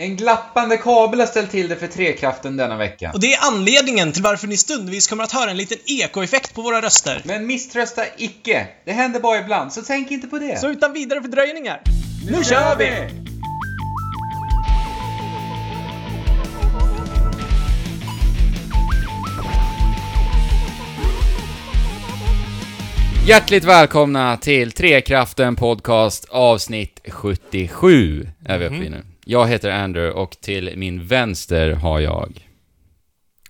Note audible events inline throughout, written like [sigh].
En glappande kabel har ställt till det för Trekraften denna vecka. Och det är anledningen till varför ni stundvis kommer att höra en liten ekoeffekt på våra röster. Men misströsta icke. Det händer bara ibland, så tänk inte på det. Så utan vidare fördröjningar, nu kör vi! Hjärtligt välkomna till Trekraften Podcast avsnitt 77 är vi uppe i nu. Jag heter Andrew och till min vänster har jag...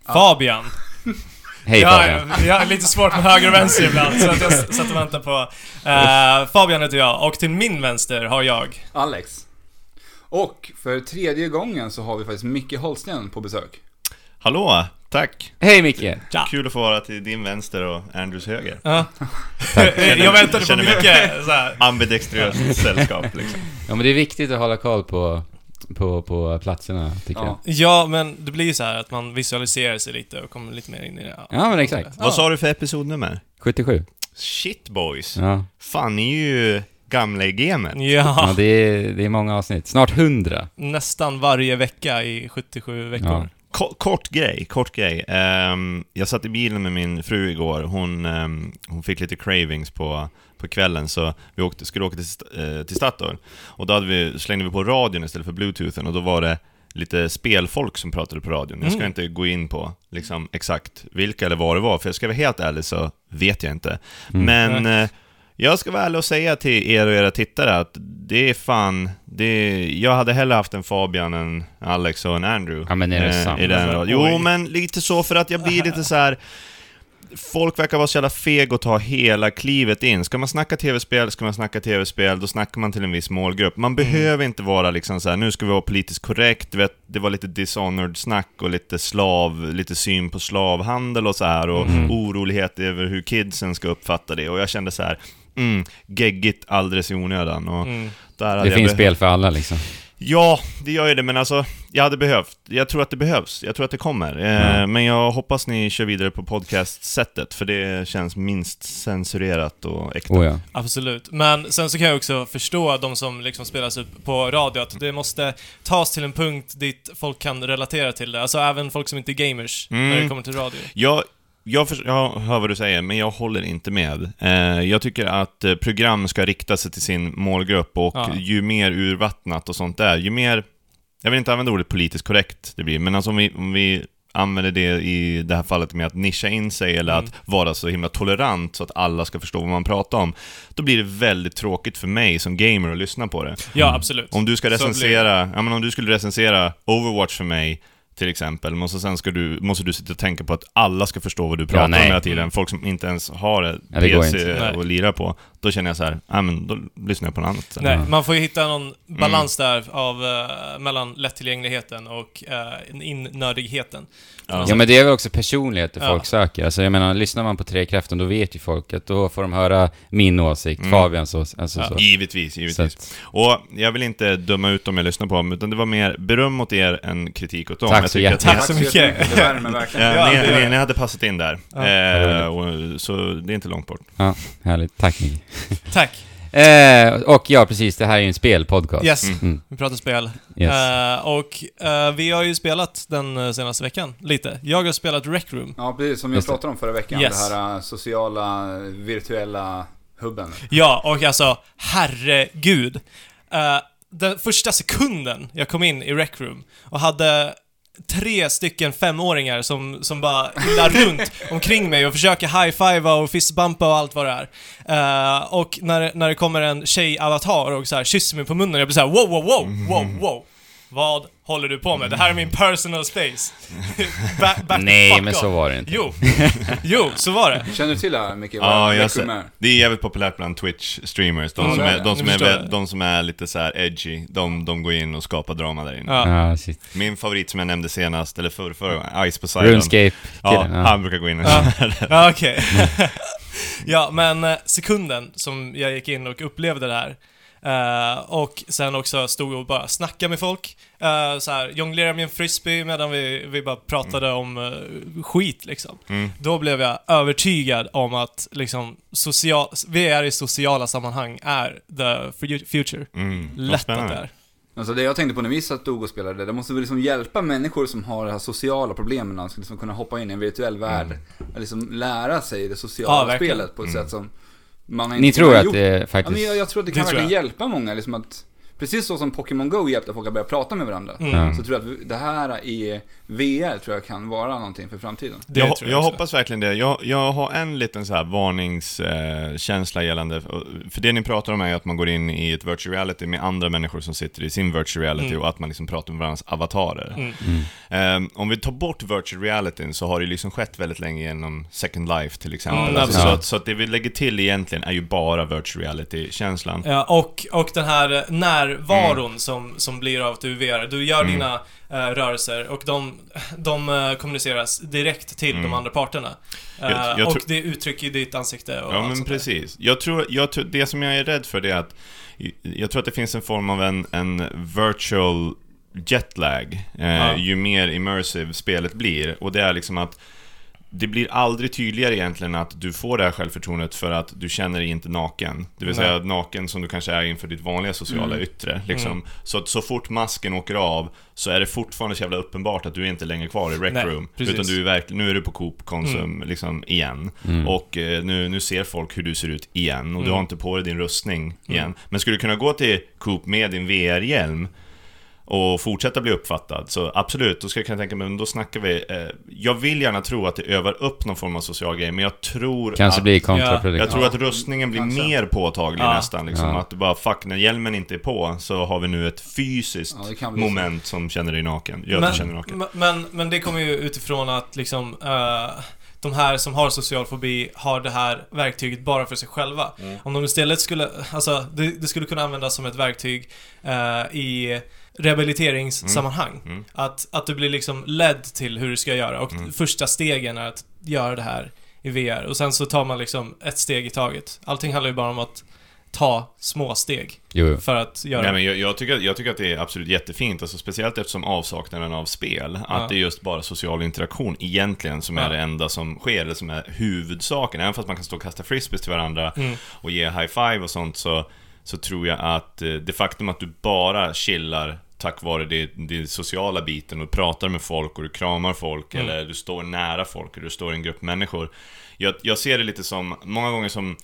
Fabian. Hej Ja, Fabian. jag, har lite svårt med höger och vänster ibland, så att jag satt och väntade på... Eh, Fabian heter jag, och till min vänster har jag... Alex. Och för tredje gången så har vi faktiskt Micke Holsten på besök. Hallå, tack! Hej Micke! Ja. Kul att få vara till din vänster och Andrews höger. Ja. [laughs] [laughs] jag väntade på här. Ambidextröst sällskap liksom. Ja men det är viktigt att hålla koll på, på, på platserna, tycker Ja. jag. Ja, men det blir ju så här att man visualiserar sig lite och kommer lite mer in i det. Ja men exakt. Vad sa du för episodnummer? 77. Shit boys! Ja. Fan, ni är ju gamla i gamet. Ja, Ja, det är, det är många avsnitt. Snart 100. nästan varje vecka i 77 veckor. Ja. Ko- kort grej, kort grej. Ehm, jag satt i bilen med min fru igår. Hon, ehm, hon fick lite cravings på, på kvällen, så vi åkte, skulle åka till, eh, till Statoil. Och då vi, slängde vi på radion istället för bluetoothen, och då var det lite spelfolk som pratade på radion. Jag ska Mm. inte gå in på liksom, exakt vilka eller vad det var, för jag ska vara helt ärlig så vet jag inte. Mm. Men eh, jag ska vara ärlig och säga till er och era tittare att det är fan, det är, jag hade hellre haft en Fabian än Alex och en Andrew. Ja, men är det eh, sant? I den Alltså. Jo, men lite så för att jag blir lite så här. Folk verkar vara så jävla feg och ta hela klivet in. Ska man snacka tv-spel, ska man snacka tv-spel, då snackar man till en viss målgrupp. Man behöver inte vara liksom så här, nu ska vi vara politiskt korrekt, vet, det var lite Dishonored-snack och lite slav, lite syn på slavhandel och så här och orolighet över hur kidsen ska uppfatta det. Och jag kände så här, mm, geggigt alldeles i onödan. Och Mm. där Det finns spel för alla liksom. Ja, det gör ju det, men alltså, jag hade behövt. Jag tror att det behövs. Jag tror att det kommer. Eh, Mm. Men jag hoppas ni kör vidare på podcast-sättet, för det känns minst censurerat och äkta. Oh ja. Absolut. Men sen så kan jag också förstå de som liksom spelas upp på radio, att det måste tas till en punkt dit folk kan relatera till det. Alltså även folk som inte är gamers, Mm. när det kommer till radio. Jag, jag, för, jag hör vad du säger, men jag håller inte med. Eh, jag tycker att eh, program ska rikta sig till sin målgrupp, och Ja. ju mer urvattnat och sånt där, ju mer... Jag vill inte använda ordet politiskt korrekt det blir, men alltså om vi, om vi använder det i det här fallet med att nischa in sig eller Mm. att vara så himla tolerant så att alla ska förstå vad man pratar om, då blir det väldigt tråkigt för mig som gamer att lyssna på det. Ja, absolut. Om du ska recensera, ja men om du skulle recensera Overwatch för mig, till exempel, men så sen ska du, måste du sitta och tänka på att alla ska förstå vad du pratar om nej. hela tiden. Folk som inte ens har ett Ja, PC att lira på. Då känner jag så här, ja men då lyssnar jag på något annat. Nej, Ja. man får ju hitta någon balans där av, eh, mellan lättillgängligheten och uh, innördigheten. Ja. Ja men det är väl också personlighet Ja. folk söker. Alltså jag menar, lyssnar man på Trekraften då vet ju folk att då får de höra min åsikt, Mm. Fabians åsikt, alltså Ja. så. Givetvis, givetvis. att, Och jag vill inte döma ut dem jag lyssnar på dem, utan det var mer beröm åt er än kritik åt dem. Tack så jättemycket. Tack så mycket. Det värmer verkligen. Ja, Ja, ni, det- ni, ni hade passat in där. Ja. Eh, och, så det är inte långt bort. ja, härligt. Tack Micke. [laughs] Tack. Eh, och ja, precis, det här är ju en spelpodcast. Yes, Mm. vi pratar spel. Yes. Eh, och eh, vi har ju spelat den eh, senaste veckan, lite. Jag har spelat Rec Room. Ja, precis som jag pratade om förra veckan. Yes. Det här äh, sociala, virtuella hubben. Ja, och alltså, herregud. Eh, den första sekunden jag kom in i Rec Room och hade tre stycken femåringar som, som bara hyllar runt omkring mig och försöker high-fivea och fistbumpa och allt vad det är. Uh, och när, när det kommer en tjej-avatar och så här kysser mig på munnen, jag blir så här: wow, wow, wow, wow, wow. Vad håller du på med? Det här är min personal space. [laughs] back, back Nej, men off. så var det inte. Jo, jo, så var det. Känner du till det här Micke? Ja, jag ser. Det är jävligt populärt bland Twitch-streamers. De, Ja, som är de, som är, de som är lite så här edgy, de, de går in och skapar drama där inne. Ja. Shit. Min favorit som jag nämnde senast, eller förr, förra Ice Poseidon. RuneScape Ja, ja. han brukar gå in och. Ja, [laughs] okej. [laughs] ja, men eh, sekunden som jag gick in och upplevde det här eh, och sen också stod och bara snackade med folk. Uh, så här, jonglerade med en frisbee medan vi, vi bara pratade om eh, skit liksom. Mm. Då blev jag övertygad om att liksom, social, vi är i sociala sammanhang är the fu- future. Mm. Lätt att det är. Alltså det jag tänkte på när vi satt och spelade, det måste väl liksom hjälpa människor som har det här sociala problemen, att liksom kunna hoppa in i en virtuell värld. Att liksom lära sig det Ja, sociala verkligen. spelet på ett sätt som man har Ni inte tror kunnat att gjort. det Ja, faktiskt... men jag, jag tror att det Det kan tror verkligen jag. hjälpa många, liksom att Precis så som Pokémon Go hjälpte folk att börja prata med varandra. Ja. Så tror jag att det här i VR tror jag kan vara någonting för framtiden. Det jag, jag, också. hoppas verkligen det. Jag, jag har en liten så här varningskänsla eh, känsla gällande, för det ni pratar om är att man går in i ett virtual reality med andra människor som sitter i sin virtual reality Mm. och att man liksom pratar med varandras avatarer. Mm. Eh, om vi tar bort virtual reality så har det liksom skett väldigt länge genom Second Life till exempel. Mm, alltså, så, absolut. att, så att det vi lägger till egentligen är ju bara virtual reality-känslan. Ja, och, och den här närvaron Mm. som, som blir av att du VR. Du gör dina eh, rörelser och de, de eh, kommuniceras direkt till de andra parterna. Eh, Mm. Jag- jag och det uttrycker ditt ansikte och Ja, men där. precis. Jag tror, jag det som jag är rädd för det är att jag tror att det finns en form av en, en virtual jetlag eh, Ja. ju mer immersive spelet blir. Och det är liksom att det blir aldrig tydligare egentligen att du får det här självförtroendet för att du känner dig inte naken. Det vill Nej. säga naken som du kanske är inför ditt vanliga sociala yttre. Liksom. Mm. Så att så fort masken åker av så är det fortfarande så jävla uppenbart att du är inte längre kvar i Rec Nej, Room. precis. Utan du är verkligen, nu är du på Coop Konsum liksom igen. Och eh, nu, nu ser folk hur du ser ut igen. Och du Mm. har inte på dig din rustning igen. Men skulle du kunna gå till Coop med din VR-hjälm och fortsätta bli uppfattad, så absolut, då ska jag kunna tänka mig, men då snackar vi... Eh, jag vill gärna tro att det övar upp någon form av social grej, men jag tror Kanske att... blir kontraproduktivt. Jag tror att rustningen blir kanske. mer påtaglig Ja. nästan, liksom. Ja. Att du bara, fuck, när hjälmen inte är på så har vi nu ett fysiskt Ja, så. moment som känner dig naken. Gör du känner naken. men, men, men det kommer ju utifrån att liksom eh, de här som har social fobi har det här verktyget bara för sig själva. Mm. Om de istället skulle, alltså det, det skulle kunna användas som ett verktyg eh, i rehabiliteringssammanhang. Mm. Att, att du blir liksom ledd till hur du ska göra och Mm. första stegen är att göra det här i VR och sen så tar man liksom ett steg i taget. Allting handlar ju bara om att ta små steg Jo, jo. för att göra Nej, men jag, jag, tycker, jag tycker att det är absolut jättefint, alltså, speciellt eftersom avsaknaden av spel, Ja. att det är just bara social interaktion egentligen som Ja. är det enda som sker, eller som är huvudsaken. Även fast man kan stå och kasta frisbees till varandra Mm. och ge high-five och sånt, så, så tror jag att eh, det faktum att du bara chillar tack vare det, det sociala biten och pratar med folk och du kramar folk Mm. eller du står nära folk eller du står i en grupp människor. Jag, jag ser det lite som, många gånger som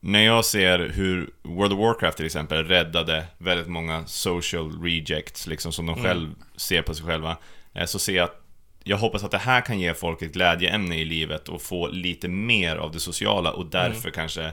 när jag ser hur World of Warcraft till exempel räddade väldigt många social rejects, liksom som de Mm. själv ser på sig själva, eh, så ser jag att jag hoppas att det här kan ge folk ett glädjeämne i livet och få lite mer av det sociala och därför Mm. kanske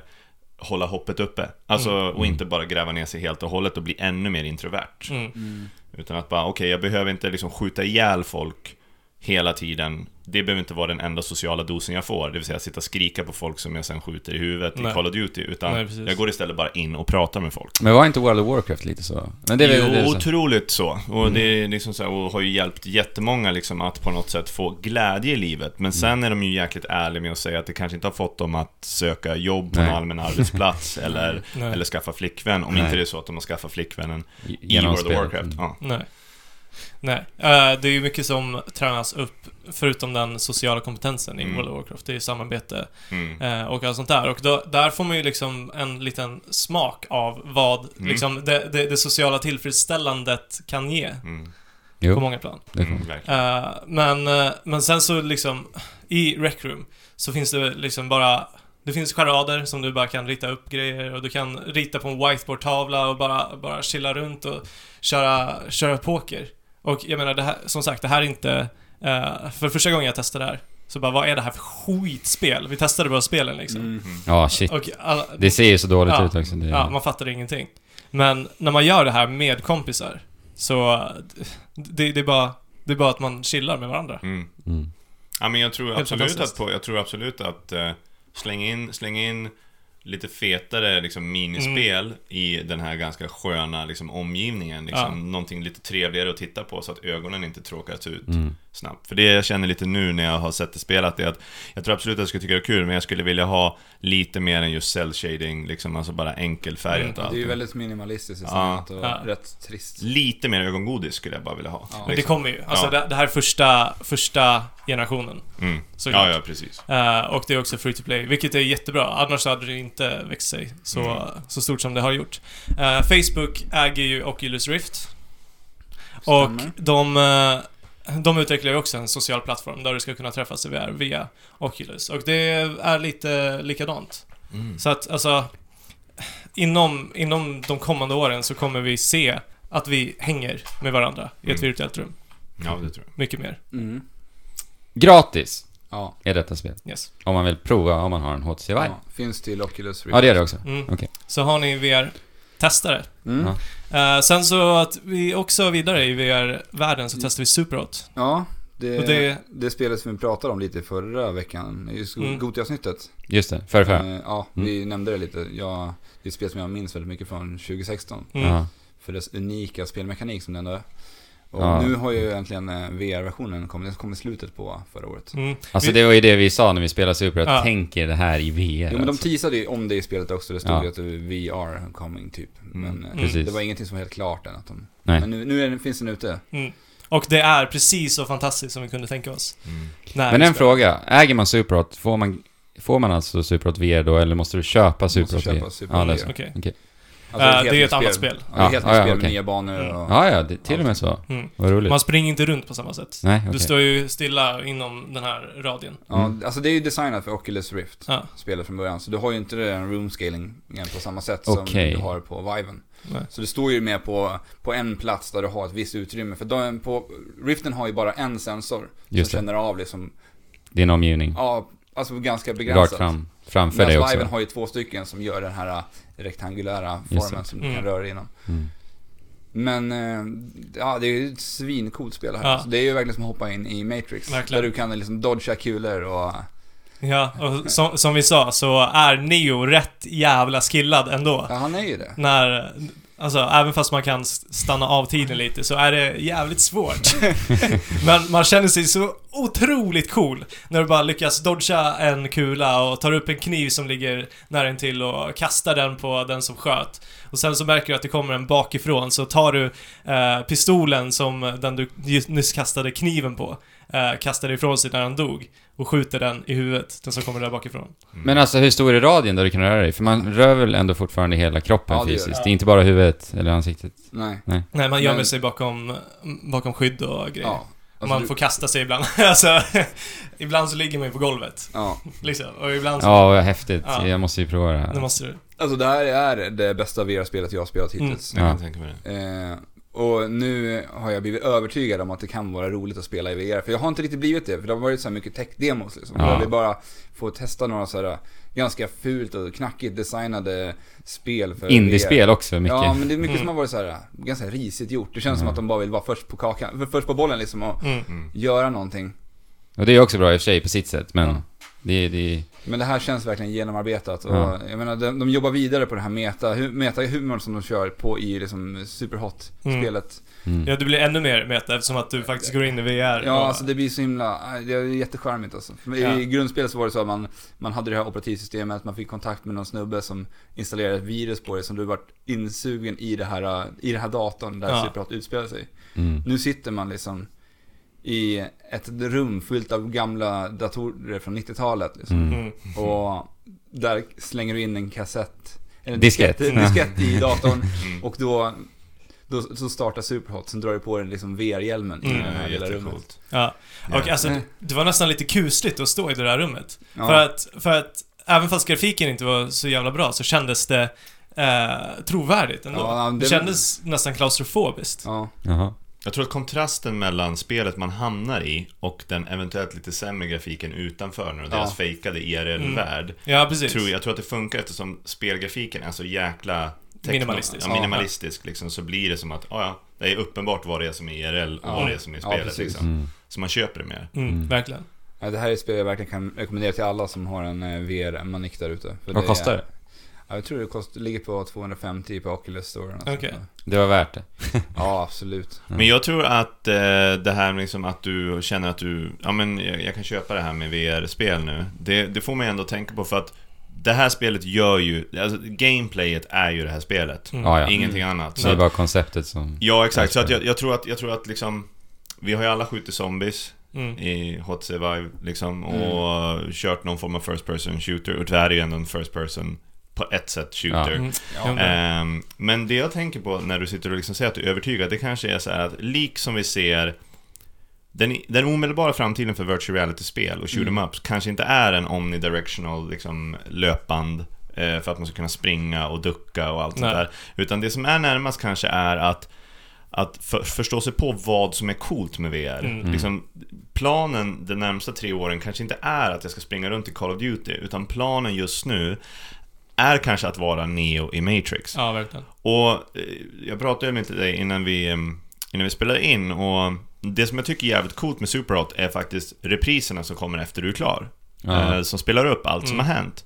hålla hoppet uppe. Alltså, och inte bara gräva ner sig helt och hållet och bli ännu mer introvert. Mm. Utan att bara, okej, jag behöver inte liksom skjuta ihjäl folk hela tiden. Det behöver inte vara den enda sociala dosen jag får, det vill säga sitta och skrika på folk som jag sen skjuter i huvudet Nej. i Call of Duty. Utan Nej, jag går istället bara in och pratar med folk. Men var inte World of Warcraft lite så? Men det är jo, det är så. otroligt så. Och Mm. det är liksom så här, och har ju hjälpt jättemånga liksom att på något sätt få glädje i livet. Mm. Men sen är de ju jäkligt ärliga med att säga att det kanske inte har fått dem att söka jobb på Nej. en allmän arbetsplats [laughs] eller, eller skaffa flickvän. Om Nej. inte det är så att de har skaffat flickvännen i Genom World of. Warcraft. Mm. Ja. Nej. Nej. Eh, det är ju mycket som tränas upp, förutom den sociala kompetensen i Mm. World of Warcraft. Det är ju samarbete Mm. eh, och allt sånt där. Och då, där får man ju liksom en liten smak av vad Mm. liksom det, det, det sociala tillfredsställandet kan ge Mm. på Jo, många plan. Mm. Eh, men, men sen så liksom, i Rec Room så finns det liksom bara det finns charader som du bara kan rita upp grejer och du kan rita på en whiteboardtavla och bara, bara chilla runt och köra, köra poker. Och jag menar, det här, som sagt, det här är inte... eh, för första gången jag testade det här, så bara, vad är det här för skitspel? Vi testade bara spelen liksom. Mm. Ja, shit. Och alla, Det ser ju så dåligt Ja. ut också. Det, Ja, man fattade ingenting. Men när man gör det här med kompisar, så det, det, är bara, det är bara att man chillar med varandra. Mm. Mm. Ja, men jag tror absolut att, på, jag tror absolut att uh, slänga in, slänga in lite fetare liksom, minispel i den här ganska sköna liksom, omgivningen. Liksom, Ja. Någonting lite trevligare att titta på så att ögonen inte tråkas ut. Mm. Snabbt. För det jag känner lite nu när jag har sett det spelat är att jag tror absolut att jag skulle tycka det är kul, men jag skulle vilja ha lite mer än just cell shading, liksom, alltså bara enkelfärgat Mm. och Det är allt. ju väldigt minimalistiskt Ja. designat och Ja. rätt trist. Lite mer ögongodis skulle jag bara vilja ha. Ja. Men det liksom. kommer ju. Alltså Ja. det, här är första, första generationen. Mm. Ja, ja, precis. Eh, och det är också free to play, vilket är jättebra. Annars hade det inte växt sig så, Mm. så stort som det har gjort. Eh, Facebook äger ju Oculus Rift. Och Stämmer. de, eh, de utvecklar ju också en social plattform där du ska kunna träffas i VR via Oculus. Och det är lite likadant. Mm. Så att alltså, inom, inom de kommande åren så kommer vi se att vi hänger med varandra i ett Mm. virtuellt rum. Ja, det tror jag. Mycket mer. Mm. Gratis Ja. är detta spel. Yes. Om man vill prova om man har en HTC Vive. ja. Finns till Oculus Rift. Ja, det är det också. Mm. Okej. Så har ni VR-testare. Mm. Ja. Eh, sen så att vi också vidare i VR-världen så testar vi Superhot. Ja, det, Och det... det- spelet som vi pratade om lite förra veckan, just Mm. Gotia-avsnittet. Just det, förra, förra. Eh, ja, Mm. vi nämnde det lite. Jag, det är ett spel som jag minns väldigt mycket från 2016. Mm. För dess unika spelmekanik som det ändå är. Och Ja. nu har ju äntligen eh, VR-versionen kommit, den kom i slutet på förra året. Mm. Alltså det var ju det vi sa när vi spelade Super, att Ja. tänk er det här i VR. Jo men de alltså. teasade ju om det i spelet också, det stod Ja. ju att det är VR coming typ. Men eh, Precis. det var ingenting som var helt klart än. Att de, Nej. Men nu, nu finns den ute. Mm. Och det är precis så fantastiskt som vi kunde tänka oss. Mm. Men en spelar. fråga, äger man Superhot, får man, får man alltså Superhot VR då, eller måste du köpa måste Superhot VR? Superhot ja, det är så. Okej. Okej. Alltså, Eh, det är ju nytt ett annat spel. Ja, det är ett helt nytt ja, spel okej. med nya banor Mm. och... Ja, ja, det, till och med så. Mm. Vad roligt. Man springer inte runt på samma sätt. Nej, Du okej. står ju stilla inom den här radien. Ja, Mm. alltså det är ju designat för Oculus Rift, Ja. spelet från början. Så du har ju inte den room scaling på samma sätt som Okej. du har på Viven. Nej. Så du står ju med på, på en plats där du har ett visst utrymme. För de, på, Riften har ju bara en sensor Just som det. känner av liksom, Din omgivning. ja, alltså ganska begränsat. Rakt fram. Framför dig Medan också. Viven har ju två stycken som gör den här äh, rektangulära formen som du Mm. kan röra dig inom. Mm. Men, eh, ja det är ju ett svincoolt spel här. Ja. Så det är ju verkligen som att hoppa in i Matrix. Verkligen. Där du kan liksom dodga kulor och... Ja, och som, som vi sa så är Neo rätt jävla skillad ändå. Ja, han är ju det. När, alltså även fast man kan stanna av tiden lite så är det jävligt svårt. [laughs] Men man känner sig så otroligt cool när du bara lyckas dodga en kula och tar upp en kniv som ligger nära intill och kastar den på den som sköt. Och sen så märker du att det kommer en bakifrån så tar du eh, pistolen som den du nyss kastade kniven på. Eh, kastade ifrån sig när han dog och skjuter den i huvudet, den som kommer där bakifrån. Men alltså hur stor är radien där du kan röra dig? För man rör väl ändå fortfarande hela kroppen Ja, det fysiskt? det. Det är inte bara huvudet eller ansiktet? Nej. Nej, man gömmer Men- sig bakom, bakom skydd och grejer. Ja. Alltså, man du, får kasta sig ibland. [laughs] alltså, [laughs] ibland så ligger man ju på golvet. ja. [laughs] Liksom. Och ibland så... Ja, vad häftigt. Ja. Jag måste ju prova det Det här. måste du. Alltså det här är det bästa VR-spelet jag har spelat hittills. Jag kan Ja. tänka mig det. Eh, och nu har jag blivit övertygad om att det kan vara roligt att spela i VR. För jag har inte riktigt blivit det, för det har varit så här mycket tech-demos liksom. Ja. Jag vill bara få testa några så här ganska fult och knackigt designade spel för Indiespel också, mycket. Ja, men det är mycket Mm. som har varit så här ganska risigt gjort. Det känns som Ja. att de bara vill vara först på kakan, för- först på bollen liksom och Mm. göra någonting. Och det är också bra i och för sig på sitt sätt, men Ja. Det, det, Men det här känns verkligen genomarbetat och Ja. jag menar, de, de jobbar vidare på det här meta, hu, meta-humorn som de kör på i liksom Superhot-spelet. mm. Ja, du blir ännu mer meta eftersom att du faktiskt går in i VR. Ja, och, alltså det blir så himla, det är jättecharmigt alltså. För Ja. I grundspelet så var det så att man, man hade det här operativsystemet, man fick kontakt med någon snubbe som installerade ett virus på det, som du vart insugen i det här, i den här datorn där Ja. Superhot utspelar sig. Mm. Nu sitter man liksom i ett rum fullt av gamla datorer från 90-talet liksom. Mm. Mm. Och där slänger du in en kassett, eller en Diskett. diskett, en diskett i datorn [laughs] Mm. och då, då så startar Superhot, sen drar du på den liksom VR-hjälmen i Mm. det här lilla rummet. Ja. Och alltså, det var nästan lite kusligt att stå i det där rummet. Ja. För att, för att även fast grafiken inte var så jävla bra så kändes det eh, trovärdigt ändå. Ja, det... det- kändes nästan klaustrofobiskt. Ja, Jaha. Jag tror att kontrasten mellan spelet man hamnar i och den eventuellt lite sämre grafiken utanför nu, och Ja. deras fejkade IRL-värld, Ja, precis. tror jag tror att det funkar eftersom spelgrafiken är så jäkla techno- Minimalistisk. Ja, minimalistisk liksom, så blir det som att, ja, ja, det är uppenbart vad det är som är IRL och Ja. vad det är som är Ja, spelet liksom. Mm. Så man köper det mer. Mm, Mm. Verkligen. Ja, det här är ett spel jag verkligen kan rekommendera till alla som har en eh, VR-manik där ute. Vad det kostar är, det? Ja, jag tror det kostar, ligger på 250 på Oculus Store. Okej. sånt Det var värt det. [laughs] Ja, absolut. Men jag tror att eh, det här liksom att du känner att du, ja men jag, jag kan köpa det här med VR-spel nu. Det, det får mig ändå tänka på för att det här spelet gör ju, alltså gameplayet är ju det här spelet. Ja, ja. Ingenting annat. Så det är bara konceptet som... ja, exakt. Så att jag, jag tror att, jag tror att liksom, vi har ju alla skjutit zombies Mm. i Hot Survive liksom och kört någon form av first person shooter. Och det här är ju ändå en first person på ett sätt shooter. Mm. Ja. Ehm, men det jag tänker på när du sitter och liksom säger att du är övertygad, det kanske är så här att lik som vi ser den, den omedelbara framtiden för virtual reality-spel och shoot 'em ups kanske inte är en omnidirectional liksom, löpband eh, för att man ska kunna springa och ducka och allt sånt där. Utan det som är närmast kanske är att att för, förstå sig på vad som är coolt med VR. Mm. Liksom, planen de närmsta tre åren kanske inte är att jag ska springa runt i Call of Duty, utan planen just nu är kanske att vara Neo i Matrix. Ja, verkligen. Och eh, jag pratade med dig innan vi, eh, innan vi spelade in och det som jag tycker är jävligt coolt med Superhot är faktiskt repriserna som kommer efter du är klar. Ja. Eh, Som spelar upp allt som har hänt.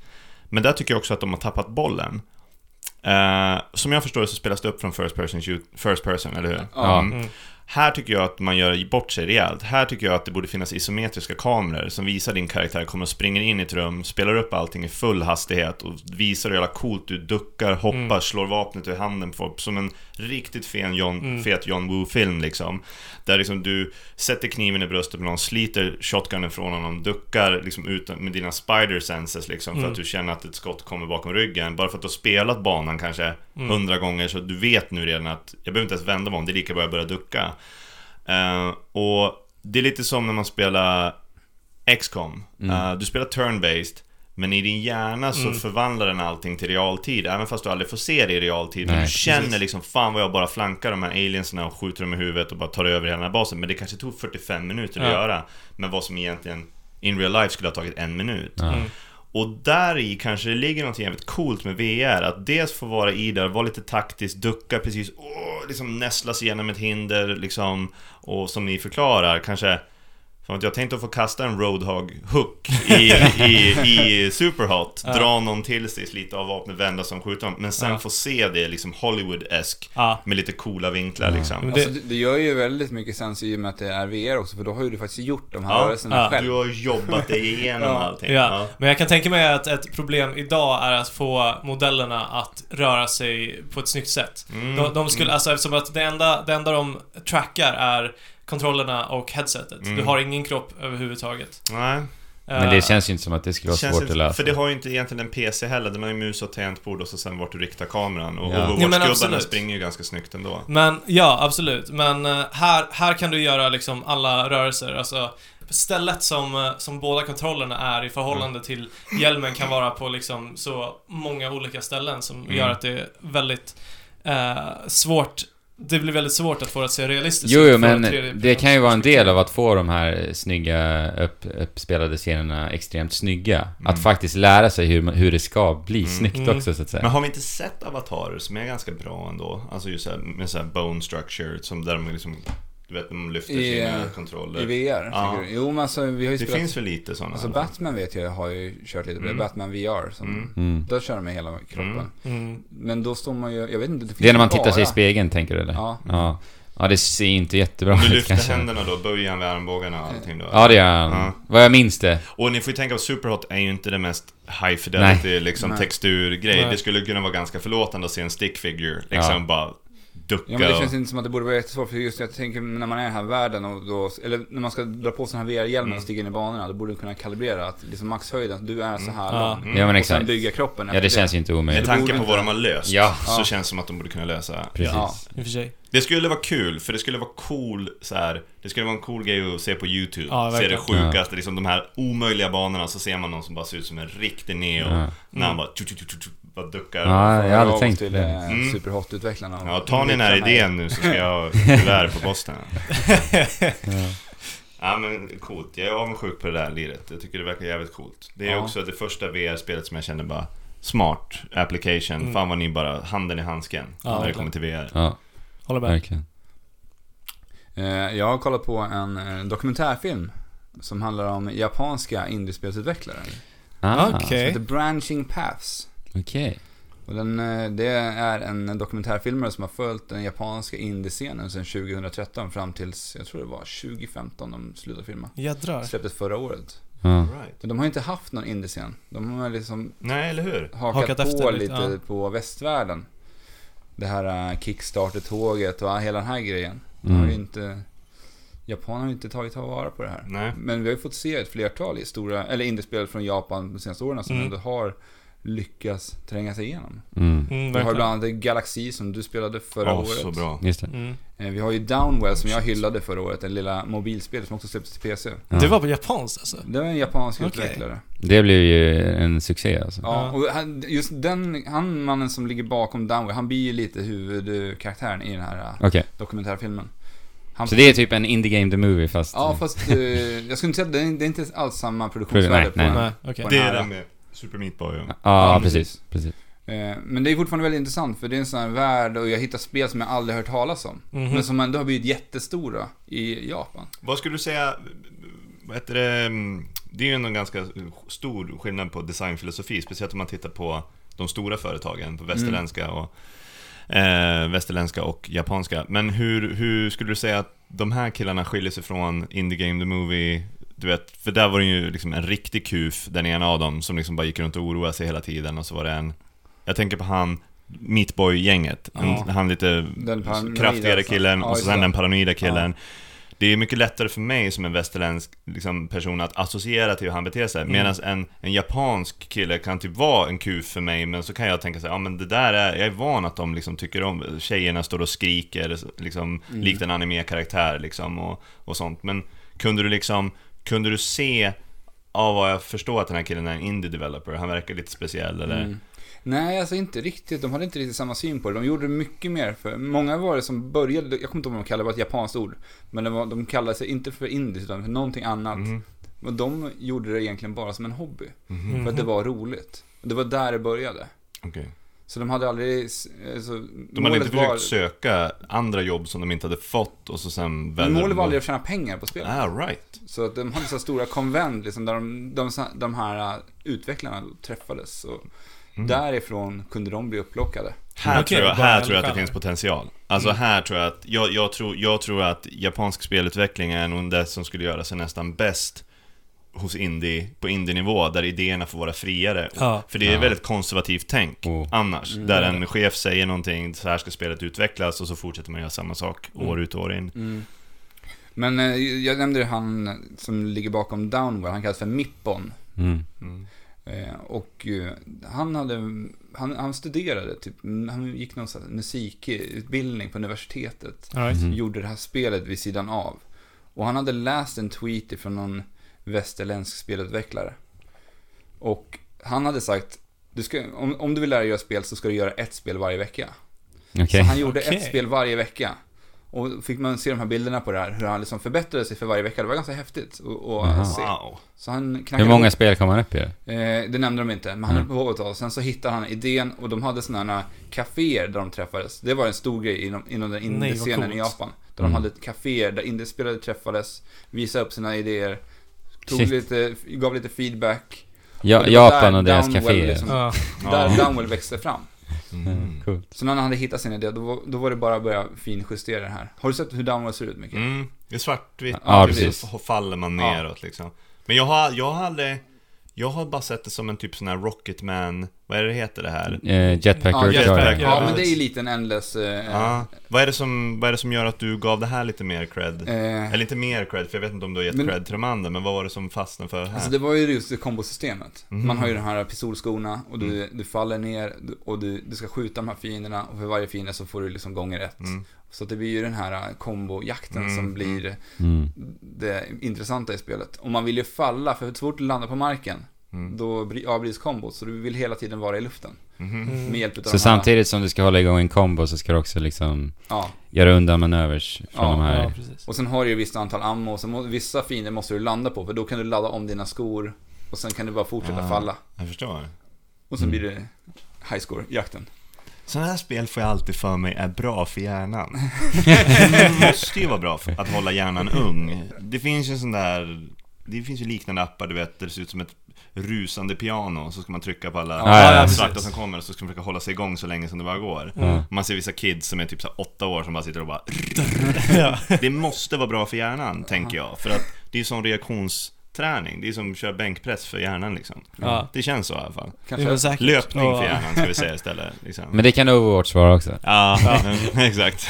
Men där tycker jag också att de har tappat bollen. Eh, som jag förstår det så spelas det upp från first person, shoot, first person eller hur? Ja. Mm. Här tycker jag att man gör bort sig rejält. Här tycker jag att det borde finnas isometriska kameror som visar din karaktär kommer och springer in i ett rum, spelar upp allting i full hastighet och visar hur jävla coolt du duckar, hoppar, slår vapnet ur handen på som en riktigt fet John, fet John Woo-film liksom. Där liksom du sätter kniven i bröstet på någon, sliter shotgunen från honom, duckar liksom ut med dina spider senses liksom för att du känner att ett skott kommer bakom ryggen. Bara för att du har spelat banan kanske hundra gånger så du vet nu redan att jag behöver inte ens vända mig om, det är lika bra att börja ducka. Eh, och det är lite som när man spelar XCOM. Eh, du spelar turn-based, men i din hjärna så förvandlar den allting till realtid, även fast du aldrig får se det i realtid. Nej, du känner liksom, fan vad jag bara flankar de här alienserna och skjuter dem i huvudet och bara tar över hela den här basen. Men det kanske tog 45 minuter att Ja. göra. Men vad som egentligen in real life skulle ha tagit en minut. Ja. Och där i kanske det ligger något jävligt coolt med VR, att dels få vara i där, vara lite taktisk, ducka precis, åh, liksom nästlas igenom ett hinder liksom, och som ni förklarar, kanske som att jag tänkte att få kasta en Roadhog hook i, i, i Superhot, dra någon till sig, slita av vapnet, vända som skjuter dem, men sen Ja. få se det liksom Hollywood-esk Ja. med lite coola vinklar liksom. Alltså, det- det, det gör ju väldigt mycket sens i och med att det är VR också, för då har ju du faktiskt gjort de här Ja. rörelserna Ja. själv. Du har jobbat dig igenom Ja. allting. Ja, men jag kan tänka mig att ett problem idag är att få modellerna att röra sig på ett snyggt sätt. Mm. De, de skulle, alltså eftersom att det enda, det enda de trackar är kontrollerna och headsetet. Mm. Du har ingen kropp överhuvudtaget. Nej. Men det Eh, känns ju inte som att det skulle vara svårt inte- att lösa. För det har ju inte egentligen en PC heller, den har ju mus och tangentbord och så sen vart du riktar kameran. Och Ja. Ja, Overwatch-gubbarna absolut. springer ju ganska snyggt ändå. Men, ja, absolut. Men eh, här, här kan du göra liksom alla rörelser. Alltså, stället som, eh, som båda kontrollerna är i förhållande till hjälmen kan vara på liksom så många olika ställen som Mm. gör att det är väldigt eh, svårt det blir väldigt svårt att få det att se realistiskt Jo, ut jo, från men det kan ju vara en del av att få de här snygga upp, uppspelade scenerna extremt snygga. Att faktiskt lära sig hur, hur det ska bli snyggt Mm. också, så att säga. Men har vi inte sett avatarer som är ganska bra ändå? Alltså just så här, med så här bone structure, som där de liksom, du vet, de lyfter I, sina eh, kontroller. I VR? Ja. Jo, men alltså vi har ju det spelat... finns väl lite sådana? Alltså Batman vet jag har ju kört lite på det. Mm. Batman VR. Som, Mm. Mm. Där kör de med hela kroppen. Mm. Mm. Men då står man ju, jag vet inte. finns Det är när man bara- tittar sig i spegeln, tänker du eller? Ja. Ja, ja det ser inte jättebra Om du ut lyfter kanske. händerna då, böjer han vid armbågarna och allting då? Ja, det gör han. Ja. Vad jag minns det. Och ni får ju tänka på Superhot är ju inte det mest high fidelity liksom Nej. texturgrej. Nej. Det skulle kunna vara ganska förlåtande att se en stick figure, liksom Ja. bara ducka Ja men det känns inte som att det borde vara jättesvårt för just jag tänker när man är i den här världen och då, eller när man ska dra på sig den här VR-hjälmen Mm. och stiga in i banorna, då borde du kunna kalibrera att liksom maxhöjden, du är så här Ja. lång. Mm. Ja, men Och sen bygga kroppen Ja, det känns ju inte Med omöjligt. det tanke på vad de har löst, Ja. så Ja. känns det som att de borde kunna lösa. Precis. Ja. I och för sig. Det skulle vara kul, för det skulle vara cool så här. Det skulle vara en cool grej att se på YouTube. Ja, se det sjukaste, liksom de här omöjliga banorna, så ser man någon som bara ser ut som en riktig neo. Ja. När han bara, tju, tju, tju, tju, tju, bara duckar. Ja, jag hade tänkt till det. eh, Mm. Superhot-utvecklarna. Ja, ta ni den här idén nu så ska jag kuvert på posten. [laughs] Ja men coolt, jag är avundsjuk på det där liret. Jag tycker det verkar jävligt coolt. Det är Ja. också det första VR-spelet som jag kände bara Smart application, Mm. fan vad ni bara, handen i handsken Ja, när det verkligen. kommer till VR. Ja, Håller med. verkligen. Eh, Jag har kollat på en eh, dokumentärfilm som handlar om japanska indiespelsutvecklare. Ah, Okej. Som heter Branching Paths. Okej. Och den, eh, det är en dokumentärfilmare som har följt den japanska indiescenen sedan 2013 fram tills, jag tror det var 2015 de slutade filma. Jädrar. Släpptes förra året. Ja. Right. Men de har inte haft någon indiescen. De har liksom Nej, eller hur? hakat, Hakat på efter lite lite, ja. på västvärlden. Det här uh, Kickstarter-tåget och hela den här grejen. Mm. Har ju inte, Japan har ju inte tagit vara på det här. Nej. Men vi har ju fått se ett flertal i stora, eller indiespel från Japan de senaste åren som Mm. ändå har lyckats tränga sig igenom. Mm. Mm, Vi har bland annat Galaxy som du spelade förra Åh, året. så bra. Just det. Mm. Eh, Vi har ju Downwell som jag hyllade förra året, det lilla mobilspelet som också släpptes till PC. Ja. Det var på japanskt alltså? Det var en japansk Okej. utvecklare. Det blev ju en succé alltså. Ja, och han, just den, han mannen som ligger bakom Downwell, han blir ju lite huvudkaraktären i den här eh, Okej. dokumentärfilmen. Han, Så det är typ en Indie Game The Movie fast... Ja, fast eh, jag skulle inte säga att det är, det är inte alls samma produktionsvärde Nej, på nej. den. Nej, okej. På Det den är här. den med Super Meat Boy. Ja, Ja, precis. precis. Eh, Men det är fortfarande väldigt intressant för det är en sån här värld och jag hittar spel som jag aldrig hört talas om. Mhm. Men som ändå har blivit jättestora i Japan. Vad skulle du säga, vad heter det, mm, det är ju ändå en ganska stor skillnad på designfilosofi, speciellt om man tittar på de stora företagen, på västerländska och eh, västerländska och japanska. Men hur, hur skulle du säga att de här killarna skiljer sig från Indie Game The Movie? Du vet, för där var det ju liksom en riktig kuf, den ena av dem, som liksom bara gick runt och oroade sig hela tiden och så var det en Jag tänker på han Meatboy-gänget, Ja. han lite Den paranoida, kraftigare alltså. killen Ja, och sen den paranoida killen det är mycket lättare för mig som en västerländsk liksom, person att associera till hur han beter sig. Medan en, en japansk kille kan typ vara en kuf för mig, men så kan jag tänka så här, ja men det där är, jag är van att de liksom tycker om, tjejerna står och skriker, liksom, likt en anime-karaktär liksom och, och sånt. Men kunde du liksom, kunde du se, av vad jag förstår att den här killen är en indie-developer, han verkar lite speciell eller? Mm. Nej, alltså inte riktigt. De hade inte riktigt samma syn på det. De gjorde mycket mer för... Många var det som började, jag kommer inte ihåg vad de kallade det, var ett japanskt ord. Men det var, de kallade sig inte för indies utan för någonting annat. Mhm. Och de gjorde det egentligen bara som en hobby. Mhm. För att det var roligt. Och det var där det började. Okej. Så de hade aldrig... Alltså, De hade inte försökt söka andra jobb som de inte hade fått och så sen väljer målet de var aldrig att tjäna pengar på spelet. Ah, right. Så att de hade så stora konvent liksom, där de, de, de här uh, utvecklarna träffades. Och Mm. därifrån kunde de bli upplockade. Här, Okej, tror jag, här tror jag att det finns potential. Alltså här tror jag att, jag, jag, tror, jag tror att japansk spelutveckling är nog det som skulle göra sig nästan bäst hos indie, på indie-nivå, där idéerna får vara friare. Ja. För det är Ja. väldigt konservativt tänk Oh. annars. där en chef säger någonting, så här ska spelet utvecklas och så fortsätter man göra samma sak år ut och år in. Men eh, jag nämnde han som ligger bakom Downwell, han kallas för Mippon. Mm. Eh, och eh, han hade, han, han studerade typ, han gick någon musikutbildning på universitetet. Right. Gjorde det här spelet vid sidan av. Och han hade läst en tweet från någon västerländsk spelutvecklare. Och han hade sagt, du ska, om, om du vill lära dig göra spel så ska du göra ett spel varje vecka. Okej. Så han gjorde Okej. ett spel varje vecka. Och fick man se de här bilderna på det här, hur han liksom förbättrade sig för varje vecka. Det var ganska häftigt att se. Wow. Så han knackade Hur många ihop- spel kom man upp i? Eh, det nämnde de inte, men han Mm. höll på ett tag. Sen så hittade han idén och de hade sådana här kaféer där de träffades. Det var en stor grej inom, inom den indie-scenen i. Japan. Där Mm. de hade kaféer där indiespelare träffades, visade upp sina idéer, tog lite, gav lite feedback. Ja, Och Japan där och deras kaféer. liksom- Ja. Där Ja. Downwell växte fram. Mm. Coolt. Så när han hade hittat sin idé, då, var- då var det bara att börja finjustera det här. Har du sett hur Downwell ser ut, Micke? Mm, det är svartvitt. Ja, precis. Så faller man Ja. neråt liksom. Men jag har, jag har aldrig... Jag har bara sett det som en typ sån här Rocketman... Vad är det heter det här? Eh, Jetpack Ja, Jetpack. Ja, men det är ju lite en endless... Eh, Ja. Vad är, det som, vad är det som gör att du gav det här lite mer cred? eh, Eller inte mer cred, för jag vet inte om du har gett Men- cred till de andra, men vad var det som fastnade för här? Alltså det var ju just det kombosystemet. Mhm. Man har ju de här pistolskorna och du, du faller ner och du, du ska skjuta de här fienderna och för varje fiende så får du liksom gånger ett. Mm. Så det blir ju den här eh, kombojakten Mm, som blir Mm. det intressanta i spelet. Och man vill ju falla, för så fort du landar på marken, Mm. då bry- avbryts kombot. Så du vill hela tiden vara i luften. Mhm. Med hjälp utav Så samtidigt som du ska hålla igång en combo så ska du också liksom Ja, göra undan manövers från Ja, de här... Ja, och sen har du ju ett visst antal ammo, och så må, vissa fiender måste du landa på, för då kan du ladda om dina skor. Och sen kan du bara fortsätta Ah. falla. Jag förstår. Och sen Mm. blir det high score-jakten. Sådana här spel får jag alltid för mig är bra för hjärnan. [laughs] det måste ju vara bra för att hålla hjärnan ung. Det finns ju sån där det finns ju liknande appar, du vet, där det ser ut som ett rusande piano, så ska man trycka på alla Ja, ja, precis. som kommer, och så ska man försöka hålla sig igång så länge som det bara går. Ja. Man ser vissa kids som är typ så åtta år som bara sitter och bara. [laughs] Det måste vara bra för hjärnan, tänker jag. För att det är ju sån reaktionsträning, det är som att köra bänkpress för hjärnan liksom. Ja. Det känns så i alla fall. Säkert. Löpning för hjärnan ska vi säga istället. Liksom. Men det kan Overwatch vara också. Ja, [laughs] exakt.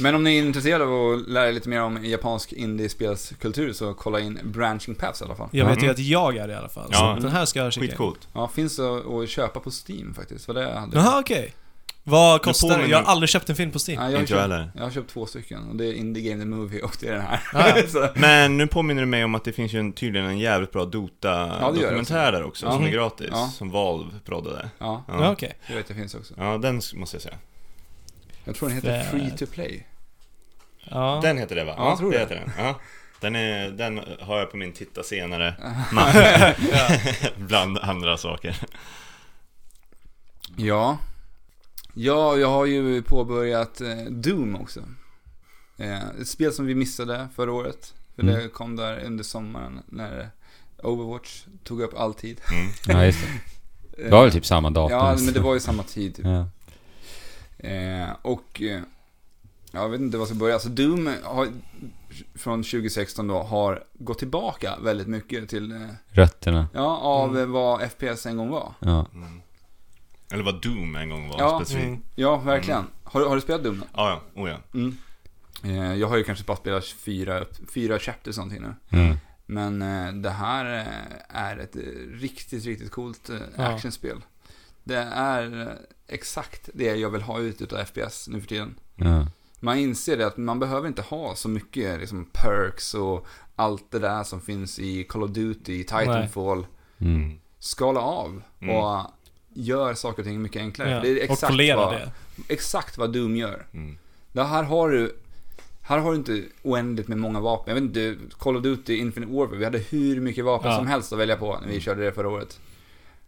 Men om ni är intresserade av att lära er lite mer om japansk indiespelskultur så kolla in Branching Paths i alla fall. Jag vet ju Mm. att jag är det i alla fall. Ja. Så den här ska jag kika. Skitcoolt. Ja, finns att, köpa på Steam faktiskt. Vad det hade. Jaha, okej. Vad kostar det? påminner- Jag har aldrig köpt en film på Steam. Ja, jag, har Inte jag köpt, heller. jag har köpt två stycken. Och det är Indie Game The Movie och det är den här. Ja, ja. [laughs] så, Men nu påminner du mig om att det finns ju en, tydligen en jävligt bra Ja, det gör Dota-dokumentär där också, Ja. som är gratis. Ja. Som Valve proddade. ja, Ja, okej. det vet jag finns också. Ja, den s- måste jag säga. Jag tror den heter. Free to Play. Ja. Den heter det va? Ja, jag tror det. det. heter den. Ja. Den, är, den har jag på min titta senare [laughs] [laughs] Bland andra saker. Ja. Ja, jag har ju påbörjat eh, Doom också. Eh, ett spel som vi missade förra året. För Mm. det kom där under sommaren när Overwatch tog upp all tid. Mm. [laughs] Ja, just det. Det var väl typ samma datum. Ja, men det var ju samma tid typ. Ja. Eh, och eh, jag vet inte vad jag ska börja. Alltså Doom har, från 2016 då har gått tillbaka väldigt mycket till, eh, Rötterna. ja, av Mm. eh, vad FPS en gång var. Ja. Mm. Eller vad Doom en gång var Ja. specifikt. Mm. Ja, verkligen. Har, du- har du spelat Doom då? Ja, ja. Oh, ja. Mm. Eh, jag har ju kanske bara spelat fyra, fyra chapters någonting nu. Mm. Men eh, det här eh, är ett eh, riktigt, riktigt coolt eh, Ja. actionspel. Det är exakt det jag vill ha ut utav FPS nu för tiden. Ja. Man inser det att man behöver inte ha så mycket liksom, perks och allt det där som finns i Call of Duty, Titanfall. Mm. Skala av Mm. och gör saker och ting mycket enklare. Ja. Det är Och exakt polera vad, det. exakt vad Doom gör. Mm. Det här har du här har du inte oändligt med många vapen. Jag vet inte, Call of Duty Infinite Warfare, vi hade hur mycket vapen Ja. som helst att välja på när vi körde det förra året.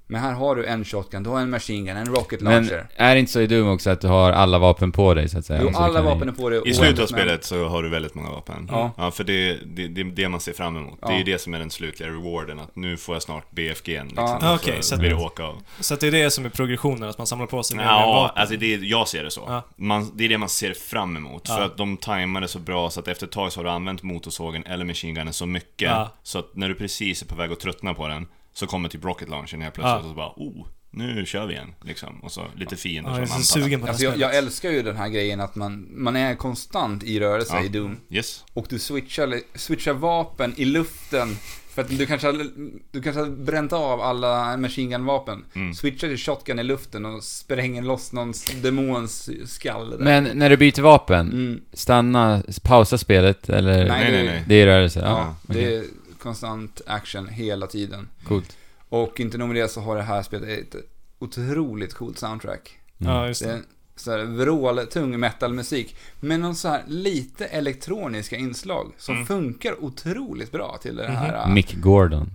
Men här har du en shotgun, du har en machine gun, en rocket Men launcher. är det inte så i Doom också att du har alla vapen på dig så att säga? Jo, Så du alla vapen är på dig. I slutet av spelet så har du väldigt många vapen. Ja. Ja, för det, det, det är det man ser fram emot. Det är Ja. ju det som är den slutliga rewarden, att nu får jag snart BFG liksom. Ja. Okej, så så att- blir det åka av. Så att det är det som är progressionen, att man samlar på sig mer Ja, vapen. alltså det är, jag ser det så. Ja. Man, det är det man ser fram emot. Ja. För att de tajmar det så bra så att efter ett tag så har du använt motorsågen eller machine gunnen så mycket. Ja. Så att när du precis är på väg att tröttna på den, så kommer typ rocket launchen helt plötsligt Ja. och så bara oh, nu kör vi igen. Liksom. Och så lite fiender Ja, som så anpassar. sugen på det här Alltså jag, jag älskar ju den här grejen att man, man är konstant i rörelse Ja. i Doom. Yes. Och du switchar, switchar vapen i luften. För att du kanske, har, du kanske har bränt av alla machine gun-vapen. Mm. Switchar till shotgun i luften och spränger loss någon demons skall. Där. Men när du byter vapen, Mm. stanna, pausa spelet eller? Nej, Nej, nej. Det är rörelse? Ja, Ja, okej. det konstant action hela tiden. Coolt. Och inte nog med det så har det här spelet ett otroligt coolt soundtrack. Ja, just Det är det. så här vrål, tung metalmusik. Men någon så här lite elektroniska inslag som Mm. funkar otroligt bra till det här. äh, Mick Gordon.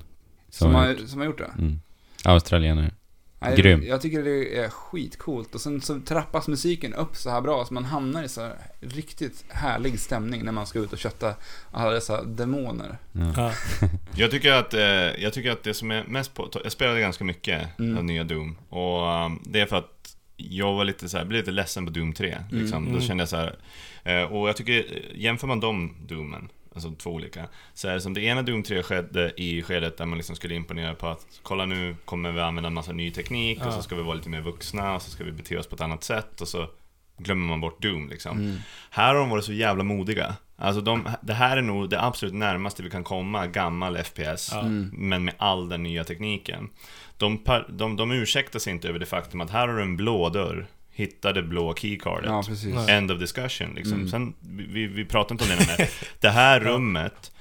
Som, som, har, har, som har gjort det. mm. Australienare. Nej, Grym. Jag tycker det är skitcoolt. Och sen så trappas musiken upp så här bra så man hamnar i så här riktigt härlig stämning när man ska ut och kötta alla dessa demoner. Ja. [laughs] Jag tycker att, eh, jag tycker att det som är mest på... Jag spelade ganska mycket Mm. av nya Doom. Och um, det är för att jag var lite så här, blev lite ledsen på Doom 3. Liksom. Mm. Då kände jag så här. Eh, och jag tycker, jämför man de Doomen, alltså två olika, så är det som det ena Doom 3 skedde i skedet där man liksom skulle imponera på att kolla nu kommer vi använda en massa ny teknik och Ja. så ska vi vara lite mer vuxna och så ska vi bete oss på ett annat sätt och så glömmer man bort Doom liksom. Mm. Här har de varit så jävla modiga. Alltså de, det här är nog det absolut närmaste vi kan komma gammal FPS, Ja. Mm. men med all den nya tekniken. De, de, de ursäktar sig inte över det faktum att här har du en blå dörr, hitta det blå keycardet. Ja, precis. End of discussion liksom. Mm. Sen, vi, vi pratar inte om det men [laughs] det här rummet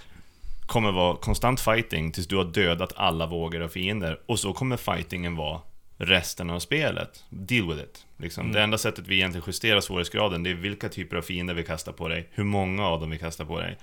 kommer vara konstant fighting tills du har dödat alla vågor av fiender. Och så kommer fightingen vara resten av spelet. Deal with it. Liksom. Mm. Det enda sättet vi egentligen justerar svårighetsgraden, det är vilka typer av fiender vi kastar på dig, hur många av dem vi kastar på dig.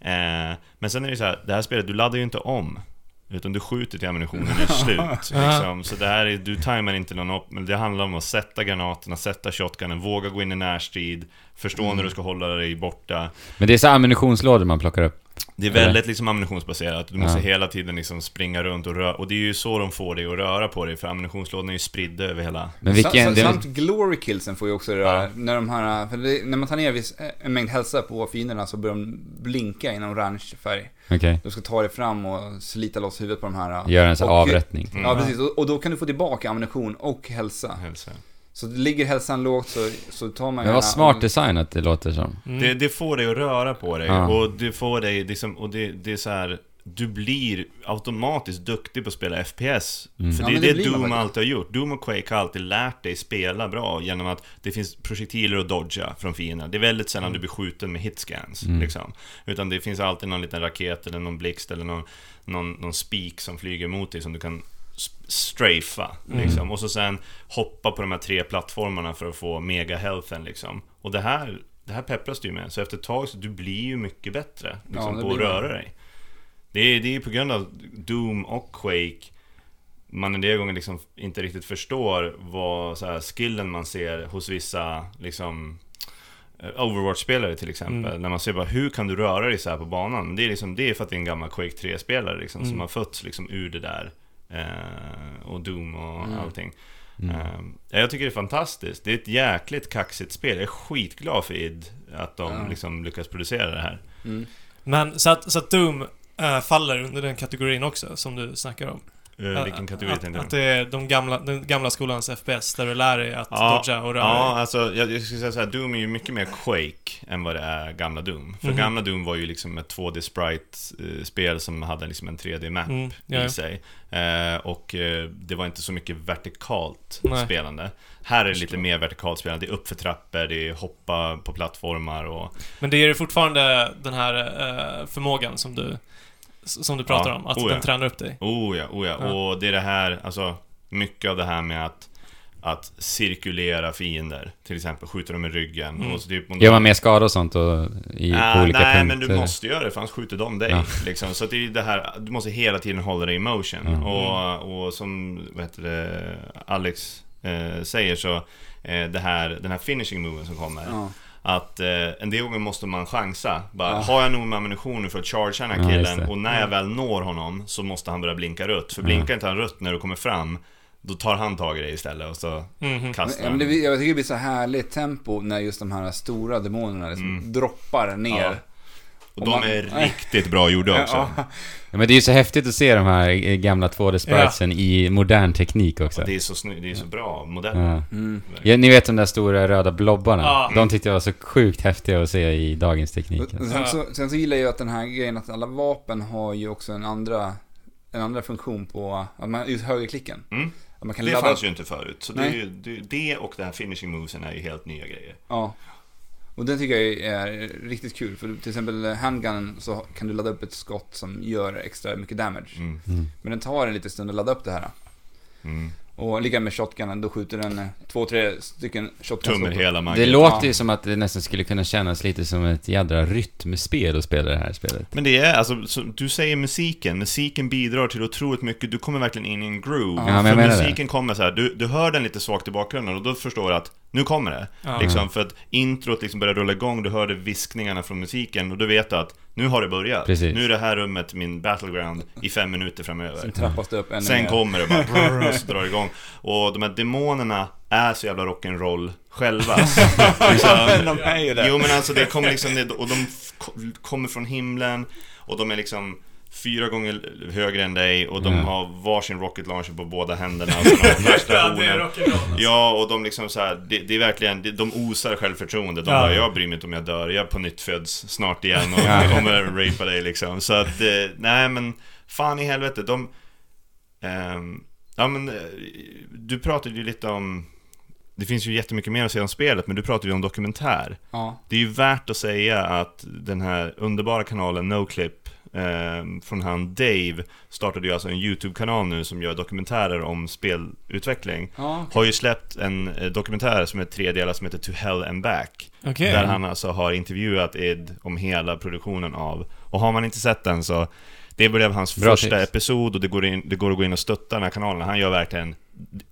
Eh, men sen är det så här, det här spelet, du laddar ju inte om. Utan du skjuter till ammunitionen är [laughs] slut. liksom. Så det här är, du timar inte någon upp, men det handlar om att sätta granaterna, sätta shotgunen, våga gå in i närstrid, förstå Mm. när du ska hålla dig borta. Men det är så ammunitionslådor man plockar upp. Det är väldigt liksom ammunitionsbaserat. Du måste Ja. hela tiden liksom springa runt och röra. Och det är ju så de får dig att röra på dig, för ammunitionslådorna är ju spridda över hela... Men vilken... Sa- Det, Samt glory killsen får ju också röra, Ja. när de här, för det, när man tar ner viss, en mängd hälsa på fienderna så börjar de blinka i en orange färg. Okej. Du ska ta dig fram och slita loss huvudet på de här. Gör en sån avrättning. Mm. Ja, precis. Och, och då kan du få tillbaka ammunition och hälsa. hälsa. Så ligger hälsan lågt så, så tar man Men gärna- vad smart designat det låter som. Mm. Det, det får dig att röra på dig, Ja. och det får dig liksom, och det, det är så här. Du blir automatiskt duktig på att spela FPS. Mm. För Ja, det är men det det, Doom alltid har gjort. Doom och Quake har alltid lärt dig spela bra genom att det finns projektiler att dodga från fienden. Det är väldigt sällan du blir skjuten med hitscans, Mm. liksom. Utan det finns alltid någon liten raket eller någon blixt eller någon, någon, någon spik som flyger mot dig som du kan strafa, liksom. Och så sen hoppa på de här tre plattformarna för att få mega healthen, liksom. Och det här, det här peppras du ju med, så efter ett tag så du blir ju mycket bättre liksom, det på att röra dig. Det är, det är på grund av Doom och Quake man en del gånger liksom inte riktigt förstår vad så här, skillen man ser hos vissa liksom eh, Overwatch-spelare till exempel, när man ser bara hur kan du röra dig så här på banan? Det är, liksom, det är för att det är en gammal Quake 3-spelare liksom, som har fötts liksom ur det där. Eh, och Doom och allting. Eh, jag tycker det är fantastiskt. Det är ett jäkligt kaxigt spel. Jag är skitglad för id att de Ja. liksom lyckas producera det här. Mm. Men så att, så att Doom äh, faller under den kategorin också, som du snackar om? Eh, vilken kategori att, tänkte att du? det är de gamla, den gamla skolans FPS, där du lär dig att Ja, dodga och röra Ja, dig. alltså jag, jag skulle säga så här, Doom är ju mycket mer Quake än vad det är gamla Doom. För Mhm. gamla Doom var ju liksom ett 2D sprite-spel som hade liksom en 3D-map Mm, ja. i sig. Eh, och eh, det var inte så mycket vertikalt Nej. spelande. Här är det lite mer vertikalt spelande. Det är upp för trappor, det är hoppa på plattformar och... Men det dig fortfarande den här eh, förmågan som du, som du pratar Ja, om, att oh ja. den tränar upp dig. Oh ja, oh ja. Ja. Och det är det här, alltså mycket av det här med att att cirkulera fiender, till exempel skjuta dem i ryggen Mm. och så typ, Gör man mer skada och sånt och, i, Ah, på olika nej, punkter? men du måste göra det för annars skjuter de dig. Ja. Liksom. Så att det är det här, du måste hela tiden hålla dig i motion. Mm. Och, och som vad heter det, Alex eh, säger så, eh, det här, den här finishing moven som kommer. Ja. Att eh, en del gånger måste man chansa. Bara, Ja. Har jag nog med ammunition nu för att chargea den här Ja, killen det. och när jag väl når honom så måste han börja blinka rött. För blinkar inte han rött när du kommer fram, då tar han tag i dig istället och så Mhm. kastar Men, ja, han. men det, jag tycker det blir så härligt tempo när just de här stora demonerna liksom Mm. droppar ner. Ja. Och Och de man- är riktigt bra gjorda också. Ja, Ja, men det är ju så häftigt att se de här gamla 2D-spritesen i modern teknik också. Och det är så, sny- det är så bra modeller. Ja. mm. Ja, ni vet de där stora röda blobbarna? Ja. De tyckte jag var så sjukt häftiga att se i dagens teknik. Och Sen, så, sen så gillar jag ju att den här grejen att alla vapen har ju också en andra, en andra funktion på, att man, just högerklicken. Mm. Att man kan Det ladda fanns ju inte förut. Så det, ju, det, det och det här finishing movesen är ju helt nya grejer. Ja. Och det tycker jag är riktigt kul. För till exempel handgunnen så kan du ladda upp ett skott som gör extra mycket damage. Mm. Mm. Men den tar en liten stund att ladda upp det här. Mm. Och lika med shotgunnen, då skjuter den två, tre stycken shotguns. Tummer hela Det maggen. låter Ja. ju som att det nästan skulle kunna kännas lite som ett jädra rytmspel att spela det här spelet. Men det är, alltså, så, du säger musiken. Musiken bidrar till otroligt mycket. Du kommer verkligen in i en groove. Ja, men jag för menar det. musiken kommer så här, du, du hör den lite svagt i bakgrunden och då förstår du att nu kommer det. Ja. Liksom, för att introt liksom börjar rulla igång, du hörde viskningarna från musiken och du vet att nu har det börjat. Precis. Nu är det här rummet min battleground i fem minuter framöver. Sen trappas det upp ännu Sen mer. kommer det bara [laughs] brrr, och så drar det igång. Och de här demonerna är så jävla rock'n'roll själva. [laughs] liksom, De är ju det. Jo men alltså det kommer liksom, och de kommer från himlen och de är liksom fyra gånger högre än dig och de Ja. har varsin rocket launcher på båda händerna [laughs] och så de har värsta Ja, alltså. Ja, och de liksom så här, det, det är verkligen, det, de osar självförtroende. De Ja. bara, jag bryr mig inte om jag dör, jag är på nytt föds snart igen och Ja. jag kommer rapa dig liksom. Så att, eh, nej men, fan i helvete, de... ehm, ja men, eh, du pratade ju lite om... Det finns ju jättemycket mer att säga om spelet, men du pratade ju om dokumentär. Ja. Det är ju värt att säga att den här underbara kanalen NoClip från han Dave startade ju alltså en YouTube-kanal nu som gör dokumentärer om spelutveckling. Ja. Har ju släppt en eh, dokumentär som är tre delar som heter To Hell and Back. Okej. Där han alltså har intervjuat Id om hela produktionen av. Och har man inte sett den så det blev hans Bra första tips. episod och det går, in, det går att gå in och stötta den här kanalen. Han gör verkligen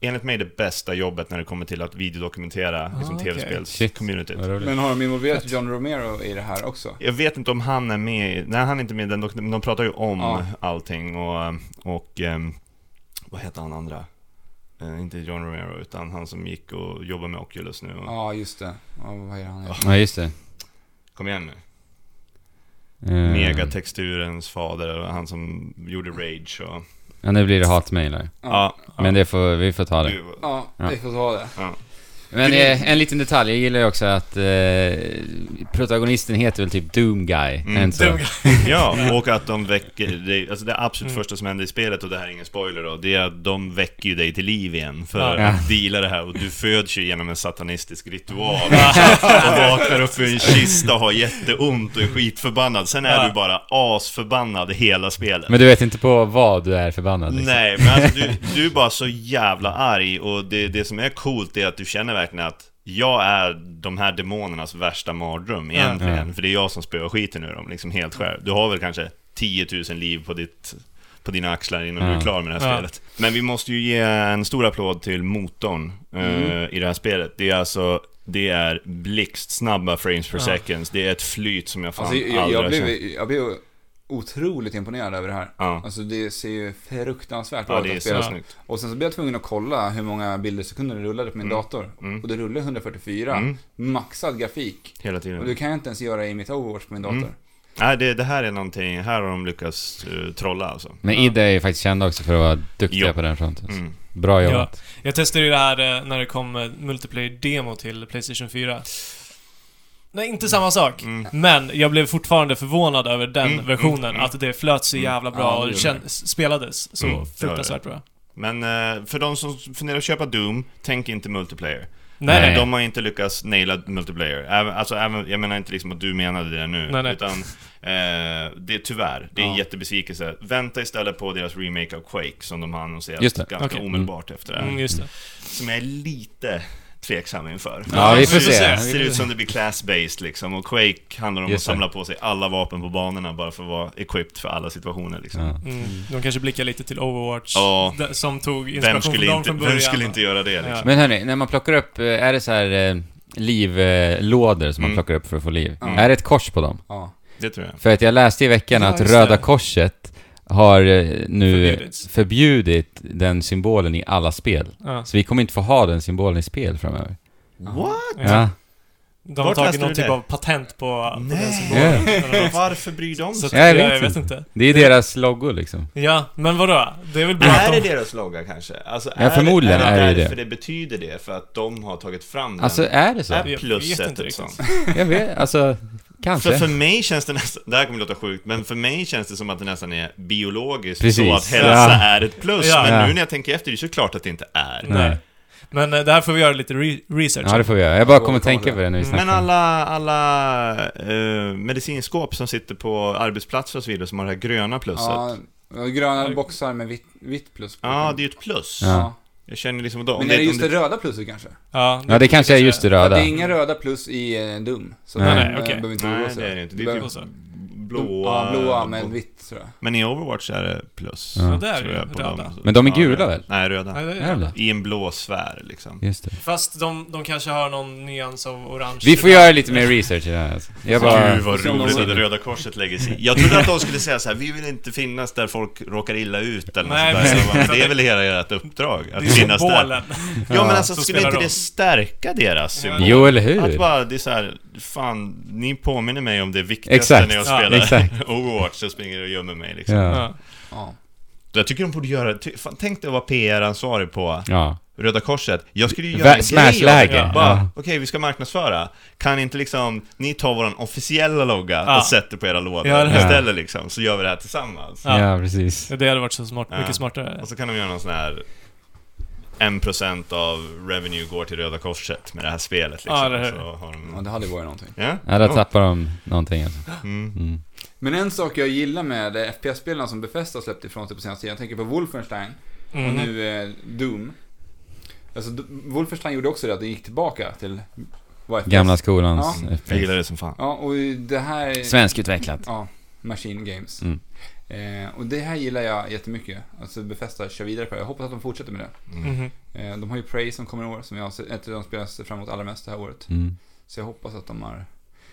enligt mig det bästa jobbet när det kommer till att videodokumentera liksom, Ah, okej. tv-spels-communityt. Vad roligt. Men har de involverat John Romero i det här också? Jag vet inte om han är med Nej, han är inte med i den dok- men de pratar ju om Ja. allting och, och ehm, vad heter han andra? Eh, inte John Romero, utan han som gick och jobbade med Oculus nu. Ja, just det. Ja, vad är han? Ja, just det. Kom igen nu. Mm. Megatexturens fader, och han som gjorde Rage och... Ja, nu blir det hatmejl här. Ja. Men det får, vi får ta det. Ja. vi får ta det. ja. Men eh, en liten detalj, jag gillar ju också att eh, protagonisten heter väl typ Doom Guy. Mm. Doom [laughs] Ja, och att de väcker dig, alltså det absolut Mm. första som händer i spelet, och det här är ingen spoiler då, det är att de väcker ju dig till liv igen för Ja. att deala det här och du föds ju genom en satanistisk ritual [laughs] och vaknar upp i en kista och har jätteont och är skitförbannad. Sen är Ja. du bara asförbannad hela spelet. Men du vet inte på vad du är förbannad liksom. Nej, men alltså du, du är bara så jävla arg och det, det som är coolt är att du känner verkligen att jag är de här demonernas värsta mardröm egentligen. Ja. För det är jag som spöar skiten ur dem, liksom helt själv. Du har väl kanske 10 000 liv på ditt på dina axlar innan Ja. du är klar med det här Ja. spelet. Men vi måste ju ge en stor applåd till motorn eh, i det här spelet. Det är alltså, det är blixtsnabba frames per Ja. seconds. Det är ett flyt som jag fan Alltså, jag, aldrig jag, blev, jag blev otroligt imponerad över det här. Ja. Alltså det ser ju fruktansvärt bra Ja, ut att spela. snyggt. Och sen så blev jag tvungen att kolla hur många bilder i sekunden det rullade på min Mm. dator. Mm. Och det rullade 144. Mm. Maxad grafik. Hela Och tiden. det kan jag inte ens göra i mitt Overwatch på min dator. Mm. Nej, det, det här är någonting, här har de lyckats eh, trolla alltså. Men id är ju faktiskt kända också för att vara duktiga Jo. på den fronten. Mm. Bra Ja. jobbat. Jag testade ju det här eh, när det kom eh, multiplayer-demo till Playstation 4. Nej, inte samma sak. Mm. Men jag blev fortfarande förvånad över den Mm, versionen. mm, mm. Att det flöt så Mm. jävla bra Ja, och spelades så Mm, fruktansvärt bra. Men eh, för de som funderar att köpa Doom, tänk inte multiplayer. Nej, nej. De har inte lyckats naila multiplayer. Även, alltså, även, jag menar inte liksom att du menade det nu. Nej, nej. Utan, eh, det är tyvärr, det är en Ja. jättebesvikelse. Vänta istället på deras remake av Quake, som de har annonserat ganska Okej. omedelbart efter det här. Mm, just det. Som jag är lite tveksam inför. Ja, vi får se. Det ser ut som det blir class-based liksom, och Quake handlar om Just att samla på sig alla vapen på banorna bara för att vara equipped för alla situationer liksom. Ja. Mm. De kanske blickar lite till Overwatch, Ja. som tog Vem inspiration skulle, från dem inte, från början. vem skulle inte göra det liksom? Ja. Men hörni, när man plockar upp, eh, är det så här eh, livlådor som man Mm. plockar upp för att få liv? Mm. Är det ett kors på dem? Ja. Det tror jag. För att jag läste i veckan Ja, att Röda. Korset har eh, nu Förbjudits. förbjudit den symbolen i alla spel. Ja. Så vi kommer inte få ha den symbolen i spel framöver. What? Ja. De har Vart tagit läste någon du typ det? av patent på, på den Nej. symbolen. Eller något. Varför bryr de Så sig? att, Ja, jag jag, vet inte. Det är deras logo liksom. Ja, men vadå? Det är väl bra Är att det de... deras logga kanske? Alltså, Ja, förmodligen är är det det det. därför det betyder det? För att de har tagit fram den? Alltså, är det så? är Jag vet inte ett riktigt. sånt? Jag vet, alltså, kanske. För, för mig känns det nästan, det här kommer låta sjukt, men för mig känns det som att det nästan är biologiskt Precis. så att hälsa Ja. är ett plus. Ja. Men Ja. nu när jag tänker efter, det är såklart att det inte är. Nej. Men eh, det här får vi göra lite re research. Ja, det får vi göra. Jag bara Ja, kommer tänka på det när vi snackar. Men alla, alla eh, medicinskåp som sitter på arbetsplatser och så vidare som har det här gröna plusset. Ja, Ja, gröna boxar med vitt, vitt plus på. det är ju ett plus. Ja. Jag känner liksom då, Men är det just det röda plusset kanske? Ja, Ja, det kanske är just det röda. det är inga röda plus i eh, Dum. Så Nej, nej, eh, okej. behöver inte oroa Nej, det är det inte. Det är typ så. blåa... Ja, blåa med vitt tror jag. Men i Overwatch är det plus. Ja. Ja, där är tror jag, på röda. dem. Men de är Ja, gula röda. väl? Nej, röda. Nej, det är röda. I en blå sfär liksom. Just det. Fast de, de kanske har någon nyans av orange. Vi får göra lite mer research i det här alltså. Jag bara... Gud vad Som de roligt att. Röda Korset lägger sig i. Jag trodde att de skulle säga så här: vi vill inte finnas där folk råkar illa ut eller något Nej, sånt där. Så Det är väl hela ert uppdrag, att är finnas där. symbolen. Ja men alltså, skulle spelar inte roll. det stärka deras symbol? Jo, eller hur? Att bara, det är så här, fan, ni påminner mig om det viktigaste Exakt. när jag Ja, spelar exakt. [laughs] Overwatch, så springer jag och gömmer mig liksom. Ja. Ja. Ja. Jag tycker de borde göra, ty, fan, tänk dig att vara PR-ansvarig på Ja. Röda Korset. Jag skulle ju göra en grej av. Bara, Ja. Okej, vi ska marknadsföra. Kan inte liksom, ni tar våran officiella logga Ja. och sätter på era lådor Ja, istället liksom, så gör vi det här tillsammans. Ja. Ja, precis. Det hade varit så smart, Ja. mycket smartare. Och så kan de göra någon sån här 1% av revenue går till Röda Korset med det här spelet liksom. Ja, det här. Så har de... ja, det hade varit någonting. Ja? Ja, där tappar de någonting alltså. Mm. Mm. Men en sak jag gillar med FPS-spelarna som har släppt ifrån sig på senaste tiden, jag tänker på Wolfenstein och Mhm. nu eh, Doom. Alltså, Wolfenstein gjorde också det, att det gick tillbaka till vad FPS. Gamla skolans Ja. Jag gillar det som fan. Ja, och det här... Svenskutvecklat. Ja. Machine Games. Mm. Eh, och det här gillar jag jättemycket. Alltså Befesta kör vidare på det. Jag hoppas att de fortsätter med det. Mhm. Eh, de har ju Prey som kommer i år, som jag ser- ett av de spel jag ser fram emot allra mest det här året. Mm. Så jag hoppas att de har...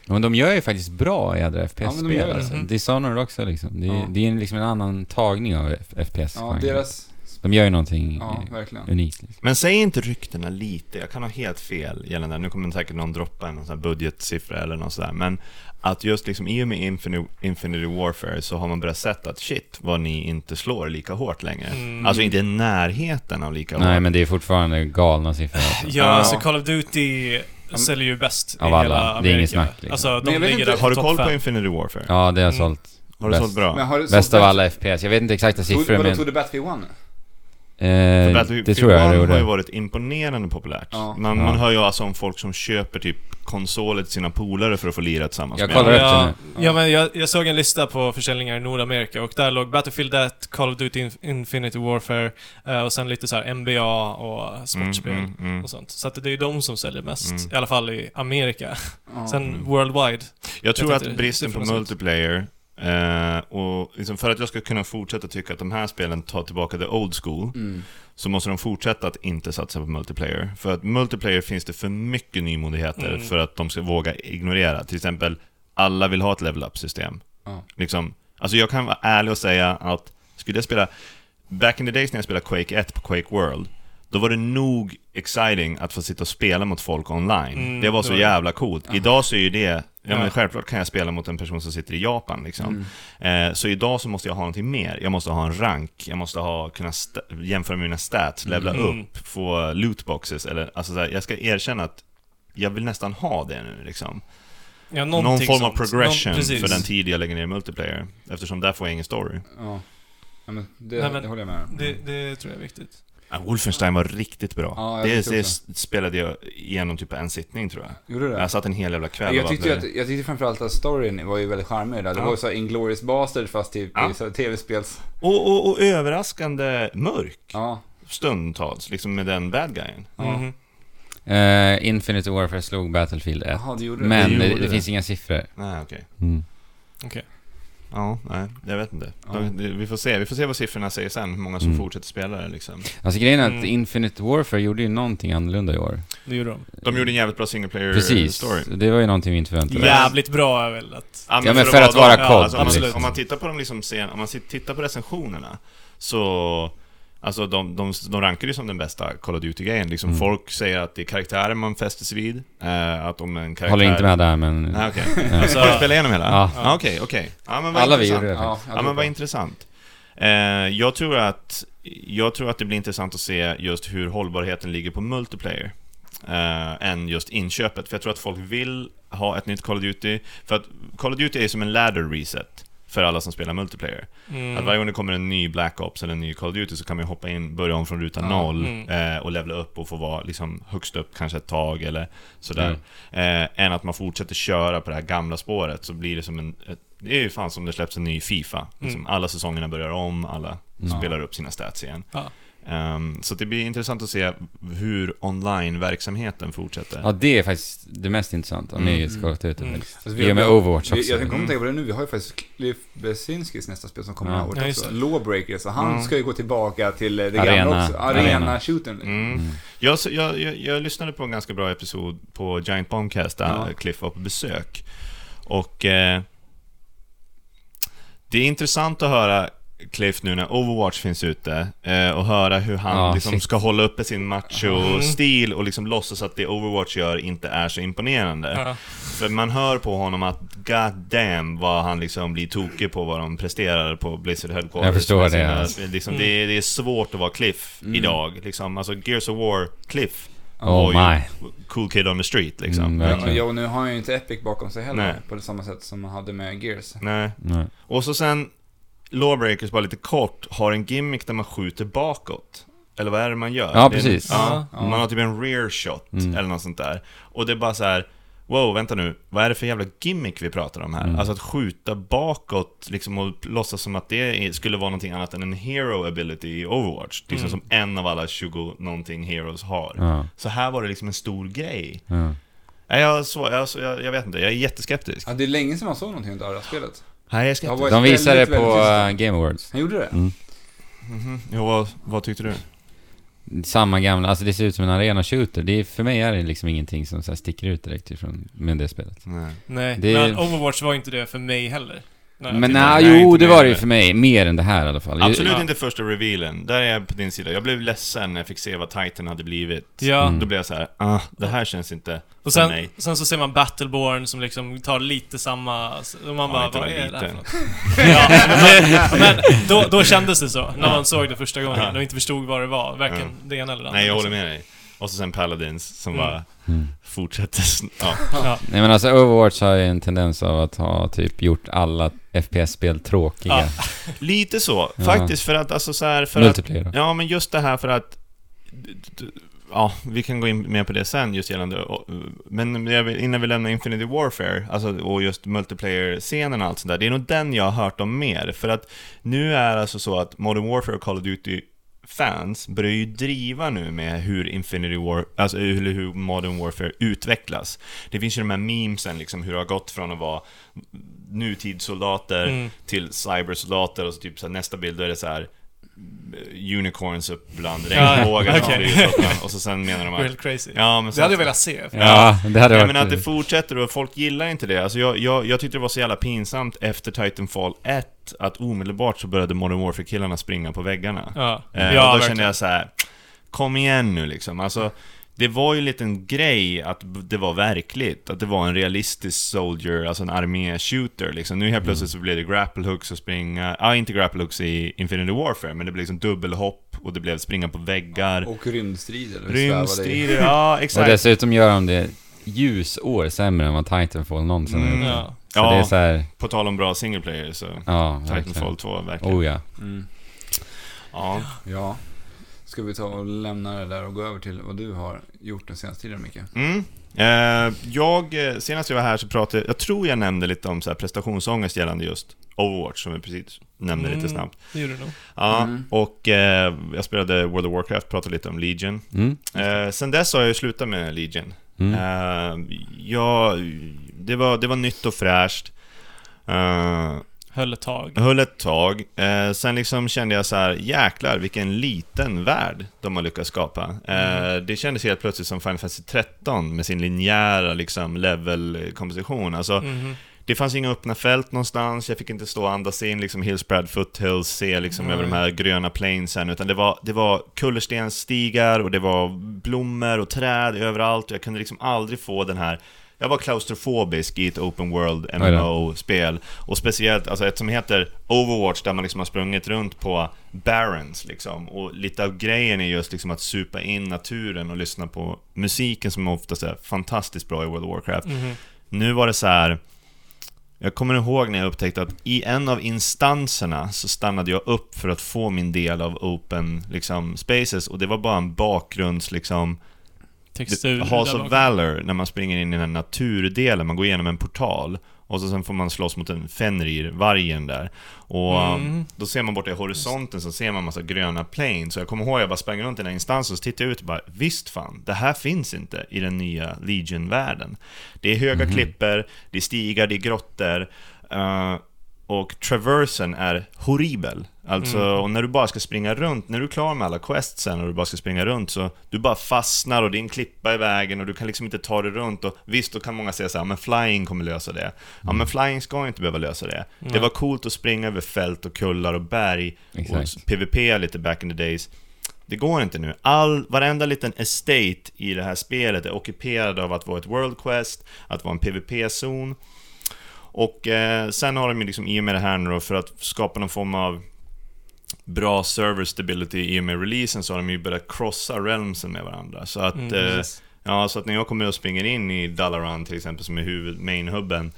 Men de gör ju faktiskt bra jädra Ja, de FPS-spel gör det. alltså. Mhm. Dishonored också liksom. Det är, Ja. det är liksom en annan tagning av FPS. Ja, deras... De gör ju någonting Ja, unikt. Liksom. Men säg inte ryktena lite, jag kan ha helt fel gällande Nu kommer säkert någon droppa en någon sån budgetsiffra eller något sådär Men att just liksom i och med Infinity, Infinity Warfare så har man börjat sett att shit vad ni inte slår lika hårt längre Mm. Alltså inte i närheten av lika Nej, hårt men det är fortfarande galna siffror. [laughs] Alltså. Ja, alltså Call of Duty säljer ju bäst Av i alla. hela Det är Amerika. inget snack, liksom. Alltså, Men de jag ligger inte- där Har du koll på fem. Infinity Warfare? Ja, det har Mm. sålt. Har du sålt bra? Men har du Bäst av alla FPS. Jag vet inte exakta Tog, siffror, vadå, men... tog du Battlefield 1? För Eh, Battlefield det tror jag 1 det har ju gjorde. varit imponerande populärt. Ja. Man, Ja. man hör ju alltså om folk som köper typ konsoler till sina polare för att få lira tillsammans Jag med kollar upp det ja, nu. ja, men jag, jag såg en lista på försäljningar i Nordamerika och där låg Battlefield 1, Call of Duty In- Infinity Warfare eh, och sen lite så här NBA och sportspel Mm, mm, mm. och sånt. Så att det är ju de som säljer mest, Mm. i alla fall i Amerika. Sen worldwide. Jag tror Jag att bristen på multiplayer eh, och liksom för att jag ska kunna fortsätta tycka att de här spelen tar tillbaka the old school Mm. så måste de fortsätta att inte satsa på multiplayer. För att multiplayer finns det för mycket nymodigheter Mm. för att de ska våga ignorera. Till exempel, alla vill ha ett level up-system. Ja. Liksom, alltså jag kan vara ärlig och säga att skulle jag spela Back in the days när jag spelade Quake 1 på Quake World Då var det nog exciting att få sitta och spela mot folk online. Mm, det var det så var det. jävla coolt. Idag så är ju det, ja, men självklart kan jag spela mot en person som sitter i Japan liksom. Eh, så idag så måste jag ha någonting mer. Jag måste ha en rank, jag måste ha, kunna jämföra mina stats, levla Mm. upp, få lootboxes eller, alltså så här, jag ska erkänna att jag vill nästan ha det nu liksom. Ja, Någon form av progression Någon- för den tid jag lägger ner i multiplayer. Eftersom där får jag ingen story. Ja. ja men det, Nej, men det håller jag med om. Det, det tror jag är viktigt. Ja, Wolfenstein var riktigt bra. Ja, det, det spelade jag igenom typ en sittning tror jag. Gjorde du det? Jag satt en hel jävla kväll jag, tyckte att, jag tyckte framförallt att storyn var ju väldigt charmig där. Det Ja. var ju så Inglourious Bastard fast typ Ja. i så här tv-spels... och, och, och överraskande mörk Ja. stundtals, liksom med den bad guyen. Ja. Mhm. Eh, Infinity Warfare slog Battlefield 1. Jaha, det. Men det det, det finns inga siffror. Nej, okej. Mm. Ja, nej, jag vet inte. Ja. De- Vi får se, vi får se vad siffrorna säger sen, hur många som Mm. fortsätter spela det liksom. Alltså grejen är att Mm. Infinite Warfare gjorde ju någonting annorlunda i år. Det gjorde de. De gjorde en jävligt bra single player Precis. story. Det var ju någonting vi inte förväntade oss. Jävligt bra är väl att... Ja, men för att vara dem- kod, alltså, om, man, absolut. om man tittar på dem liksom sen, om man tittar på recensionerna så Alltså de, de, de rankar ju som den bästa Call of Duty-grejen. Liksom Mm. Folk säger att det är karaktärer man fäster sig vid. Eh, att om en karaktär... Håller inte med där, men... Nej, okej. [laughs] Alltså- Har du spelat igenom hela? Ja. Okej, okej. Ja, men vad Alla vi intressant. gjorde det. Ja, Ja, men vad intressant. Eh, jag, tror att, jag tror att det blir intressant att se just hur hållbarheten ligger på multiplayer. Eh, än just inköpet. För jag tror att folk vill ha ett nytt Call of Duty. För att Call of Duty är som en ladder reset för alla som spelar multiplayer. Mm. Att varje gång det kommer en ny Black Ops eller en ny Call of Duty så kan man hoppa in, börja om från ruta Ja, noll mm. eh, och levla upp och få vara liksom högst upp kanske ett tag eller sådär. Eh, än att man fortsätter köra på det här gamla spåret så blir det som en... Ett, det är ju fan som det släpps en ny FIFA. Liksom Mm. Alla säsongerna börjar om, alla Mm. spelar upp sina stats igen. Ja. Ehm, så det blir intressant att se hur online-verksamheten fortsätter. Ja, det är faktiskt det mest intressanta med Mm. just Call of Duty Mm. faktiskt. Alltså, vi- I och med Overwatch Vi, också. jag kommer Mm. tänka på det nu, vi har ju faktiskt Cliff Besinskis nästa spel som kommer Ja. det här året Ja, också. det. Lawbreakers, och han Mm. ska ju gå tillbaka till eh, det Arena. gamla också. Arena. Arena-shooten. Mm. Mm. Jag, jag, jag, jag lyssnade på en ganska bra episod på Giant Bombcast där Ja. Cliff var på besök. Och eh, det är intressant att höra Cliff nu när Overwatch finns ute eh, och höra hur han Ja, liksom shit. ska hålla uppe sin macho-stil och liksom låtsas att det Overwatch gör inte är så imponerande. Ja. För man hör på honom att god damn vad han liksom blir tokig på vad de presterar på Blizzard Headquarters. Jag förstår det, alltså. Liksom, Mm. det, är, det är svårt att vara Cliff Mm. idag. Liksom. Alltså Gears of War, Cliff. Oh my. Cool kid on the street liksom. Mm, Ja, verkligen. ja, och nu har han ju inte Epic bakom sig heller Nej. på det samma sätt som han hade med Gears. Nej. Nej. Och så sen Lawbreakers, bara lite kort, har en gimmick där man skjuter bakåt. Eller vad är det man gör? Ja, Det är en- precis. Ja, Ja. Man har typ en rear shot Mm. eller något sånt där. Och det är bara så här. Wow, vänta nu. Vad är det för jävla gimmick vi pratar om här? Mm. Alltså att skjuta bakåt liksom och låtsas som att det skulle vara någonting annat än en hero ability i Overwatch. Liksom Mm. som en av alla 20 någonting heroes har. Ja, Så här var det liksom en stor grej. ja. Nej, Jag, så, jag, så, jag, jag vet inte, jag är jätteskeptisk. Ja, det är länge sedan man såg någonting av det här spelet. Nej, jag ska inte. De visade det på eh. Game Awards. Han gjorde det? Mm. Jo, vad, vad tyckte du? Samma gamla, alltså det ser ut som en arena shooter. Det är, för mig är det liksom ingenting som så här sticker ut direkt ifrån med det spelet. Nej. Nej, Det- men Overwatch var inte det för mig heller. Nej, Men inte- nej, nej, jo inte det mer var det ju än för mig. Mer än det här i alla fall. Absolut Ja. inte första revealen. Där är jag på din sida. Jag blev ledsen när jag fick se vad Titan hade blivit. Ja. Mm. Då blev jag så här, ah, det här känns inte Och för sen, mig. sen så ser man Battleborn som liksom tar lite samma... Och man bara, inte vad är det här lite. för något? Ja, [laughs] men, men då, då kändes det så, när man såg det första gången Ja. och inte förstod vad det var. Varken det ena eller det andra. Nej, jag håller liksom. med dig. Och så sen Paladins som Mm. bara Mm. fortsätter... sn- Ja. Ja. Nej men alltså Overwatch har ju en tendens av att ha typ gjort alla FPS-spel tråkiga. Ja. [laughs] Lite så. Faktiskt för att, alltså så här, för att... Ja, men just det här för att... Ja, vi kan gå in mer på det sen just gällande... Men vill- innan vi lämnar Infinity Warfare, alltså, och just multiplayer-scenen och allt sånt där, det är nog den jag har hört om mer. För att nu är alltså så att Modern Warfare och Call of Duty fans börjar ju driva nu med hur Infinity War, alltså hur, hur Modern Warfare utvecklas. Det finns ju de här memesen liksom, hur det har gått från att vara nutidssoldater Mm. till cybersoldater och så typ så här, nästa bild då är det så här eh, unicorns upp bland Ja, regnbågar upp bland- och så sen menar de att... helt crazy. Ja, men det hade jag velat se. Ja, det hade Ja, varit... men att det fortsätter och folk gillar inte det. Alltså jag, jag, jag tyckte det var så jävla pinsamt efter Titanfall 1 att omedelbart så började Modern Warfare-killarna springa på väggarna. Ja, Eh, ja och då verkligen. kände jag så här. kom igen nu liksom. Alltså, det var ju en liten grej att det var verkligt, att det var en realistisk soldier, alltså en armé-shooter liksom. Nu helt plötsligt så blev det grapple hooks och springa, ja inte grapple hooks i Infinity Warfare, men det blev liksom dubbelhopp och det blev springa på väggar. Och rymdstrider. Rymdstrider, ja Och [laughs] exakt. dessutom gör de det ljusår sämre än vad Titanfall någonsin har Mm. gjort. Ja. Så Ja. det är så här, På tal om bra single player så, ja, verkligen. Titanfall 2 verkligen. Oh ja. Mm. Ja. Ja. Ska vi ta och lämna det där och gå över till vad du har gjort den senaste tiden, Micke? Mm. Eh, jag, eh, senast jag var här så pratade jag tror jag nämnde lite om så här prestationsångest gällande just Overwatch, som vi precis nämnde lite Mm. snabbt. Det gjorde du nog. Ja, Mm. och eh, jag spelade World of Warcraft, pratade lite om Legion. Mm. Eh, sen dess har jag ju slutat med Legion. Mm. Jag, det, var, det var nytt och fräscht. Höll ett tag. höll ett tag. Eh, sen liksom kände jag så här, jäklar vilken liten värld de har lyckats skapa. Eh, det kändes helt plötsligt som Final Fantasy 13 med sin linjära liksom, level-komposition. Alltså, Mhm. det fanns inga öppna fält någonstans, jag fick inte stå och andas in liksom Hillspread Foothills, se liksom över de här gröna plainsen, utan det var, det var kullerstensstigar och det var blommor och träd överallt och jag kunde liksom aldrig få den här jag var klaustrofobisk i ett open world. MMO-spel. Och speciellt, alltså ett som heter Overwatch, där man liksom har sprungit runt på Barrens liksom. Och lite av grejen är just liksom att supa in naturen och lyssna på musiken som oftast är fantastiskt bra i World of Warcraft. Mhm. Nu var det så här. Jag kommer ihåg när jag upptäckte att i en av instanserna så stannade jag upp för att få min del av open liksom, spaces och det var bara en bakgrunds liksom Textur. House of. Valor, när man springer in i den här naturdelen, man går igenom en portal och så sen får man slåss mot en Fenrir, vargen där. Och Mm. um, då ser man borta i horisonten så ser man massa gröna plains. Så jag kommer ihåg jag bara sprang runt i den här instansen och så tittade jag ut och bara Visst fan, det här finns inte i den nya Legion-världen. Det är höga klippor, det är stigar, det är grottor. eh, och traversen är horribel. Alltså, Mm. och när du bara ska springa runt, när du är klar med alla quests sen och du bara ska springa runt så du bara fastnar och det är en klippa i vägen och du kan liksom inte ta dig runt och visst, då kan många säga så här, men flying kommer lösa det. Ja, men flying ska inte behöva lösa det. Det Nej. var coolt att springa över fält och kullar och berg Exakt. och PVP lite back in the days. Det går inte nu. All, varenda liten estate i det här spelet är ockuperad av att vara ett World Quest, att vara en PVP-zon. Och eh, sen har de ju liksom i och med det här nu då, för att skapa någon form av bra server stability i och med releasen så har de ju börjat crossa realmsen med varandra. Så att, Mm, eh, ja, så att när jag kommer och springer in i Dalaran till exempel, som är huvud, main-hubben,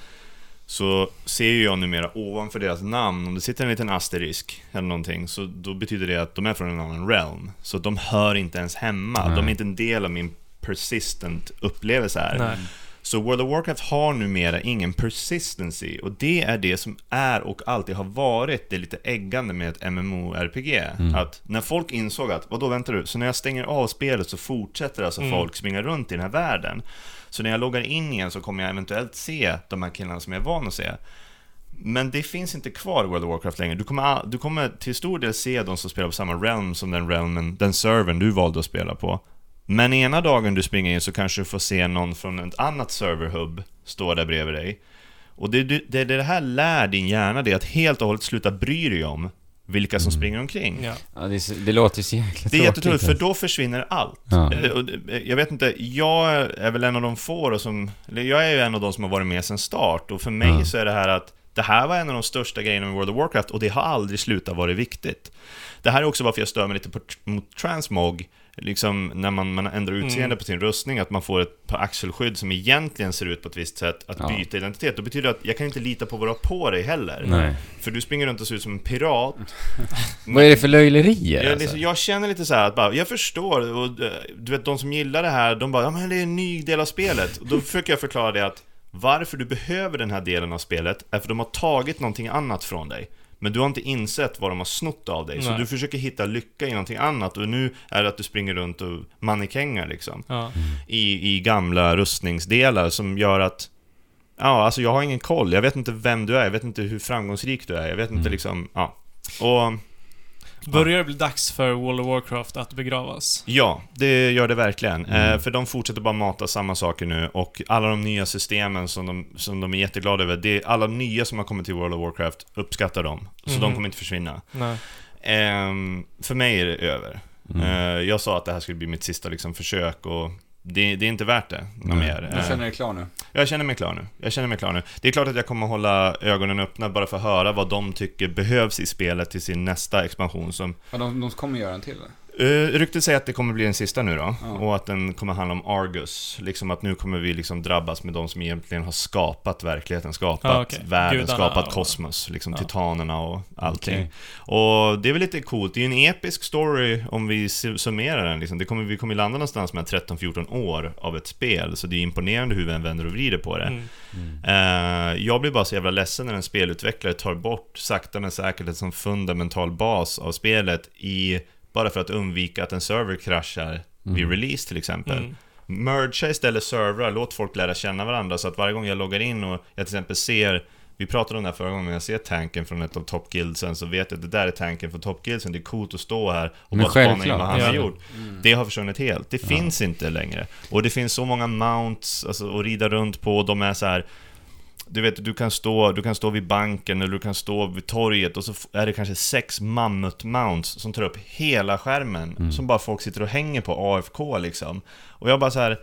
så ser ju jag numera ovanför deras namn, om det sitter en liten asterisk eller någonting, så då betyder det att de är från en annan realm. Så de hör inte ens hemma, Nej. de är inte en del av min persistent upplevelse här. Nej. Så World of Warcraft har numera ingen persistency och det är det som är och alltid har varit det lite äggande med ett MMORPG. Att när folk insåg att, vadå väntar du, så när jag stänger av spelet så fortsätter alltså Mm. folk springa runt i den här världen. Så när jag loggar in igen så kommer jag eventuellt se de här killarna som jag är van att se. Men det finns inte kvar i World of Warcraft längre. Du kommer, du kommer till stor del se de som spelar på samma realm som den realmen, den servern du valde att spela på. Men ena dagen du springer in så kanske du får se någon från ett annat serverhub stå där bredvid dig. Och det, det, det, det här lär din hjärna det att helt och hållet sluta bry dig om vilka som springer omkring. Ja. Ja, det, det låter så jäkla Det är jättetråkigt, tråkigt, för alltså. då försvinner allt. Ja. Eh, och det- Jag vet inte, jag är väl en av de få då som... Jag är ju en av de som har varit med sedan start, och för mig Ja. så är det här att det här var en av de största grejerna med World of Warcraft, och det har aldrig slutat vara viktigt. Det här är också varför jag stör mig lite på, mot transmog, liksom när man, man ändrar utseende Mm. på sin rustning, att man får ett par axelskydd som egentligen ser ut på ett visst sätt, att Ja. byta identitet. Då betyder det att jag kan inte lita på vad du har på dig heller. Nej. För du springer runt och ser ut som en pirat, [laughs] Vad är det för löjlerier jag, alltså? jag känner lite så här att bara, jag förstår, och eh, du vet de som gillar det här, de bara ja men det är en ny del av spelet. Och då försöker jag förklara det att varför du behöver den här delen av spelet är för de har tagit någonting annat från dig. Men du har inte insett vad de har snott av dig, så Nej. du försöker hitta lycka i någonting annat och nu är det att du springer runt och mannekängar liksom. Ja. I, I gamla rustningsdelar som gör att Ja, alltså jag har ingen koll. Jag vet inte vem du är, jag vet inte hur framgångsrik du är, jag vet inte liksom, ja. Och Börjar det bli dags för World of Warcraft att begravas? Ja, det gör det verkligen. Eh, för de fortsätter bara mata samma saker nu och alla de nya systemen som de, som de är jätteglada över, det är alla nya som har kommit till World of Warcraft uppskattar dem. Så Mhm. de kommer inte försvinna. Nej. Ehm, för mig är det över. Mm. Eh, jag sa att det här skulle bli mitt sista liksom, försök och det, det är inte värt det. Något Nej. mer. Du känner dig klar nu? jag känner mig klar nu. Jag känner mig klar nu. Det är klart att jag kommer hålla ögonen öppna bara för att höra vad de tycker behövs i spelet till sin nästa expansion som Ja, de, de kommer göra en till? eller? Uh, ryktet säger att det kommer bli den sista nu då, Ja. och att den kommer handla om Argus. Liksom att nu kommer vi liksom drabbas med de som egentligen har skapat verkligheten, skapat Ja, okej. världen, Gudarna skapat och- kosmos, liksom Ja. titanerna och allting. Okej. Och det är väl lite coolt, det är ju en episk story om vi su- summerar den liksom. det kommer, Vi kommer landa någonstans med 13-14 år av ett spel, så det är imponerande hur vi än vänder och vrider på det. Mm. Eh, jag blir bara så jävla ledsen när en spelutvecklare tar bort, sakta men säkert, en sån fundamental bas av spelet i bara för att undvika att en server kraschar vid release till exempel. Mm. Mergea istället servrar, låt folk lära känna varandra så att varje gång jag loggar in och jag till exempel ser vi pratade om det här förra gången, när jag ser tanken från ett av toppguildsen så vet jag att det där är tanken från toppguildsen, det är coolt att stå här och Men bara spana in vad han har Ja. gjort. Det har försvunnit helt, det finns inte längre. Och det finns så många mounts alltså, att rida runt på, de är så här. Du vet, du kan, stå, du kan stå vid banken eller du kan stå vid torget och så är det kanske sex mammut-mounts som tar upp hela skärmen. Som bara folk sitter och hänger på AFK liksom. Och jag bara så här.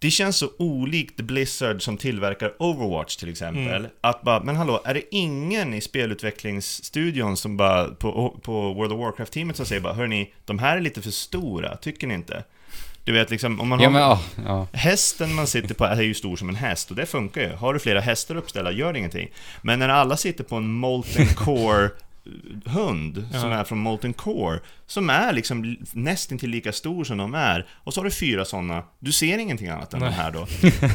Det känns så olikt Blizzard som tillverkar Overwatch till exempel. Att bara, men hallå, är det ingen i spelutvecklingsstudion som bara, på, på World of Warcraft-teamet som säger bara Hörni, de här är lite för stora, tycker ni inte? Du vet liksom, om man Ja har... men ja, ja. Hästen man sitter på är ju stor som en häst och det funkar ju. Har du flera hästar uppställda, gör det ingenting. Men när alla sitter på en Molten [laughs] Core hund som Ja. är från Molten Core som är liksom nästan till lika stor som de är och så har du fyra sådana du ser ingenting annat än Nej. de här då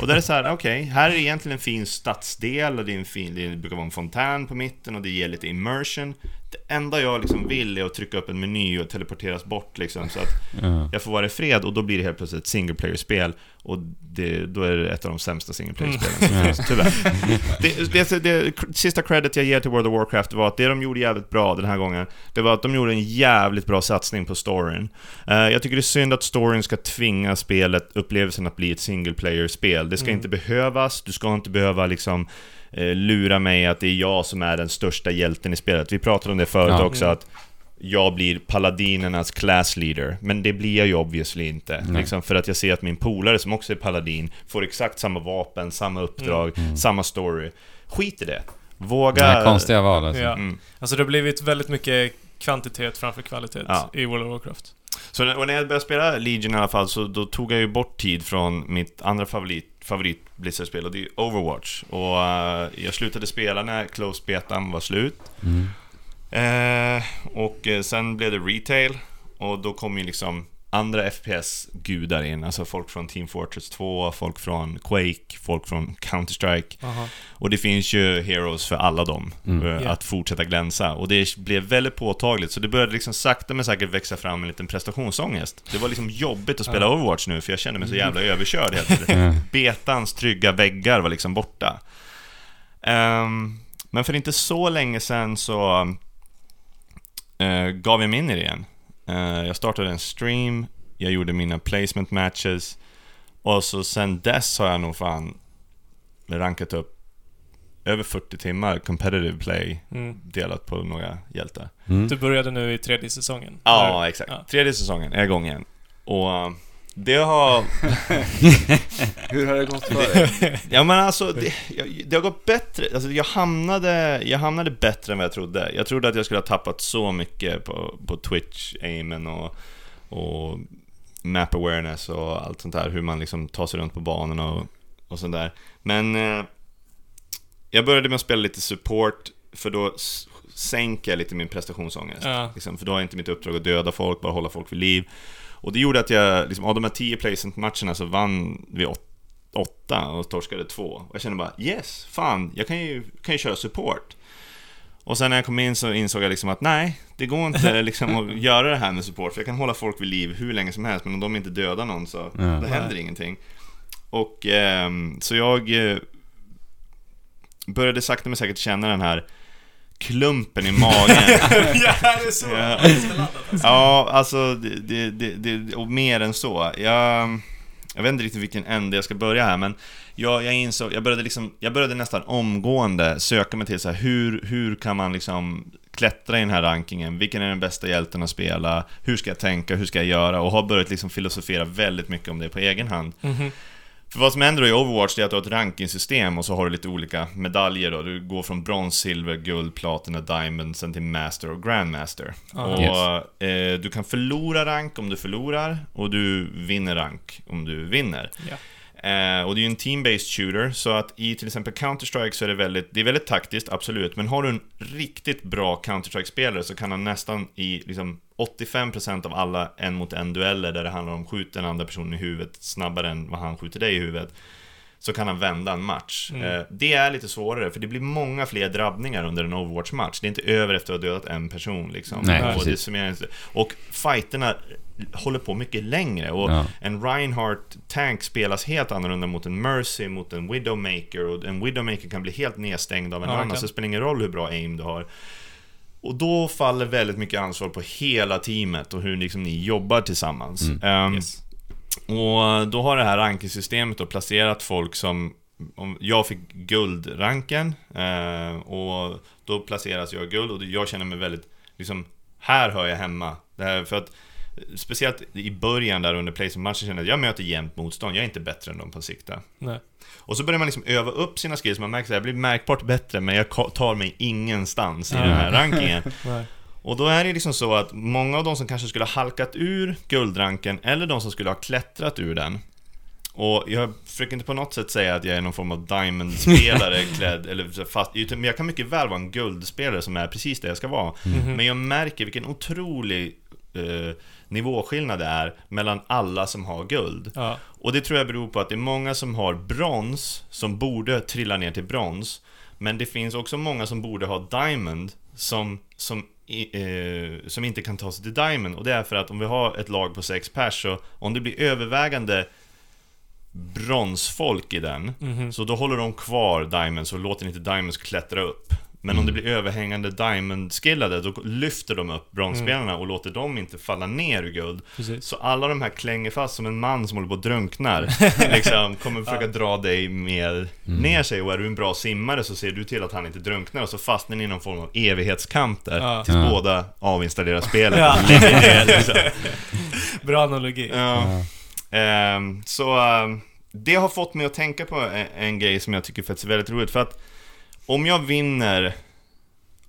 och där är det så här, okej, här är det egentligen en fin stadsdel och det är en fin, det brukar vara en fontän på mitten och det ger lite immersion det enda jag liksom vill är att trycka upp en meny och teleporteras bort liksom så att ja. jag får vara i fred och då blir det helt plötsligt ett single player-spel och det, då är det ett av de sämsta single player-spelen som finns, tyvärr. Det, det, det, sista credit jag ger till World of Warcraft var att det de gjorde jävligt bra den här gången, det var att de gjorde en jävligt bra satsning på storyn. Eh, jag tycker det är synd att storyn ska tvinga spelet, upplevelsen att bli ett single player-spel. Det ska Mm. inte behövas, du ska inte behöva liksom lura mig att det är jag som är den största hjälten i spelet. Vi pratade om det förut Ja. också, att jag blir paladinernas class leader, men det blir jag ju obviously inte. Liksom, för att jag ser att min polare som också är paladin får exakt samma vapen, samma uppdrag, Mm. samma story. Skit i det. Det Våga... här konstiga val alltså. Ja. Mm. Alltså det har blivit väldigt mycket kvantitet framför kvalitet Ja. i World of Warcraft. Så när, och när jag började spela Legion i alla fall, så då tog jag ju bort tid från mitt andra favorit, favorit Blizzard-spel, och det är Overwatch. Och eh, jag slutade spela när Closed Betan var slut. Mm. Eh, och eh, sen blev det retail och då kom ju liksom andra FPS-gudar in, alltså folk från Team Fortress 2, folk från Quake, folk från Counter-Strike. Aha. Och det finns ju heroes för alla dem, Mm. eh, att fortsätta glänsa. Och det blev väldigt påtagligt, så det började liksom sakta men säkert växa fram en liten prestationsångest. Det var liksom jobbigt att spela. Overwatch nu, för jag kände mig så jävla överkörd hela tiden. Ja. Betans trygga väggar var liksom borta. Ehm, Men för inte så länge sedan så eh, gav jag mig in i det igen. Eh, jag startade en stream, jag gjorde mina placement matches och så sen dess har jag nog fan rankat upp över 40 timmar competitive play Mm. delat på några hjältar. Du började nu i tredje säsongen? Ja, Eller? exakt. Ja. Tredje säsongen är igång igen. Och det har... [laughs] Hur har det gått för dig? Ja men alltså, det, jag- det har gått bättre. Alltså, jag, hamnade, jag hamnade bättre än vad jag trodde. Jag trodde att jag skulle ha tappat så mycket på, på Twitch, aimen och, och map awareness och allt sånt där. Hur man liksom tar sig runt på banorna och, och sånt där. Men eh, jag började med att spela lite support, för då sänker jag lite min prestationsångest. Ja. Liksom, för då är inte mitt uppdrag att döda folk, bara hålla folk vid liv. Och det gjorde att jag, liksom, av de här 10 placement-matcherna så vann vi åt, åtta och torskade två. Och jag kände bara yes, fan, jag kan ju, kan ju köra support. Och sen när jag kom in så insåg jag liksom att nej, det går inte [laughs] liksom att göra det här med support, för jag kan hålla folk vid liv hur länge som helst, men om de inte dödar någon så Ja. det händer ingenting. Och ehm, så jag eh, började sakta men säkert känna den här klumpen i magen. [laughs] ja, det är så! Ja. Ja, alltså, det, det, det, och mer än så. Jag, jag vet inte riktigt vilken ände jag ska börja här, men jag, jag insåg, jag började, liksom, jag började nästan omgående söka mig till så här, hur, hur kan man liksom klättra i den här rankingen? Vilken är den bästa hjälten att spela? Hur ska jag tänka? Hur ska jag göra? Och har börjat liksom filosofera väldigt mycket om det på egen hand. Mhm. För vad som händer i Overwatch är att du har ett rankingsystem och så har du lite olika medaljer då. Du går från brons, silver, guld, platina, diamond, sen till master och grandmaster. Ah. och Yes. eh, du kan förlora rank om du förlorar och du vinner rank om du vinner. Ja. Eh, och det är ju en team-based shooter, så att i till exempel Counter-Strike så är det väldigt, det är väldigt taktiskt, absolut, men har du en riktigt bra Counter-Strike-spelare så kan han nästan i liksom 85% av alla en mot en dueller där det handlar om skjut den andra personen i huvudet snabbare än vad han skjuter dig i huvudet så kan han vända en match. Mm. Eh, det är lite svårare, för det blir många fler drabbningar under en Overwatch-match. Det är inte över efter att ha dödat en person liksom. Nej, och, det och fighterna håller på mycket längre. Och Ja. en Reinhardt-tank spelas helt annorlunda mot en Mercy, mot en Widowmaker. Och en Widowmaker kan bli helt nedstängd av en Ja, annan, verkligen. så det spelar ingen roll hur bra aim du har. Och då faller väldigt mycket ansvar på hela teamet och hur liksom ni jobbar tillsammans. Ehm, Yes. Och då har det här rankingsystemet då placerat folk som om jag fick guldranken eh, och då placeras jag guld och jag känner mig väldigt, liksom, här hör jag hemma. Det här, för att Speciellt i början där under placement-matchen kände jag att jag möter jämnt motstånd, jag är inte bättre än dem på sikte. Nej. Och så börjar man liksom öva upp sina skills, man märker att jag blir märkbart bättre men jag tar mig ingenstans i den här rankingen. [laughs] Och då är det liksom så att många av de som kanske skulle ha halkat ur guldranken, eller de som skulle ha klättrat ur den, och jag försöker inte på något sätt säga att jag är någon form av diamond-spelare [laughs] klädd, eller fast, utan- men jag kan mycket väl vara en guldspelare som är precis det jag ska vara. Men jag märker vilken otrolig eh, nivåskillnad det är mellan alla som har guld. Ja. Och det tror jag beror på att det är många som har brons, som borde trilla ner till brons. Men det finns också många som borde ha diamond, som, som, i- eh, som inte kan ta sig till diamond. Och det är för att om vi har ett lag på sex pers, så om det blir övervägande bronsfolk i den, Mhm. så då håller de kvar diamonds och låter inte diamonds klättra upp. Men om det blir överhängande diamond-skillade, då lyfter de upp bronsspelarna och låter dem inte falla ner ur guld. Precis. Så alla de här klänger fast som en man som håller på och drunknar. [laughs] liksom kommer försöka dra dig med ner sig och är du en bra simmare så ser du till att han inte drunknar och så fastnar ni i någon form av evighetskamp där. Ja. Tills Ja. båda avinstallerar spelet Ja. ner. [laughs] Liksom. Bra analogi. Ja. Ehm, så ehm, det har fått mig att tänka på en, en grej som jag tycker faktiskt är väldigt roligt. För att om jag vinner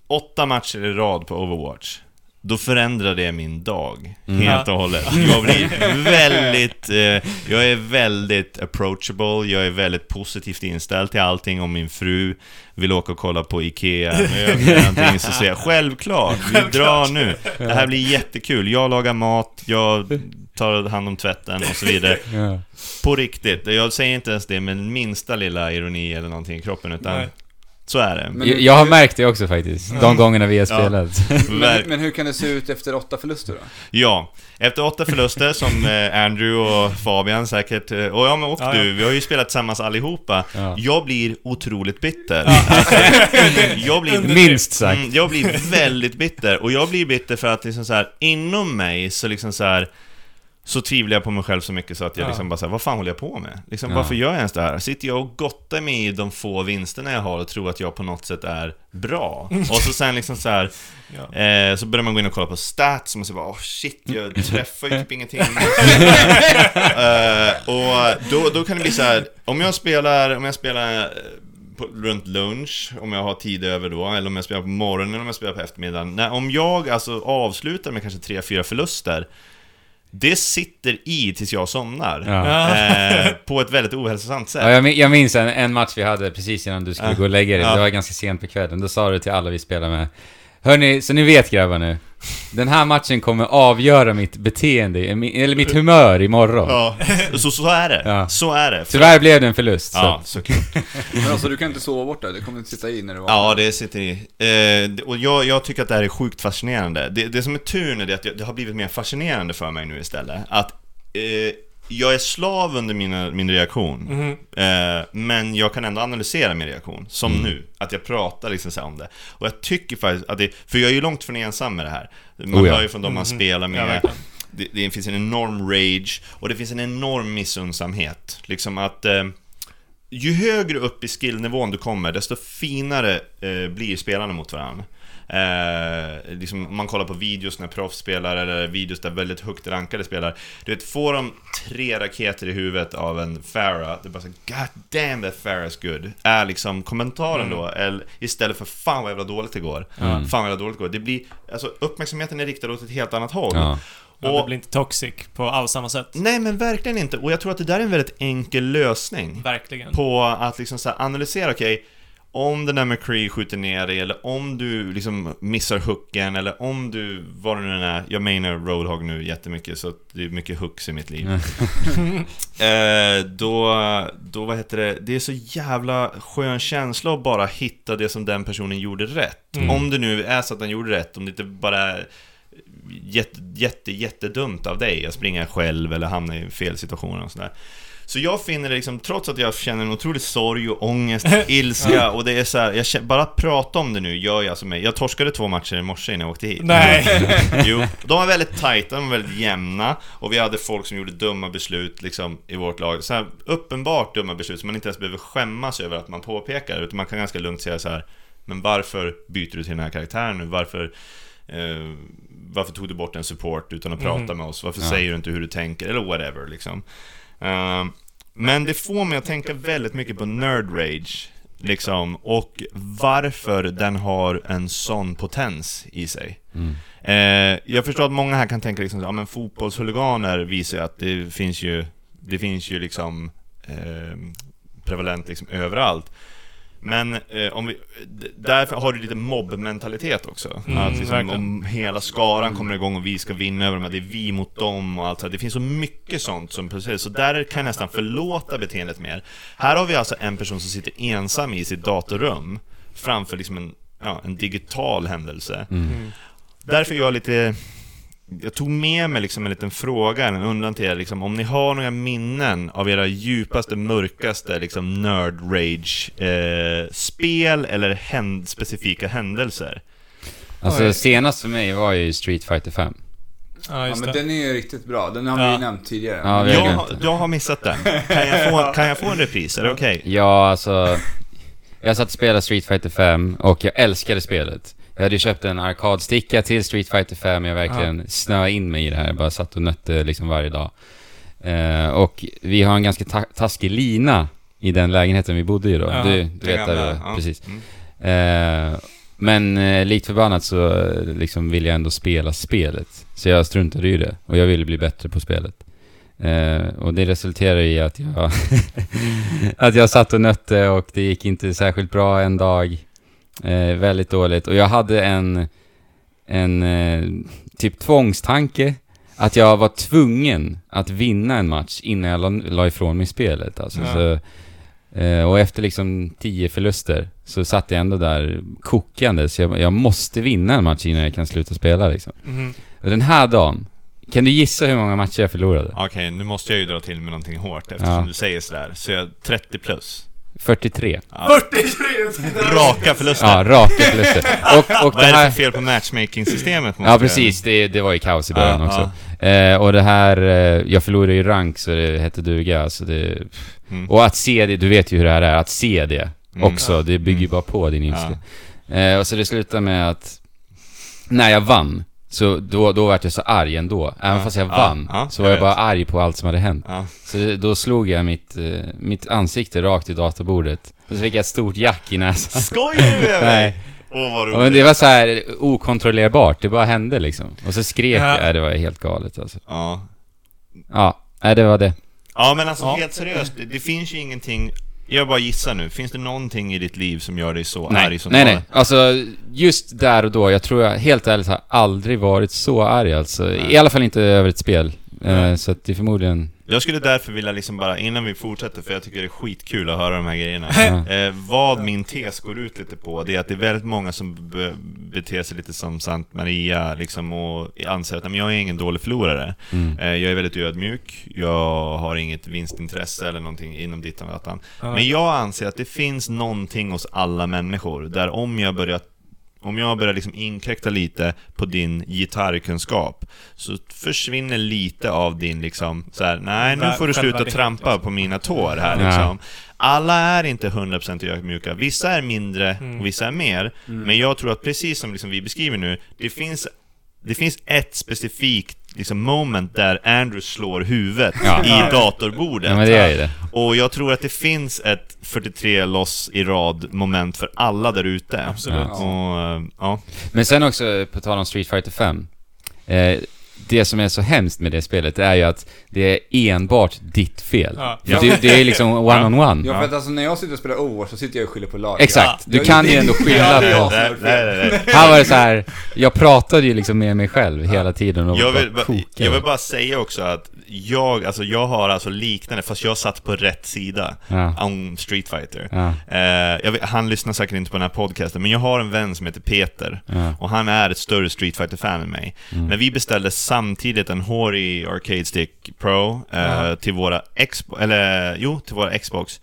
åtta matcher i rad på Overwatch, då förändrar det min dag helt och hållet. Jag blir väldigt, eh, jag är väldigt approachable, jag är väldigt positivt inställd till allting. Om min fru vill åka och kolla på IKEA eller [laughs] någonting så säger jag självklart, vi drar nu. Det här blir jättekul. Jag lagar mat, jag tar hand om tvätten och så vidare. På riktigt, jag säger inte ens det med minsta lilla ironi eller någonting i kroppen utan Nej. Så är det. Men Jag, jag har märkt det också faktiskt, de gångerna vi har spelat. Men, men hur kan det se ut efter åtta förluster då? Ja, efter åtta förluster som eh, Andrew och Fabian säkert, eh, och ja men och Ja, du, vi har ju spelat tillsammans allihopa. Ja. Jag blir otroligt bitter. Alltså, [laughs] jag blir... [laughs] Minst sagt. Mm, jag blir väldigt bitter, och jag blir bitter för att liksom så här, inom mig så liksom så här så tvivlar jag på mig själv så mycket så att jag Ja. liksom bara säger vad fan håller jag på med? Liksom, Ja. Varför gör jag ens det här? Sitter jag och gottar mig i de få vinsterna jag har och tror att jag på något sätt är bra? [laughs] Och så sen liksom så här, Ja. eh, så börjar man gå in och kolla på stats och man säger bara åh shit, jag [laughs] träffar ju typ ingenting. [laughs] eh, och då, då kan det bli så här, om jag spelar, om jag spelar eh, på, runt lunch, om jag har tid över då, eller om jag spelar på morgonen, eller om jag spelar på eftermiddagen. Nej, om jag alltså avslutar med kanske tre fyra förluster, det sitter i tills jag somnar. Ja. Eh, på ett väldigt ohälsosamt sätt. Ja, jag, min- jag minns en, en match vi hade precis innan du skulle Ja. gå och lägga dig. Ja. Det var ganska sent på kvällen. Då sa du till alla vi spelade med. Hörni, så ni vet grabbar nu. Den här matchen kommer avgöra mitt beteende, eller mitt humör imorgon. Ja, [laughs] så, så är det. Ja. Så är det. Tyvärr blev det en förlust. Så. Ja, såklart. [laughs] Men alltså du kan inte sova bort det, det kommer inte sitta i när du vaknar. Ja, det sitter i. Eh, och jag, jag tycker att det här är sjukt fascinerande. Det, det som är tur nu är att det har blivit mer fascinerande för mig nu istället. Att eh, jag är slav under mina, min reaktion. Mhm. Eh, men jag kan ändå analysera min reaktion, som Mm. nu. Att jag pratar liksom så om det. Och jag tycker faktiskt att det, för jag är ju långt från ensam med det här. Man Oh ja. hör ju från de man spelar Mhm. Ja, med. verkligen. det, det finns en enorm rage och det finns en enorm missunnsamhet. Liksom att eh, ju högre upp i skillnivån du kommer, desto finare eh, blir spelarna mot varandra. Eh, liksom, om man kollar på videos när proffs spelar eller videos där väldigt högt rankade spelar. Du vet, får de tre raketer i huvudet av en Farah, det är bara så God damn that Farah's good. Är liksom kommentaren då, eller istället för fan vad jävla dåligt det går. Fan vad jävla dåligt det går. Det blir, alltså uppmärksamheten är riktad åt ett helt annat håll. Ja. Ja, Och- det blir inte toxic på alls samma sätt. Nej men verkligen inte, och jag tror att det där är en väldigt enkel lösning Verkligen. på att liksom så här analysera, okej, om den där McCree skjuter ner dig, eller om du liksom missar hooken, eller om du, vad det nu är, jag menar Roadhog nu jättemycket, så det är mycket hooks i mitt liv. [laughs] eh, då, då, vad heter det, det är så jävla skön känsla att bara hitta det som den personen gjorde rätt. Mm. Om det nu är så att den gjorde rätt, om det inte bara är jätte, jätte, jättedumt av dig att springa själv eller hamna i fel situationer och sådär. Så jag finner det liksom, trots att jag känner en otrolig sorg och ångest, [laughs] ilska och det är så här, jag känner, bara att prata om det nu gör jag som mig. Jag torskade två matcher i morse innan jag åkte hit. Nej. [laughs] Jo, de var väldigt tajta, de var väldigt jämna och vi hade folk som gjorde dumma beslut liksom i vårt lag. Så här, uppenbart dumma beslut som man inte ens behöver skämmas över att man påpekar, utan man kan ganska lugnt säga så här Men varför byter du till den här karaktären nu? Varför eh, Varför tog du bort en support utan att prata med oss? Varför Ja. säger du inte hur du tänker? Eller whatever liksom. Eh, men det får mig att tänka väldigt mycket på nerd rage. Liksom, och varför den har en sån potens i sig. Mm. Eh, jag förstår att många här kan tänka liksom, ja men fotbollshuliganer visar ju att det finns ju, det finns ju liksom eh, prevalent liksom överallt. Men eh, om vi, därför har du lite mobbmentalitet också. Mm, att liksom, om hela skaran kommer igång och vi ska vinna över dem, att det är vi mot dem och allt så här. Det finns så mycket sånt som precis, så där kan jag nästan förlåta beteendet mer. Här har vi alltså en person som sitter ensam i sitt datorrum framför liksom en, ja, en digital händelse. Mm. Därför är jag lite... Jag tog med mig liksom en liten fråga, en undan till er, liksom, om ni har några minnen av era djupaste, mörkaste liksom nerd rage eh, spel eller händ, specifika händelser. Alltså Oj. senast för mig var ju Street Fighter 5. Ja, Ja just men det. den är ju riktigt bra, den har vi Ja. ju nämnt tidigare. Ja, Jag, har- jag har missat den. Kan jag få, kan jag få en repris? Är det okej? Ja, alltså... Jag satt och spelade Street Fighter 5 och jag älskade spelet. Jag hade ju köpt en arkadsticka till Street Fighter 5, jag verkligen snöade in mig i det här. Jag bara satt och nötte liksom varje dag. Eh, och vi har en ganska ta- taskig lina i den lägenheten vi bodde i då. Ja, du, du vet gamla, där, ja. precis. Mm. Eh, men eh, likt förbannat så eh, liksom vill jag ändå spela spelet. Så jag struntade i det. Och jag ville bli bättre på spelet. Eh, och det resulterade i att jag... [laughs] att jag satt och nötte och det gick inte särskilt bra en dag. Eh, väldigt dåligt. Och jag hade en... En eh, typ tvångstanke. Att jag var tvungen att vinna en match innan jag la, la ifrån mig spelet. Alltså, Ja. så, Eh, och efter liksom tio förluster så satt jag ändå där kokande, så jag, jag måste vinna en match innan jag kan sluta spela liksom. Mhm. Och den här dagen, kan du gissa hur många matcher jag förlorade? Okej, nu måste jag ju dra till med någonting hårt eftersom Ja. du säger sådär. Så jag 30 plus. 43. 43! Raka förluster. Ja, raka förluster. Och, och Vad det är det här... för fel på matchmaking-systemet? Ja, precis. Det, det var ju kaos i början Ja, också. Eh, och det här, eh, jag förlorade ju rank så det hette duga, alltså det... Mm. Och att se det, du vet ju hur det här är, att se det Mm. också, det bygger ju bara på din ilska. Eh, och så det slutade med att, när jag vann, så då, då var jag så arg ändå. Även fast jag ja, vann, så var jag bara arg på allt som hade hänt. Så det, då slog jag mitt, eh, mitt ansikte rakt i datorbordet. Och så fick jag ett stort jack i näsan. Skojar du med [laughs] mig? Nej. Åh, vad roligt. det var så här okontrollerbart, det bara hände liksom. Och så skrek Ja. jag, ja, det var helt galet alltså. Ja. Ja, nej, det var det. Ja, men alltså helt seriöst, det, det finns ju ingenting... Jag bara gissar nu, finns det någonting i ditt liv som gör dig så arg som nej, nej. Alltså, just där och då, jag tror jag helt ärligt har aldrig varit så arg alltså. I Nej. alla fall inte över ett spel. Nej. så att det är förmodligen... Jag skulle därför vilja liksom bara, innan vi fortsätter, för jag tycker det är skitkul att höra de här grejerna. [laughs] Eh, vad min tes går ut lite på, det är att det är väldigt många som be beter sig lite som Sant Maria, liksom, och anser att "Nej, men jag är ingen dålig förlorare. Mm. Eh, jag är väldigt ödmjuk, jag har inget vinstintresse eller någonting inom dittan och. Men jag anser att det finns någonting hos alla människor, där om jag börjar om jag börjar liksom inkräkta lite på din gitarrkunskap så försvinner lite av din liksom så här, nej nu får du sluta trampa liksom. på mina tår här liksom. Alla är inte 100% ödmjuka, vissa är mindre Mm. och vissa är mer. Men jag tror att precis som liksom vi beskriver nu, det finns, det finns ett specifikt liksom moment där Andrew slår huvudet Ja. i datorbordet. Ja, men det är det. Och jag tror att det finns ett 43 loss i rad moment för alla där ute. Absolut. Och, eh, ja. Men sen också, på tal om Street Fighter 5. Eh, det som är så hemskt med det spelet är ju att det är enbart ditt fel. Ja. Det, det är liksom one-on-one. Ja, för att alltså när jag sitter och spelar Overwatch så sitter jag och skyller på laget. Exakt, du Jag- kan ju ändå skylla Ja, på... jag som Nej, nej, nej, nej. [laughs] Här var det så här, jag pratade ju liksom med mig själv hela tiden och Jag vill, bara jag vill bara säga också att jag, alltså jag har alltså liknande, fast jag satt på rätt sida Ja. om Street Fighter. Ja, Eh, vet, han lyssnar säkert inte på den här podcasten, men jag har en vän som heter Peter. ja. Och han är ett större Street fighter fan än mig. Mm. Men vi beställde samtidigt en Hori Arcade Stick Pro eh, till våra Xbox, eller jo, till våra Xbox.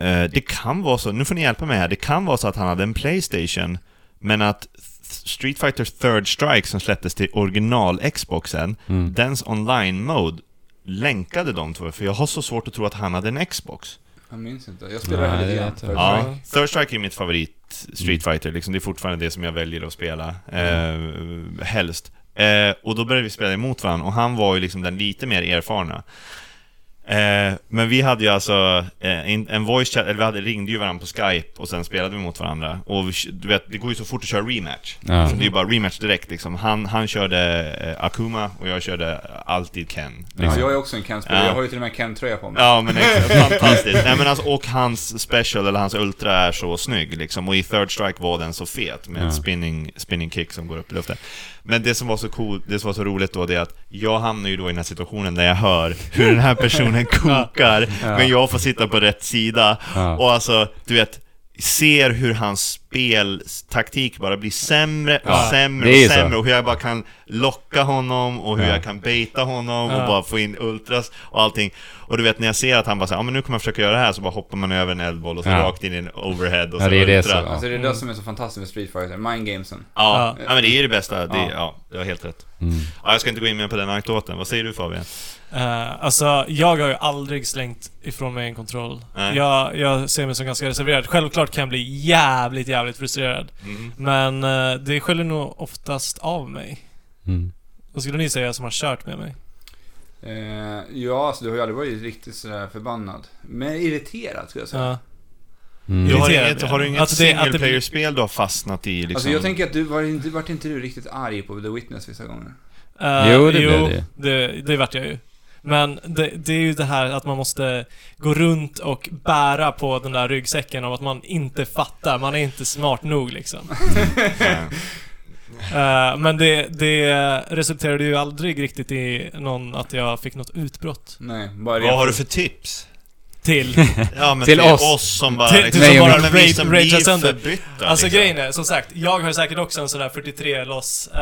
Eh, det kan vara så, nu får ni hjälpa mig här, det kan vara så att han hade en Playstation, men att Street Fighter Third Strike som släpptes till original Xboxen, Mm. dens online-mode länkade de två, för jag har så svårt att tro att han hade en Xbox. Jag minns inte. Jag spelar Nej, lite det grann. Ja, Strike. Third Strike är mitt favorit Street Fighter, liksom. det är fortfarande det som jag väljer att spela, eh, helst. Eh, och då började vi spela emot varandra, och han var ju liksom den lite mer erfarna. Eh, men vi hade ju alltså eh, en, en voice chat, eller vi hade, ringde ju varandra på Skype och sen spelade vi mot varandra. Och vi, du vet, det går ju så fort att köra rematch. Ja. Så det är ju bara rematch direkt liksom. Han, han körde eh, Akuma och jag körde alltid Ken. Ja. Ja, jag är också en Ken-spelare. Ja. Jag har ju till och med en Ken-tröja på mig. Ja men exakt, [laughs] fantastiskt. Nej men alltså, och hans special, eller hans ultra är så snygg liksom. Och i Third Strike var den så fet med Ja. en spinning, spinning kick som går upp i luften. Men det som var så coolt, det som var så roligt då, det är att jag hamnar ju då i den här situationen där jag hör hur den här personen [laughs] kokar, men jag får sitta på rätt sida. Ja. Och alltså, du vet, ser hur hans speltaktik bara blir sämre och Ja, sämre och ju så. sämre och hur jag bara kan locka honom och hur Ja. jag kan baita honom och Ja. bara få in ultras och allting. Och du vet när jag ser att han bara säger ja men nu kommer jag försöka göra det här, så bara hoppar man över en eldboll och så Ja. rakt in i en overhead och Ja, så det är det så. Alltså det är det som är så fantastiskt med Street Fighter, mind gamesen. Ja, Ja. ja, men det är det bästa. Det, Ja. ja. det var helt rätt. Mm. Ja, jag ska inte gå in mer på den anekdoten. Vad säger du Fabian? Uh, alltså, jag har ju aldrig slängt ifrån mig en kontroll. Nej. Jag, jag ser mig som ganska reserverad. Självklart kan jag bli jävligt, jävligt frustrerad. Mm. Men uh, det sköljer nog oftast av mig. Mm. Vad skulle ni säga som har kört med mig? Eh, ja, alltså du har ju aldrig varit riktigt sådär förbannad. Men irriterad skulle jag säga. Ja. Mm. Du har inget, har du inget Alltså, single player-spel du har fastnat i liksom? Alltså jag tänker att du, var inte, vart inte du riktigt arg på The Witness vissa gånger? Eh, Jo, det blev jo, det. det. Det vart jag ju. Men det, det är ju det här att man måste gå runt och bära på den där ryggsäcken om att man inte fattar. Man är inte smart nog liksom. Ja. [laughs] Eh, men det, det resulterade ju aldrig riktigt i någon att jag fick något utbrott. Nej, bara Vad har du för tips? till... [laughs] Ja, men Till till, oss. oss. som bara... Till- liksom, till som bara rage- sönder. förbytta, Alltså liksom. grejen är, som sagt, jag har säkert också en sån där 43 loss eh,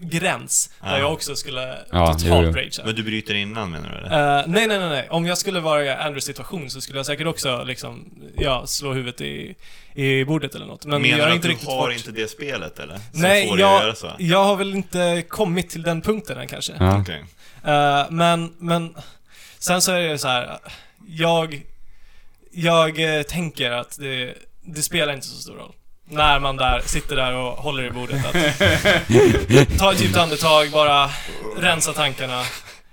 gräns. Där Ja. jag också skulle Ja, totalt jo, jo. ragea. Men du bryter innan menar du eller? Eh, nej, nej, nej, nej. Om jag skulle vara i Andrews situation så skulle jag säkert också liksom, ja, slå huvudet i, i bordet eller något. Men menar jag du har att inte du riktigt har fått... inte det spelet eller? Som Nej, får att jag, göra så? jag har väl inte kommit till den punkten än kanske. Ja. Okej. Eh, men, men sen så är det så här. Jag, jag eh, tänker att det, det spelar inte så stor roll. När man där, sitter där och håller i bordet att [laughs] ta ett djupt andetag, bara rensa tankarna.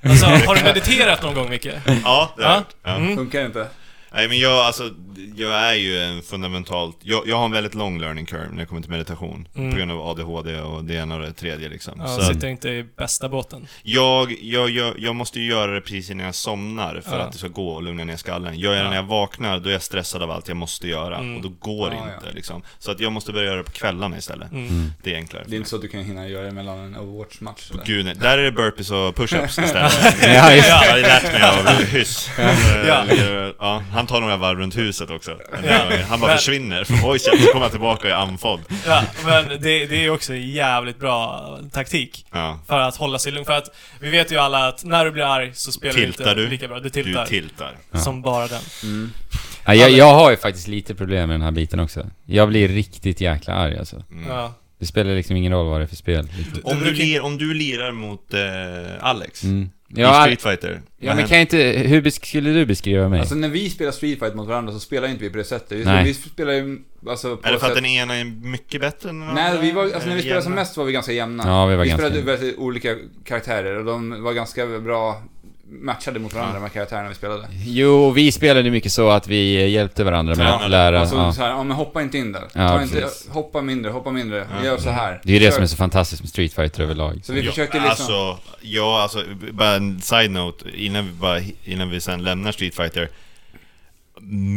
Alltså, har du mediterat någon gång Micke? Ja, det har Ja. jag. Mm. Funkar inte? Nej men jag, alltså, jag är ju en fundamentalt, jag, jag har en väldigt lång learning curve när det kommer till meditation. Mm. På grund av ADHD och det ena och det tredje liksom. Ja, så sitter inte i bästa båten. jag, jag, jag, jag måste ju göra det precis innan jag somnar för Ja. att det ska gå och lugna ner skallen. Gör jag det Ja. när jag vaknar, då är jag stressad av allt jag måste göra. Mm. Och då går det Ja, inte ja. liksom. Så att jag måste börja göra det på kvällarna istället. Mm. Det är enklare. Det är inte så att du kan hinna göra det mellan en Overwatch-match eller? Gud nej. Där är det burpees och push-ups [laughs] istället. Ja, just Jag har lärt mig av hyss. Ja. Ja. Han tar några varv runt huset också. Ja. Han bara Men- försvinner. Oj shit, så kommer han tillbaka och är andfådd. Ja, men det, det är också jävligt bra taktik. Ja. För att hålla sig lugn. För att vi vet ju alla att när du blir arg så spelar det Tiltar inte du? lika bra. Du Du tiltar. tiltar. Som bara den. Mm. Ja, jag, jag har ju faktiskt lite problem med den här biten också. Jag blir riktigt jäkla arg alltså. Mm. Ja. Det spelar liksom ingen roll vad det är för spel. Om, du lir, om du lirar mot eh, Alex Mm. I Ja, Street Fighter. ja, men kan jag inte... Hur skulle du beskriva mig? Alltså när vi spelar Street Fight mot varandra så spelar inte vi på det sättet. Nej. Vi spelar ju alltså på Är det för att sätt- den ena är mycket bättre än den andra? Nej, vi var, alltså när vi spelade som mest var vi ganska jämna. Ja, vi var ganska spelade olika karaktärer och de var ganska bra matchade mot varandra, de här karaktärerna vi spelade. Jo, vi spelade mycket så att vi hjälpte varandra med att Ja, lära... Alltså ja. så här, ja men hoppa inte in där. Ja, inte, hoppa mindre, hoppa mindre. Ja. Gör så här. Det är ju det som är så fantastiskt med Street Fighter överlag. Så vi Ja, försökte liksom... Alltså, ja, alltså, bara en side-note innan vi, bara, innan vi sen lämnar Street Fighter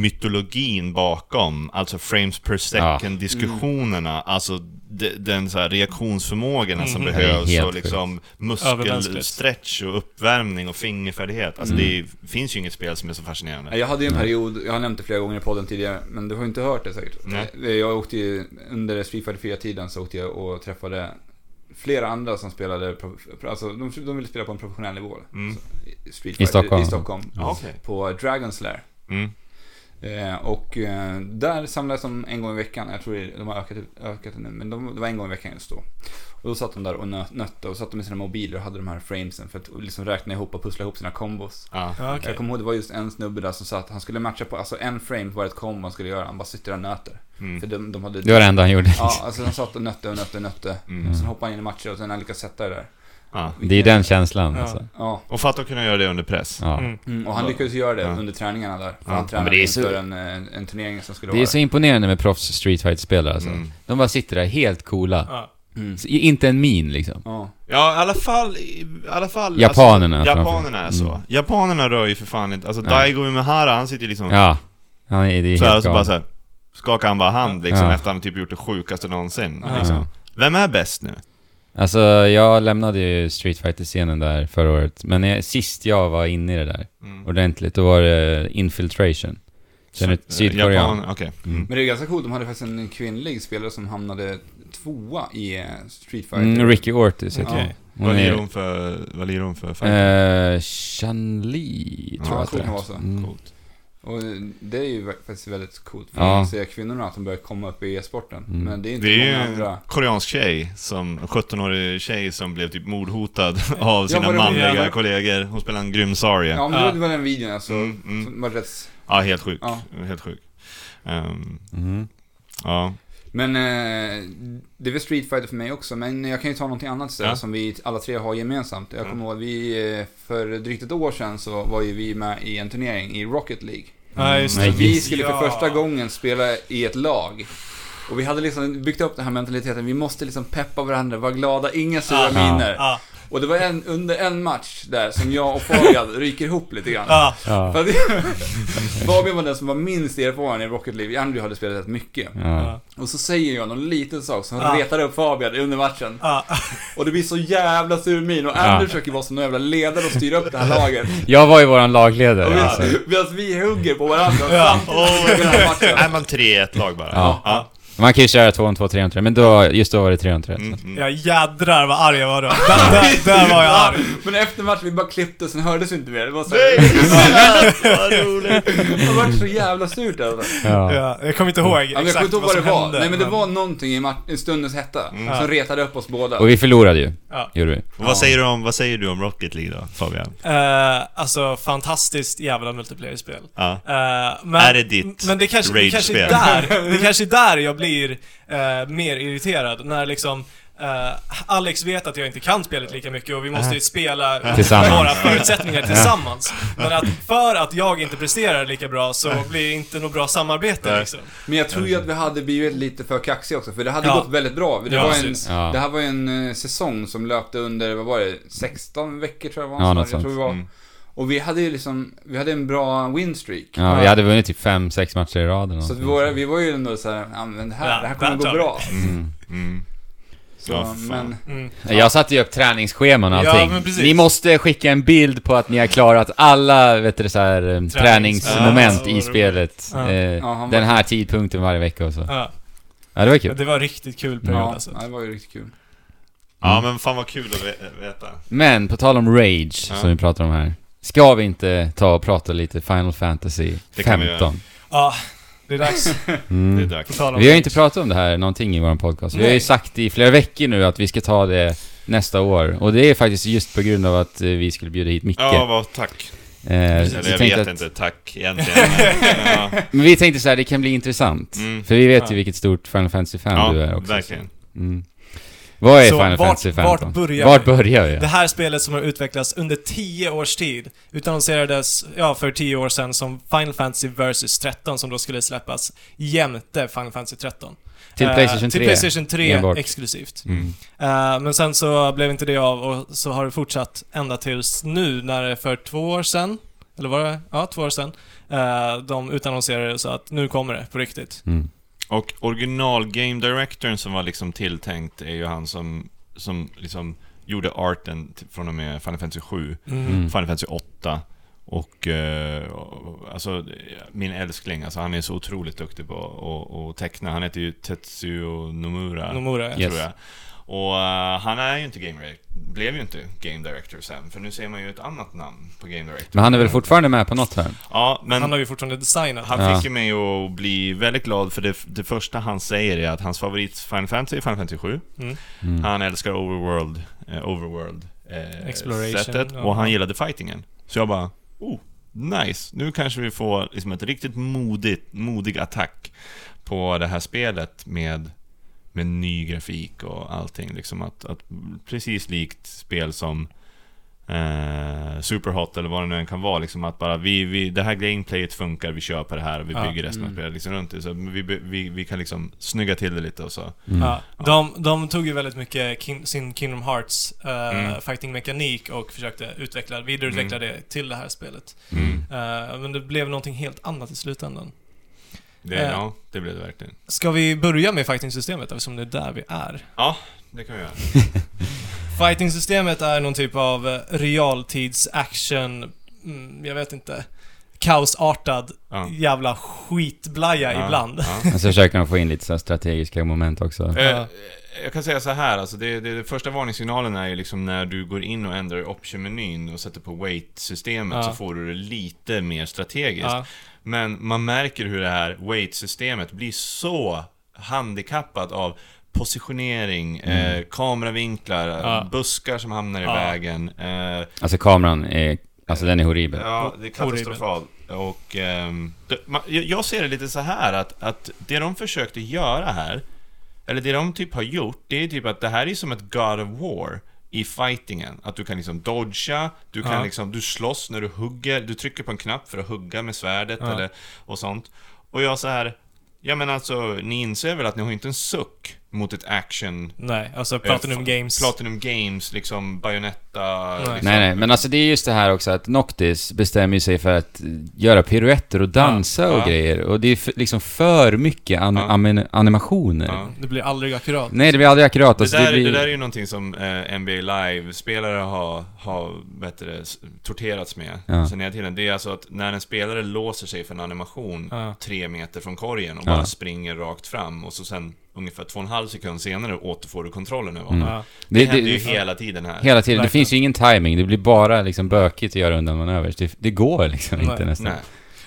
Mytologin bakom, alltså frames per second diskussionerna, alltså de, den så här reaktionsförmågorna som. Det är behövs och liksom muskelstretch och uppvärmning och fingerfärdighet. Alltså Mm. det finns ju inget spel som är så fascinerande. Jag hade ju en period, jag har nämnt det flera gånger i podden tidigare, men du har ju inte hört det säkert. Nej. Jag åkte ju, under Street Fighter 4-tiden så åkte jag och träffade flera andra som spelade, alltså de, de ville spela på en professionell nivå. Mm. Så, i Street I Fighter, Stockholm. I Stockholm. Okej. På Dragon's Lair. Eh, och eh, där samlades de en gång i veckan. Jag tror det- de har ökat, ökat det nu, men de, det var en gång i veckan just då. Och då satt de där och nö, nötte och satt de med sina mobiler och hade de här framesen för att liksom räkna ihop och pussla ihop sina kombos. Ja, okej. Jag kommer ihåg det var just en snubbe där som sa att han skulle matcha på, alltså en frame var ett kombo han skulle göra. Han bara sitter och nöter. Mm. För de, de hade... Det var det enda han gjorde. Ja, alltså han satt och nötte och nötte och nötte. Mm. Och sen hoppade han in i matcher och sen han lyckades sätta det där. Ja. Det är den känslan Ja. alltså. Ja. Och fatta att kunna göra det under press. Ja. Mm. Mm, och han lyckades göra det Ja. under träningarna där. För Ja. han tränade det är så- inför en, en, en turnering som skulle Det är vara. så imponerande med proffs Street Fighter-spelare alltså. Mm. De bara sitter där helt coola. Ja. Mm. Så Inte en min liksom. Ja. Ja, i alla fall, i alla fall Japanerna alltså, Japanerna är så. Mm. Japanerna rör ju för fan inte, alltså Ja. Daigo Umehara, han sitter ju liksom Ja. Ja, det är så helt så bara så här, skakar han bara hand liksom Ja. efter han typ gjort det sjukaste någonsin. Ja. Liksom. Vem är bäst nu? Alltså, jag lämnade ju Street Fighter-scenen där förra året. Men jag, sist jag var inne i det där Mm. ordentligt, då var det Infiltration. Sen ett Sydkorean. Japan, okej. Mm. Mm. Men det är ganska coolt, de hade faktiskt en kvinnlig spelare som hamnade tvåa i eh, Street Fighter. Mm, Ricky Ortiz heter Ja. hon. Vad lirar hon för, vad lirar hon för fighter? Eh, Chun-Li, tror Ja, jag att det är. Mm. Coolt. Och det är ju faktiskt väldigt coolt. För Ja. att se kvinnorna att de börjar komma upp i e-sporten. Mm. Men det är inte Det är ju många en andra. koreansk tjej, som, en 17-årig tjej som blev typ mordhotad av sina manliga ja, var- kollegor. Hon spelar en grym Zarya. Ja, Ja, men Ja. det var den videon alltså. Mm, mm. Som var rätt... helt sjuk. Ja. Helt sjuk. Ehm, Mhm. ja. Men eh, det är Street Fighter för mig också, men jag kan ju ta någonting annat istället Ja. som vi alla tre har gemensamt. Jag Ja. kommer ihåg, vi, eh, för drygt ett år sedan så var ju vi med i en turnering i Rocket League. Ja, just Nej, det. Vi skulle för Ja. första gången spela i ett lag. Och vi hade liksom byggt upp den här mentaliteten, vi måste liksom peppa varandra, vara glada, inga sura Ja. miner. Ja. Och det var en, under en match där som jag och Fabian [laughs] ryker ihop lite grann. Ja, Ja. För att, [laughs] Fabian var den som var minst erfaren i Rocket League. Andrew hade spelat rätt mycket. Ja. Och så säger jag någon liten sak som Ja. retar upp Fabian under matchen. ja. Och det blir så jävla sur min och Andrew försöker vara som någon jävla ledare och styra upp det här laget. Jag var ju våran lagledare. vi, Alltså. medan vi hugger på varandra Ja. samtidigt i den här matchen. Är man 3-1 lag bara? Ja. ja. Man kan ju köra 2 2 3 3 men då, just då var det 3 3 Mm, mm. Jag jädrar vad arg jag var då. Där, där, där var jag arg. [laughs] Men efter matchen, vi bara klippte och sen hördes vi inte mer. Det var så här, [laughs] Vad roligt! det var så jävla surt alltså. Ja. Ja, jag kommer inte ihåg Ja, men jag kommer exakt inte ihåg vad vad det var. hände. Nej men det var någonting i, i stundens hetta som retade upp oss båda. Och vi förlorade ju. Ja. Gjorde vi. Vad, säger du om, vad säger du om Rocket League då, Fabian? Eh, alltså, fantastiskt jävla multiplayer-spel. Ja. Eh, men, Är det ditt Men det kanske, det kanske är rage-spel? där, det kanske är där jag blir eh, mer irriterad. När liksom eh, Alex vet att jag inte kan spelet lika mycket och vi måste ju spela Tillsammans. våra förutsättningar tillsammans. Men att [laughs] för att jag inte presterar lika bra så blir det inte något bra samarbete liksom. Men jag tror ju att vi hade blivit lite för kaxiga också, för det hade Ja. gått väldigt bra. Det, Ja, var en. Ja. det här var ju en eh, säsong som löpte under, vad var det, 16 veckor tror jag var. Ja, jag tror sånt. vi var. Mm. Och vi hade ju liksom, vi hade en bra winstreak. Ja, vi hade vunnit typ 5-6 matcher i rad eller Så vi var, vi var ju ändå såhär, ja men det här, Ja, det här kommer gå bra. Mm. Mm. Så, Ja, men, Mm. Jag satte ju upp träningsscheman och Ja, allting. men precis. Ni måste skicka en bild på att ni har klarat alla, vet du, så här, eh, träningsmoment Ja, i spelet. Ja. Eh, Ja, den här tidpunkten varje vecka och så. Ja, Ja, det var kul. det var riktigt kul period ja, alltså. ja, det var ju riktigt kul. Ja men fan vad kul att ve- veta. Men, på tal om Rage, Ja. som vi pratar om här. Ska vi inte ta och prata lite Final Fantasy Det kan vi 15? Ja, det är dags. [laughs] Det är Mm. Dags. Vi har ju inte pratat om det här någonting i vår podcast. Vi har ju sagt i flera veckor nu att vi ska ta det nästa år. Och det är faktiskt just på grund av att eh, vi skulle bjuda hit Micke. Ja, vad tack. Eh, jag vet att- inte, tack egentligen. Men, ja. [laughs] Men vi tänkte så här, det kan bli intressant. Mm. För vi vet Ja. ju vilket stort Final Fantasy-fan du är ja, också. verkligen. Mm. Vad är Så Final vart- Fantasy 15? vart börjar Vart börjar vi? Det här spelet som har utvecklats under 10 års tid utannonserades, ja, för 10 år sedan som Final Fantasy Versus 13 som då skulle släppas jämte Final Fantasy 13. Till Eh, Playstation 3? Till Playstation 3 enbart. exklusivt. Mm. Eh, men sen så blev inte det av och så har det fortsatt ända tills nu när det för två år sedan, eller var det? Ja, två år sedan. eh, de utannonserade så att nu kommer det på riktigt. Mm. Och original game directorn som var liksom tilltänkt är ju han som, som liksom gjorde arten från och med Final Fantasy 7, Mm. Final Fantasy 8 och, eh, alltså min älskling, alltså han är så otroligt duktig på att- att teckna. Han heter ju Tetsuo Nomura, Nomura, Yes. tror jag. Och eh, han är ju inte game director, blev ju inte game director sen, för nu ser man ju ett annat namn på game director. Men han är väl fortfarande med på något här? Ja, men Han har ju fortfarande designat. han Ja. fick ju mig att bli väldigt glad för det, det första han säger är att hans favorit Final Fantasy är Final Fantasy 7. Mm. Mm. Han älskar Overworld, eh, Overworld eh, Exploration, sättet ja. och han gillade fightingen. Så jag bara, oh, nice. Nu kanske vi får liksom ett riktigt modigt, modig attack på det här spelet med, med ny grafik och allting. Liksom att, att precis likt spel som eh, Superhot eller vad det nu än kan vara. Liksom att bara vi, vi, det här gameplayet funkar, vi kör på det här och vi Ja. bygger resten av Mm. spelet liksom runt det. Så vi, vi, vi kan liksom snygga till det lite och så. Mm. Ja, de, de tog ju väldigt mycket kin, sin Kingdom Hearts eh, Mm. fighting-mekanik och försökte utveckla, vidareutveckla det till det här spelet. Mm. Eh, men det blev någonting helt annat i slutändan. Det, Eh. ja, det blev det verkligen. Ska vi börja med fighting-systemet eftersom det är där vi är? Ja, det kan vi göra. [laughs] Fighting-systemet är någon typ av eh, realtids-action, mm, jag vet inte, kaosartad Ja. jävla skitblaja Ja, ibland. Ja. [laughs] Och så försöker de få in lite så här strategiska moment också. Eh, jag kan säga så här, alltså det, det, det första varningssignalen är ju liksom när du går in och ändrar option-menyn och sätter på weight-systemet Ja. så får du det lite mer strategiskt. Men man märker hur det här weight-systemet blir så handikappat av positionering, eh, kameravinklar, Ja. buskar som hamnar i Ja. vägen. Eh, Alltså kameran är, alltså den är horribel. Ja, det är katastrofalt. Och jag- jag ser det lite så här att, att det de försökte göra här, eller det de typ har gjort, det är typ att det här är som ett God of War i fightingen. Att du kan liksom dodga, du kan Ja. liksom, du slåss när du hugger, du trycker på en knapp för att hugga med svärdet Ja. eller, och sånt. Och jag så här, ja men alltså, ni inser väl att ni har inte en suck mot ett action... Nej, alltså Platinum eh, Games. Platinum Games, liksom Nej. Liksom. Nej, nej, men alltså det är just det här också att Noctis bestämmer sig för att göra piruetter och dansa och Ja. grejer. Och det är för, liksom för mycket an- Ja. animationer. Ja. Det blir aldrig akkurat. Nej, det blir aldrig akkurat. Det Alltså, där, det, blir... det där är ju någonting som eh, NBA Live-spelare har, har bättre, torterats med Ja. sen hela tiden. Det är alltså att när en spelare låser sig för en animation Ja. tre meter från korgen och Ja. bara springer rakt fram och så sen ungefär två och en halv sekund senare återfår du kontrollen över Mm. honom. Ja. Det, det, händer ju det, hela tiden här. hela tiden. Det Verkligen. Finns ju ingen timing. Det blir bara liksom bökigt att göra undanmanövers. Det, det går liksom Nej. inte nästan. Nej.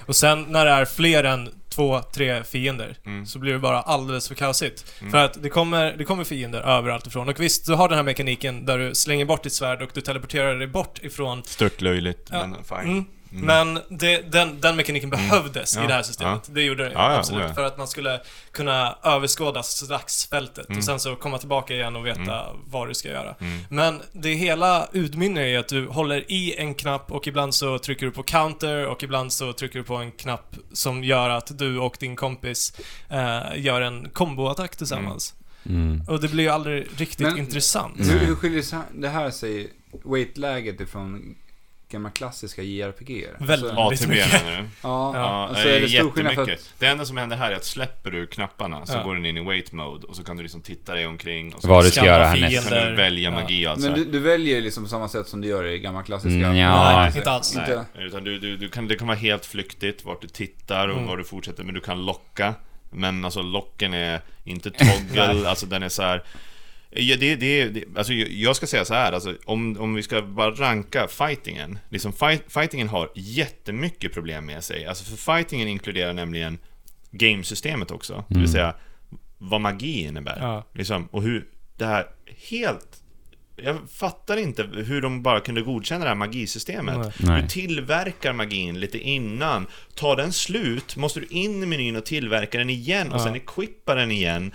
Och sen när det är fler än två, tre fiender Mm. så blir det bara alldeles för kaosigt. Mm. För att det kommer, det kommer fiender överallt ifrån. Och visst, du har den här mekaniken där du slänger bort ditt svärd och du teleporterar dig bort ifrån Störtlöjligt, Ja. men fine. Mm. Mm. Men det, den, den mekaniken behövdes Ja, i det här systemet. Det gjorde det Ja, ja, absolut. ja. För att man skulle kunna överskåda slagsfältet Mm. och sen så komma tillbaka igen och veta vad du ska göra. Mm. Men det hela utmynnar i att du håller i en knapp och ibland så trycker du på counter och ibland så trycker du på en knapp som gör att du och din kompis eh, gör en komboattack tillsammans. Mm. Och det blir ju aldrig riktigt Men- intressant. Hur, hur skiljer det här sig, weight-läget ifrån gamla klassiska JRPG? Väldigt Alltså, ATB mycket. menar du? ja, Ja, alltså det är det stor skillnad för att... Det enda som händer här är att släpper du knapparna så Ja. går den in i wait mode och så kan du liksom titta dig omkring och så Vad du ska göra kan härnäst. fiender. du välja Ja. magi och allt Men du, du väljer liksom på samma sätt som du gör i gamla klassiska... Mm, ja. Nej, inte alls. Inte- Nej, utan du, du, du kan, det kan vara helt flyktigt vart du tittar och Mm. var du fortsätter, men du kan locka. Men alltså locken är inte toggle, [laughs] alltså den är så här. Ja, det, det, det, alltså jag- ska säga så här, alltså, om, om vi ska bara ranka fightingen. Liksom fight, fightingen har jättemycket problem med sig. Alltså för fightingen inkluderar nämligen gamesystemet också. Det Mm. vill säga vad magi innebär. Ja. Liksom, och hur det här helt... Jag fattar inte hur de bara kunde godkänna det här magisystemet. Nej. Nej. Du tillverkar magin lite innan. Tar den slut, måste du in i menyn och tillverka den igen och Ja. sen equippa den igen.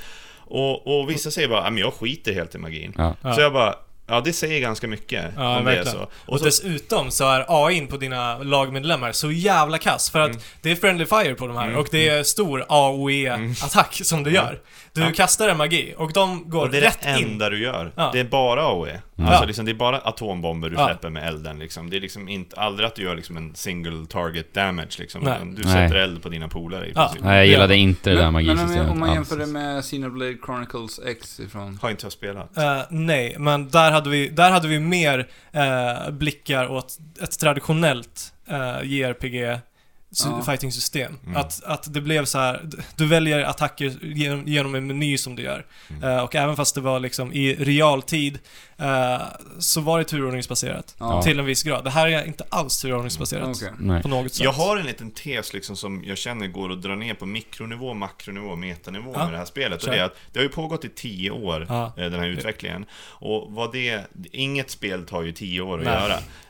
Och, och vissa säger bara, "Ja, men jag skiter helt i magin. Ja. Så jag bara, ja det säger ganska mycket Ja, om det är verkligen. så. Och, Och så dessutom så är AIn på dina lagmedlemmar så jävla kass för att Mm. det är friendly fire på de här och det är stor AOE-attack som du gör. Du Ja. kastar en magi och de går och det är rätt det in. enda du gör. Ja. Det är bara AOE. Mm. Alltså liksom, det är bara atombomber du Ja. släpper med elden liksom. Det är liksom inte, aldrig att du gör liksom en single target damage liksom. Nej. Du Nej. sätter eld på dina polare i Ja. princip. Nej, jag gillade inte det där Men, men om, magisystemet man jämför det med Xenoblade Chronicles X ifrån... Har inte jag spelat. Eh, nej, men där hade vi, där hade vi mer eh, blickar åt ett traditionellt uh, JRPG Ja. fighting-system. Mm. Att, att det blev så här, du väljer attacker genom, genom en meny som du gör. Mm. Eh, och även fast det var liksom i realtid eh, så var det turordningsbaserat. Ja. Till en viss grad. Det här är inte alls turordningsbaserat. Okej. Nej. På något sätt. Jag har en liten tes liksom som jag känner går att dra ner på mikronivå, makronivå och metanivå Ja. med det här spelet. Och det är att det har ju pågått i tio år, Ja. eh, den här utvecklingen. Och vad det... Inget spel tar ju tio år att Nej.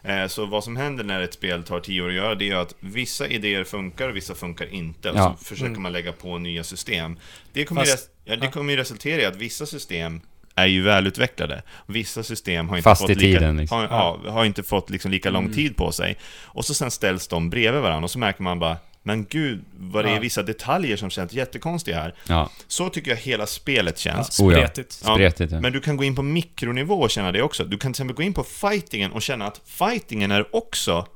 göra. Eh, Så vad som händer när ett spel tar tio år att göra, det är ju att vissa idéer funkar och vissa funkar inte. Och Ja. så försöker Mm. man lägga på nya system. Det kommer, ju, Fast- res- ja, det ja. kommer ju resultera i att vissa system är ju välutvecklade. Vissa system har inte Fast fått lika, tiden, liksom. har, ja, har inte fått liksom lika lång tid på sig. Och så sen ställs de bredvid varandra och så märker man bara Men gud, vad det är Ja. vissa detaljer som känns jättekonstiga här. Ja, Så tycker jag hela spelet känns. Ja. spretigt. Ja, spretigt. Ja. Men du kan gå in på mikronivå och känna det också. Du kan till exempel gå in på fightingen och känna att fightingen är också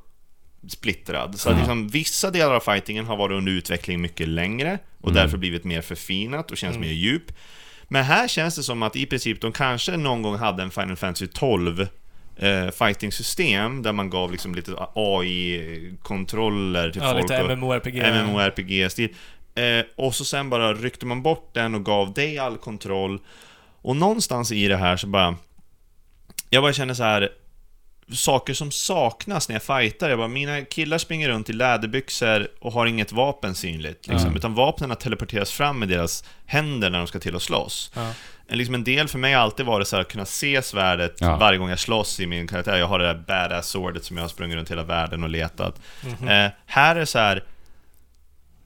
splittrad. Så att Ja. liksom, vissa delar av fightingen har varit under utveckling mycket längre och Mm. därför blivit mer förfinat och känns mer djup. Men här känns det som att i princip de kanske någon gång hade en Final Fantasy 12 eh, fighting-system där man gav liksom lite AI-kontroller till Ja, folk. lite och- MMORPG. MMORPG-stil. Eh, och så sen bara ryckte man bort den och gav dig all kontroll. Och någonstans i det här så bara... Jag bara känner så här Saker som saknas när jag fightar. Jag bara, mina killar springer runt i läderbyxor och har inget vapen synligt. Liksom, Mm. Utan vapnen teleporteras fram med deras händer när de ska till att slåss. Ja. En, liksom en del för mig har alltid varit så här, att kunna se svärdet Ja. varje gång jag slåss i min karaktär. Jag har det där badass swordet som jag har sprungit runt hela världen och letat. Mhm. Eh, här är så här.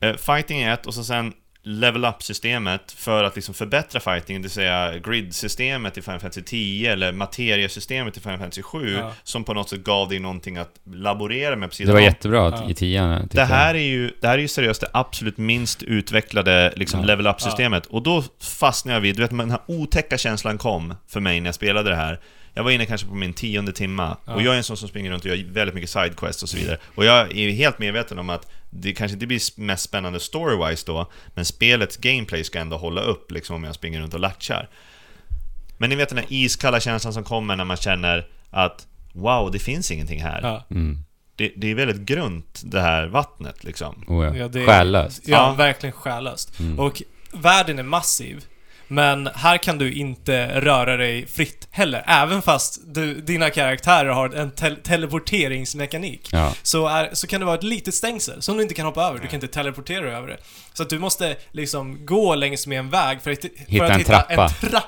Eh, fighting är ett och så sen level up-systemet för att liksom förbättra fightingen, det vill säga grid-systemet i Final Fantasy 10 eller materiesystemet i Final Fantasy 7 Ja. som på något sätt gav dig någonting att laborera med precis Det var som- jättebra Ja. i tian. tyckte det här, är ju, det här är ju seriöst det absolut minst utvecklade liksom, Ja. level up-systemet. Och då fastnade jag vid, du vet, den här otäcka känslan kom för mig när jag spelade det här. Jag var inne kanske på min tionde timma, och jag är en sån som springer runt och gör väldigt mycket sidequests och så vidare. Och jag är helt medveten om att det kanske inte blir mest spännande story-wise då, men spelets gameplay ska ändå hålla upp liksom om jag springer runt och latchar. Men ni vet den här iskalla känslan som kommer när man känner att Wow, det finns ingenting här. Ja. Mm. Det, det är väldigt grunt, det här vattnet liksom. Oh, ja. Ja, det är- Själlöst. Ja, Ja. verkligen själlöst. Mm. Och världen är massiv. Men här kan du inte röra dig fritt heller. Även fast du, dina karaktärer har en tel- teleporteringsmekanik. Ja. Så, är, så kan det vara ett litet stängsel som du inte kan hoppa över. Du kan inte teleportera över det. Så att du måste liksom gå längs med en väg för att, för Hitta att en hitta trappa. en trappa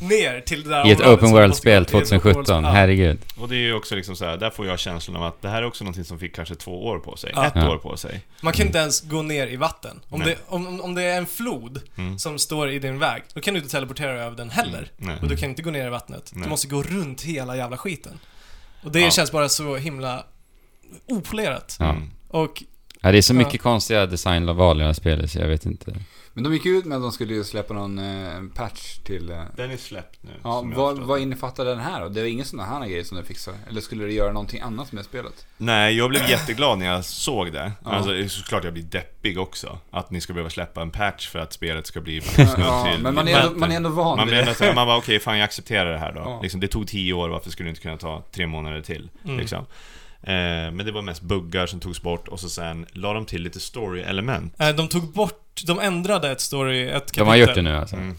ner till det där I ett området open som du måste gå- world-spel i ett open 2017, world- ja. herregud. Och det är ju också liksom så här, där får jag känslan av att det här är också någonting som fick kanske två år på sig. Ja. Ett Ja. år på sig. Man kan inte ens gå ner i vatten. Om, Nej. det, om, om- om det är en flod Mm. som står i din väg, då kan du inte teleportera över den heller. Nej. Och du kan inte gå ner i vattnet. Nej. Du måste gå runt hela jävla skiten. Och det Ja. känns bara så himla opolerat. Ja. Mm. Och Ja, det är så mycket Ja. konstiga designval i det här spelet, så jag vet inte. Men de gick ju ut med att de skulle släppa någon eh, patch till... Eh, Den är släppt nu. ja, vad, vad innefattar den här då? Det är ingen sån här grejer som den fixar? Eller skulle det göra någonting annat med spelet? Nej, jag blev jätteglad när jag såg det. Ja. Alltså, såklart jag blir deppig också. Att ni ska behöva släppa en patch för att spelet ska bli Ja, till men man är, ändå, man är ändå van Man vid ändå det. här, man bara okej, fan jag accepterar det här då. Ja. Liksom, det tog tio år, varför skulle det inte kunna ta tre månader till? Mm. Liksom. Eh, men det var mest buggar som togs bort och så sen la de till lite story-element. eh, de tog bort, de ändrade ett story, ett kapitel. De har gjort det nu alltså. Mm.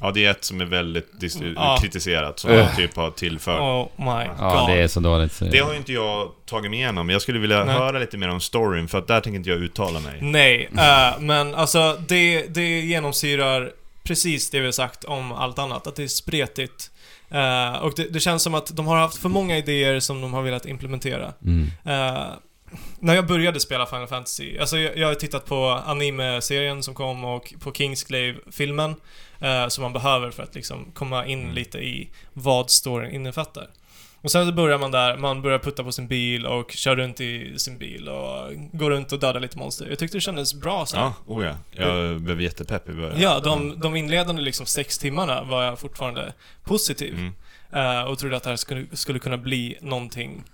Ja, det är ett som är väldigt dis- Ja. kritiserat, som de typ har tillfört. Oh my god. Ja, det är så dåligt så Det har ju inte jag tagit mig igenom, men jag skulle vilja Nej. höra lite mer om storyn, för att där tänker inte jag uttala mig. Nej, eh, men alltså det, det genomsyrar precis det vi har sagt om allt annat. Att det är spretigt. Eh, och det, det känns som att de har haft för många idéer som de har velat implementera. Mm. Eh, när jag började spela Final Fantasy, alltså jag, jag har tittat på anime-serien som kom och på Kingsglaive-filmen eh, som man behöver för att liksom komma in Mm. lite i vad storyn innefattar. Och sen så börjar man där, man börjar putta på sin bil och kör runt i sin bil och går runt och dödar lite monster. Jag tyckte det kändes bra så här. Ja, oh ja. Jag blev jättepepp i början. Ja, de, de inledande liksom sex timmarna var jag fortfarande positiv. Mm. Eh, och trodde att det här skulle, skulle kunna bli någonting,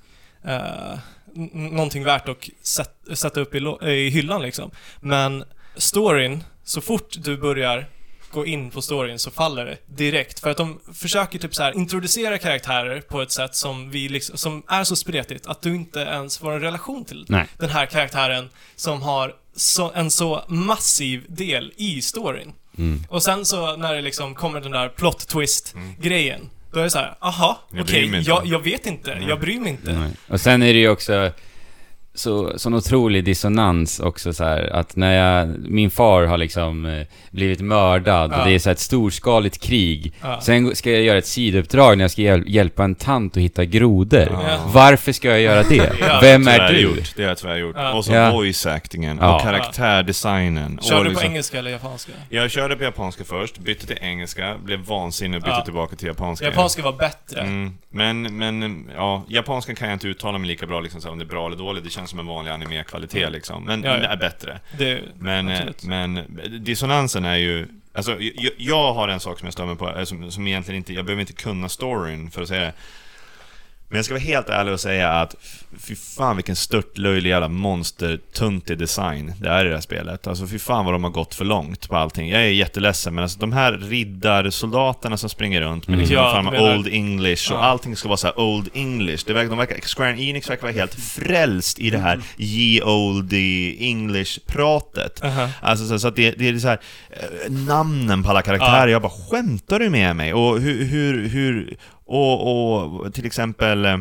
n- någonting värt att sätt, sätta upp i, i hyllan liksom. Men storyn, så fort du börjar gå in på storyn så faller det direkt. För att de försöker typ så här introducera karaktärer på ett sätt som vi liksom, som är så spretigt att du inte ens får en relation till Nej. den här karaktären som har så, en så massiv del i storyn. Mm. Och sen så när det liksom kommer den där plot twist-grejen, då är det så här, aha, okej, inte. jag, jag vet inte, Nej. jag bryr mig inte. Nej. Och sen är det ju också så, sån otrolig dissonans också så här att när jag, min far har liksom eh, blivit mördad Ja. och det är så här ett storskaligt krig. Ja. Sen ska jag göra ett sidouppdrag när jag ska hjäl- hjälpa en tant att hitta grodor. Ja. Varför ska jag göra det? [laughs] Ja. Vem är du? Gjort. Det har jag tyvärr gjort. Ja. Och så Ja. voice-actingen Ja. och karaktärdesignen. Kör du på liksom- engelska eller japanska? Jag körde på japanska först, bytte till engelska, blev vansinnig och bytte Ja. tillbaka till japanska. Japanska var bättre. Mm, men, men, ja, japanskan kan jag inte uttala mig lika bra liksom, så här, om det är bra eller dåligt. Det känns som en vanlig anime-kvalitet liksom. Men Ja, ja. är bättre. Det, Men, eh, absolut. men dissonansen är ju... Alltså, jag, jag har en sak som jag stör mig på, eh, som, som egentligen inte... Jag behöver inte kunna storyn för att säga det. Men jag ska vara helt ärlig och säga att fy fan vilken störtlöjlig jävla monstertuntig design det är i det här spelet. Alltså fy fan vad de har gått för långt på allting. Jag är jätteledsen men alltså de här riddarsoldaterna som springer runt med Mm. liksom Ja, menar- Old English och Ja. allting ska vara så här Old English. Det verkar, de verkar, Square Enix verkar vara helt frälst i det här ye old English-pratet. Aha. Alltså så, så att det, det är så här, eh, namnen på alla karaktärer, Ja. jag bara skämtar du med mig? Och hur, hur, hur och, och till exempel eh,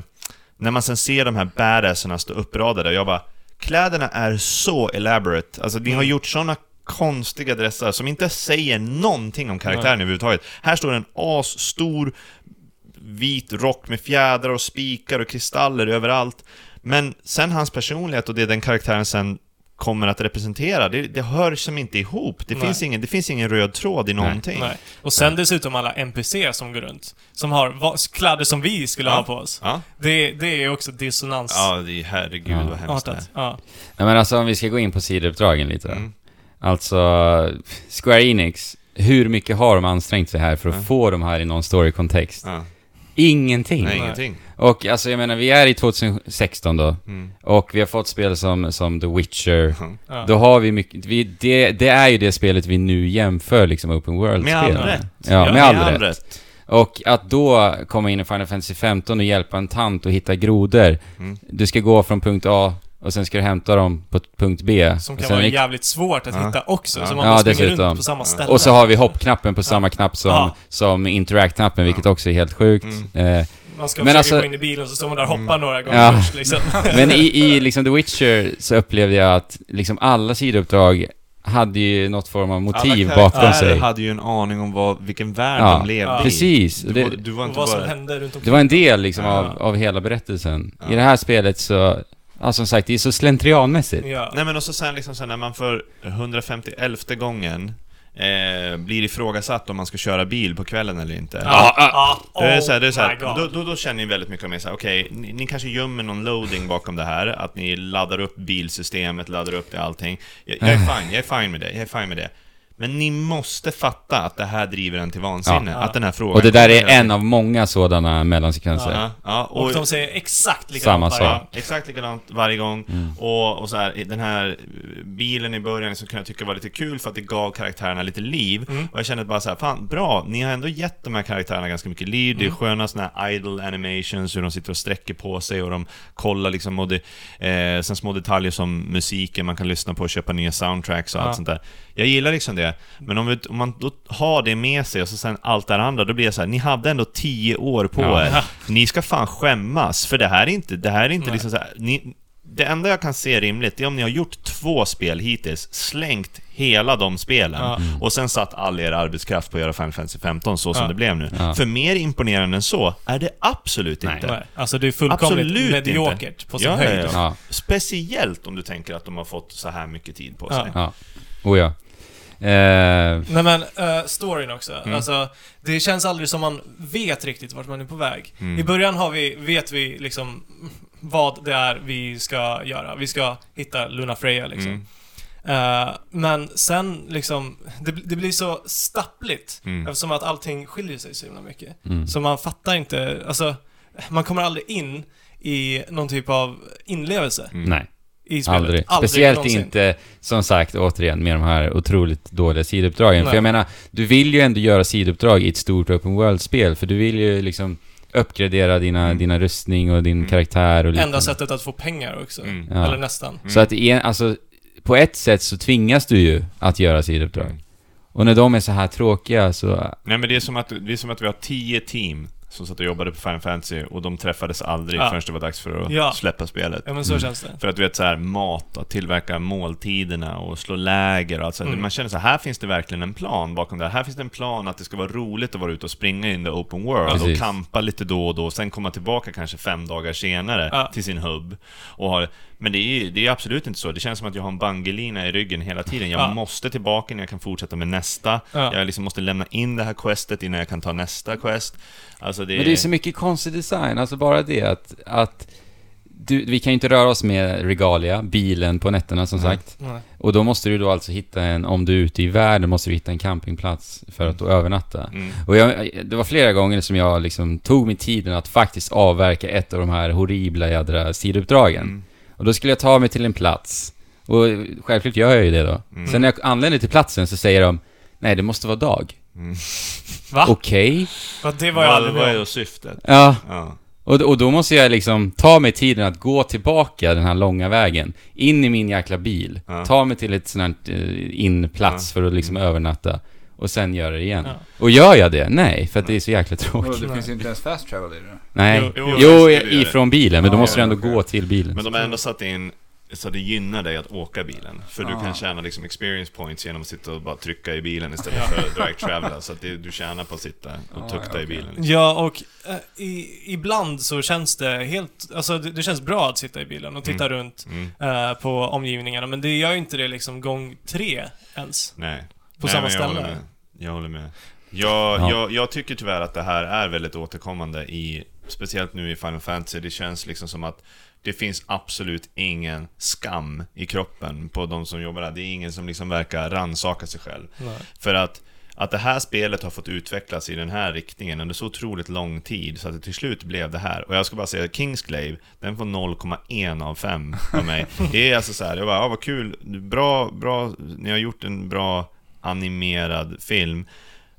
när man sen ser de här badassarna stå uppradade, jag bara Kläderna är så elaborate, alltså ni har Mm. gjort såna konstiga dressar som inte säger någonting om karaktären Nej. överhuvudtaget. Här står en asstor vit rock med fjädrar och spikar och kristaller överallt. Men sen hans personlighet och det den karaktären sen kommer att representera. Det, det hör som inte ihop. Det Nej. finns, ingen, det finns ingen röd tråd i någonting. Nej. Och sen dessutom alla NPC som går runt. Som har kläder som vi skulle Ja. ha på oss. Ja, Det, det är också dissonans. ja det är, herregud Ja. vad hemskt det är. Ja. Nej men alltså om vi ska gå in på sidouppdragen lite då. Mm. Alltså, Square Enix, hur mycket har de ansträngt sig här för att Ja. få de här i någon story-kontext? Ja. Ingenting. Nej. ingenting. Och alltså jag menar, vi är i 2016 då, Mm. och vi har fått spel som, som The Witcher. Ja. Ja. Då har vi mycket, vi, det, det är ju det spelet vi nu jämför liksom Open World-spel. Med all rätt. Ja, med all Med rätt. rätt. Och att då komma in i Final Fantasy 15 och hjälpa en tant att hitta grodor. Mm. Du ska gå från punkt A och sen ska du hämta dem på punkt B. Som kan vara jävligt svårt att Ja. hitta också. Ja. Så man Ja, måste springa dessutom. runt på samma ställe. Och så har vi hoppknappen på samma knapp som, Ja. som interact-knappen, vilket också är helt sjukt. Mm. Eh, Man ska Men försöka alltså- gå in i bilen så står man där och hoppar några gånger Ja. först [laughs] liksom. [laughs] men i, i liksom The Witcher så upplevde jag att liksom alla sidouppdrag hade ju något form av motiv Alla bakom sig. hade ju en aning om vad, vilken värld Ja, de levde Ja. i. Precis. Du, Det, var, du var Och inte vad som bara... hände runt omkring. det var en del liksom Ja. av, av hela berättelsen. Ja. I det här spelet så, ja som sagt, det är så slentrianmässigt. Ja. Nej men också sen liksom sen när man för 151 gången eh, blir ifrågasatt om man ska köra bil på kvällen eller inte. Ja. Ja. Det är så här, det är så Oh här, då, då, då känner ni väldigt mycket mer såhär, okej, ni, ni kanske gömmer någon loading bakom det här, att ni laddar upp bilsystemet, laddar upp det allting. Jag, jag är [laughs] fine, jag är fine med det, jag är fine med det. Men ni måste fatta att det här driver en till vansinne, Ja. att den här frågan Och det där är en av många sådana mellansekvenser. Ja, ja, Och och, de säger exakt Samma likadant varje sak. gång. Exakt likadant varje gång. Mm. Och, och så här, den här bilen i början så kunde jag tycka var lite kul för att det gav karaktärerna lite liv. Mm. Och jag kände bara så här, fan bra, ni har ändå gett de här karaktärerna ganska mycket liv. Det är sköna såna här idle animations, hur de sitter och sträcker på sig och de kollar liksom, och det, eh, sen små detaljer som musiken man kan lyssna på och köpa nya soundtracks och Ja. allt sånt där. Jag gillar liksom det. Men om, vi, om man då har det med sig och så sen allt det andra, då blir det så här, ni hade ändå tio år på Ja. er. Ni ska fan skämmas, för det här är inte, det här är inte Nej. liksom så här, ni, det enda jag kan se rimligt, det är om ni har gjort två spel hittills, slängt hela de spelen Ja. och sen satt all er arbetskraft på att göra Final Fantasy 15 så som Ja. det blev nu. Ja. För mer imponerande än så är det absolut Nej. inte. Nej, alltså det är fullkomligt Absolut mediokert på sin höjd. ja. Ja, Speciellt om du tänker att de har fått så här mycket tid på Ja. sig. ja. Oh ja. Eh, Nej men, uh, storyn också. Mm. Alltså, det känns aldrig som man vet riktigt vart man är på väg. Mm. I början har vi, vet vi liksom vad det är vi ska göra. Vi ska hitta Luna Freja liksom. Mm. Eh, men sen liksom, det, det blir så stappligt. Mm. Eftersom att allting skiljer sig så himla mycket. mm. Så man fattar inte, alltså, man kommer aldrig in i någon typ av inlevelse Mm. Nej, i spelet. aldrig. Speciellt någonsin. inte, som sagt, återigen, med de här otroligt dåliga sidouppdragen. Nej. För jag menar, du vill ju ändå göra sidouppdrag i ett stort open world-spel, för du vill ju liksom uppgradera dina, Mm. dina rustning och din Mm. karaktär och Enda sättet att få pengar också. Mm. Ja. Eller nästan. Så att, igen, alltså, på ett sätt så tvingas du ju att göra sidouppdrag. Mm. Och när de är så här tråkiga så... Nej men det är, som att, det är som att vi har tio team som satt och jobbade på Final Fantasy och de träffades aldrig Ja. förrän det var dags för att Ja. släppa spelet. Ja men så Mm. känns det. För att du vet så här, mat, att tillverka måltiderna och slå läger och allt sånt. Mm. Man känner så här, här finns det verkligen en plan bakom det här. Här finns det en plan att det ska vara roligt att vara ute och springa in the open world Precis. och kampa lite då och då, och sen komma tillbaka kanske fem dagar senare Ja. till sin hubb. Och ha, men det är ju det är absolut inte så. Det känns som att jag har en bangelina i ryggen hela tiden. Jag Ja. måste tillbaka innan jag kan fortsätta med nästa. Ja. Jag liksom måste lämna in det här questet innan jag kan ta nästa quest. Alltså det Men det är så mycket konstig design, alltså bara det att... att du, vi kan ju inte röra oss med regalia, bilen på nätterna som Nej. sagt. Nej. Och då måste du då alltså hitta en, om du är ute i världen, måste du hitta en campingplats för att då övernatta. Mm. Och jag, det var flera gånger som jag liksom tog mig tiden att faktiskt avverka ett av de här horribla jädra sidouppdragen. Mm. Och då skulle jag ta mig till en plats. Och självklart gör jag ju det då. Mm. Sen när jag anländer till platsen så säger de Nej, det måste vara dag. Mm. [laughs] Va? Okej. Va? Det var jag Vad aldrig vad är syftet? Ja, Ja. och, och då måste jag liksom ta mig tiden att gå tillbaka den här långa vägen. In i min jäkla bil. Ja. Ta mig till ett sånt här eh, inplats Ja. för att liksom övernatta. Och sen göra det igen. Ja. Och gör jag det? Nej, för att det är så jäkla tråkigt. Det finns inte ens fast travel i det. Nej. Jo, Jo, jo, ifrån bilen, men då Ja, måste du ändå gå till bilen. Men de har ändå satt in så det gynnar dig att åka bilen. För du Ah. kan tjäna liksom experience points genom att sitta och bara trycka i bilen istället för att direct travela. Så att det, du tjänar på att sitta och Ah, tukta okej. i bilen. Liksom. Ja, och eh, i, ibland så känns det helt... Alltså det, det känns bra att sitta i bilen och titta runt Mm. eh, på omgivningarna, men det gör ju inte det liksom gång tre ens. Nej. På Nej, samma men jag ställe. Håller med. Jag håller med. Jag, Ja. jag, jag tycker tyvärr att det här är väldigt återkommande i, speciellt nu i Final Fantasy, det känns liksom som att det finns absolut ingen skam i kroppen på de som jobbar där. Det är ingen som liksom verkar rannsaka sig själv. Nej. För att, att det här spelet har fått utvecklas i den här riktningen under så otroligt lång tid så att det till slut blev det här. Och jag ska bara säga, Kingsglaive, den får 0,1 av 5 av mig. [laughs] Det är alltså så här, jag bara, ja vad kul, bra, bra, ni har gjort en bra animerad film.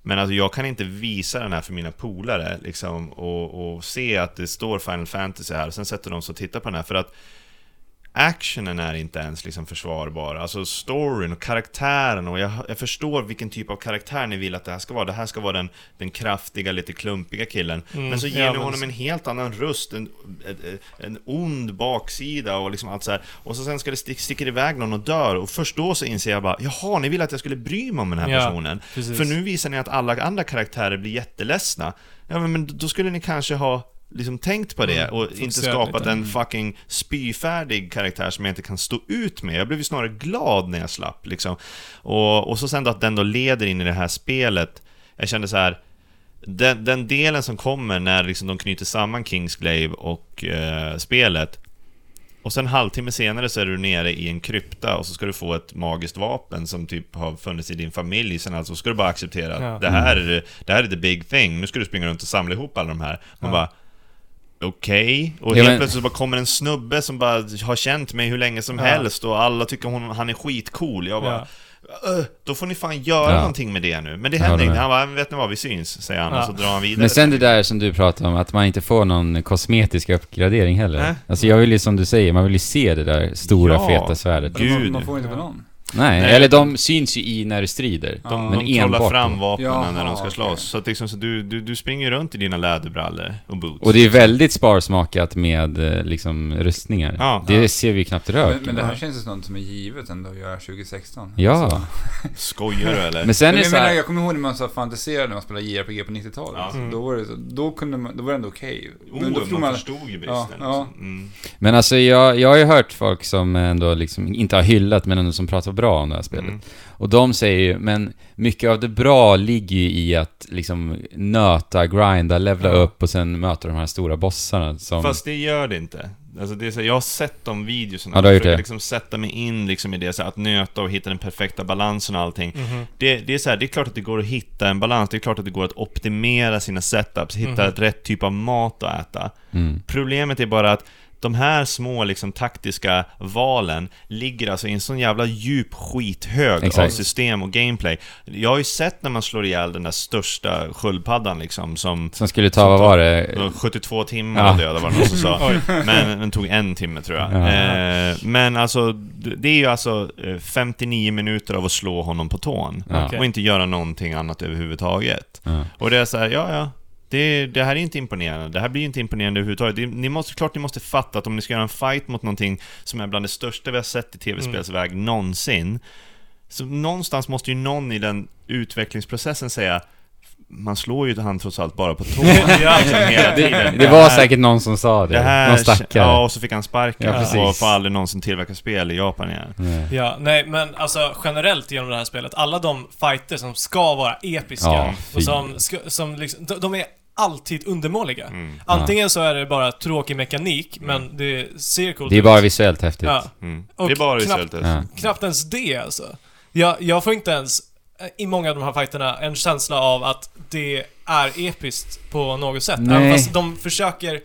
Men alltså jag kan inte visa den här för mina polare liksom och, och se att det står Final Fantasy här och sen sätter de sig och tittar på den här för att actionen är inte ens liksom försvarbar. Alltså storyn och karaktären och jag, jag förstår vilken typ av karaktär ni vill att det här ska vara. Det här ska vara den, den kraftiga, lite klumpiga killen. Mm, Men så ger ja, ni honom en helt annan röst, en, en, ond baksida och liksom allt så här. Och så sen ska det stick, sticker iväg någon och dör och först då så inser jag bara Jaha, ni vill att jag skulle bry mig om den här Ja, personen. precis. För nu visar ni att alla andra karaktärer blir jätteledsna. Ja men då skulle ni kanske ha liksom tänkt på det Mm, och inte fokuserat skapat lite. en fucking spyfärdig karaktär som jag inte kan stå ut med. Jag blev ju snarare glad när jag slapp liksom. Och, och så sen då att den då leder in i det här spelet. Jag kände så här. Den, den delen som kommer när liksom de knyter samman Kingsglaive och eh, spelet och sen en halvtimme senare så är du nere i en krypta och så ska du få ett magiskt vapen som typ har funnits i din familj sen alltså ska du bara acceptera att Ja. det, här är, det här är the big thing, nu ska du springa runt och samla ihop alla de här. Man Ja. bara Okej, och Ja, helt men- plötsligt så bara kommer en snubbe som bara har känt mig hur länge som Ja. helst och alla tycker hon, han är skitcool. Jag bara, Ja. "Öh, då får ni fan göra Ja. någonting med det nu. Men det händer inte. Han bara, vet ni vad, vi syns, säger han Ja. och så drar han vidare. Men sen det där som du pratade om, att man inte får någon kosmetisk uppgradering heller. Nej. Alltså jag vill ju som du säger, man vill ju se det där stora Ja. feta svärdet. Gud. Man, man får inte på någon. Nej, Nej. eller de syns ju i när du strider. De- men de trollar enbart fram vapnen Jaha, när de ska slåss. Så, att liksom, så du, du, du springer runt i dina läderbrallor och boots. Och det är väldigt sparsmakat med eh, liksom rustningar. Ja. det ser vi knappt rök. Men, men det här känns ju som något som är givet ändå att göra 2016. Ja. Så. Skojar du eller? Men sen är Men det jag, så menar, här, jag kommer ihåg när man så fantiserade när man spelade JRPG på 90-talet. Ja. Så Då, var det så, då, kunde man, då var det ändå okej. oh, Men då man, man... förstod ju bristen. Ja, ja. liksom. Mm. Men alltså jag, jag har ju hört folk som ändå liksom, inte har hyllat men ändå som pratar bra om det här spelet. Mm. Och de säger ju, men mycket av det bra ligger ju i att liksom nöta, grinda, levla Ja. upp och sen möta de här stora bossarna som... Fast det gör det inte. Alltså det är så, jag har sett de videorna Ja, gjort försöker liksom sätta mig in liksom i det, så här, att nöta och hitta den perfekta balansen och allting. Mhm. Det, det är så här, det är klart att det går att hitta en balans, det är klart att det går att optimera sina setups, hitta Mhm. rätt typ av mat att äta. Mm. Problemet är bara att de här små liksom taktiska valen ligger alltså i en sån jävla djup skithög av Exakt. system och gameplay. Jag har ju sett när man slår ihjäl den där största sköldpaddan liksom, som Som skulle ta, vad var det? det var 72 timmar Ja. att döda var det någon som sa. [laughs] Men den tog en timme tror jag. Ja. Eh, men alltså, det är ju alltså eh, 59 minuter av att slå honom på tån. Ja. Och inte göra någonting annat överhuvudtaget. Ja. Och det är så här, ja ja. Det, det här är inte imponerande. Det här blir inte imponerande överhuvudtaget. Det, ni måste, klart ni måste fatta att om ni ska göra en fight mot någonting som är bland det största vi har sett i tv-spelsväg någonsin. Så någonstans måste ju någon i den utvecklingsprocessen säga man slår ju han trots allt bara på tån [laughs] liksom hela tiden. Det, det var säkert någon som sa det. det här, någon stackare. Ja, och så fick han sparken Ja, och får aldrig någonsin tillverka spel i Japan igen. Nej. Ja, nej men alltså generellt genom det här spelet, alla de fighter som ska vara episka Ja, och som, som liksom, de, de är alltid undermåliga. Mm. Antingen så är det bara tråkig mekanik, men det ser coolt Det är ut. bara visuellt häftigt. Ja, Mm. Och Det är bara knappt- visuellt. Ja. knappt ens det alltså. Jag, jag får inte ens, eh, i många av de här fighterna, en känsla av att det är episkt på något sätt. Nej. Även fast de försöker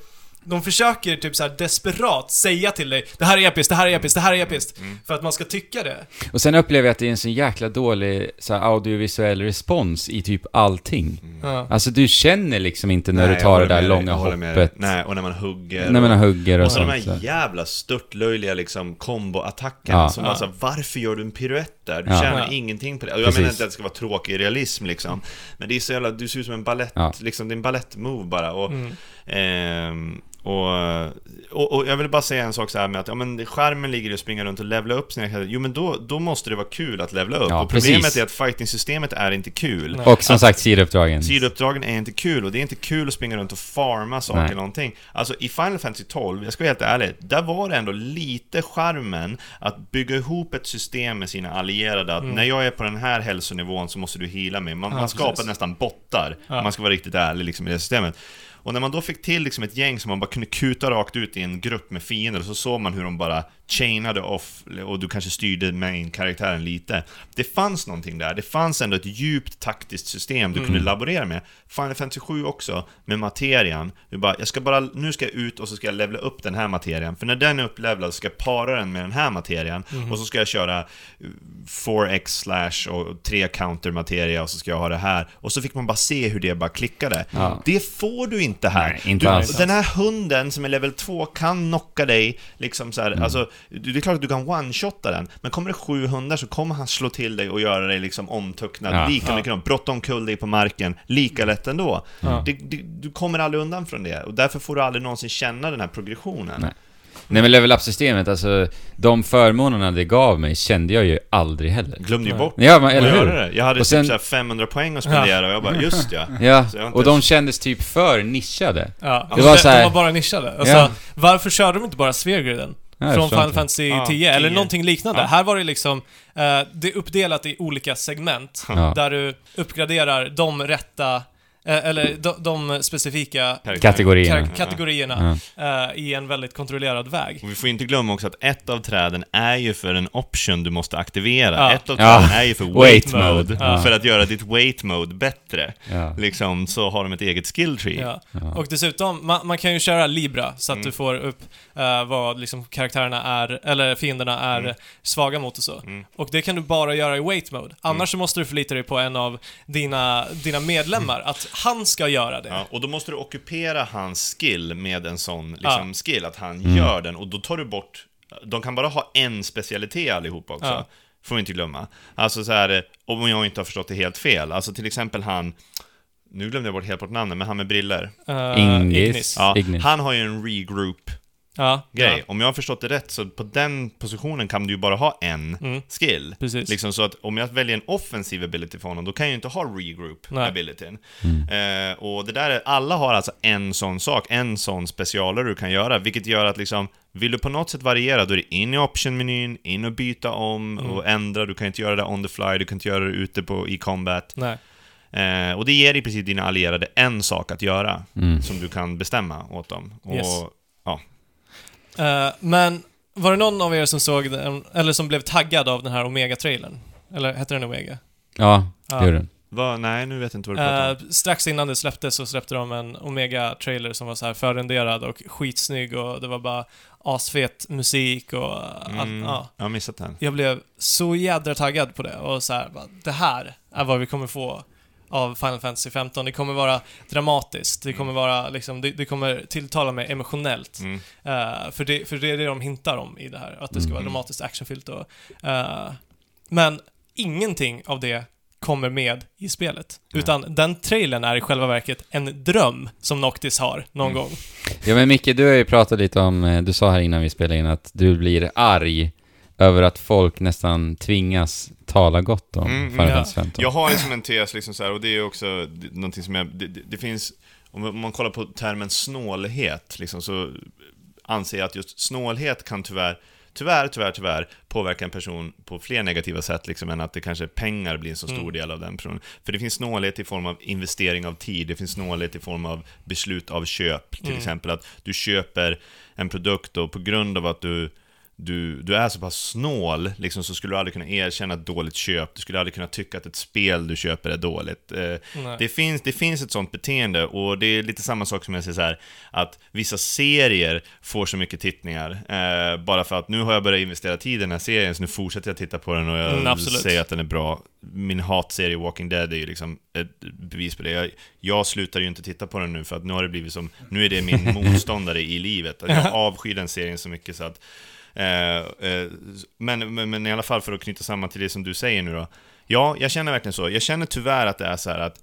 de försöker typ så här desperat säga till dig Det här är episkt, det här är episkt, det här är episkt. Mm. För att man ska tycka det. Och sen upplever jag att det är en så jäkla dålig så här, audiovisuell respons i typ allting. Ja. Alltså du känner liksom inte när Nej, du tar det där med långa med hoppet. Nej, och när man hugger. När man hugger och, och så de sånt. så. här jävla störtlöjliga liksom komboattackerna Ja. som Ja. bara så här, varför gör du en piruett där? Du Ja. tjänar Ja. ingenting på det. Och jag Precis. menar inte att det ska vara tråkig realism liksom. Men det är så jävla, du ser ut som en ballett, Ja. liksom, det är en balettmove bara. Och, Mm. ehm, Och, och, och jag vill bara säga en sak så här med att ja, men skärmen ligger i att springa runt och levla upp sina karaktärer. Jo men då, då måste det vara kul att levla upp. Ja, och problemet precis. är att fighting-systemet är inte kul. Nej. Och som sagt sidouppdragen. Sidouppdragen är inte kul och det är inte kul att springa runt och farma saker Nej. eller någonting. Alltså i Final Fantasy 12, jag ska vara helt ärlig, där var det ändå lite charmen att bygga ihop ett system med sina allierade. Att när jag är på den här hälsonivån så måste du hila mig. Man, Ja, man skapar precis. nästan bottar, Ja. om man ska vara riktigt ärlig liksom, i det systemet. Och när man då fick till liksom ett gäng som man bara kunde kuta rakt ut i en grupp med fiender, så såg man hur de bara chainade off, och du kanske styrde main-karaktären lite. Det fanns någonting där, det fanns ändå ett djupt taktiskt system du kunde laborera med. Final Fantasy 7 också, med materian. Du bara, jag ska bara, nu ska jag ut och så ska jag levla upp den här materian. För när den är upplevlad så ska jag para den med den här materian, och så ska jag köra eh, 4x slash och 3 counter materia och så ska jag ha det här. Och så fick man bara se hur det bara klickade. Ja. Det får du inte här. Nej, inte du. Den här hunden som är level 2 kan knocka dig, liksom så här, Mm. alltså, det är klart att du kan one-shotta den, men kommer det sju hundar så kommer han slå till dig och göra dig liksom omtucknad Ja. lika Ja. mycket, ja. brotta omkull dig på marken, lika lätt ändå. Ja. Det, det, du kommer aldrig undan från det, och därför får du aldrig någonsin känna den här progressionen. Nej. Nej men level up-systemet, alltså de förmånerna det gav mig kände jag ju aldrig heller. Glömde ju bort Ja, men, eller hur? det. Jag hade Och sen- typ så här 500 poäng att spendera och jag bara, just ja. Ja, och de kändes typ för nischade. Ja, Det var så här- de var bara nischade. Alltså, Ja. varför körde de inte bara? Ja, jag Från Final. Fantasy Ja, 10, eller 10. någonting liknande. Här var det liksom, eh, det är uppdelat i olika segment, där du uppgraderar de rätta, eller de, de specifika Kategorierna. kategorierna Ja. eh, i en väldigt kontrollerad väg. Och vi får inte glömma också att ett av träden är ju för en option du måste aktivera. Ja. Ett av Ja. träden är ju för Wait mode. Ja. För att göra ditt wait mode bättre. Ja. Liksom, så har de ett eget skill tree. Ja. Ja. Och dessutom, man, man kan ju köra Libra så att Mm. du får upp eh, vad liksom karaktärerna är, eller fienderna är Mm. svaga mot och så. Mm. Och det kan du bara göra i wait mode. Annars så måste du förlita dig på en av dina, dina medlemmar, att han ska göra det. Ja, och då måste du ockupera hans skill med en sån liksom, skill, att han Mm. gör den. Och då tar du bort... De kan bara ha en specialitet allihopa också. Ja. Får vi inte glömma. Alltså så här, om jag inte har förstått det helt fel. Alltså till exempel han... Nu glömde jag bort helt bort namnet, men han med briller. Eh, Ingis. Ja, Ignis. han har ju en regroup Ja, grej. ja. Om jag har förstått det rätt, så på den positionen kan du ju bara ha en Mm. skill. Precis. Liksom så att om jag väljer en offensiv ability för honom, då kan jag ju inte ha regroup Nej. abilityn. Mm. Eh, och det där är, alla har alltså en sån sak, en sån specialare du kan göra, vilket gör att liksom, vill du på något sätt variera, då är det in i option-menyn, in och byta om Mm. och ändra, du kan inte göra det on the fly, du kan inte göra det ute på, i combat. Nej. Eh, och det ger i princip dina allierade en sak att göra, Mm. som du kan bestämma åt dem. Och, Yes. Eh, men var det någon av er som såg den, eller som blev taggad av den här Omega-trailern? Eller hette den Omega? Ja, det gjorde den. Va? Nej, nu vet jag inte vad du pratar om. Eh, strax innan det släpptes så släppte de en Omega-trailer som var så här förrenderad och skitsnygg och det var bara asfet musik och allt, Mm, ja. Jag har missat den. Jag blev så jädra taggad på det och så här, bara, det här är vad vi kommer få av Final Fantasy 15. Det kommer vara dramatiskt, det kommer vara liksom, det, det kommer tilltala mig emotionellt. Mm. Eh, för, det, för det är det de hintar om i det här, att det ska vara Mm. dramatiskt actionfyllt och... eh, men ingenting av det kommer med i spelet. Utan den trailern är i själva verket en dröm som Noctis har någon Mm. gång. Ja men Micke, du har ju pratat lite om, eh, du sa här innan vi spelade in att du blir arg över att folk nästan tvingas tala gott om Mm, Final ja. Fantasy 15. Jag har liksom en tes liksom så här, och det är också någonting som jag... Det, det, finns... Om man- kollar på termen snålhet, liksom, så anser jag att just snålhet kan tyvärr, tyvärr, tyvärr, tyvärr påverka en person på fler negativa sätt, liksom, än att det kanske pengar blir en så stor Mm. del av den personen. För det finns snålhet i form av investering av tid, det finns snålhet i form av beslut av köp. Till Mm. exempel att du köper en produkt och på grund av att du du, du är så pass snål, liksom, så skulle du aldrig kunna erkänna ett dåligt köp. Du skulle aldrig kunna tycka att ett spel du köper är dåligt. Eh, det, finns, det finns ett sånt beteende och det är lite samma sak som jag säger så här, att vissa serier får så mycket tittningar eh, bara för att nu har jag börjat investera tid i den här serien så nu fortsätter jag titta på den och jag Mm, säger att den är bra. Min hatserie Walking Dead är ju liksom ett bevis på det. Jag, jag slutar ju inte titta på den nu för att nu har det blivit som, nu är det min [laughs] motståndare i livet. Att jag [laughs] avskyr den serien så mycket så att Eh, eh, men, men, men i alla fall för att knyta samman till det som du säger nu då. Ja, jag känner verkligen så. Jag känner tyvärr att det är så här att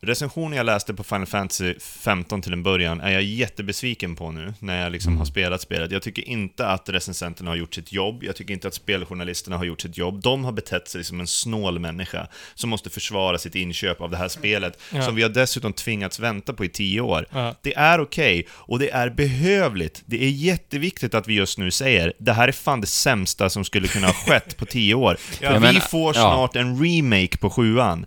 recensionen jag läste på Final Fantasy 15 till en början är jag jättebesviken på nu, när jag liksom har spelat spelet. Jag tycker inte att recensenterna har gjort sitt jobb, jag tycker inte att speljournalisterna har gjort sitt jobb. De har betett sig som en snål människa som måste försvara sitt inköp av det här spelet, Ja. som vi har dessutom tvingats vänta på i tio år. Ja. Det är okej, och det är behövligt. Det är jätteviktigt att vi just nu säger, det här är fan det sämsta som skulle kunna ha skett på tio år. [laughs] Ja, men- vi får ja. snart en remake på sjuan.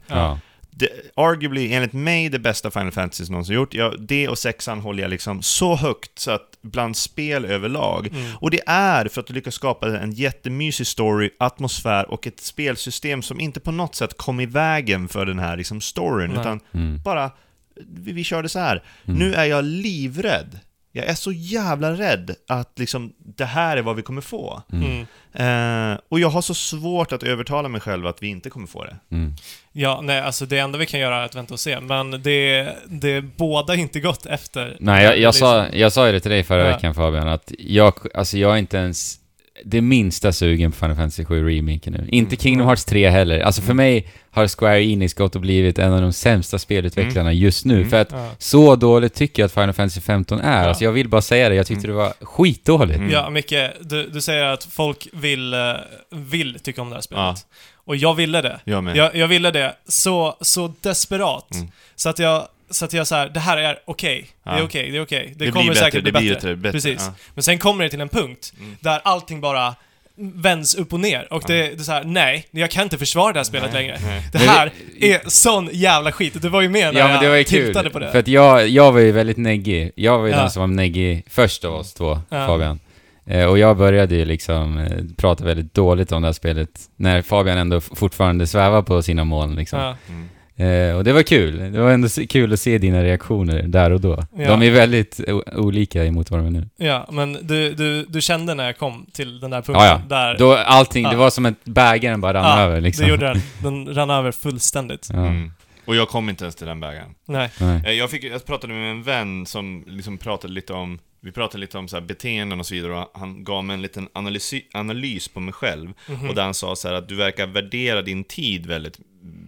Det, arguably, enligt mig, det bästa Final Fantasy som någonsin gjort. Ja, det och sexan håller jag liksom så högt så att bland spel överlag. Mm. Och det är för att du lyckas skapa en jättemysig story, atmosfär och ett spelsystem som inte på något sätt kom i vägen för den här liksom storyn, Nej. utan Mm. bara, vi, vi körde så här. Nu är jag livrädd. Jag är så jävla rädd att liksom, det här är vad vi kommer få. Mm. Eh, och jag har så svårt att övertala mig själv att vi inte kommer få det. Mm. Ja, nej, alltså det enda vi kan göra är att vänta och se, men det, det båda inte gått efter. Nej, jag, jag, sa, Liksom. jag sa ju det till dig förra Ja. veckan Fabian, att jag, alltså jag är inte ens det minsta sugen på Final Fantasy 7 Remake nu. Inte Kingdom Hearts 3 heller. Alltså för mig har Square Enix gått och blivit en av de sämsta spelutvecklarna just nu. Mm. För att Ja. så dåligt tycker jag att Final Fantasy 15 är. Ja. Alltså jag vill bara säga det, jag tyckte det var skitdåligt. Mm. Ja, Micke, du, du säger att folk vill, eh, vill tycka om det här spelet. Ja. Och jag ville det. Jag. Jag, jag ville det så, så desperat. Mm. Så att jag, så att jag så här, det här är okej. Det är Ja. okej, det är okej. Det, Det kommer blir bättre, säkert bli det blir bättre. bättre, bättre, Precis. ja. Men sen kommer det till en punkt Mm. där allting bara vänds upp och ner. Och det, det är så här, nej, jag kan inte försvara det här spelet längre. nej. Det här är sån jävla skit. Du var ju med när Ja men det var ju jag kul. tittade på det. För att jag, jag var ju väldigt neggig. Jag var ju Ja. den som var neggig först av oss två, Ja. Fabian. Eh, och jag började ju liksom eh, prata väldigt dåligt om det här spelet när Fabian ändå fortfarande svävar på sina moln liksom. ja. Eh, och det var kul. Det var ändå kul att se dina reaktioner där och då. Ja. De är väldigt olika emot varandra nu. ja, men du, du, du kände när jag kom till den där punkten. Ja, ja. Där, Då allting, Ja. det var som att bägaren bara rann ja, över liksom. det gjorde den. Den rann över fullständigt. Ja. Mm. Och jag kom inte ens till den vägen. Nej. Nej. Eh, Jag, fick, jag pratade med en vän som liksom pratade lite om, vi pratade lite om så beteenden och så vidare och han gav mig en liten analys, analys på mig själv. Mhm. Och där han sa så här att du verkar värdera din tid väldigt,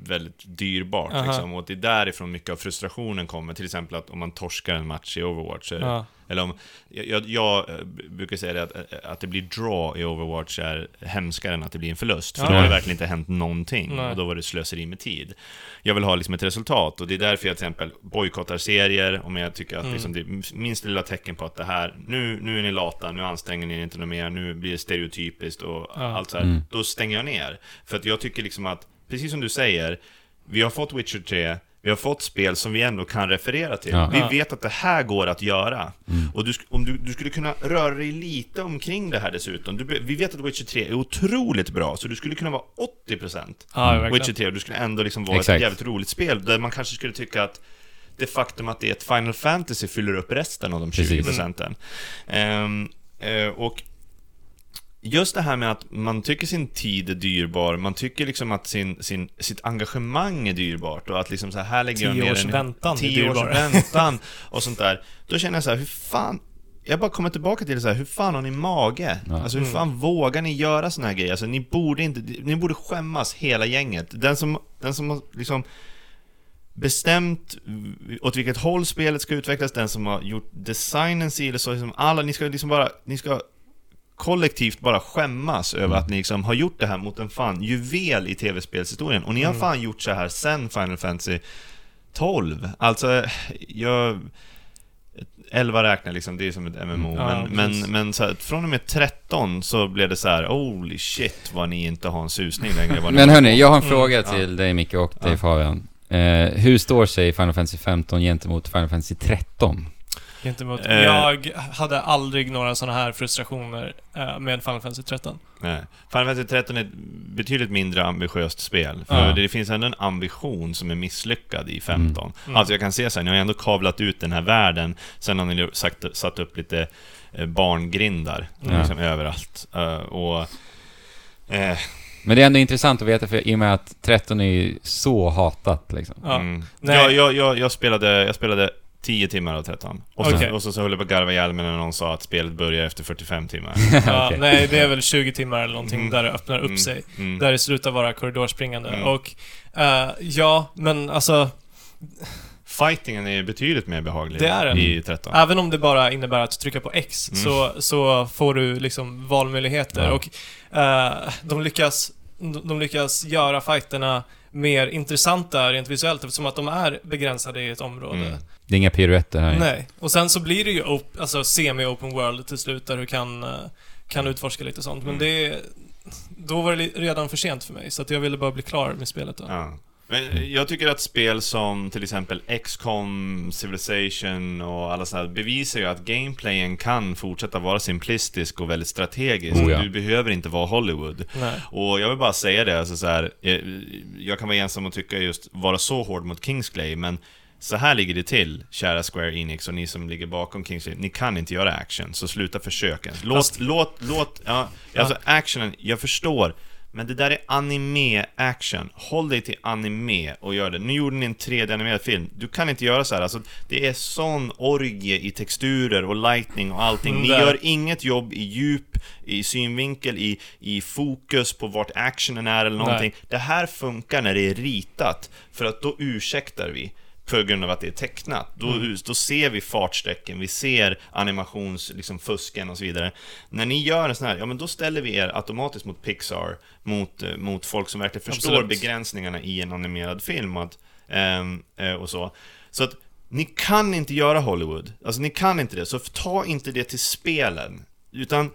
väldigt dyrbart Aha. liksom. Och det är därifrån mycket av frustrationen kommer. Till exempel att om man torskar en match i Overwatch. så är det- Ja. Eller om, jag, jag, eh, brukar säga det att, att det blir draw i Overwatch är hemskare än att det blir en förlust. För Ja. då har det verkligen inte hänt någonting. Nej. Och då var det slöseri med tid. Jag vill ha liksom ett resultat och det är därför jag till exempel bojkottar serier om jag tycker att Mm. liksom det är minst lilla tecken på att det här, nu, nu är ni lata, nu anstränger ni er inte något mer, nu blir det stereotypiskt och Ja. allt så här. Mm. Då stänger jag ner. För att jag tycker liksom att, precis som du säger, vi har fått Witcher 3, vi har fått spel som vi ändå kan referera till. Ja. Vi vet att det här går att göra. Mm. Och du, om du, du skulle kunna röra dig lite omkring det här dessutom. Du, vi vet att Witcher 3 är otroligt bra, så du skulle kunna vara 80% Ja, verkligen. Witcher 3 och du skulle ändå liksom vara Exakt. ett jävligt roligt spel där man kanske skulle tycka att det faktum att det är ett Final Fantasy fyller upp resten av de 20 Precis. procenten. Ehm, eh, och just det här med att man tycker sin tid är dyrbar, man tycker liksom att sin, sin, sitt engagemang är dyrbart och att liksom så här, här lägger jag Tio ner års en... väntan Tio års väntan [laughs] och sånt där. Då känner jag så här, hur fan... Jag bara kommer tillbaka till det så här, hur fan har ni mage? Ja. Alltså hur Mm. fan vågar ni göra såna här grejer? Alltså ni borde inte, ni borde skämmas hela gänget. Den som, den som har liksom bestämt åt vilket håll spelet ska utvecklas, den som har gjort designen si eller så, liksom alla, ni ska liksom bara, ni ska kollektivt bara skämmas över att ni liksom har gjort det här mot en fan juvel i tv-spelshistorien. Och ni har fan gjort så här sen Final Fantasy 12. Alltså, jag... 11 räknar liksom, det är som ett MMO. Ja, men men, men så här, från och med 13 så blev det så här: holy shit vad ni inte har en susning längre. Men hörni, jag har en Mm. fråga Ja. till dig Micke och dig Ja. Fabian. Eh, hur står sig Final Fantasy 15 gentemot Final Fantasy 13? Gentemot, Eh. Jag hade aldrig några sådana här frustrationer eh, med Final Fantasy 13. Nej. Final Fantasy 13 är ett betydligt mindre ambitiöst spel. För Ja. det finns ändå en ambition som är misslyckad i 15. Mm. Alltså jag kan se så här, ni har ändå kavlat ut den här världen, sen har ni sagt, satt upp lite eh, barngrindar Ja. liksom, överallt. Eh, och... Eh, Men det är ändå intressant att veta för i och med att 13 är ju så hatat liksom. Ja. mm. Nej. jag, jag, jag, jag, spelade, jag spelade 10 timmar av 13. Och så, Okej. och så, så höll jag på att garva ihjäl mig när någon sa att spelet börjar efter 45 timmar. [laughs] Ja, Okej. Nej, det är väl 20 timmar eller någonting Mm. där det öppnar upp Mm, sig. mm. Där det slutar vara korridorspringande. Mm. Och eh, ja, men alltså... Fightingen är betydligt mer behaglig Det är den. i 13. Även om det bara innebär att trycka på X Mm. så, så får du liksom valmöjligheter Ja. och eh, de, lyckas, de de lyckas göra fighterna mer intressanta rent visuellt eftersom att de är begränsade i ett område. Mm. Det är inga piruetter här. Nej. Och sen så blir det ju op- alltså semi-open world till slut där du kan, eh, kan utforska lite sånt. Men Mm. det... Då var det redan för sent för mig, så att jag ville bara bli klar med spelet då. Ja. Men jag tycker att spel som till exempel XCOM, Civilization och alla sådana bevisar ju att gameplayen kan fortsätta vara simplistisk och väldigt strategisk. Oh ja. Du behöver inte vara Hollywood. Nej. Och jag vill bara säga det, alltså så här, eh, jag kan vara ensam och tycka just vara så hård mot Kingsglaive, men så här ligger det till, kära Square Enix och ni som ligger bakom Kingsglaive. Ni kan inte göra action, så sluta försöken. Låt, Fast- låt, låt, ja, alltså actionen, jag förstår, men det där är anime-action. Håll dig till anime och gör det. Nu gjorde ni en 3D-animerad film. Du kan inte göra så här. Alltså, det är sån orgie i texturer och lightning och allting. Ni Mm, gör inget jobb i djup, i synvinkel, i, i fokus på vart actionen är eller någonting. Det här funkar när det är ritat, för att då ursäktar vi på grund av att det är tecknat. Då, Mm. då ser vi fartsträcken, vi ser animationsfusken liksom, fusken och så vidare. När ni gör en sån här, ja men då ställer vi er automatiskt mot Pixar, mot, eh, mot folk som verkligen förstår Absolut. begränsningarna i en animerad film och, att, ehm, eh, och så. Så att ni kan inte göra Hollywood, alltså ni kan inte det, så ta inte det till spelen. Utan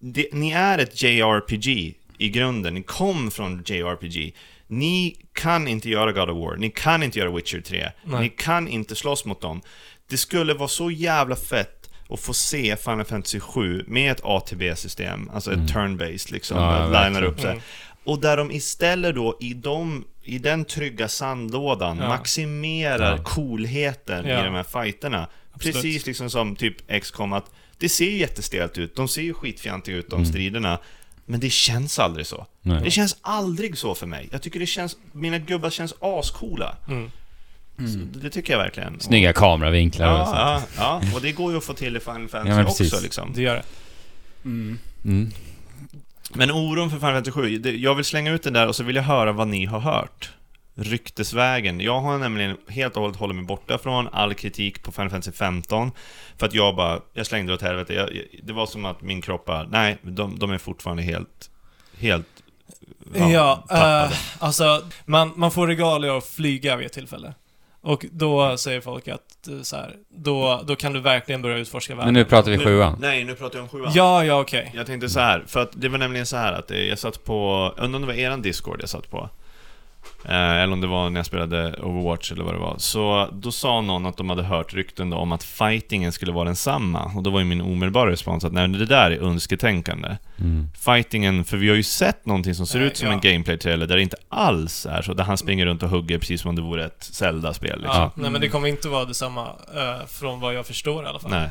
det, ni är ett JRPG i grunden, ni kom från JRPG. Ni kan inte göra God of War, ni kan inte göra Witcher 3, Nej. ni kan inte slåss mot dem. Det skulle vara så jävla fett att få se Final Fantasy 7 med ett ATB-system, alltså ett turn-based liksom, Ja, upp sig. Mm. Och där de istället då i, de, i den trygga sandlådan Ja. maximerar Ja. coolheten Ja. i de här fighterna. Absolut. Precis liksom som typ XCOM att det ser jättestelt ut, de ser ju skitfjantiga ut de Mm. striderna. Men det känns aldrig så. Nej. Det känns aldrig så för mig. Jag tycker det känns, mina gubbar känns ascoola. Mm. Så det tycker jag verkligen. Snygga kameravinklar och Ja, sånt. ja, ja, och det går ju att få till i Final Fantasy Ja, också liksom. Det gör det. Mm. Men oron för Final Fantasy 7, det, jag vill slänga ut den där och så vill jag höra vad ni har hört. Ryktesvägen. Jag har nämligen helt och hållet hållit mig borta från all kritik på Final Fantasy 15. För att jag bara, jag slängde det åt helvete. Jag, jag, det var som att min kropp bara, nej, de, de är fortfarande helt, helt Ja, tappade. eh, alltså man, man får regalier att flyga vid ett tillfälle. Och då säger folk att eh, så här, då, då kan du verkligen börja utforska världen. Men nu pratar vi Nu- sjuan. Nej, nu pratar jag om sjuan. Ja, ja, okej. Jag tänkte så här, för att det var nämligen så här att eh, jag satt på, undrar om det var eran Discord jag satt på. Eh, eller om det var när jag spelade Overwatch eller vad det var. Så då sa någon att de hade hört rykten då om att fightingen skulle vara densamma. Och då var ju min omedelbara respons att nej, det där är önsketänkande. Mm. Fightingen, för vi har ju sett någonting som ser Nej, ut som ja. en gameplay-trailer där det inte alls är så. Där han springer runt och hugger precis som om det vore ett Zelda-spel liksom. Ja, nej men det kommer inte vara detsamma eh, från vad jag förstår i alla fall. Nej.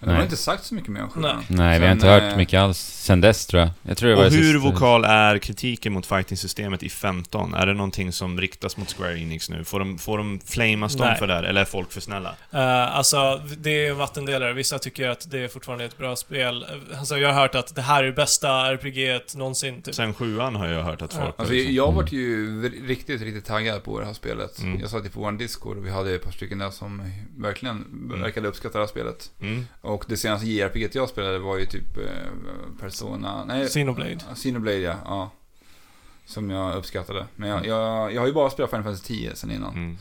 Men de har inte sagt så mycket mer om sjuan. Nej. Nej, vi har Sen, inte hört eh, mycket alls sen dess tror jag. Jag tror det var Och det hur sista- vokal är kritiken mot fighting-systemet i 15? Är det någonting som riktas mot Square Enix nu? Får de, får de flamas dem för det här, eller är folk för snälla? Eh, alltså, det är vattendelare. Vissa tycker att det är fortfarande ett bra spel. Alltså, jag har hört att det här är det bästa RPG någonsin, typ. Sen sjuan har jag hört att folk... Alltså, liksom- jag vart ju riktigt, riktigt taggad på det här spelet. Mm. Jag satt ju på vår Discord och vi hade ett par stycken där som verkligen verkade uppskatta det här spelet. Mm. Och det senaste JRPG jag spelade var ju typ eh, Persona... Nej, Xenoblade. Ja, Xenoblade ja. ja. Som jag uppskattade. Men jag, jag, jag har ju bara spelat Final Fantasy 10 sen innan. Mm.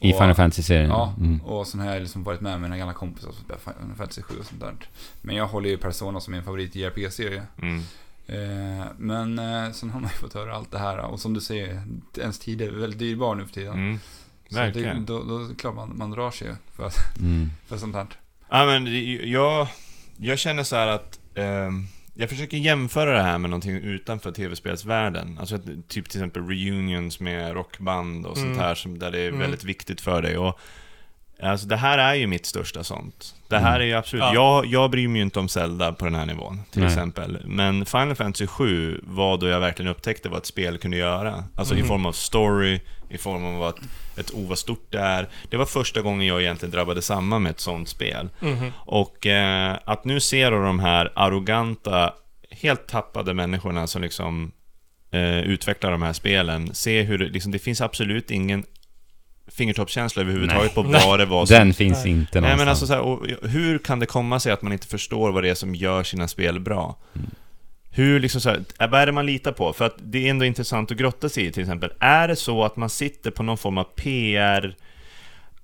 I Och- Final Fantasy-serien. Ja, Mm. och sen har jag liksom varit med mina gamla kompisar som spelar Final Fantasy 7 och sånt där. Men jag håller ju Persona som min favorit JRPG-serie. Mm. Eh, men eh, sen har man ju fått höra allt det här och som du säger, ens tid är väldigt dyrbar nu för tiden. Mm. Så det, då, då är det klart man, man drar sig ju för, Mm. för sånt här. Ja, men jag, jag känner så här att... ehm, jag försöker jämföra det här med någonting utanför tv-spelsvärlden. Alltså typ till exempel reunions med rockband och sånt Mm. här som, där det är Mm. väldigt viktigt för dig. Och, alltså det här är ju mitt största sånt. Det här Mm. är ju absolut... Ja. Jag, jag bryr mig ju inte om Zelda på den här nivån, till Nej. exempel. Men Final Fantasy 7 var då jag verkligen upptäckte vad ett spel kunde göra. Alltså i Mhm. form av story, i form av att ett oh vad stort det är. Det var första gången jag egentligen drabbade samman med ett sånt spel. Mhm. Och eh, att nu se då de här arroganta, helt tappade människorna som liksom eh, utvecklar de här spelen, se hur det, liksom, det finns absolut ingen fingertoppskänsla överhuvudtaget på Nej. vad det var som Den finns Nej. inte Nej någonstans. men alltså så här, och hur kan det komma sig att man inte förstår vad det är som gör sina spel bra? Hur liksom så här, eh, vad är det man litar på? För att det är ändå intressant att grotta sig i till exempel. Är det så att man sitter på någon form av PR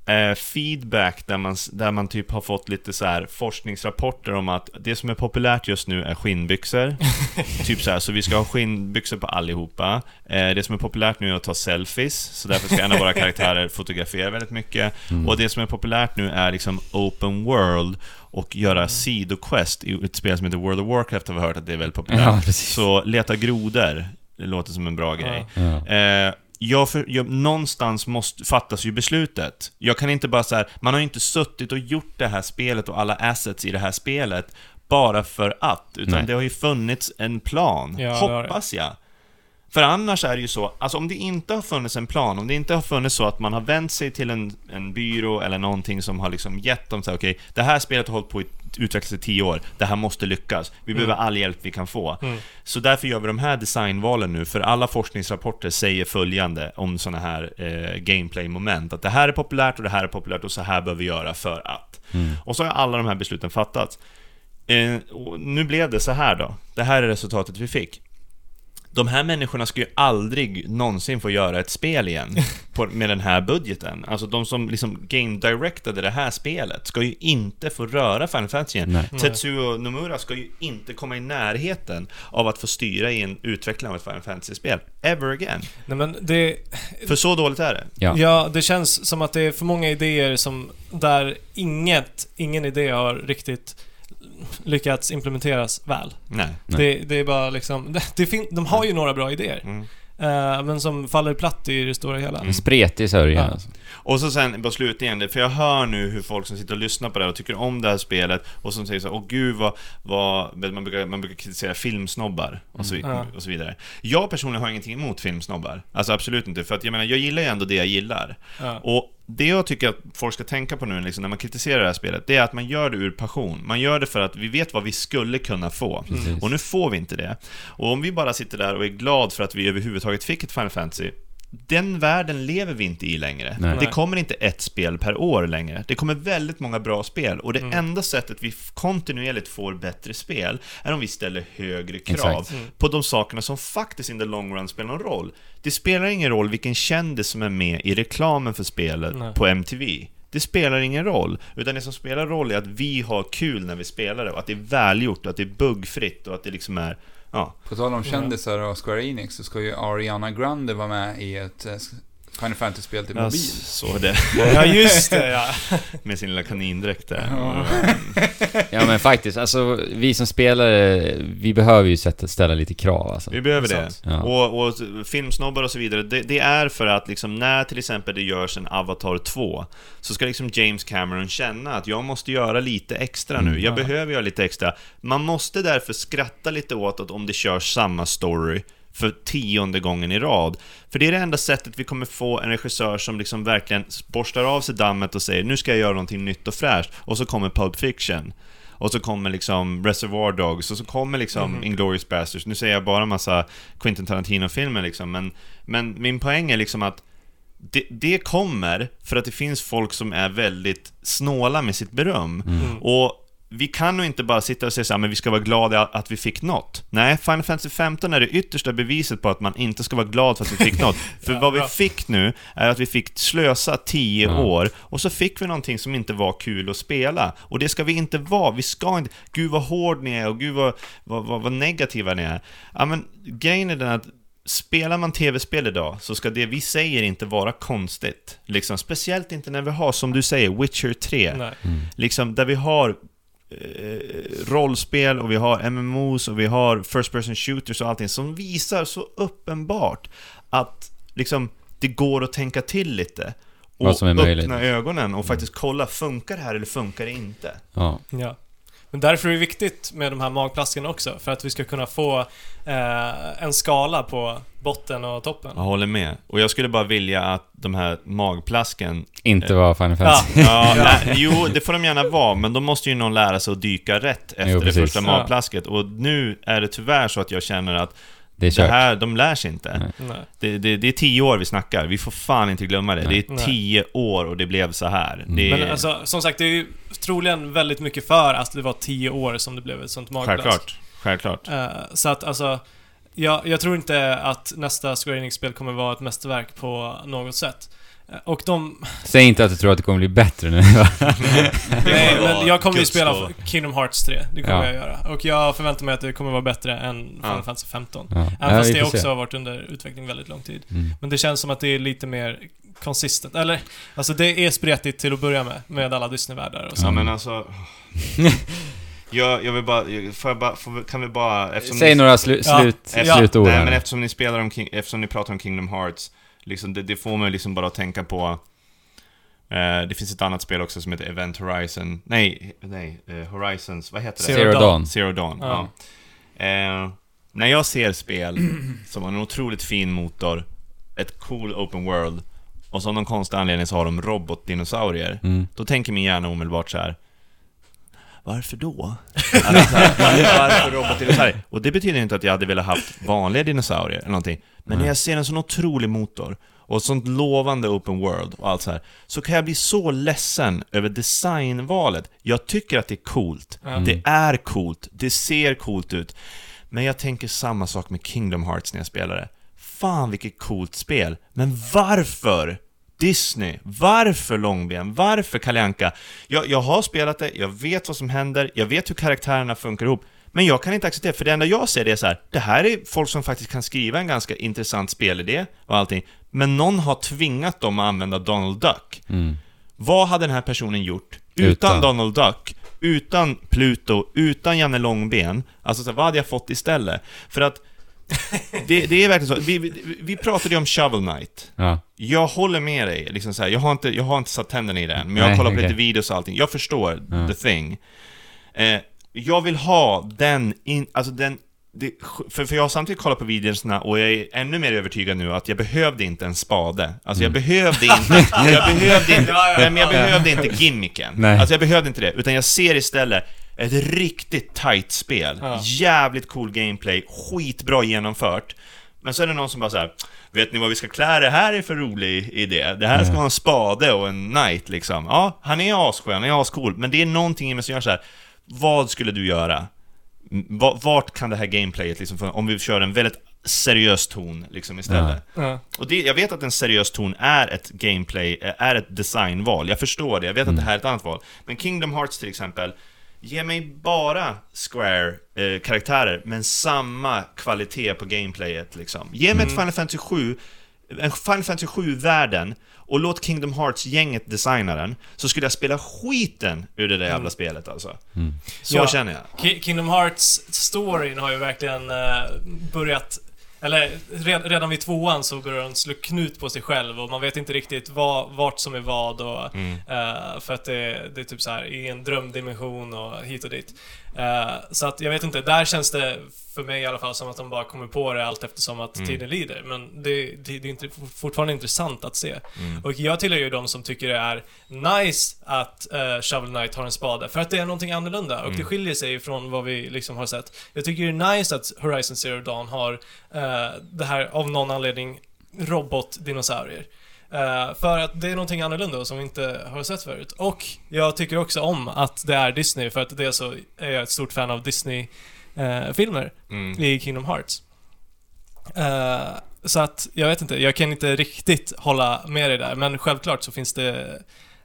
eh, feedback där man, där man typ har fått lite så här forskningsrapporter om att det som är populärt just nu är skinnbyxor. [laughs] typ så här, så vi ska ha skinnbyxor på allihopa. Eh, det som är populärt nu är att ta selfies, så därför ska en av våra [laughs] karaktärer fotografera väldigt mycket. Och det som är populärt nu är liksom open world och göra sidoquest i ett spel som heter World of Warcraft har vi hört att det är väldigt populärt. Ja, så leta grodor, det låter som en bra grej. Ja. Eh, jag för, jag, någonstans måste, fattas ju beslutet. Jag kan inte bara så här, man har ju inte suttit och gjort det här spelet och alla assets i det här spelet bara för att, utan Nej. det har ju funnits en plan, Ja, hoppas jag. För annars är det ju så, alltså om det inte har funnits en plan, om det inte har funnits så att man har vänt sig till en, en byrå eller någonting som har liksom gett dem så här, okej, det här spelet har hållit på att utvecklas i tio år, det här måste lyckas, vi behöver all hjälp vi kan få. Mm. Så därför gör vi de här designvalen nu, för alla forskningsrapporter säger följande om sådana här eh, gameplay-moment, att det här är populärt och det här är populärt och så här bör vi göra för att. Och så har alla de här besluten fattats. Eh, nu blev det så här då. Det här är resultatet vi fick. De här människorna ska ju aldrig någonsin få göra ett spel igen på, med den här budgeten. Alltså de som liksom game directade det här spelet ska ju inte få röra Final Fantasy igen. Nej. Tetsuo Nomura ska ju inte komma i närheten av att få styra i en utveckling av ett Final Fantasy-spel. Ever again. Nej men det... För så dåligt är det. Ja. Ja, det känns som att det är för många idéer som... Där inget, ingen idé har riktigt lyckats implementeras väl. Nej. Det, det är bara liksom... [laughs] Det, det fin, de har ju några bra idéer. Mm. eh, men som faller platt i det stora hela. En spretig sörja Ja. alltså. Och så sen på slutligen, för jag hör nu hur folk som sitter och lyssnar på det här och tycker om det här spelet och som säger så här, åh gud vad, vad man, brukar, man brukar kritisera filmsnobbar och så, Mm. Och så vidare. Jag personligen har ingenting emot filmsnobbar. Alltså absolut inte, för att jag menar, jag gillar ju ändå det jag gillar. Ja. Och det jag tycker att folk ska tänka på nu liksom, när man kritiserar det här spelet, det är att man gör det ur passion. Man gör det för att vi vet vad vi skulle kunna få. Precis. Och nu får vi inte det. Och om vi bara sitter där och är glad för att vi överhuvudtaget fick ett Final Fantasy, den världen lever vi inte i längre. Nej. Det kommer inte ett spel per år längre. Det kommer väldigt många bra spel och det Mm. enda sättet vi kontinuerligt får bättre spel är om vi ställer högre krav. Mm. på de sakerna som faktiskt in the long run spelar någon roll. Det spelar ingen roll vilken kändis som är med i reklamen för spelet Nej. på MTV. Det spelar ingen roll, utan det som spelar roll är att vi har kul när vi spelar det och att det är välgjort och att det är buggfritt och att det liksom är, ja. På tal om kändisar och Square Enix så ska ju Ariana Grande vara med i ett eh, Final Fantasy-spel till mobil. såg det. [laughs] ja, just det ja. [laughs] Med sin lilla kanindräkt där. Ja. [laughs] Ja men faktiskt, alltså vi som spelare, vi behöver ju sätta, ställa lite krav alltså. Vi behöver det. Ja. Och, och filmsnobbar och så vidare, det, det är för att liksom när till exempel det görs en Avatar 2 så ska liksom James Cameron känna att jag måste göra lite extra nu, jag Ja. behöver göra lite extra. Man måste därför skratta lite åt att om det körs samma story för tionde gången i rad. För det är det enda sättet vi kommer få en regissör som liksom verkligen borstar av sig dammet och säger nu ska jag göra någonting nytt och fräscht. Och så kommer Pulp Fiction. Och så kommer liksom Reservoir Dogs och så kommer liksom Inglourious Basterds. Nu säger jag bara massa Quentin Tarantino-filmer liksom, men, men min poäng är liksom att det, det kommer för att det finns folk som är väldigt snåla med sitt beröm. Och vi kan nog inte bara sitta och säga så här, men vi ska vara glada att vi fick något. Nej, Final Fantasy 15 är det yttersta beviset på att man inte ska vara glad för att vi fick [laughs] något. För Ja, vad vi fick nu är att vi fick slösa 10 Ja. år och så fick vi någonting som inte var kul att spela. Och det ska vi inte vara. Vi ska inte... Gud vad hård ni är och gud vad, vad, vad, vad negativa ni är. Ja, men grejen är den att Spelar man tv-spel idag så ska det vi säger inte vara konstigt. Liksom, speciellt inte när vi har, som du säger, Witcher 3. Nej. Liksom, där vi har rollspel och vi har MMOs och vi har First Person Shooters och allting som visar så uppenbart att liksom, det går att tänka till lite. Och Vad som är möjligt. öppna ögonen och faktiskt kolla, funkar det här eller funkar det inte? Ja. Ja. Men därför är det viktigt med de här magplaskorna också, för att vi ska kunna få eh, en skala på botten och toppen. Jag håller med. Och jag skulle bara vilja att de här magplasken Inte vara Final Fantasy. Ja, nej, [laughs] jo, det får de gärna vara, men då måste ju någon lära sig att dyka rätt efter Jo, det första Ja. magplasket. Och nu är det tyvärr så att jag känner att Det är Det kört. här, de lär sig inte. Nej. Nej. Det, det, det är tio år vi snackar, vi får fan inte glömma det. Nej. Det är Nej. tio år och det blev så här. Mm. Det är, Men alltså, som sagt, det är ju troligen väldigt mycket för att det var tio år som det blev ett sånt magplask. självklart. Självklart. Eh, så att alltså, jag, jag tror inte att nästa Square Enix-spel kommer vara ett mästerverk på något sätt. Eh, och de... Säg inte att du tror att det kommer bli bättre nu? [laughs] Nej, men jag kommer ju spela. Kingdom Hearts 3. Det kommer Ja. jag göra. Och jag förväntar mig att det kommer vara bättre än Final Ja. Fantasy 15. Ja. Även Ja, fast det också se. har varit under utveckling väldigt lång tid. Mm. Men det känns som att det är lite mer consistent. Eller, alltså det är spretigt till att börja med, med alla Disney-världar och så. Ja men alltså... [laughs] jag, jag vill bara, får jag bara, får, kan vi bara... Säg ni, några slu Ja. slut, Ja. slutord Nej men eftersom ni spelar om King, eftersom ni pratar om Kingdom Hearts, liksom det, det får mig liksom bara att tänka på... Eh, det finns ett annat spel också som heter Event Horizon, nej, nej, eh, Horizons, vad heter det? Zero Dawn. Zero Dawn, Ja. ja. Eh, när jag ser spel [clears throat] som har en otroligt fin motor, ett cool open world, och som någon konstig anledning så har de robotdinosaurier, Mm. då tänker min hjärna omedelbart så här. Varför då? [laughs] Alltså, så här, varför robotdinosaurier? Och det betyder inte att jag hade velat haft vanliga dinosaurier eller någonting. Men när jag ser en sån otrolig motor och ett sånt lovande open world och allt så här, så kan jag bli så ledsen över designvalet. Jag tycker att det är coolt. Mm. Det är coolt. Det ser coolt ut. Men jag tänker samma sak med Kingdom Hearts när jag spelar det. Fan vilket coolt spel. Men varför? Disney, varför Långben? Varför Kalle Anka? Jag, jag har spelat det, jag vet vad som händer, jag vet hur karaktärerna funkar ihop. Men jag kan inte acceptera, för det enda jag ser det är så här, det här är folk som faktiskt kan skriva en ganska intressant spelidé och allting. Men någon har tvingat dem att använda Donald Duck. Mm. Vad hade den här personen gjort utan, Utan. Donald Duck, utan Pluto, utan Janne Långben? Alltså så här, vad hade jag fått istället? För att [laughs] det, det är verkligen så, vi, vi, vi pratade ju om Shovel Knight. Ja. Jag håller med dig, liksom så här, jag, har inte, jag har inte satt tänderna i den, men jag har kollat på lite videos och allting. Jag förstår Ja. the thing. Eh, jag vill ha den, in, alltså den, det, för, för jag har samtidigt kollat på videorna och jag är ännu mer övertygad nu att jag behövde inte en spade. Alltså jag behövde inte, [laughs] jag behövde inte, nej, men jag ja. behövde inte gimmicken. Nej. Alltså jag behövde inte det, utan jag ser istället ett riktigt tight spel. Ja. Jävligt cool gameplay, skitbra genomfört. Men så är det någon som bara så här, vet ni vad vi ska klä det här i för rolig idé? Det här ska ha en spade och en knight liksom. Ja, han är asskön, han är ascool, men det är någonting i mig som gör så här. Vad skulle du göra? Vart kan det här gameplayet liksom, om vi kör en väldigt seriös ton liksom istället? Ja. Och det, jag vet att en seriös ton är ett gameplay, eh, är ett designval. Jag förstår det, jag vet att det här är ett annat val. Men Kingdom Hearts till exempel, ge mig bara Square-karaktärer, men samma kvalitet på gameplayet liksom. Ge mig ett Final Fantasy 7, en Final Fantasy 7-världen, och låt Kingdom Hearts-gänget designa den, så skulle jag spela skiten ur det där jävla spelet alltså. Så Ja. känner jag. Ki- Kingdom Hearts-storyn har ju verkligen eh, börjat... Eller red, redan vid tvåan så börjar den slå knut på sig själv och man vet inte riktigt vad, vart som är vad och... eh, för att det, det är typ så här i en drömdimension och hit och dit. Eh, så att jag vet inte, där känns det för mig i alla fall som att de bara kommer på det allt eftersom att tiden lider. Men det, det, det är inte, fortfarande intressant att se. Och jag tillhör ju de som tycker det är nice att uh, Shovel Knight har en spade, för att det är någonting annorlunda och det skiljer sig från vad vi liksom har sett. Jag tycker det är nice att Horizon Zero Dawn har eh, det här av någon anledning robotdinosaurier. Eh, för att det är någonting annorlunda som vi inte har sett förut. Och jag tycker också om att det är Disney, för att det är så är jag ett stort fan av Disney-filmer Mm. i Kingdom Hearts. Eh, så att, jag vet inte, jag kan inte riktigt hålla med dig där, men självklart så finns det eh,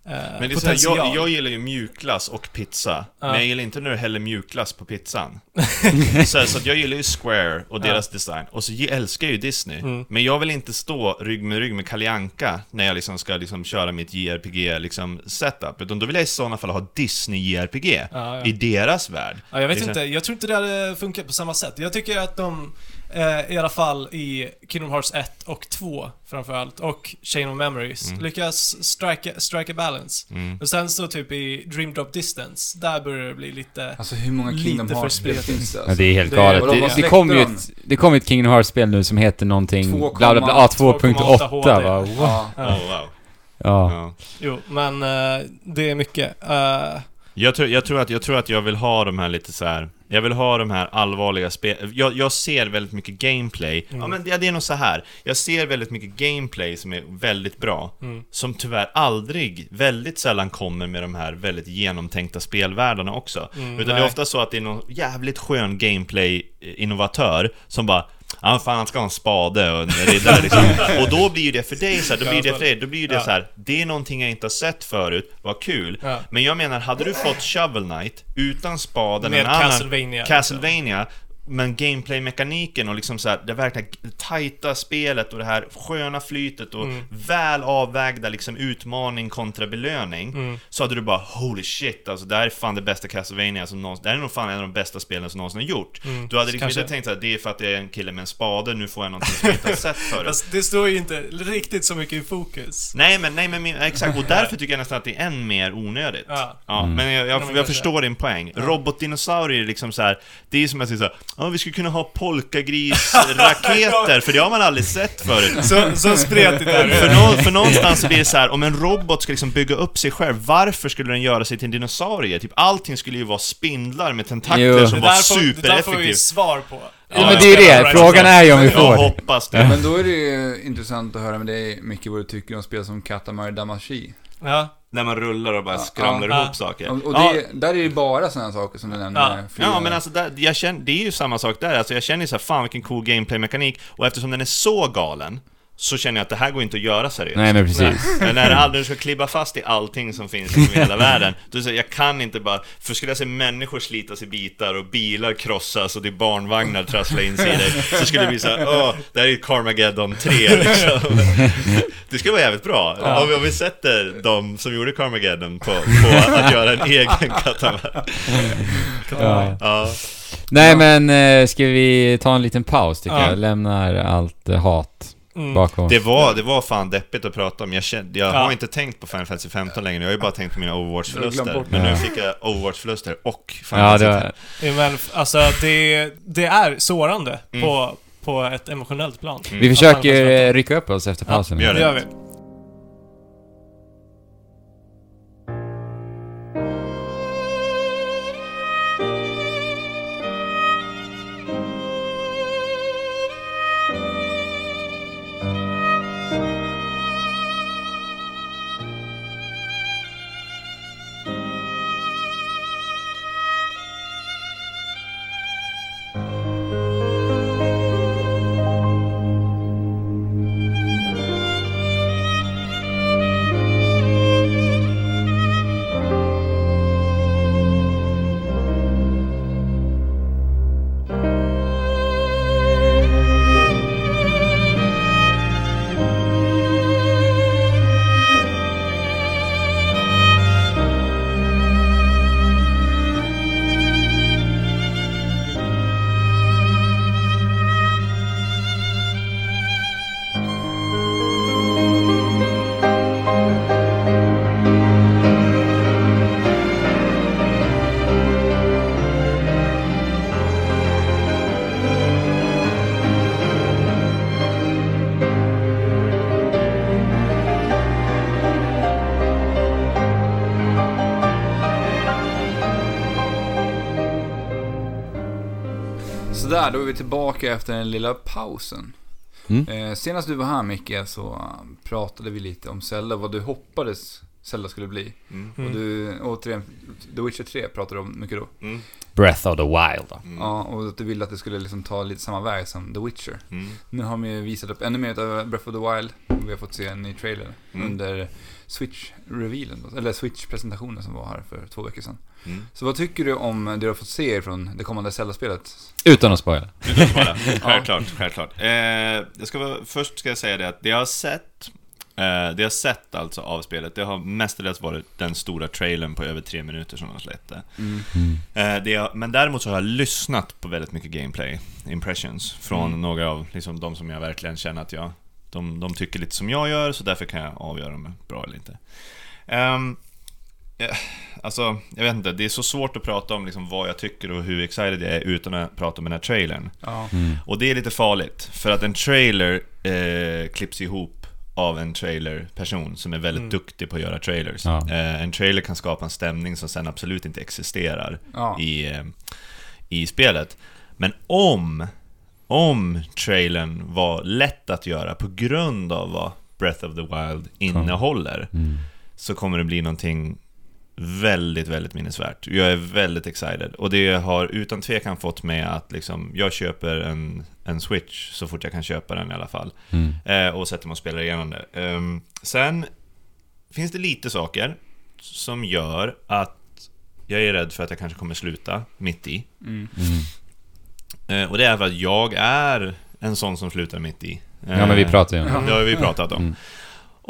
Men det är här, jag, jag gillar ju mjukglass och pizza, Ja. men jag gillar inte när du häller mjukglass på pizzan. [laughs] så, här, så att jag gillar ju Square och deras design, och så älskar jag ju Disney. Mm. Men jag vill inte stå rygg med rygg med Kalle Anka när jag liksom ska liksom köra mitt JRPG liksom setup, utan då vill jag i sådana fall ha Disney JRPG Ja, ja. i deras värld. Ja, jag vet Liksom- inte, jag tror inte det hade funkat på samma sätt. Jag tycker att de, eh, i alla fall i Kingdom Hearts 1 och 2 framförallt, och Chain of Memories, Mm. lyckas strike, strike a balance. Och sen så typ i Dream Drop Distance, där börjar det bli lite... Alltså hur många Lite Kingdom för Hearts-spel finns det? Ja, Alltså? det är helt Det- galet. Det, det, släckte kom ju ett, det kom ett Kingdom Hearts-spel nu som heter någonting... 2,8 Bla bla bla. Ja, 2.8 HD. va? Wow. Ja. Oh, wow. Ja. Ja. Jo, men eh, det är mycket. Eh, Jag, tror, jag, tror att, jag tror att jag vill ha de här lite så här Jag vill ha de här allvarliga spel... Jag, jag ser väldigt mycket gameplay. Ja, men det, det är nog så här. Jag ser väldigt mycket gameplay som är väldigt bra. Som tyvärr aldrig, väldigt sällan kommer med de här väldigt genomtänkta spelvärldarna också. Utan det är nej. ofta så att det är någon jävligt skön gameplay-innovatör som bara Ja, fan han ska ha en spade och en riddare [laughs] liksom. Och då blir det för dig så här, då blir det för dig, då blir det så här. Det är någonting jag inte har sett förut, vad kul. Men jag menar, hade du fått Shovel Knight utan spaden, Med en annan Castlevania, liksom. Castlevania men gameplay-mekaniken och liksom så här, det verkligen tajta spelet och det här sköna flytet och Mm. väl avvägda liksom utmaning kontra belöning Mm. Så hade du bara holy shit alltså det här är fan det bästa Castlevania som någonsin, det här är nog fan en av de bästa spelen som någonsin har gjort Du hade liksom Mm. kanske. inte tänkt såhär, det är för att det är en kille med en spade, nu får jag någonting som jag inte har [laughs] sett förut Fast det står ju inte riktigt så mycket i fokus. Nej men, nej men exakt, och därför tycker jag nästan att det är än mer onödigt. Ja. men jag, Ja, jag, men jag kanske. förstår din poäng. Robotdinosaurier är liksom så här. det är som att säga så här, ja vi skulle kunna ha polkagrisraketer, [laughs] för det har man aldrig sett förut. Så, så spretigt är det. För, nå, för någonstans så blir det så här, om en robot ska liksom bygga upp sig själv, varför skulle den göra sig till en dinosaurie? Typ allting skulle ju vara spindlar med tentakler Jo. som Det var får, det där får vi supereffektivt. svar på. Ja, men det är ju det. Frågan är ju om vi Jag får det. hoppas det. Men då är det ju intressant att höra med dig, Micke, vad du tycker om spel som Katamari Damacy. Ja. När man rullar och bara skramlar Ja. ihop saker. Och, och Ja. det, där är det bara sådana saker som du nämner. Ja. Ja, men alltså där, jag känner, det är ju samma sak där. Alltså jag känner ju så här, fan vilken cool gameplay-mekanik. Och eftersom den är så galen, så känner jag att det här går inte att göra seriöst. Nej men precis. [laughs] Men när aldrig du ska klibba fast i allting som finns i hela [laughs] världen, då säger jag, kan inte bara, för skulle jag se människor slitas i bitar och bilar krossas och det är barnvagnar trasslar in sig i dig, så skulle det bli såhär, åh, det här är ju Carmageddon 3 [laughs] liksom. Det skulle vara jävligt bra. Om, vi, om vi sätter de som gjorde Carmageddon på, på att göra en egen katamari. Ja. Ja. Nej men, eh, ska vi ta en liten paus tycker Ja. jag? Lämnar allt eh, hat Mm. bakom oss. Det var, det var fan deppigt att prata om. Jag, kände, jag Ja. har inte tänkt på Final Fantasy 15 längre, jag har ju bara tänkt på mina Overwatch-förluster. Men nu fick jag Overwatch-förluster och Final Ja, Fantasy det 15. var... Ja, Men alltså, det, det är sårande Mm. på, på ett emotionellt plan. Vi försöker eh, rycka upp oss efter pausen. gör Det det. gör vi. Sådär, då är vi tillbaka efter den lilla pausen. Mm. Eh, senast du var här Micke så pratade vi lite om Zelda, vad du hoppades Zelda skulle bli. Mm. Och du, återigen, The Witcher 3 pratade du om mycket då. Mm. Breath of the Wild då. Ja, och att du ville att det skulle liksom ta lite samma väg som The Witcher. Mm. Nu har de ju visat upp ännu mer av Breath of the Wild. Och vi har fått se en ny trailer Mm. under Switch-revealen, eller Switch-presentationen som var här för två veckor sedan. Mm. Så vad tycker du om det du har fått se från det kommande Zelda-spelet? Utan att spoila. Utan att spoila. [laughs] Självklart, självklart. Eh, jag ska först ska jag säga det att det jag har sett, eh, det jag har sett alltså av spelet, det har mestadels varit den stora trailern på över tre minuter som de har släppt det. Eh, det jag, men däremot så har jag lyssnat på väldigt mycket gameplay impressions från Mm. några av liksom, de som jag verkligen känner att jag, de, de tycker lite som jag gör, så därför kan jag avgöra om det är bra eller inte. Eh, alltså, jag vet inte, det är så svårt att prata om liksom, vad jag tycker och hur excited jag är utan att prata om den här trailern. Ja. Och det är lite farligt, för att en trailer eh, klipps ihop av en trailerperson som är väldigt duktig på att göra trailers. Ja. Eh, en trailer kan skapa en stämning som sen absolut inte existerar Ja. i, eh, i spelet. Men om, om trailern var lätt att göra på grund av vad Breath of the Wild innehåller, Mm. så kommer det bli någonting väldigt, väldigt minnesvärt. Jag är väldigt excited. Och det har utan tvekan fått mig att liksom, jag köper en, en Switch så fort jag kan köpa den i alla fall. Mm. Eh, och sätter mig och spelar igenom det. Ehm, sen finns det lite saker som gör att jag är rädd för att jag kanske kommer sluta mitt i. Mm. Eh, och det är för att jag är en sån som slutar mitt i. Ja, men vi Eh, pratar ju om det. det har vi pratat om.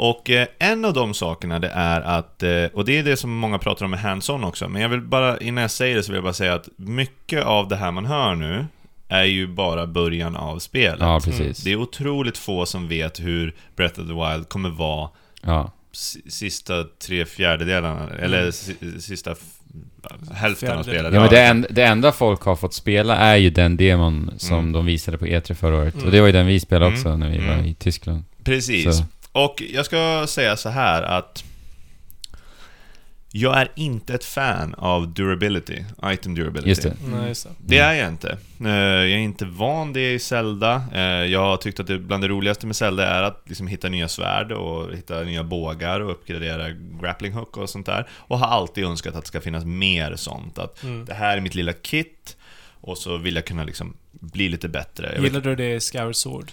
Mm. Och eh, en av de sakerna det är att, eh, och det är det som många pratar om med hands-on också, men jag vill bara, innan jag säger det så vill jag bara säga att mycket av det här man hör nu är ju bara början av spelet. Ja, precis. Det är otroligt få som vet hur Breath of the Wild kommer vara Ja. si- sista tre fjärdedelarna, eller si- sista hälften av spelet. Ja, men det, en, det enda folk har fått spela är ju den demon som Mm. de visade på E3 förra året. Mm. Och det var ju den vi spelade Mm. också när vi var Mm. i Tyskland. Precis. Så. Och jag ska säga så här att jag är inte ett fan av durability, item durability. Just det. Nej, just det. Är jag inte. Eh, Jag är inte van det i Zelda. Eh, Jag har tyckt att det bland det roligaste med Zelda är att liksom hitta nya svärd och hitta nya bågar och uppgradera grappling hook och sånt där. Och har alltid önskat att det ska finnas mer sånt. Att Mm. det här är mitt lilla kit och så vill jag kunna liksom bli lite bättre. Jag vet, Gillade du det i Skyward Sword?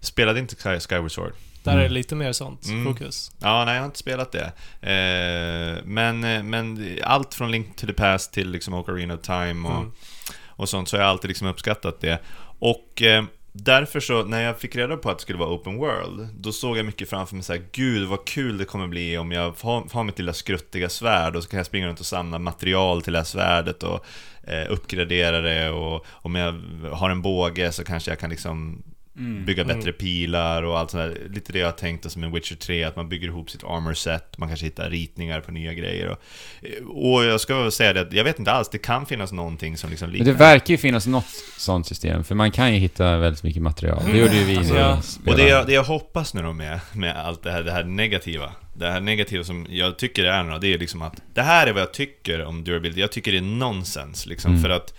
spelade inte Sky- Skyward Sword. Där Mm. är det lite mer sånt Mm. fokus. Ja, nej jag har inte spelat det. Eh, men, eh, men allt från Link to the Past till liksom Ocarina of Time och, Mm. och sånt, så har jag alltid liksom uppskattat det. Och eh, därför så, när jag fick reda på att det skulle vara open world, då såg jag mycket framför mig så här: gud vad kul det kommer bli om jag har, har mitt lilla skruttiga svärd och så kan jag springa runt och samla material till det här svärdet och eh, uppgradera det och om jag har en båge så kanske jag kan liksom bygga Mm. bättre pilar och allt sånt där. Lite det jag tänkte som en Witcher 3, att man bygger ihop sitt armor set, man kanske hittar ritningar på nya grejer och, och jag ska säga det, att jag vet inte alls, det kan finnas någonting som liksom Men liknar det verkar ju finnas något sånt system, för man kan ju hitta väldigt mycket material. Det gjorde ju vi när Ja. Och det jag, det jag hoppas nu då med, med allt det här, det här negativa Det här negativa som jag tycker det är nu det är liksom att Det här är vad jag tycker om durability, jag tycker det är nonsens liksom Mm. för att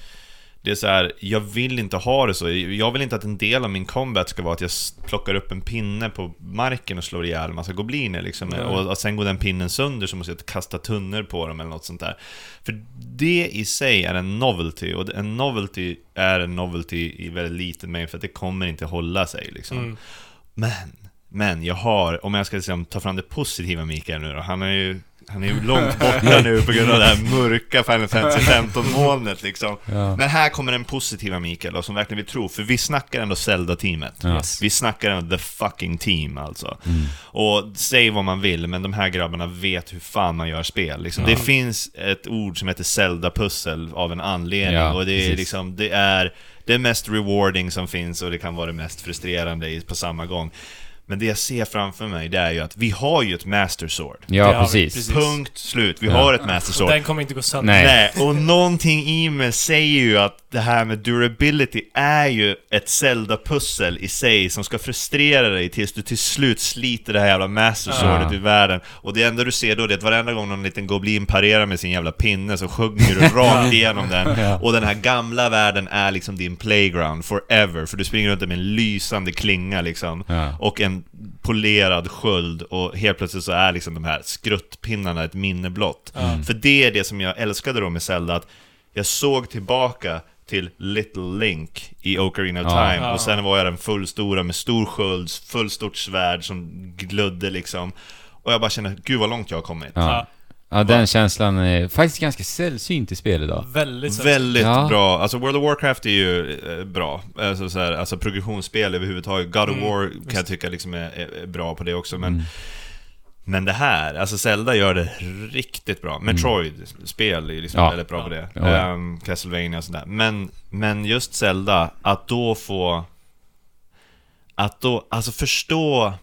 Det är så här, jag vill inte ha det så, jag vill inte att en del av min combat ska vara att jag plockar upp en pinne på marken och slår ihjäl en massa gobliner liksom Nej. Och att sen går den pinnen sönder så måste jag kasta tunnor på dem eller något sånt där För det i sig är en novelty, och en novelty är en novelty i väldigt liten mängd för att det kommer inte hålla sig liksom Mm. men, men jag har, om jag ska liksom ta fram det positiva Mikael nu då, han är ju han är ju långt borta nu på grund av det här mörka Final Fantasy 15-molnet liksom. Ja. Men här kommer den positiva Mikael då, som verkligen vill tro, för vi snackar ändå Zelda-teamet. Yes. Vi snackar ändå the fucking team alltså. Mm. Och säg vad man vill, men de här grabbarna vet hur fan man gör spel. Liksom. Ja. Det finns ett ord som heter Zelda-pussel av en anledning, Ja, och det är precis. liksom, det är det mest rewarding som finns och det kan vara det mest frustrerande på samma gång. Men det jag ser framför mig, det är ju att vi har ju ett Master Sword. Ja, precis. precis. Punkt slut. Vi Ja. har ett Master Och Sword. den kommer inte gå sönder. Nej. Nej, och någonting i mig säger ju att det här med durability är ju ett Zelda-pussel i sig som ska frustrera dig tills du till slut sliter det här jävla Master Swordet Ja. ur världen. Och det enda du ser då det är att varenda gång någon liten goblin parerar med sin jävla pinne så sjunger du [laughs] rakt igenom den. Ja. Och den här gamla världen är liksom din playground forever, för du springer runt med en lysande klinga liksom. Ja. Och en polerad sköld och helt plötsligt så är liksom de här skruttpinnarna ett minne blott. Ja. För det är det som jag älskade då med Zelda, att jag såg tillbaka till Little Link i Ocarina of Ja. Time Ja. och sen var jag den fullstora med stor sköld, fullstort svärd som glödde liksom. Och jag bara kände, gud vad långt jag har kommit. Ja. Ja, den känslan är faktiskt ganska sällsynt i spel idag. Väldigt. Väldigt Ja. bra, alltså World of Warcraft är ju eh, bra, alltså, så här, alltså progressionsspel överhuvudtaget, God of Mm, War kan jag tycka liksom är, är bra på det också men Men det här, alltså Zelda gör det riktigt bra. Metroid-spel är liksom Ja. väldigt bra på det. Ja, ja. Ehm, Castlevania och sådär. Men, men just Zelda, att då få... Att då, alltså förstå...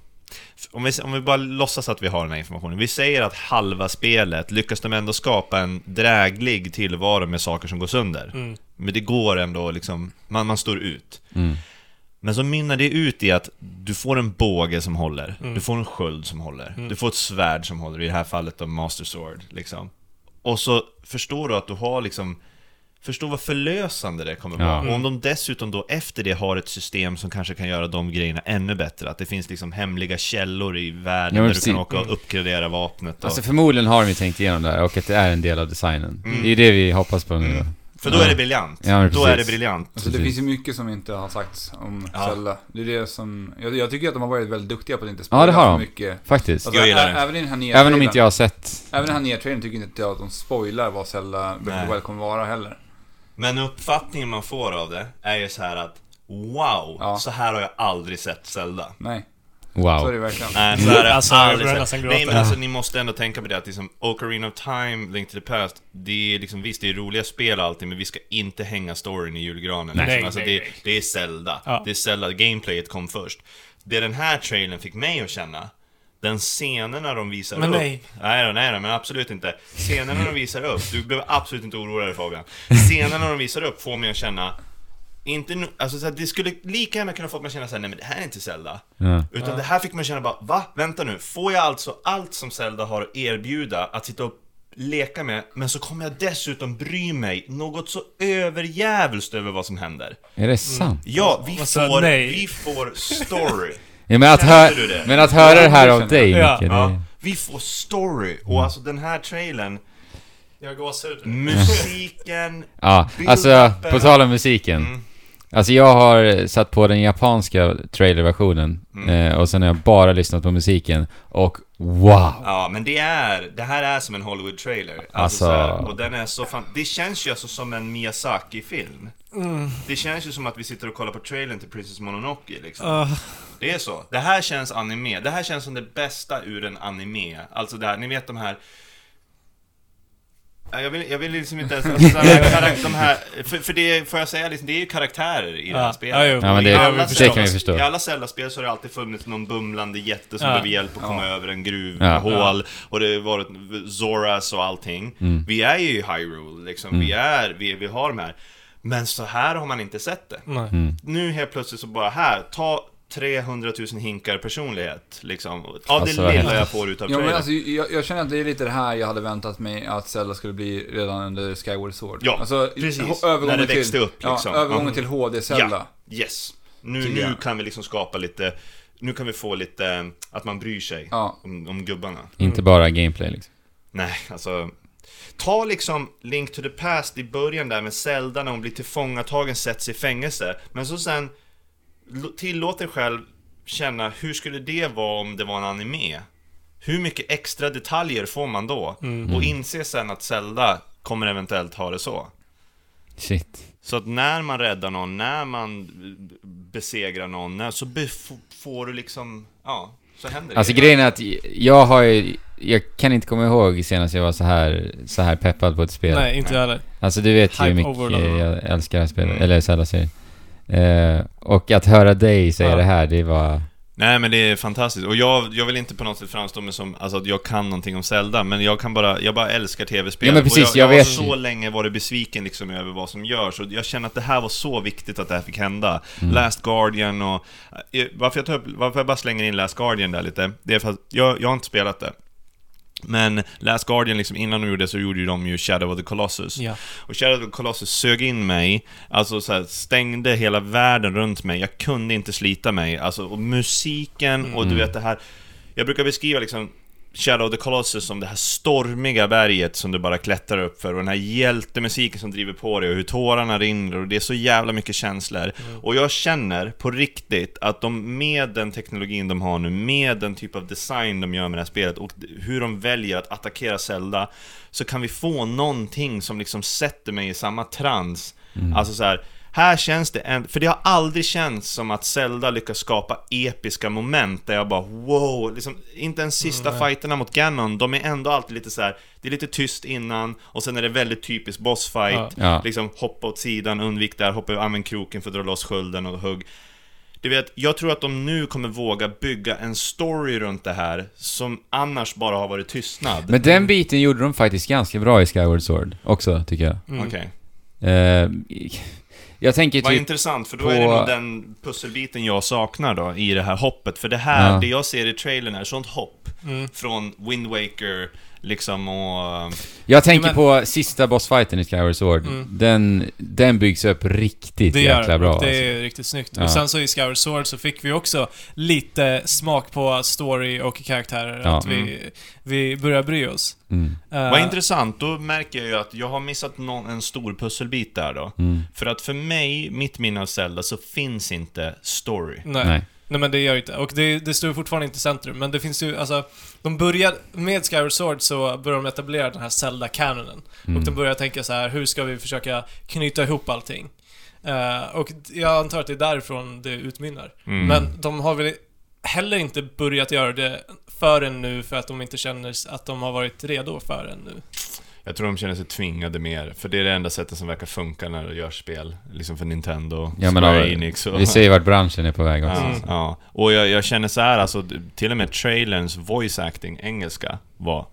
Om vi, om vi bara låtsas att vi har den här informationen. Vi säger att halva spelet lyckas de ändå skapa en dräglig tillvaro med saker som går sönder. Mm. Men det går ändå liksom, man, man står ut. Mm. Men så mynnar det ut i att du får en båge som håller, Mm. du får en sköld som håller, Mm. du får ett svärd som håller, i det här fallet då Master Sword liksom. Och så förstår du att du har liksom Förstå vad förlösande det kommer vara. Ja. Och om de dessutom då efter det har ett system som kanske kan göra de grejerna ännu bättre. Att det finns liksom hemliga källor i världen Ja, där du kan precis. åka och uppgradera vapnet. Och, Alltså förmodligen har de tänkt igenom det här och att det är en del av designen. Mm. Det är det vi hoppas på nu då. för då är det briljant. Ja, då är det precis. briljant. Alltså det Precis. finns ju mycket som inte har sagts om Ja. Zelda. Det är det som... Jag, jag tycker att de har varit väldigt duktiga på att inte Ja, spoila det har för de. mycket. Faktiskt. Alltså, Jag gillar det. Även i den här nya Även om inte jag har sett... Även den här nya trailern tycker inte jag att de spoilar vad Zelda Nej. Kommer vara heller. Men uppfattningen man får av det är ju så här att Wow, Ja. så här har jag aldrig sett Zelda. Nej, så är Wow. det verkligen. Nej, så är det Alltså, jag aldrig börjar sett. nästan gråta. Nej men alltså ni måste ändå tänka på det att liksom Ocarina of Time, Link to the Past Det är liksom, visst det är roliga spel alltid men vi ska inte hänga storyn i julgranen Nej, liksom. alltså, nej, det, nej. det är Zelda, Ja. det är Zelda, gameplayet kom först Det den här trailern fick mig att känna den scenerna de visar Men upp nej. Nej nej då, men absolut inte Scenerna de visar upp, du behöver absolut inte oroa dig Fabian Scenerna de visar upp får mig att känna inte nu, alltså så här, det skulle lika gärna kunna få mig att känna såhär, nej men det här är inte Zelda Ja. utan det här fick man känna bara, va? Vänta nu, får jag alltså allt som Zelda har att erbjuda att sitta och leka med, men så kommer jag dessutom bry mig något så överjävulst över vad som händer. Är det sant? Ja, vi Alltså, får, nej. vi får story. Ja, men, att men att höra det här av dig, Ja, Micke, Ja, det... vi får story, och alltså den här trailern, Jag har gåshud. musiken, Ja, alltså på tal om musiken. Mm. Alltså jag har satt på den japanska trailerversionen Mm. eh, och sen har jag bara lyssnat på musiken och wow! Ja, men det är, det här är som en Hollywood-trailer. Alltså, Alltså- så här, och den är så fan, det känns ju alltså som en Miyazaki-film. Det känns ju som att vi sitter och kollar på trailern till Princess Mononoke liksom. Ah, Det är så. Det här känns anime. Det här känns som det bästa ur en anime. Alltså det här, ni vet de här... Ja, Jag vill, jag vill liksom inte ens... [laughs] Alltså, de, här, de här, för, för det får jag säga, liksom, det är ju karaktärer i det här Ja, spelet. ja, jo. Ja, men det- I det alla kan Zelda- vi förstå. I alla Zelda-spel så har det alltid funnits någon bumlande jätte som Ja. behöver hjälp att komma Ja. över en Ja. gruvhål. Och det har varit Zoras och allting. Mm. Vi är ju i Hyrule, liksom. Vi, är, vi, vi har de här. Men så här har man inte sett det. nej. Mm. Nu helt plötsligt så bara här, ta 300 000 hinkar personlighet, liksom. Av Alltså, det lilla jag får utav Ja, men trailern. alltså, jag, jag känner att det är lite det här jag hade väntat mig att Zelda skulle bli redan under Skyward Sword. Ja, alltså, precis. När det växte till, upp, liksom. Ja, övergången Ja. till HD-Zelda. Yes. Nu, nu kan vi liksom skapa lite, nu kan vi få lite, eh, att man bryr sig Ja. om, om gubbarna. Inte bara gameplay liksom. Nej, alltså... Ta liksom Link to the Past i början där med Zelda när hon blir tillfångatagen, sätts i fängelse. Men så sen tillåt dig själv känna, hur skulle det vara om det var en anime? Hur mycket extra detaljer får man då? Och inse sen att Zelda kommer eventuellt ha det så. Shit. Så att när man räddar någon, när man besegrar någon, när, så får du liksom, ja, så händer Alltså det. grejen är att jag har ju... Jag kan inte komma ihåg senast jag var så här, så här peppad på ett spel. Nej, inte jag heller. Alltså du vet ju hur Hype mycket jag älskar det här spelet, Mm. eller Zelda-serien. Eh, och att höra dig säga Ja. det här, det var... Nej men det är fantastiskt, och jag, jag vill inte på något sätt framstå mig som alltså, att jag kan någonting om Zelda, men jag kan bara, jag bara älskar tv-spel. Ja, men precis, och jag, jag jag har så länge varit besviken liksom över vad som görs, och jag känner att det här var så viktigt att det här fick hända. Mm. Last Guardian och... eh, Varför jag, tar upp, varför jag bara slänger in Last Guardian där lite, det är för att jag, jag har inte spelat det. Men Last Guardian, liksom innan de gjorde det så gjorde ju de ju Shadow of the Colossus. Ja. Och Shadow of the Colossus sög in mig, alltså så här, stängde hela världen runt mig. Jag kunde inte slita mig. Alltså, och musiken och du vet det här... Jag brukar beskriva liksom Shadow of the Colossus som det här stormiga berget som du bara klättrar upp för och den här hjältemusiken som driver på dig och hur tårarna rinner och det är så jävla mycket känslor. Och jag känner på riktigt att de med den teknologin de har nu, med den typ av design de gör med det här spelet och hur de väljer att attackera Zelda så kan vi få någonting som liksom sätter mig i samma trans. Alltså så här. Här känns det, en, för det har aldrig känts som att Zelda lyckas skapa episka moment där jag bara wow, liksom, inte ens sista fighterna mot Ganon, de är ändå alltid lite så här. det är lite tyst innan, och sen är det väldigt typiskt bossfight, Ja. Ja. liksom hoppa åt sidan, undvik där, hoppa, använd kroken för att dra loss skölden och hugg. Du vet, jag tror att de nu kommer våga bygga en story runt det här som annars bara har varit tystnad. Men den biten gjorde de faktiskt ganska bra i Skyward Sword också, tycker jag. Mm. Okej. Eh, Jag tänker Vad typ... intressant, för då på- är det nog den pusselbiten jag saknar då, i det här hoppet. För det här, Ja. det jag ser i trailern är sånt hopp. Mm. Från Wind Waker, liksom och... Jag tänker Men- på sista bossfighten i Skyward Sword. Mm. Den, den byggs upp riktigt Det gör jäkla det, bra. det alltså. är riktigt snyggt. Ja. Och sen så i Skyward Sword så fick vi också lite smak på story och karaktärer. Ja. Att vi, vi börjar bry oss. Mm. Eh, Vad intressant, då märker jag ju att jag har missat någon, en stor pusselbit där då. Mm. För att för mig, mitt minne av Zelda, så finns inte story. Nej. Nej. Nej men det gör inte. Och det, det står fortfarande inte i centrum. Men det finns ju, alltså... De börjar, med Skyward Sword så börjar de etablera den här Zelda-canonen. Mm. Och de börjar tänka så här, hur ska vi försöka knyta ihop allting? Eh, och jag antar att det är därifrån det utmynnar. Mm. Men de har väl heller inte börjat göra det förrän nu för att de inte känner att de har varit redo förrän nu. Jag tror de känner sig tvingade mer, för det är det enda sättet som verkar funka när det görs spel. Liksom för Nintendo, Ja, men Square ja, Enix och... Vi ser ju vart branschen är på väg också. Ja, ja. Och jag, jag känner så här, alltså, till och med trailerns voice acting, engelska, var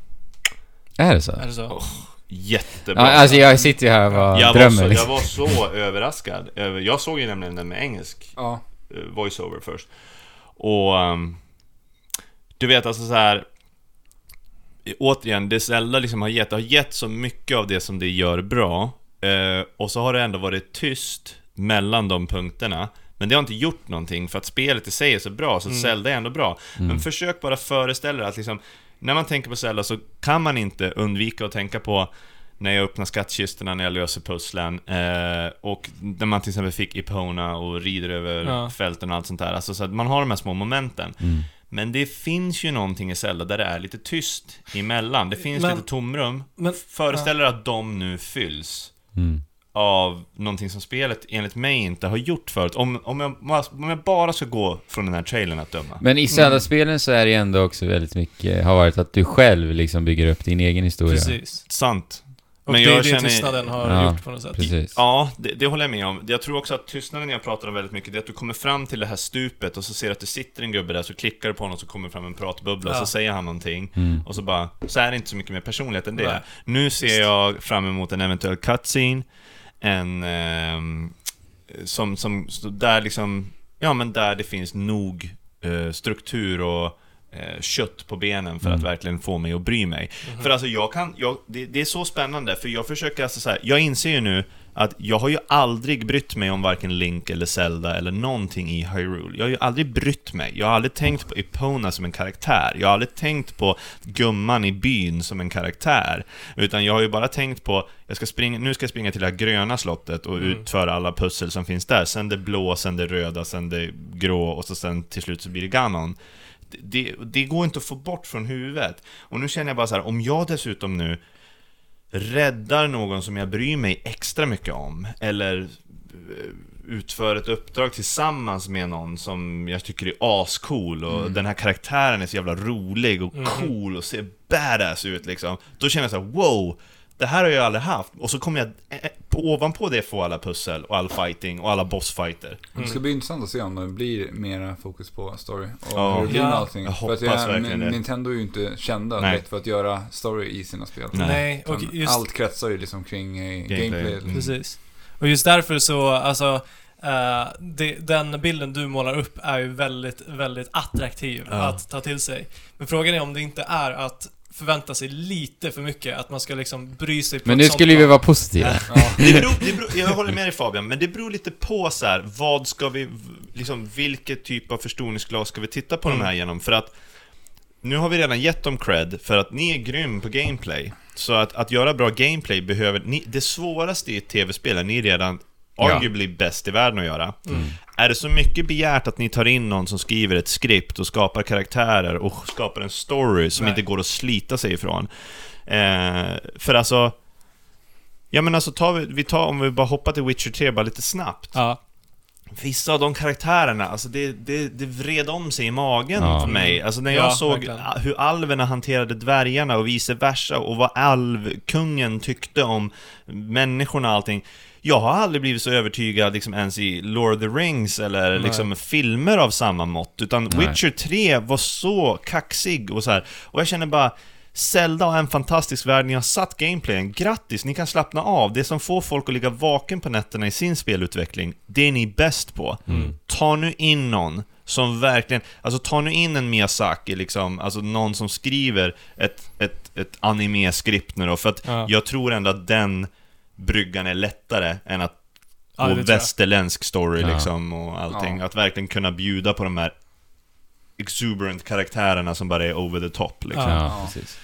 Är det så? Är det så? Oh, jättebra. Ja, alltså jag sitter ju här och bara jag, var drömmer så, liksom. jag var så överraskad. över- Jag såg ju nämligen den med engelsk Ja. eh, voiceover först. Och... ehm, du vet alltså så här. Återigen, det Zelda liksom har gett, det har gett så mycket av det som det gör bra. eh, och så har det ändå varit tyst mellan de punkterna. Men det har inte gjort någonting för att spelet i sig är så bra, så Zelda är ändå bra. Men försök bara föreställa dig att liksom, när man tänker på Zelda så kan man inte undvika att tänka på när jag öppnar skattkistorna, när jag löser pusslen eh, och när man till exempel fick Epona och rider över Ja. fälten och allt sånt där. Alltså så att man har de här små momenten. Mm. Men det finns ju någonting i Zelda där det är lite tyst emellan. Det finns Men- lite tomrum. Men, Föreställ er att de nu fylls Mm. av någonting som spelet enligt mig inte har gjort förut. Om, om, jag, om jag bara ska gå från den här trailern att döma. Men i Zelda-spelen så är det ju ändå också väldigt mycket, har varit att du själv liksom bygger upp din egen historia. precis. Sant. Och Men det är jag det känner- tystnaden har Ja, gjort på något sätt. Precis. Ja, det, det håller jag med om. Jag tror också att tystnaden jag pratar om väldigt mycket, det är att du kommer fram till det här stupet och så ser du att det sitter en gubbe där, så klickar du på honom och så kommer fram en pratbubbla, Ja. så säger han någonting. Mm. Och så bara, så är det inte så mycket mer personlighet än det. Nej. Nu ser jag fram emot en eventuell cutscene, en... ehm, som, som, där liksom, ja men där det finns nog eh, struktur och eh, kött på benen för att verkligen få mig att bry mig. För alltså jag kan, jag, det, det är så spännande, för jag försöker alltså så här, jag inser ju nu att jag har ju aldrig brytt mig om varken Link eller Zelda eller någonting i Hyrule. Jag har ju aldrig brytt mig. Jag har aldrig tänkt på Epona som en karaktär. Jag har aldrig tänkt på gumman i byn som en karaktär. Utan jag har ju bara tänkt på, jag ska springa, nu ska jag springa till det här gröna slottet och utföra alla pussel som finns där. Sen det blå, sen det röda, sen det grå och så sen till slut så blir det Ganon. Det, det går inte att få bort från huvudet. Och nu känner jag bara så här, om jag dessutom nu räddar någon som jag bryr mig extra mycket om, eller eh, utför ett uppdrag tillsammans med någon som jag tycker är ascool och den här karaktären är så jävla rolig och cool och ser badass ut liksom. Då känner jag så här: wow! Det här har jag aldrig haft. Och så kommer jag eh, på, ovanpå det få alla pussel och all fighting och alla bossfighter. Det ska bli intressant att se om det blir mera fokus på story. Och Ja. hur det blir med Ja. allting. Jag för att hoppas jag, verkligen det. Nintendo är ju inte kända Nej. för att göra story i sina spel. Nej. Och just... Allt kretsar ju liksom kring eh, Gameplay. gameplay. Mm. Precis. Och just därför så, alltså, eh, det, den bilden du målar upp är ju väldigt, väldigt attraktiv Ja. att ta till sig. Men frågan är om det inte är att förvänta sig lite för mycket, att man ska liksom bry sig på Men nu skulle vi vara positiva. Ja. [laughs] Det beror, det beror, jag håller med dig Fabian, men det beror lite på så här, vad ska vi, liksom vilket typ av förstoringsglas ska vi titta på Mm. de här genom? För att nu har vi redan gett dem cred för att ni är grym på gameplay. Så att, att göra bra gameplay behöver, ni, det svåraste i ett tv-spel är ni redan Ja. arguably bäst i världen att göra. Mm. Är det så mycket begärt att ni tar in någon som skriver ett skript och skapar karaktärer och skapar en story som Nej. inte går att slita sig ifrån? Eh, för alltså... Ja men alltså, tar vi, vi tar, om vi bara hoppar till Witcher 3 bara lite snabbt. Ja. Vissa av de karaktärerna, alltså det, det, det vred om sig i magen Ja. för mig. Alltså när jag Ja, såg verkligen. hur alverna hanterade dvärgarna och vice versa och vad alvkungen tyckte om människorna och allting. Jag har aldrig blivit så övertygad liksom ens i Lord of the Rings eller liksom filmer av samma mått. Utan Nej. Witcher 3 var så kaxig och så här. Och jag känner bara Zelda har en fantastisk värld, ni har satt gameplayen, grattis, ni kan slappna av. Det som får folk att ligga vaken på nätterna i sin spelutveckling, det är ni bäst på. Ta nu in någon som verkligen, alltså ta nu in en Miyazaki liksom, alltså någon som skriver ett, ett, ett anime-skript nu då, för att Ja. jag tror ändå att den bryggan är lättare än att Ja, jag. västerländsk story Ja. liksom och allting. Ja. Att verkligen kunna bjuda på de här exuberant karaktärerna som bara är over the top liksom. Ja, Ja. precis.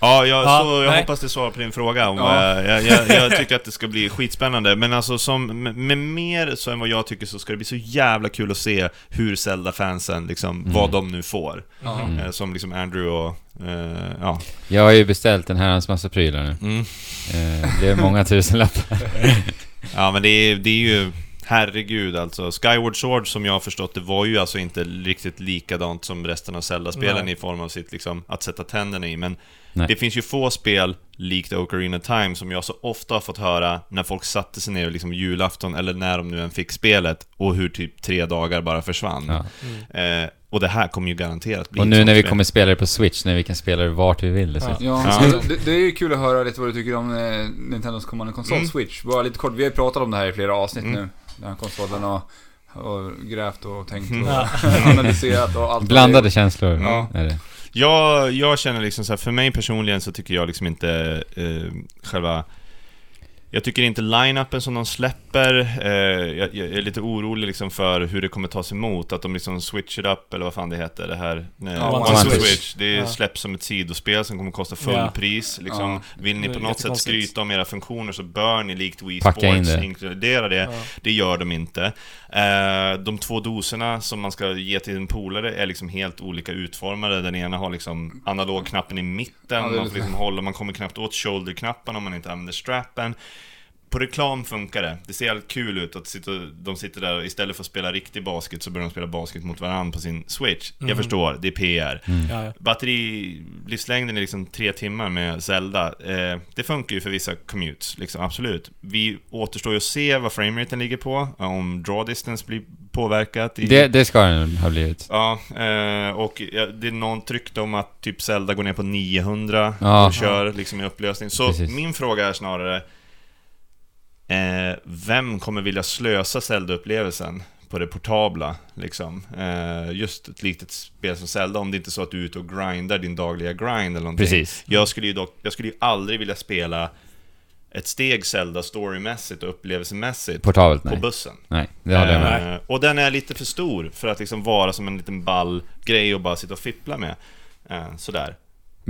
Ja, jag, Ja, så jag nej. hoppas det svarar på din fråga. Om, Ja. eh, jag, jag, jag [laughs] tycker att det ska bli skitspännande, men alltså som, med, mer så än vad jag tycker så ska det bli så jävla kul att se hur Zelda-fansen, liksom, vad de nu får. Ja. Eh, som liksom Andrew och, eh, ja. Jag har ju beställt en herrans massa prylar nu. Mm. Eh, det blev många tusenlappar. [laughs] Ja, men det är, det är ju... Herregud alltså. Skyward Sword som jag har förstått det var ju alltså inte riktigt likadant som resten av Zelda-spelen i form av sitt liksom, att sätta tänderna i, men Nej. det finns ju få spel, likt Ocarina of Time, som jag så ofta har fått höra när folk satte sig ner liksom julafton, eller när de nu än fick spelet, och hur typ tre dagar bara försvann. Ja. Eh, och det här kommer ju garanterat bli Och nu när vi spel. kommer spela det på Switch, när vi kan spela det vart vi vill dessutom. Ja, Ja. så det, det är ju kul att höra lite vad du tycker om eh, Nintendos kommande konsol Mm. Switch. Bara lite kort, vi har ju pratat om det här i flera avsnitt Mm. nu. Den här konsolen och, och grävt och tänkt Mm. och Ja. [laughs] analyserat och allt. Blandade det känslor Ja. är det. Jag, jag känner liksom så här, för mig personligen så tycker jag liksom inte eh, själva... Jag tycker inte line-upen som de släpper, eh, jag, jag är lite orolig liksom för hur det kommer tas emot, att de liksom switch it up, eller vad fan det heter, det här... eh, Ja, One Switch. Switch. Det Ja. släpps som ett sidospel som kommer kosta Ja. fullpris, liksom. Ja. Vill ni på något sätt skryta om era funktioner så bör ni likt Wii Packa in Sports det. inkludera det. Ja. Det gör de inte. Eh, de två doserna som man ska ge till en polare är liksom helt olika utformade. Den ena har liksom analogknappen i mitten, Ja, man liksom hålla, man kommer knappt åt shoulderknappen om man inte använder strappen. På reklam funkar det. Det ser jävligt kul ut att sitta, de sitter där och istället för att spela riktig basket så börjar de spela basket mot varandra på sin switch. Jag förstår, det är PR. Ja, ja. Batterilivslängden är liksom tre timmar med Zelda. Eh, det funkar ju för vissa commutes, liksom, absolut. Vi återstår ju att se vad frameraten ligger på, om draw distance blir påverkat. I, Det, det ska den ha blivit. Ja, eh, och ja, det är någon rykte om att typ Zelda går ner på 900 Ja. och kör liksom i upplösning. Så Precis. min fråga är snarare eh, Vem kommer vilja slösa Zelda-upplevelsen på det portabla? Liksom? Eh, just ett litet spel som Zelda, om det inte är så att du är ute och grindar din dagliga grind eller någonting. Precis. Jag skulle ju dock, jag skulle ju aldrig vilja spela ett steg Zelda storymässigt och upplevelsemässigt Portabelt, på nej. bussen. Nej, det håller jag med. Eh, och den är lite för stor för att liksom vara som en liten ball grej och bara sitta och fippla med. Eh, sådär.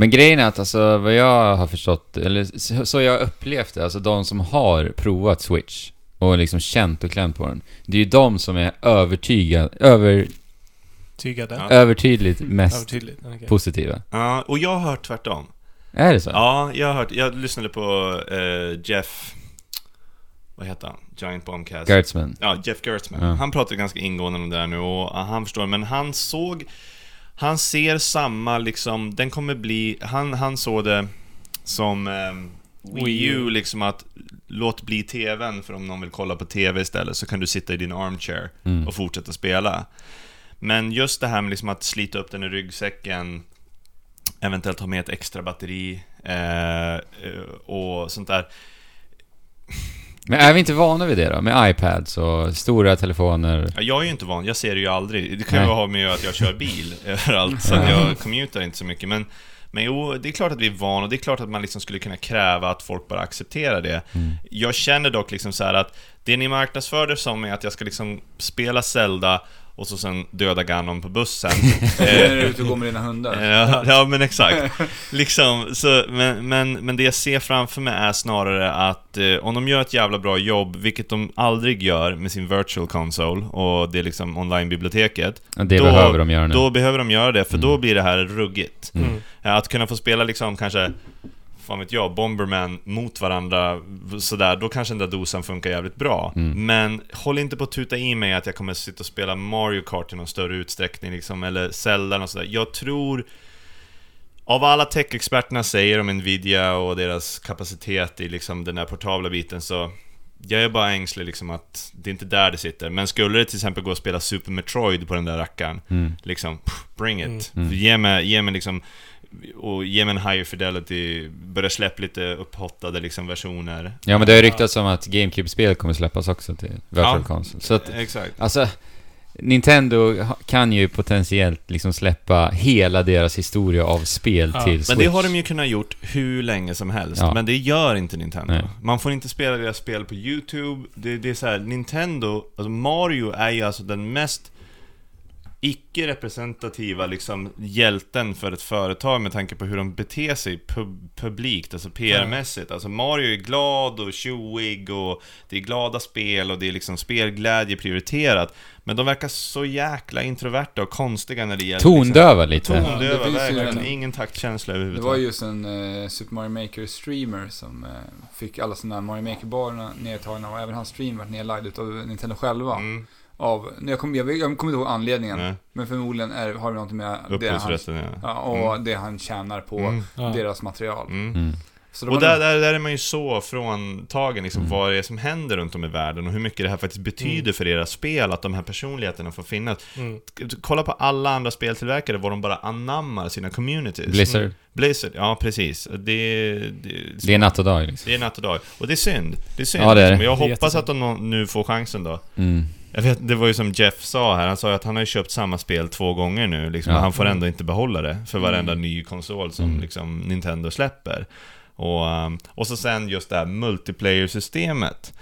Men grejen är att alltså, vad jag har förstått, eller så- jag har upplevt det, alltså de som har provat Switch och liksom känt och klämt på den. Det är ju de som är övertygade, över, Tygade. Övertydligt mest Övertydligt. Okej. positiva. Ja, och jag har hört tvärtom. Är det så? Ja, jag har hört, jag lyssnade på eh, Jeff... Vad heter han? Giant Bombcast. Gertzman. Ja, Jeff Gertzman. Ja. Han pratar ganska ingående om det där nu och han förstår, men han såg... Han ser samma liksom, den kommer bli... Han, han såg det som ehm, Wii. U, liksom att låt bli TVn, för om någon vill kolla på TV istället så kan du sitta i din armchair Mm. och fortsätta spela. Men just det här med liksom att slita upp den i ryggsäcken, eventuellt ha med ett extra batteri eh, eh, och sånt där. Men är vi inte vana vid det då? Med iPads och stora telefoner? Ja, Jag är ju inte van, jag ser det ju aldrig. Det kan ju Nej. ha med att jag kör bil [laughs] överallt, så att jag commutar inte så mycket. Men, men jo, det är klart att vi är vana och det är klart att man liksom skulle kunna kräva att folk bara accepterar det. Jag känner dock liksom så att det ni marknadsför det som är att jag ska liksom spela Zelda och så sen döda Ganon på bussen. [laughs] När Eh, du är ute och går med dina hundar. Ja, ja men exakt. Liksom, så, men, men, men det jag ser framför mig är snarare att eh, om de gör ett jävla bra jobb, vilket de aldrig gör med sin virtual console och det är liksom online-biblioteket. Ja, Det då, behöver de göra nu. Då behöver de göra det, för då blir det här ruggigt. Mm. Ja, Att kunna få spela liksom kanske, fan vet jag, Bomberman mot varandra sådär, då kanske den där dosan funkar jävligt bra. Mm. Men håll inte på att tuta i mig att jag kommer sitta och spela Mario Kart i någon större utsträckning liksom, eller Zelda och sådär. Jag tror... Av alla tech-experterna säger om Nvidia och deras kapacitet i liksom den här portabla biten så jag är bara ängslig liksom att det är inte där det sitter. Men skulle det till exempel gå att spela Super Metroid på den där rackaren, Mm. liksom, pff, bring it. Mm. Ge mig, ge mig liksom och ge mig en higher fidelity, börja släppa lite upphottade liksom versioner. Ja men det har ju ryktats om att GameCube-spel kommer släppas också till Virtual Ja. Console. Så att, Exakt. alltså, Nintendo kan ju potentiellt liksom släppa hela deras historia av spel Ja, till Men Switch. det har de ju kunnat gjort hur länge som helst, Ja. men det gör inte Nintendo. Nej. Man får inte spela deras spel på YouTube, det, det är så här, Nintendo, alltså Mario är ju alltså den mest icke-representativa liksom hjälten för ett företag med tanke på hur de beter sig pub- publikt, alltså PR-mässigt. Alltså Mario är glad och tjoig och det är glada spel och det är liksom spelglädje prioriterat. Men de verkar så jäkla introverta och konstiga när det gäller Tondöva lite. Liksom, tondöva, Ja, det finns ju verkligen. en- Ingen taktkänsla Det var överhuvudtaget. just en eh, Super Mario Maker streamer som eh, fick alla sina Mario Maker-banor nedtagna och även hans stream var nedlagd utav Nintendo själva. Mm. Av, jag kommer jag, jag kommer inte ihåg anledningen, Nej. men förmodligen är, har det något med det han, ja. ja, och det han tjänar på Mm. Deras material. Mm. Mm. Och där, där, där är man ju så fråntagen liksom, Mm. vad det är som händer runt om i världen och hur mycket det här faktiskt betyder Mm. för deras spel, att de här personligheterna får finnas. Mm. Kolla på alla andra speltillverkare, vad de bara anammar sina communities. Blizzard. Blizzard, ja precis. Det, det, Det är natt och dag liksom. det är natt och dag. Och det är synd. Det är synd. Ja, det är liksom. Jag hoppas jättesynd. att de nu får chansen då. Mm. Jag vet, det var ju som Jeff sa här, han sa ju att han har ju köpt samma spel två gånger nu, liksom, Ja. och han får ändå inte behålla det för varenda ny konsol som Mm. liksom, Nintendo släpper. Och, um, och så sen just det här multiplayer-systemet.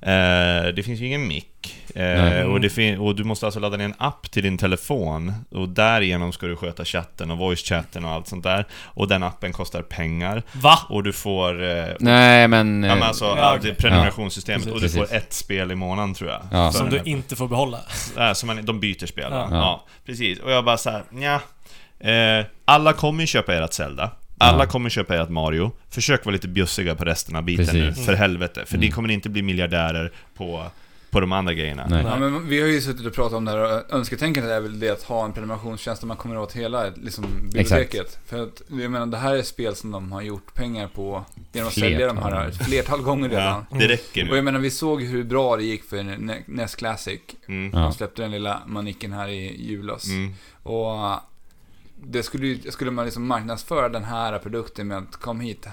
Eh, det finns ju ingen mick. Eh, och, och du måste alltså ladda ner en app till din telefon och därigenom ska du sköta chatten och voice-chatten och allt sånt där. Och den appen kostar pengar. Va? Och du får... Eh, Nej men... Ja men eh, alltså, Ja, ja, är prenumerationssystemet Ja, och du får ett spel i månaden tror jag. Ja. Som du inte får behålla. Äh, så man, de byter spel? Ja. Ja. precis. Och jag bara såhär, ja. Eh, alla kommer ju köpa ert Zelda. Alla Ja. kommer köpa ert Mario. Försök vara lite bjussiga på resten av biten Precis. nu, för helvete. För Mm. ni kommer inte bli miljardärer på, på de andra grejerna. Nej. Ja, men vi har ju suttit och pratat om det här och önsketänkandet är väl det att ha en prenumerationstjänst där man kommer åt hela liksom, biblioteket. För att, jag menar, det här är spel som de har gjort pengar på genom att sälja de här Flertal. ett flertal gånger redan. Ja, det räcker Och nu. jag menar, vi såg hur bra det gick för Ne- NES Classic. Mm. De släppte den lilla manicken här i julas. Mm. Och det skulle, skulle man liksom marknadsföra den här produkten med att kom hit,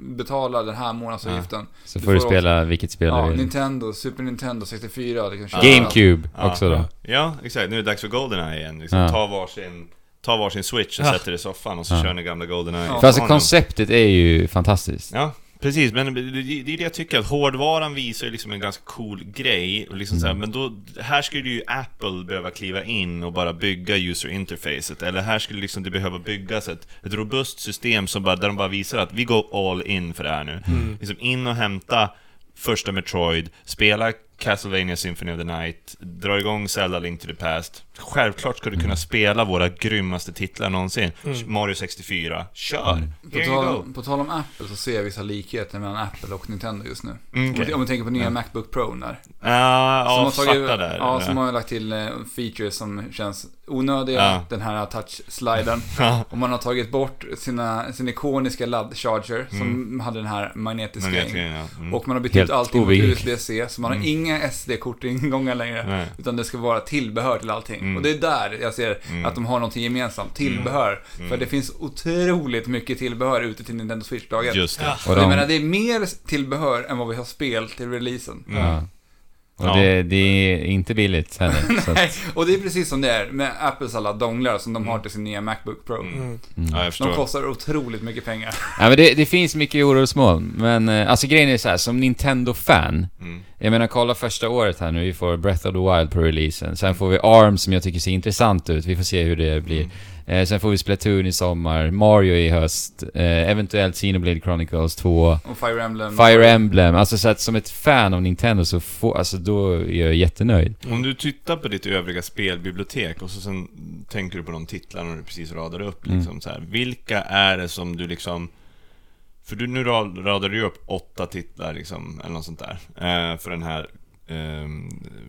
betala den här månadsavgiften. Så Du får du får spela vilket spel Ja, du vill. Nintendo, Super Nintendo 64. Liksom, Ja. GameCube Ja. också då. Ja, exakt. Nu är det dags för Goldeneye igen. Liksom. Ja. Ta varsin... Ta varsin switch och Ja. sätter det i soffan och så Ja. kör ni gamla Goldeneye. Ja. För alltså Ja, konceptet är ju fantastiskt. Ja, precis. Men det, är det jag tycker, att hårdvaran visar liksom en ganska cool grej. Liksom så här, men då, här skulle ju Apple behöva kliva in och bara bygga user interfacet. Eller här skulle liksom det behöva byggas ett, ett robust system som bara, där de bara visar att vi går all in för det här nu. Liksom in och hämta första Metroid, spela Castlevania Symphony of the Night, dra igång Zelda Link to the Past. Självklart ska du kunna spela våra grymmaste titlar någonsin. Mario 64, kör! På you go! tal, på tal om Apple så ser jag vissa likheter mellan Apple och Nintendo just nu. Mm, Om, vi tänker på nya Ja. Macbook Pro där. Ja, Som ja, har tagit- svarta där. Ja, som har lagt till eh, features som känns onödiga. Ja. Den här touch-sliden. [laughs] Och man har tagit bort sina, sin ikoniska ladd-charger som hade den här magnetiska. Egentligen, ja. Mm. Och man har bytt ut allting mot. USB-C, så man har Mm. Inga SD-kortingångar längre. Nej. Utan det ska vara tillbehör till allting. Mm. Och det är där jag ser Mm. att de har någonting gemensamt. Tillbehör. Mm. För det finns otroligt mycket tillbehör ute till Nintendo Switch-laget. Just det. Ja. Och Jag de, menar, det är mer tillbehör än vad vi har spel till releasen. Mm. Och Ja. det, det är inte billigt heller. [laughs] Nej, att, och det är precis som det är med Apples alla donglar som de Mm. har till sin nya Macbook Pro. Mm. Mm. mm. Ja, jag De kostar otroligt mycket pengar. [laughs] Ja men det, det finns mycket orosmoln, men eh, alltså grejen är så här, som Nintendo-fan, Mm. jag menar kolla första året här nu, vi får Breath of the Wild på releasen, sen får vi ARM som jag tycker ser intressant ut, vi får se hur det blir. Eh, sen får vi Splatoon i sommar, Mario i höst, eh, eventuellt Xenoblade Chronicles 2, Och Fire Emblem. Fire Emblem, alltså så att som ett fan av Nintendo så får, alltså då är jag jättenöjd. Om du tittar på ditt övriga spelbibliotek och så sen tänker du på de titlarna du precis radade upp Mm. liksom så här. Vilka är det som du liksom För du, nu ra- radar du ju upp åtta titlar liksom, eller något sånt där eh, För den här ehm,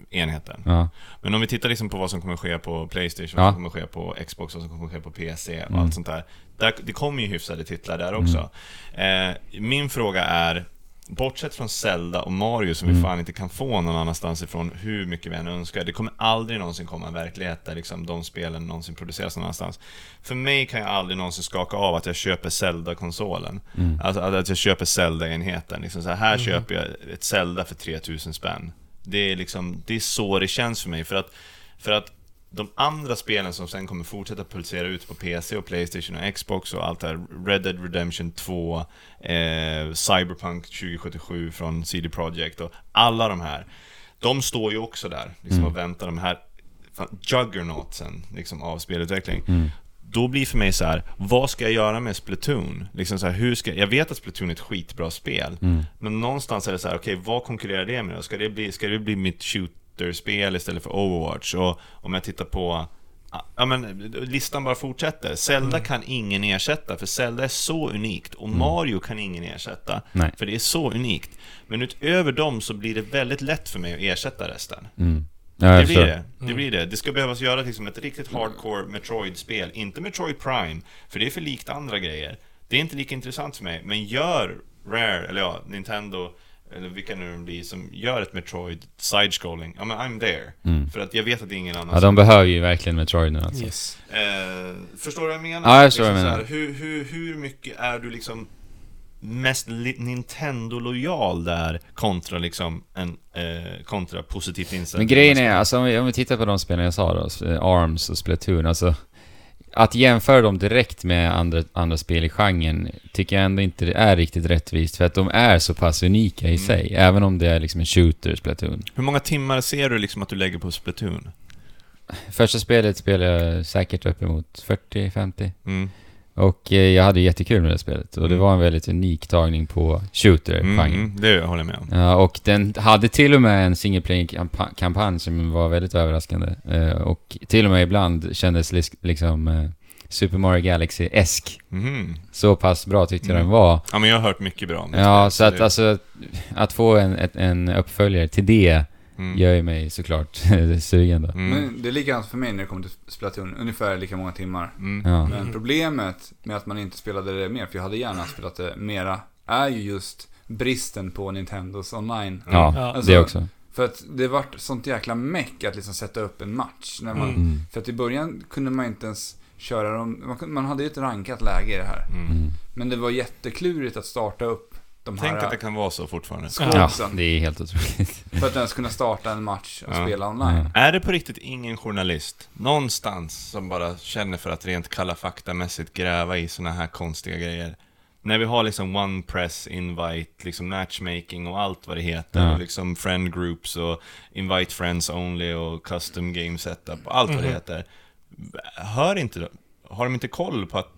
enheten Ja. Men om vi tittar liksom på vad som kommer ske på Playstation, vad som kommer ske på Xbox, vad som kommer ske på PC och Mm. allt sånt där. där. Det kommer ju hyfsade titlar där också. Eh, min fråga är, bortsett från Zelda och Mario som vi fan inte kan få någon annanstans ifrån hur mycket vi än önskar. Det kommer aldrig någonsin komma en verklighet där liksom de spelen någonsin produceras någon annanstans. För mig kan jag aldrig någonsin skaka av att jag köper Zelda-konsolen. Alltså att jag köper Zelda-enheten. Liksom så här, här köper jag ett Zelda för 3000 spänn. Det är liksom, det är så det känns för mig. För att, för att de andra spelen som sen kommer fortsätta pulsera ut på PC och Playstation och Xbox och allt det här, Red Dead Redemption 2, eh, Cyberpunk 2077 från CD Projekt och alla de här, de står ju också där liksom, och väntar de här fan, juggernautsen liksom, av spelutveckling. Då blir för mig så här, vad ska jag göra med Splatoon? Liksom så här, hur ska, jag vet att Splatoon är ett skitbra spel, men någonstans är det så här, okej, vad konkurrerar det med? Ska det bli, ska det bli mitt shooter-spel istället för Overwatch? Och om jag tittar på Ja men listan bara fortsätter. Zelda kan ingen ersätta, för Zelda är så unikt. Och Mario kan ingen ersätta, Nej. för det är så unikt. Men utöver dem så blir det väldigt lätt för mig att ersätta resten. Mm. Ja, Det blir det. Det blir det. Det ska behövas göra liksom ett riktigt hardcore Metroid-spel. Inte Metroid Prime, för det är för likt andra grejer. Det är inte lika intressant för mig. Men gör Rare, eller ja, Nintendo, eller vilka nu de blir, som gör ett Metroid side-scrolling. Ja men I'm there. För att jag vet att det är ingen annan Ja, de behöver ju verkligen Metroid nu alltså. Yes. Eh, förstår du vad jag menar? Ja, jag förstår vad jag så menar. här, hur, hur, hur mycket är du liksom mest Nintendo-lojal där kontra liksom en eh, kontra positivt inställd? Men grejen är, alltså om vi, om vi tittar på de spelen jag sa då, eh, ARMS och Splatoon, alltså att jämföra dem direkt med andra, andra spel i genren tycker jag ändå inte är riktigt rättvist för att de är så pass unika i sig, även om det är liksom en shooter, Splatoon. Hur många timmar ser du liksom att du lägger på Splatoon? Första spelet spelade jag säkert uppemot 40-50 Mm. Och eh, jag hade jättekul med det spelet och det Mm. var en väldigt unik tagning på shooter-genren. Mm, mm, det håller jag med om. Ja, och den hade till och med en single play-kampanj som var väldigt överraskande. Eh, och till och med ibland kändes liksom eh, Super Mario Galaxy-esk. Mhm. Så pass bra tyckte jag Mm. den var. Ja, men jag har hört mycket bra om det. Ja, spelet, så att det- alltså, att få en, ett, en uppföljare till det mm. gör ju mig såklart [laughs] sugen då. Mm. Men det är likadant för mig när det kommer till Splatoon, ungefär lika många timmar. Mm. Ja. Men problemet med att man inte spelade det mer, för jag hade gärna spelat det mera, är ju just bristen på Nintendos online. Ja, Ja. Alltså, det också. För att det vart sånt jäkla meck att liksom sätta upp en match. När man, Mm. För att i början kunde man inte ens köra dem, man, man hade ju ett rankat läge i det här. Mm. Mm. Men det var jätteklurigt att starta upp de Tänk här att det kan vara så fortfarande. Ja, det är helt otroligt. [laughs] För att ens kunna starta en match och Ja. spela online. Är det på riktigt ingen journalist någonstans som bara känner för att rent kalla faktamässigt gräva i såna här konstiga grejer? När vi har liksom one press invite, liksom matchmaking och allt vad det heter. Ja. Liksom friend groups och invite friends only och custom game setup och allt vad det Mhm. heter. Hör inte Har de inte koll på att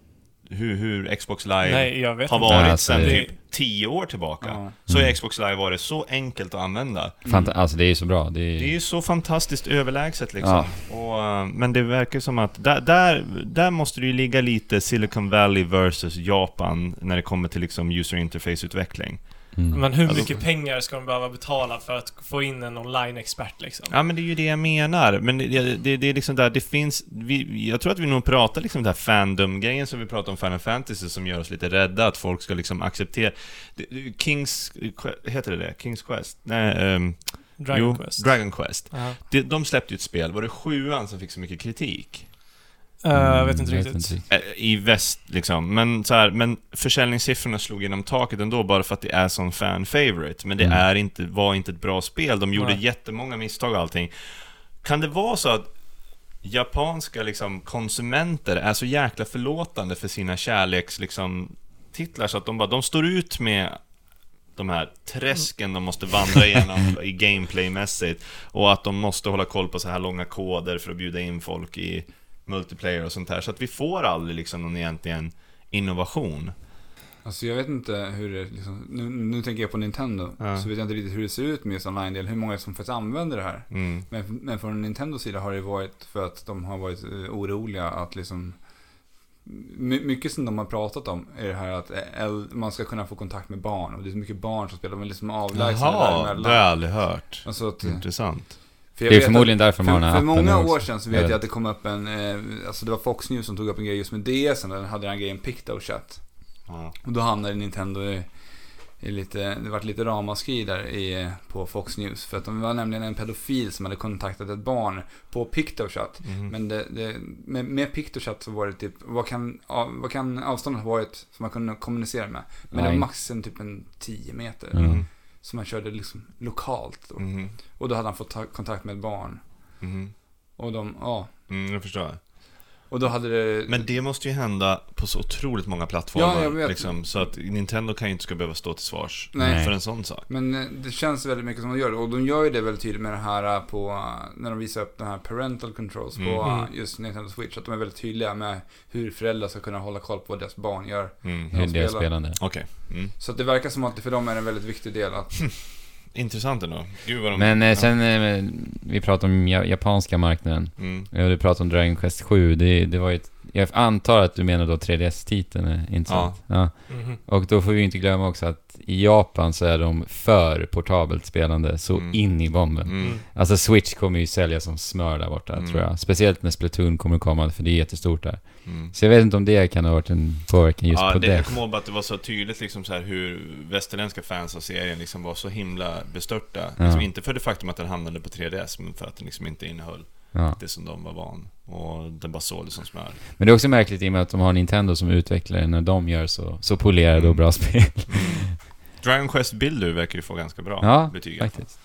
hur, hur Xbox Live Nej, jag vet har varit alltså, sedan det- typ 10 år tillbaka? Ja. Så Mm. är Xbox Live varit så enkelt att använda. Fanta- alltså det är ju så bra. Det är, Det är ju så fantastiskt överlägset liksom. Och, eh, men det verkar som att där, där, där måste det ju ligga lite Silicon Valley versus Japan när det kommer till liksom user interface-utveckling. Mm. Men hur Alltså- mycket pengar ska de behöva betala för att få in en online-expert liksom? Ja men det är ju det jag menar. Men det, det, det är liksom där, det finns... Vi, jag tror att vi nog pratar liksom den här fandom-grejen som vi pratar om Final Fantasy som gör oss lite rädda, att folk ska liksom acceptera... Kings... Heter det det? Kings Quest? Nej, ehm, Dragon jo, Quest. Dragon Quest. Ja. De, de släppte ju ett spel, var det sjuan som fick så mycket kritik? Eh, jag vet inte Mm, riktigt. Eh, I väst liksom, men så här, men försäljningssiffrorna slog genom taket ändå bara för att det är sån fan favorite. Men det Mm. är inte, var inte ett bra spel, de gjorde Nej. jättemånga misstag och allting. Kan det vara så att japanska liksom, konsumenter är så jäkla förlåtande för sina kärleks liksom, titlar så att de bara, de står ut med de här träsken de måste vandra igenom [laughs] i gameplaymässigt och att de måste hålla koll på så här långa koder för att bjuda in folk i multiplayer och sånt här så att vi får aldrig liksom någon egentligen innovation. Alltså jag vet inte hur det liksom, nu, nu tänker jag på Nintendo. Ja. Så vet jag inte riktigt hur det ser ut med just online-del, hur många som faktiskt använder det här. Mm. Men, men från Nintendos sida har det varit för att de har varit eh, oroliga att liksom my- mycket som de har pratat om är det här att eh, man ska kunna få kontakt med barn och det är så mycket barn som spelar, de är liksom avlägsna Jaha, det däremellan. har jag aldrig hört. Alltså att, Intressant. För jag Det är vet förmodligen att, därför man har för, den för här appen många år sedan så Jag vet jag vet. att det kom upp en, eh, alltså det var Fox News som tog upp en grej just med DSen, där den hade den grejen PictoChat. Ja. Och då hamnade Nintendo i, i lite, det var lite ramaskri där i, på Fox News. För att det var nämligen en pedofil som hade kontaktat ett barn på PictoChat. Mhm. Men det, det, med, med PictoChat så var det typ, vad kan, av, vad kan avståndet ha varit som man kunde kommunicera med? Men det Nej. var max en typ en 10 meter. Mm. Så man körde liksom lokalt då. Mhm. Och då hade han fått ta kontakt med ett barn. Mhm. Och de, ja. Mm, jag förstår. Och då hade det... Men det måste ju hända på så otroligt många plattformar. Ja, jag vet. Liksom, så att Nintendo kan ju inte ska behöva stå till svars Nej. för en sån sak. Men eh, det känns väldigt mycket som de gör det. Och de gör ju det väldigt tydligt med det här eh, på, eh, när de visar upp de här parental controls på Mm. just Nintendo Switch. Att de är väldigt tydliga med hur föräldrar ska kunna hålla koll på vad deras barn gör. Mm. Hur det spelar. spelande. Okej. Mm. Så att det verkar som att det för dem är en väldigt viktig del att... [laughs] Intressant ändå. Gud vad de... Men eh, sen, eh, vi pratar om ja- japanska marknaden. Mm. Ja, du pratar om Dragon Quest 7. Det, det var ju ett, jag antar att du menar då 3DS-titeln, eh, inte Ja. sant? Ja. Mhm. Och då får vi inte glömma också att i Japan så är de för portabelt spelande så Mm. in i bomben. Mm. Alltså Switch kommer ju sälja som smör där borta, Mm. tror jag. Speciellt när Splatoon kommer komma, för det är jättestort där. Mm. Så jag vet inte om det kan ha varit en påverkan just ja, på det, det. Jag kommer ihåg att det var så tydligt liksom så här hur västerländska fans av serien liksom var så himla bestörta. Ja. Liksom inte för det faktum att den hamnade på 3DS, men för att den liksom inte innehöll Ja. det som de var van. Och den bara sålde som smör. Men det är också märkligt i och med att de har Nintendo som utvecklare när de gör så, så polerade och Mm. bra spel. Dragon Quest Builder verkar ju få ganska bra Ja, betyg. Faktiskt.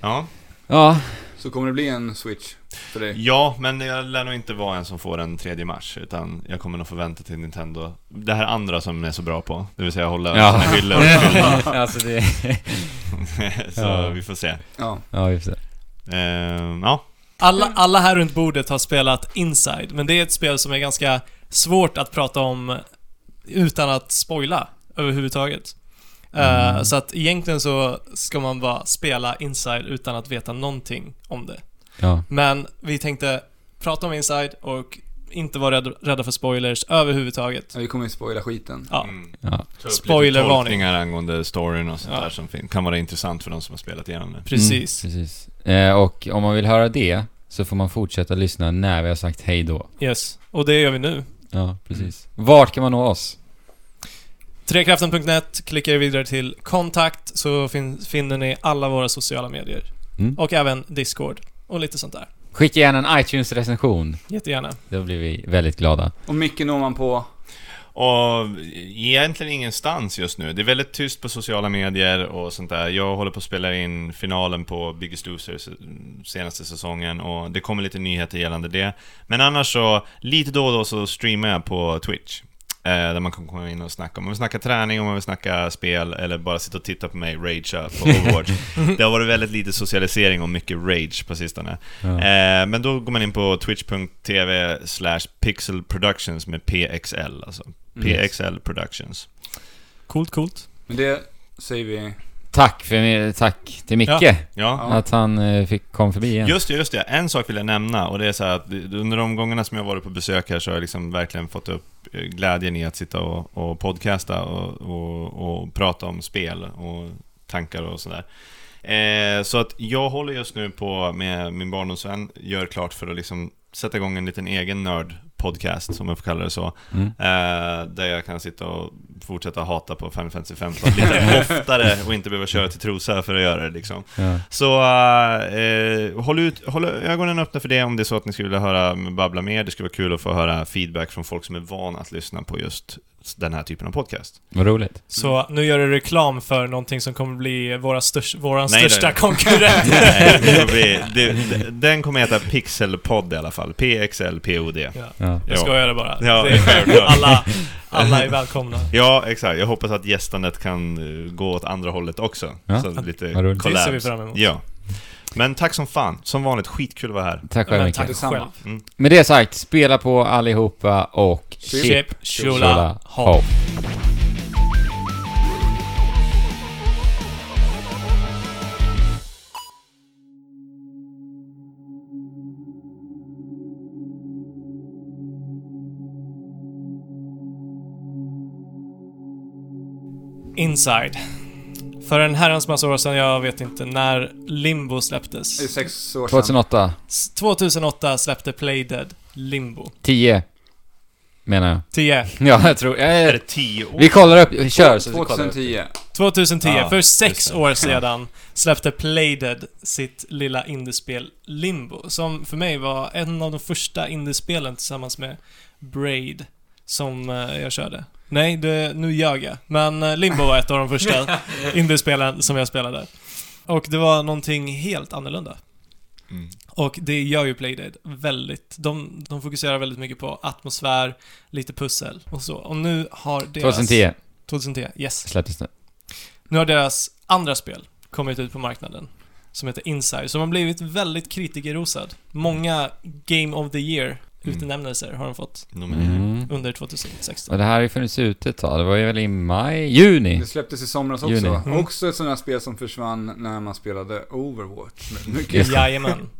Ja. Ja, Så kommer det bli en Switch för dig? ja, men jag lär nog inte vara en som får en 3 mars, utan jag kommer nog få vänta till Nintendo. Det här andra som är så bra på, det vill säga hålla Ja. sina hyllor uppfyllda. [laughs] alltså det... [laughs] Så Ja. vi får se. Ja. Ja, vi får se. Ehm, ja. Alla, alla här runt bordet har spelat Inside, men det är ett spel som är ganska svårt att prata om utan att spoila överhuvudtaget. Eh, Mm. så att egentligen så ska man bara spela Inside utan att veta någonting om det. Ja. Men vi tänkte prata om Inside och inte vara rädda, rädda för spoilers överhuvudtaget. Vi kommer ju spoila skiten. Ja. Mm. ja. Spoilervarning. angående storyn och sånt Ja. där som kan vara intressant för de som har spelat igenom det. Precis. Mm, precis. Eh, och om man vill höra det så får man fortsätta lyssna när vi har sagt hej då. Yes. Och det gör vi nu. Ja, precis. Vart kan man nå oss? Trekraften.net, klickar vidare till kontakt så fin- finner ni alla våra sociala medier. Mm. Och även Discord och lite sånt där. Skicka gärna en iTunes-recension. Jättegärna. Då blir vi väldigt glada. Och mycket når man på... Och egentligen ingenstans just nu. Det är väldigt tyst på sociala medier och sånt där. Jag håller på att spela in finalen på Biggest Loser senaste säsongen och det kommer lite nyheter gällande det. Men annars så, lite då och då så streamar jag på Twitch. Eh, där man kan komma in och snacka. Om man vill snacka träning, om man vill snacka spel eller bara sitta och titta på mig ragea på [laughs] Overwatch. det har varit väldigt lite socialisering och mycket rage på sistone. Ja. Eh, men då går man in på twitch.tv slash pixelproductions med PXL alltså. PXL Productions. Coolt, coolt. Men det säger vi... Tack för tack till Micke. Ja. Ja. Att han eh, fick kom förbi igen. Just det, just det. En sak vill jag nämna och det är så här att under de gångerna som jag varit på besök här så har jag liksom verkligen fått upp eh, glädjen i att sitta och, och podcasta och, och, och prata om spel och tankar och sådär. Eh, så att jag håller just nu på med min barndomsvän, gör klart för att liksom sätta igång en liten egen nörd-podcast, som jag får kalla det så. Mm. Eh, där jag kan sitta och fortsätta hata på Final Fantasy 15 lite [laughs] oftare och inte behöva köra till Trosa för att göra det liksom. Ja. Så eh, håll, ut, håll ögonen öppna för det om det är så att ni skulle vilja höra babbla mer. Det skulle vara kul att få höra feedback från folk som är vana att lyssna på just den här typen av podcast. Vad roligt. Så nu gör du reklam för någonting som kommer bli våra störst, våran Nej, största nej. konkurrent. [laughs] Nej, det bli, det, det, den kommer heta Pixelpodd i alla fall. PXLPOD. Ja. Ja. Jag skojar det bara. Ja, det är, [laughs] alla, alla är välkomna. Ja, exakt. Jag hoppas att gästandet kan eh, gå åt andra hållet också. Ja, så lite vad roligt. Det ser vi fram emot. Ja. Men tack som fan. Som vanligt, skitkul att vara här. Tack själv Men Micke. tack själv. Med det sagt, spela på allihopa och Chip, Chip, chula, hopp. Inside. För en herrans massa år sedan, jag vet inte när Limbo släpptes. Det är sex år sedan. 2008. S- 2008 släppte Playdead Limbo. 10. menar jag. 10. [laughs] Ja, jag tror... Är Eh, det tio år? vi kollar upp, kör så vi kollar upp. 2010. 2010, Ja, för sex år sedan, släppte Playdead sitt lilla indiespel Limbo, som för mig var en av de första indiespelen tillsammans med Braid, som eh, jag körde. Nej, det, nu ljög jag. Men eh, Limbo var ett av de första [laughs] indiespelen som jag spelade. Och det var någonting helt annorlunda. Mm. Och det gör ju Playdead väldigt... De, de fokuserar väldigt mycket på atmosfär, lite pussel och så. Och nu har deras... 2010 2010, yes. släpptes det. Nu har deras andra spel kommit ut på marknaden. Som heter Inside, som har blivit väldigt kritikerrosad. Många Game of the Year utnämnelser har de fått. Mm. under 2016. Och det här har ju funnits ute ett tag. Det var ju väl i maj, juni. Det släpptes i somras också. Juni. Mm. Också ett sånt här spel som försvann när man spelade Overwatch. [laughs] Mycket. Jajamän. [laughs]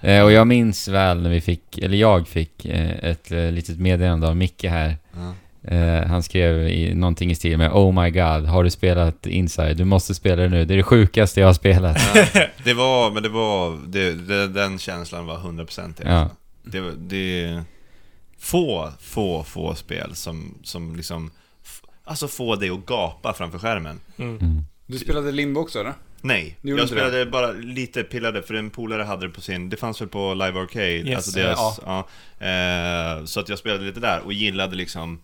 Eh, och jag minns väl när vi fick, eller jag fick, eh, ett eh, litet meddelande av Micke här. Ja. Eh, han skrev i, någonting i stil med Oh my god, har du spelat Inside? Du måste spela det nu. Det är det sjukaste jag har spelat. Ja, [laughs] det var, men det var, det, det, den känslan var 100% Ja. Det, det är få, få, få spel som, som liksom, alltså få dig att gapa framför skärmen. Mm. Mm. Du spelade Limbo också eller? Nej, jag inte det? spelade bara lite pillade för en polare hade det på sin, det fanns väl på Live Arcade, Yes. alltså deras, Ja. ja. eh, så att jag spelade lite där och gillade liksom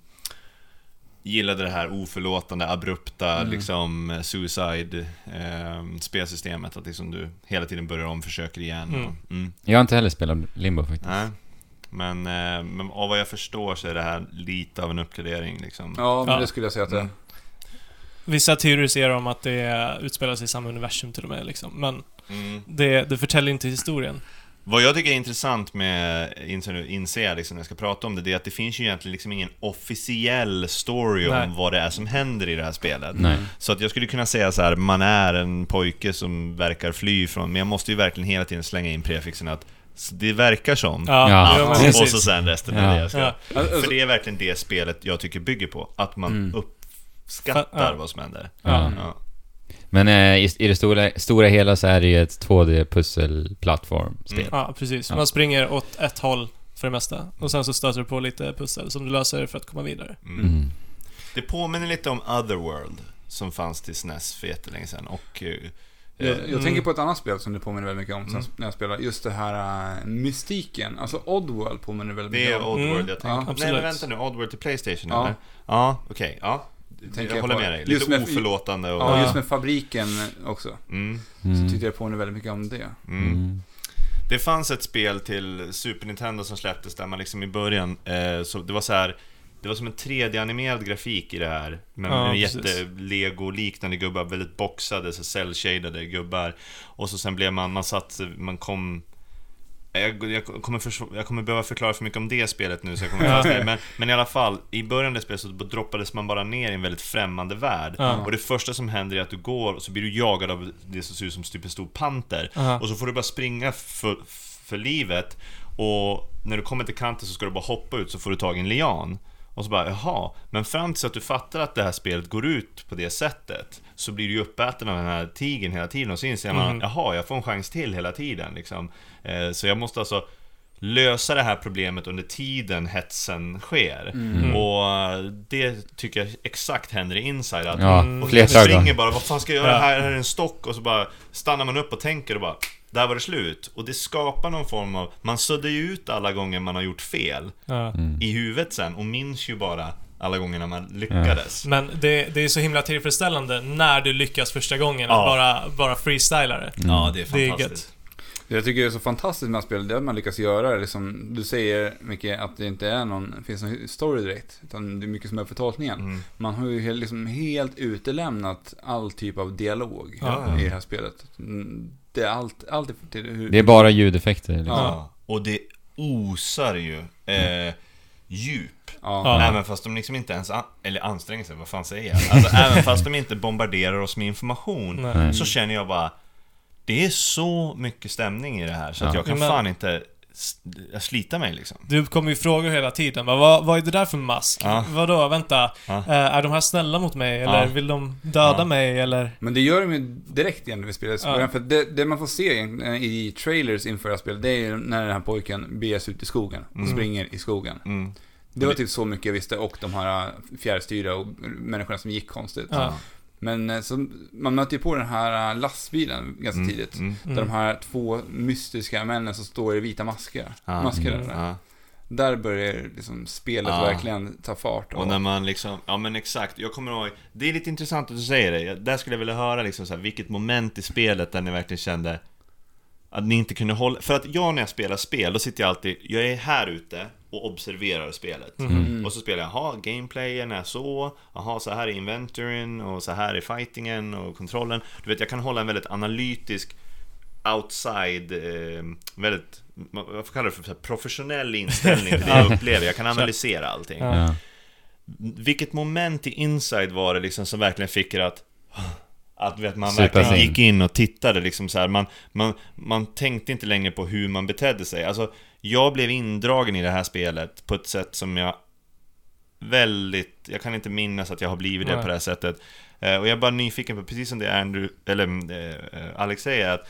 Gillade det här oförlåtande, abrupta, Mm. liksom suicide eh, spelsystemet Att liksom du hela tiden börjar om, försöker igen Mm. och, mm. Jag har inte heller spelat Limbo faktiskt. Nej. Men, eh, men av vad jag förstår så är det här lite av en uppgradering liksom. Ja, men Ja. det skulle jag säga att det är. Mm. Vissa teoriserar om att det utspelar sig i samma universum till och med liksom. Men Mm. det, det förtäljer inte historien. Vad jag tycker är intressant med, inser, jag liksom när jag ska prata om det, det är att det finns ju egentligen liksom ingen officiell story Nej. om vad det är som händer i det här spelet. Nej. Så att jag skulle kunna säga så här: man är en pojke som verkar fly från, men jag måste ju verkligen hela tiden slänga in prefixen att det verkar som. Ja, Ja. jo, men och så sen resten Ja. är det jag ska. Ja. Alltså, För det är verkligen det spelet jag tycker bygger på, att man Mm. uppskattar Ja. vad som händer. Ja. Men eh, i, i det stora, stora hela så är det ju ett 2D-pusselplattformspel. Mm. Ja, precis. Ja. Man springer åt ett håll för det mesta. Och sen så stöter du på lite pussel som du löser för att komma vidare. Mm. Mm. Det påminner lite om Otherworld, som fanns till SNES för jättelänge sedan. Och... eh, Jag, jag Mm. tänker på ett annat spel som det påminner väldigt mycket om Mm. när jag spelar. Just det här äh, mystiken. Alltså Oddworld påminner väldigt Det mycket är om. Oddworld Mm. jag tänker Ja. Nej men vänta nu, Oddworld till Playstation Ja. eller? Ja, okej, ja. Tänker jag jag håller på. med dig. Just Lite med- oförlåtande och... Ja, just med fabriken också. Mm, Så Mm. tyckte jag påminner väldigt mycket om det. mm. Mm. Det fanns ett spel till Super Nintendo som släpptes där man liksom i början, eh, så det var så här. Det var som en 3D-animerad grafik i det här. Med, Ja, jätte-lego-liknande gubbar, väldigt boxade, så cell-shadade gubbar. Och så sen blev man, man satt, man kom... Jag, jag, kommer förs- jag kommer behöva förklara för mycket om det spelet nu så jag kommer fast ner. men, men i alla fall, i början av det spelet så droppades man bara ner i en väldigt främmande värld. Ja. Och det första som händer är att du går och så blir du jagad av det som ser ut som typ en stor panter. Aha. Och så får du bara springa för, för livet Och när du kommer till kanten så ska du bara hoppa ut så får du tag i en lian Och så bara, jaha Men fram tills att du fattar att det här spelet går ut på det sättet Så blir du ju uppäten av den här tigern hela tiden Och så inser man, Mm. jaha, jag får en chans till hela tiden liksom eh, Så jag måste alltså lösa det här problemet under tiden hetsen sker. Mm. Och eh, det tycker jag exakt händer i Inside. Att Ja, och springer bara, vad fan ska jag göra? Ja. Här, här är en stock och så bara stannar man upp och tänker och bara där var det slut. Och det skapar någon form av, man suddar ju ut alla gånger man har gjort fel Ja. Mm. i huvudet sen och minns ju bara alla gånger när man lyckades. Men det, det är så himla tillfredsställande när du lyckas första gången att Ja. bara, bara freestyla det. Ja, det är Det är fantastiskt. Det jag tycker är så fantastiskt med det spelet, det är att man lyckas göra det liksom, du säger mycket att det inte är någon, finns någon story direkt, utan det är mycket som är för tolkningen. Mm. Man har ju helt, liksom helt utelämnat all typ av dialog Ja. i det här spelet. Mm, Det är allt, allt till hur... Det är bara ljudeffekter liksom. Ja. Och det osar ju eh, djup. Ja. Även fast de liksom inte ens, an- eller anstränger sig, vad fan säger jag? Alltså [laughs] även fast de inte bombarderar oss med information Nej. Så känner jag bara Det är så mycket stämning i det här så att Ja. jag kan Men- fan inte s- slita mig liksom Du kommer ju frågor hela tiden. Vad, vad är det där för mask? Ja. Vadå, vänta? Ja. Eh, är de här snälla mot mig? Eller Ja. vill de döda Ja. mig? Eller? Men det gör de ju direkt igen när vi spelar i Ja. för det, det man får se egentligen i trailers inför det här spelet, det är när den här pojken beger sig ut i skogen och Mm. springer i skogen. mm. Det var typ så mycket jag visste och de här fjärrstyrda och människorna som gick konstigt. Ja. Men eh, så, man möter ju på den här eh, lastbilen ganska Mm, tidigt. mm. Där de här två mystiska männen som står i vita masker. Ja, masker mm, där. ja. Där börjar liksom spelet Ja. verkligen ta fart. Och när man liksom, ja men exakt, jag kommer ihåg, det är lite intressant att du säger det, där skulle jag vilja höra liksom så här, vilket moment i spelet där ni verkligen kände att ni inte kunde hålla, för att jag när jag spelar spel, då sitter jag alltid, jag är här ute och observerar spelet. Mm. Och så spelar jag, jaha, gameplayen är så, jaha, så här är inventoryn och så här är fightingen och kontrollen. Du vet, jag kan hålla en väldigt analytisk outside, eh, väldigt, vad får kalla det för, professionell inställning till det jag [laughs] upplever. Jag kan analysera allting. Ja. Vilket moment i Inside var det liksom som verkligen fick er att att vet, man verkligen in. gick in och tittade liksom så här. Man, man, man tänkte inte längre på hur man betedde sig. Alltså, jag blev indragen i det här spelet på ett sätt som jag väldigt, jag kan inte minnas att jag har blivit det Nej. på det här sättet. Eh, och jag är bara nyfiken på, precis som det Andrew, eller eh, Alex säger, att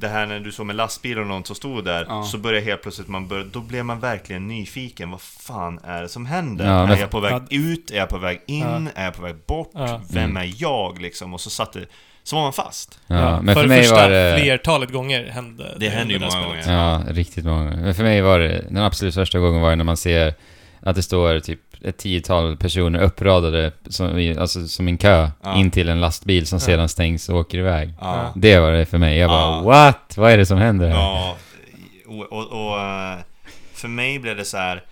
det här när du såg med lastbil och någon som stod där, Ja. så började helt plötsligt man börja, då blev man verkligen nyfiken. Vad fan är det som händer? Ja, är jag på väg Ja. ut? Är jag på väg in? Är jag på väg bort? Ja. Vem är jag liksom? Och så satte, så var man fast. Ja, men för, för det mig första, var det... flertalet gånger hände Det händer ju med många spelet. gånger. Ja, riktigt många. Men för mig var det, den absolut första gången var det när man ser att det står typ ett tiotal personer uppradade som, i- alltså, som en kö Ja. in till en lastbil som sedan stängs och åker iväg. Ja. Det var det för mig. Jag bara Ja. what? Vad är det som händer här? Ja, och, och, och eh, för mig blev det så här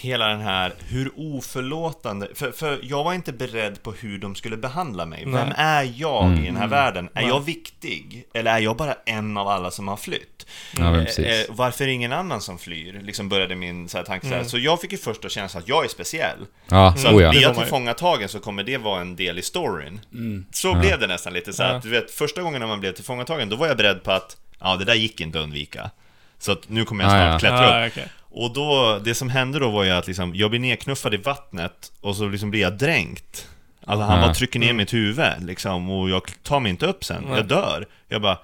Hela den här, hur oförlåtande, för, för jag var inte beredd på hur de skulle behandla mig. Vem Nej. är jag Mm. i den här världen? Är Nej. jag viktig? Eller är jag bara en av alla som har flytt? Ja, Eh, eh, varför är det ingen annan som flyr? Liksom började min så här, tanke. Mm. Så jag fick ju först känna att jag är speciell. Ja, Så oh att ja. blir jag tillfångatagen så kommer det vara en del i storyn. Mm. Så Ja. blev det nästan lite så här, att du vet, första gången när man blev tillfångatagen, då var jag beredd på att ja, det där gick inte att undvika. Så att nu kommer jag Ja, snart ja. klättra upp. Ja, okej. Och då, det som hände då var ju att liksom, jag blir nedknuffad i vattnet och så liksom blir jag dränkt. Alltså han bara trycker ner mitt huvud liksom och jag tar mig inte upp sen, jag dör. Jag bara,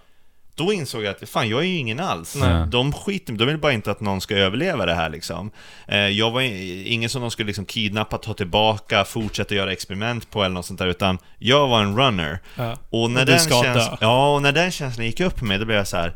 då insåg jag att fan, jag är ju ingen alls. Nej. De skiter de vill bara inte att någon ska överleva det här liksom. Eh, jag var ingen som de skulle liksom kidnappa, ta tillbaka, fortsätta göra experiment på eller något sånt där, utan jag var en runner. Ja. Och när Och den käns-. Ja, och när den känslan gick upp för mig, då blev jag så här.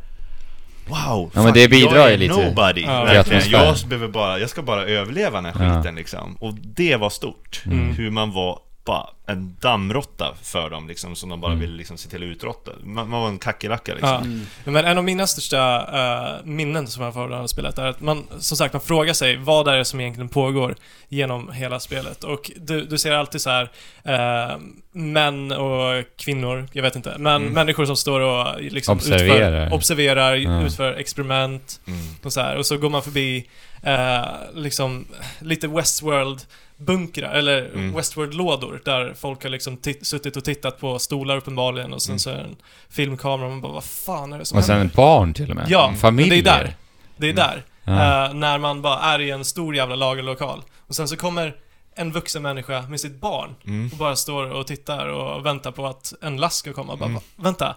Wow, men det bidrar jag är ju lite nobody, Ja. verkligen. Jag, behöver bara, jag ska bara överleva den här Ja. skiten liksom. Och det var stort. Mm. Hur man var bara en dammråtta för dem liksom, som de bara Mm. ville liksom se till att utrotta. Man, man var en kackerlacka liksom. Ja. Men en av mina största eh, minnen som jag får av det här spelet är att man, som sagt, man frågar sig vad är det som egentligen pågår genom hela spelet. Och du, du ser alltid så här eh, män och kvinnor, jag vet inte, men Mm. människor som står och liksom Observerar. utför, observerar Ja. utför experiment Mm. och så här. Och så går man förbi eh, liksom lite Westworld bunkrar, eller Mm. Westworld-lådor där folk har liksom suttit och tittat på stolar uppenbarligen och sen Mm. så är det en filmkamera och man bara vad fan är det som Och sen händer? barn till och med. Ja, Familjer. det är där. Det är Mm. där. Ja. Eh, när man bara är i en stor jävla lagerlokal. Och sen så kommer en vuxen människa med sitt barn Mm. och bara står och tittar och väntar på att en last ska komma. Bara, Mm. vänta.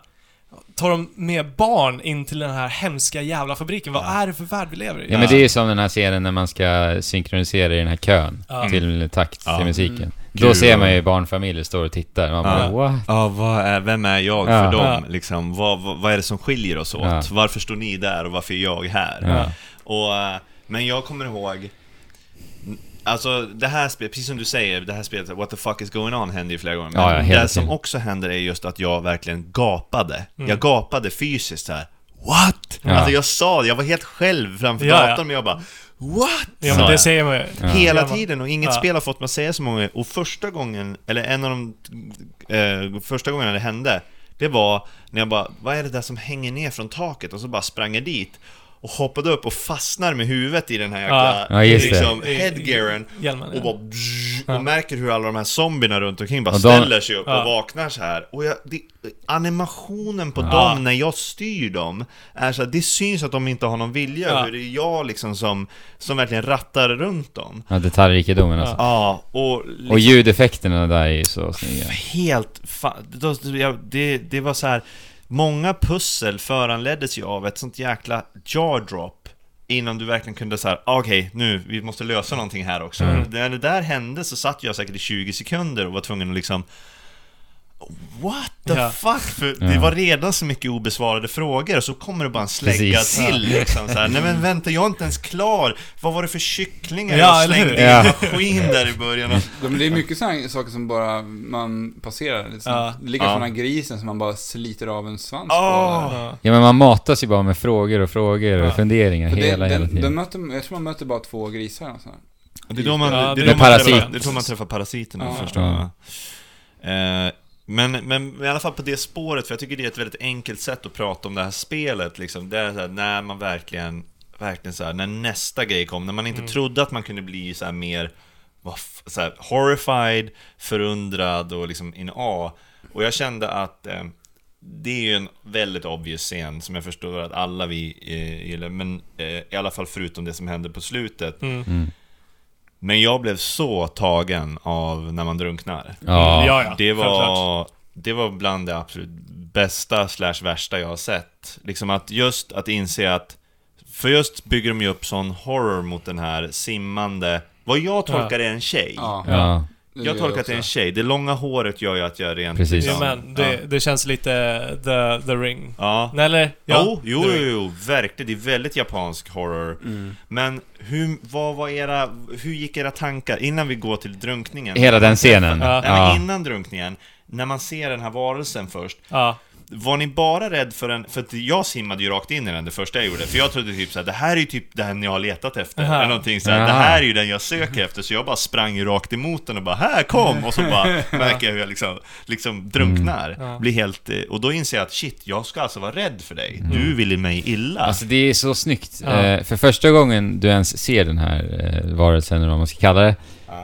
Tar de med barn in till den här hemska jävla fabriken? Vad Ja. är det för värld vi lever i? Ja men det är ju som den här scenen när man ska synkronisera i den här kön Ja. till takt Ja. till musiken. Mm. Då Gud, ser man ju barnfamiljer stå och titta. Man bara Ja. what? Ja, vad är, vem är jag Ja. för dem? Ja. Liksom, vad, vad, vad är det som skiljer oss åt? Ja. Varför står ni där och varför är jag här? Ja. Och, eh, men jag kommer ihåg Alltså det här spelet, precis som du säger, det här spelet, What the fuck is going on händer ju flera gånger. Men Ja, ja, det som också händer är just att jag verkligen gapade. Mm. Jag gapade fysiskt så här. What? Ja. Alltså jag sa det, jag var helt själv framför Ja, datorn men jag bara What? Ja men det jag. säger man ju. Ja. Hela tiden och inget Ja. spel har fått mig att säga så många. Och första gången, eller en av de eh, första gångerna det hände Det var när jag bara, vad är det där som hänger ner från taket? Och så bara sprang jag dit och hoppade upp och fastnar med huvudet i den här jäkla Ja. Liksom, headgearen och bara bzzz, Ja. och märker hur alla de här zombierna runt omkring bara Och de- ställer sig upp Ja. och vaknar så här. Och jag, det, animationen på Ja. dem när jag styr dem är så här, det syns att de inte har någon vilja, Ja. hur det är jag liksom som, som verkligen rattar runt dem. Ja, detaljrikedomen alltså. Ja, och, liksom, Och ljudeffekterna där är ju så snygga. helt fa- då- jag- det, det var så här. Många pussel föranleddes ju av ett sånt jäkla jaw drop innan du verkligen kunde säga okej, nu, vi måste lösa någonting här också. Mm. När det där hände så satt jag säkert i 20 sekunder och var tvungen att liksom What the Ja. fuck? För det Ja. var redan så mycket obesvarade frågor och så kommer det bara en slägga Precis. till liksom så här. Nej men vänta, jag är inte ens klar! Vad var det för kycklingar Ja, jag slängde i Ja. maskin där i början? Ja, men det är mycket sådana saker som bara man passerar. lite snabbt. Ja. Det ligger Ja. den här grisen som man bara sliter av en svans Åh. på. Ja. Ja men man matas ju bara med frågor och frågor och funderingar För hela, det, hela den, tiden. den möter, jag tror man möter bara två grisar. Och så här. Det är då man, Ja, det är då man, träffar, det är då man träffar parasiterna Ja. Ja. Men, men i alla fall på det spåret, för jag tycker det är ett väldigt enkelt sätt att prata om det här spelet liksom. Det är så här, när man verkligen, verkligen så här, när nästa grej kom, när man inte trodde att man kunde bli så här mer, så här, horrified, förundrad och liksom in A. Och jag kände att eh, det är ju en väldigt obvious scen som jag förstår att alla vi eh, gillar, men eh, i alla fall förutom det som hände på slutet. Mm. Men jag blev så tagen av när man drunknar. Ja. Ja, ja. Det var, det var bland det absolut bästa slash värsta jag har sett. Liksom att just att inse att, för just bygger de ju upp sån horror mot den här simmande, vad jag tolkar är en tjej. Ja, Jag tolkar att det är en också. tje. Det långa håret gör ju att jag rent Precis. Ja, liksom- men det, det känns lite the, the ring. Ja. Nej, eller? Ja, jo, jo, jo, jo, verkligen. Det är väldigt japansk horror. Mm. Men hur, vad var era, hur gick era tankar innan vi går till drunkningen? Hela den scenen. Ja. Nej, men Ja. innan drunkningen, när man ser den här varelsen först, Ja. Var ni bara rädd för den, för att jag simmade ju rakt in i den det första jag gjorde, för jag trodde typ såhär, det här är ju typ den jag har letat efter, eller någonting såhär, det här är ju den jag söker efter, så jag bara sprang ju rakt emot den och bara 'Här, kom!' och så bara [laughs] märker jag hur jag liksom, liksom drunknar, Mm. Blir helt, eh, och då inser jag att shit, jag ska alltså vara rädd för dig, du ville mig illa. Alltså det är så snyggt. Eh, för första gången du ens ser den här eh, varelsen, eller vad man ska kalla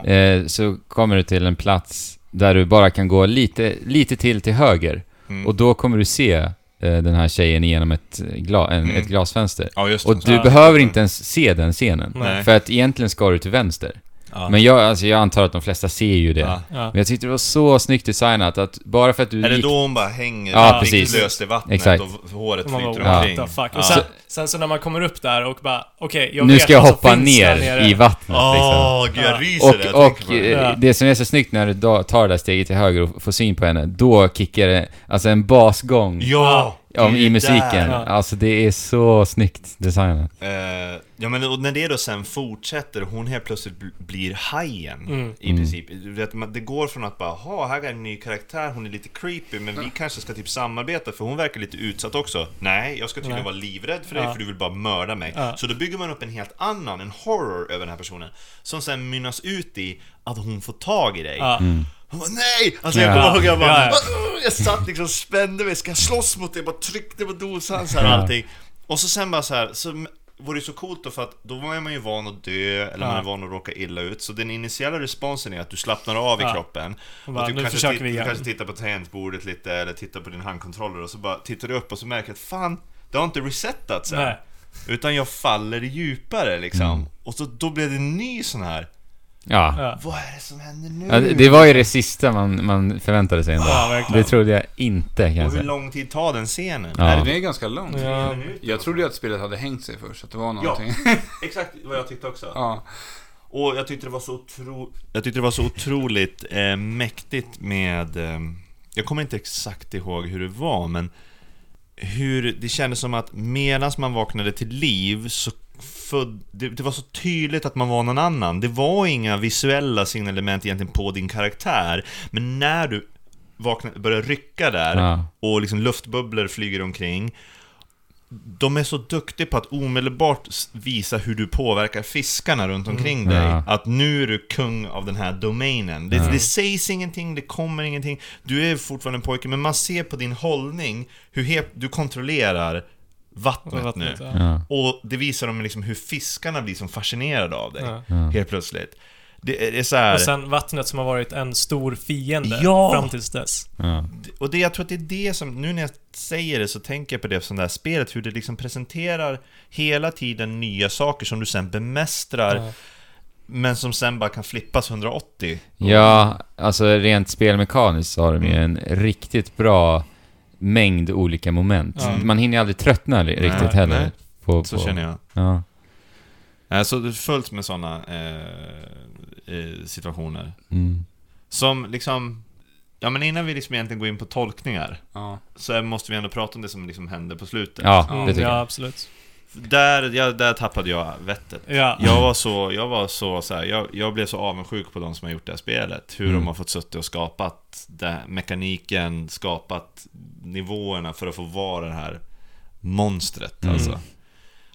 det, eh, så kommer du till en plats där du bara kan gå lite, lite till till höger. Mm. Och då kommer du se eh, den här tjejen genom ett, gla, en, Mm. ett glasfönster. ja, just Och det. du Ja. behöver inte ens se den scenen. Nej. För att egentligen ska du till vänster. Ja. Men jag, alltså jag antar att de flesta ser ju det. Ja. Ja. Men jag tyckte det var så snyggt designat att bara för att du Är det då hon bara hänger Ja, löst i vattnet Exakt. och håret Och flyter bara, omkring? Ja. Och sen, sen så när man kommer upp där och bara, okej, jag nu vet ska jag hoppa ner i vattnet liksom. Åh, gud jag Ja. ryser jag Och, tänker och på det. eh, Ja. det som är så snyggt när du tar det där steget till höger och får syn på henne, då kickar det, alltså en basgång Ja! om, det i det musiken. där. Ja. Alltså det är så snyggt designat. Eh, ja men och när det då sen fortsätter, hon helt plötsligt bl- blir hajen Mm. i princip. Du vet, man- Det går från att bara, ha här är en ny karaktär, hon är lite creepy, men vi kanske ska typ samarbeta för hon verkar lite utsatt också. Nej, jag ska tydligen Nej. vara livrädd för dig Ja. för du vill bara mörda mig. Ja. Så då bygger man upp en helt annan, en horror över den här personen. Som sen mynnas ut i att hon får tag i dig. Ja. Hon bara, nej! Alltså jag Ja. kommer ihåg, jag bara, Ja, jag satt liksom spände mig, ska jag slåss mot det? Jag bara tryckte på dosan så här Ja. allting. Och så sen bara så här, så var det så coolt då för att då var man ju van att dö, eller man Ja. är van att råka illa ut. Så den initiala responsen är att du slappnar av i Ja. kroppen. Och bara, du kanske, vi du igen. kanske tittar på tangentbordet lite, eller tittar på din handkontroller och så bara tittar du upp och så märker du att fan, det har inte resetat. Nej. Utan jag faller djupare liksom. Mm. Och så då blev det en ny sån här, Ja. Ja. vad är det som händer nu? ja det, det var ju det sista man, man förväntade sig ändå. Ja, verkligen. det trodde jag inte kan jag Och hur säga. lång tid tar den scenen? Ja. Nej, det är ganska långt. Ja. Jag trodde ju att spelet hade hängt sig först, att det var någonting. [laughs] Exakt vad jag tyckte också. Ja. Och jag tyckte det var så otro... Jag tyckte det var så otroligt eh, mäktigt med... Eh, jag kommer inte exakt ihåg hur det var, men hur det kändes som att medan man vaknade till liv så föd, det, det var så tydligt att man var någon annan. Det var inga visuella signalement egentligen på din karaktär, men när du vaknade, började rycka där Ja. och liksom luftbubblor flyger omkring de är så duktiga på att omedelbart visa hur du påverkar fiskarna runt omkring dig. Ja. Att nu är du kung av den här domänen. Det, Ja. det sägs ingenting, det kommer ingenting. Du är fortfarande en pojke, men man ser på din hållning hur du kontrollerar vattnet, Vattnet, nu. ja. Och det visar dem liksom hur fiskarna blir som fascinerade av dig. Ja. Ja. Helt plötsligt. Det är, det är så här... Och sen vattnet som har varit en stor fiende Ja! fram tills dess. Ja. Och det, jag tror att det är det som, nu när jag säger det så tänker jag på det som det här spelet, hur det liksom presenterar hela tiden nya saker som du sen bemästrar, Ja. men som sen bara kan flippas 180. Ja, alltså rent spelmekaniskt så har de ju en riktigt bra mängd olika moment. Ja. Man hinner aldrig tröttna riktigt heller. nej. På, Så på, känner jag. Ja. Alltså, det är fullt med sådana eh, situationer. Mm. Som liksom... Ja men innan vi liksom egentligen går in på tolkningar Ja. Så måste vi ändå prata om det som liksom hände på slutet Ja, Ja, det tycker ja, jag. absolut. Där, ja, där tappade jag vettet Ja. Jag var så, jag var så, så här, jag, jag blev så avundsjuk på de som har gjort det här spelet Hur Mm. de har fått suttit och skapat det, mekaniken, skapat nivåerna för att få vara det här monstret Mm. alltså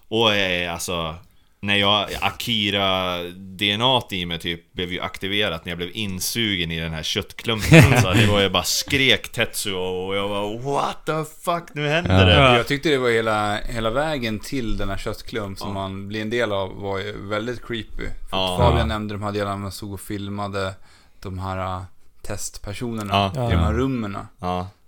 Och eh, alltså när jag, Akira DNA i mig typ blev ju aktiverat när jag blev insugen i den här köttklumpen [laughs] alltså, Det var ju bara skrek Tetsuo och jag var What the fuck, nu händer Ja. det! Ja. Jag tyckte det var hela, hela vägen till den här köttklump som man blir en del av var ju väldigt creepy. Ja. Fabian nämnde de här delarna man såg och filmade de här äh, testpersonerna Ja. i de här rummen.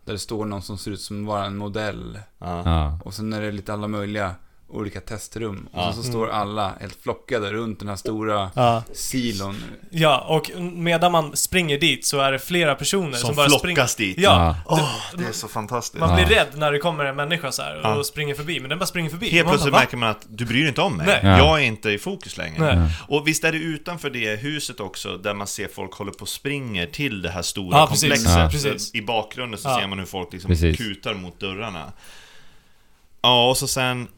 Där det står någon som ser ut som bara en modell. Ja. Och sen är det lite alla möjliga olika testrum. Och Ja. så, så står alla helt flockade runt den här stora Ja. silon. ja, och medan man springer dit så är det flera personer som, Som bara flockas springer. dit. Ja, Åh, det är så fantastiskt man blir Ja. rädd när det kommer en människa så här och Ja. springer förbi, men den bara springer förbi. Helt plötsligt bara, märker man att du bryr dig inte om mig. Nej. Ja. Jag är inte i fokus längre. Nej. Och visst är det utanför det huset också, där man ser folk håller på och springer till det här stora Ja, precis. komplexet. Ja. Precis. I bakgrunden så Ja. ser man hur folk liksom Precis. kutar mot dörrarna. Ja, och så sen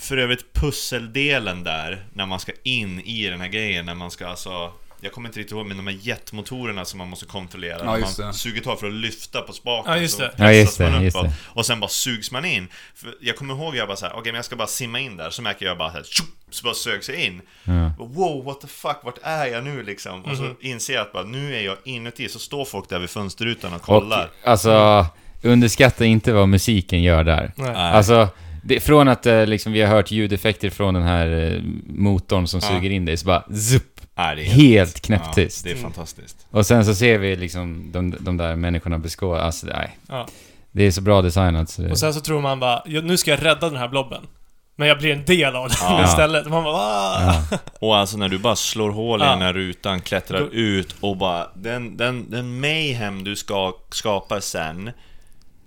för övrigt pusseldelen där, när man ska in i den här grejen, när man ska alltså jag kommer inte riktigt ihåg, men de här jetmotorerna som man måste kontrollera. Ja, man det. suger tag för att lyfta på spaken. Ja, just så det. Ja, just pressas man det, just det. Och sen bara sugs man in. För jag kommer ihåg jag bara såhär, okej men jag ska bara simma in där. Så märker jag bara såhär, så bara sög sig in. Ja. Wow, what the fuck, vart är jag nu liksom? Och så Mhm. inser jag att bara, nu är jag inuti, så står folk där vid fönsterrutan och Och kollar. alltså, underskatta inte vad musiken gör där. Nej. Alltså, det, från att eh, liksom, vi har hört ljudeffekter från den här eh, motorn som Ja. suger in dig, så bara zup, Nej, det är helt knäpptyst. Ja, det är fantastiskt. Och sen så ser vi liksom de, de där människorna beskåda, alltså nej. Ja. Det är så bra designat så det... Och sen så tror man bara, "Ja, nu ska jag rädda den här blobben. Men jag blir en del av den Ja. [laughs] istället. Och man bara, "Ah." ja. Och alltså när du bara slår hål i Ja. den här rutan, klättrar ut och bara den, den, den mayhem du ska, skapar sen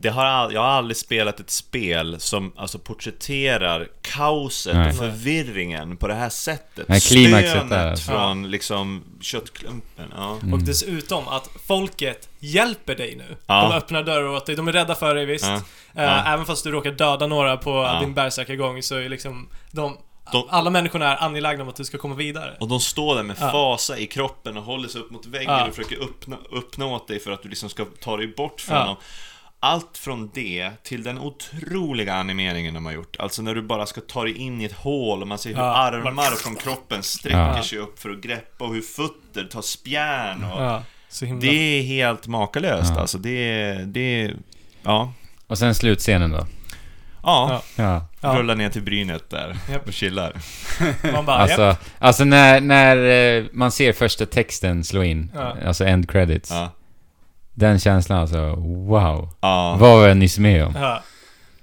det har all, jag har aldrig spelat ett spel som alltså porträtterar kaoset Nej. och förvirringen på det här sättet. Nej, klimaxet Stönet där, alltså. från liksom köttklumpen. Ja. Mm. Och dessutom att folket hjälper dig nu. Ja. De öppnar dörrar åt dig, de är rädda för dig visst. Ja. Ja. Även fast du råkar döda några på Ja. din bergsärkagång så är liksom de, De- Alla människorna är angelägna om att du ska komma vidare. Och de står där med Ja. fasa i kroppen och håller sig upp mot väggen Ja. och försöker öppna, öppna åt dig för att du liksom ska ta dig bort från Ja. dem. Allt från det till den otroliga animeringen de har gjort. Alltså när du bara ska ta dig in i ett hål och man ser hur Ja. armar från kroppen sträcker Ja. sig upp för att greppa och hur fötter tar spjärn och... Ja. Det är helt makalöst Ja. alltså. Det är... Det är ja. Och sen slutscenen då. Ja. Ja. Ja. Rulla ner till brynet där Japp. och chillar. [laughs] Man bara. Alltså, alltså när, när eh, man ser första texten slå in, Ja. alltså end credits. Den känslan alltså, wow. Ja. Vad var jag nyss med om? Ja.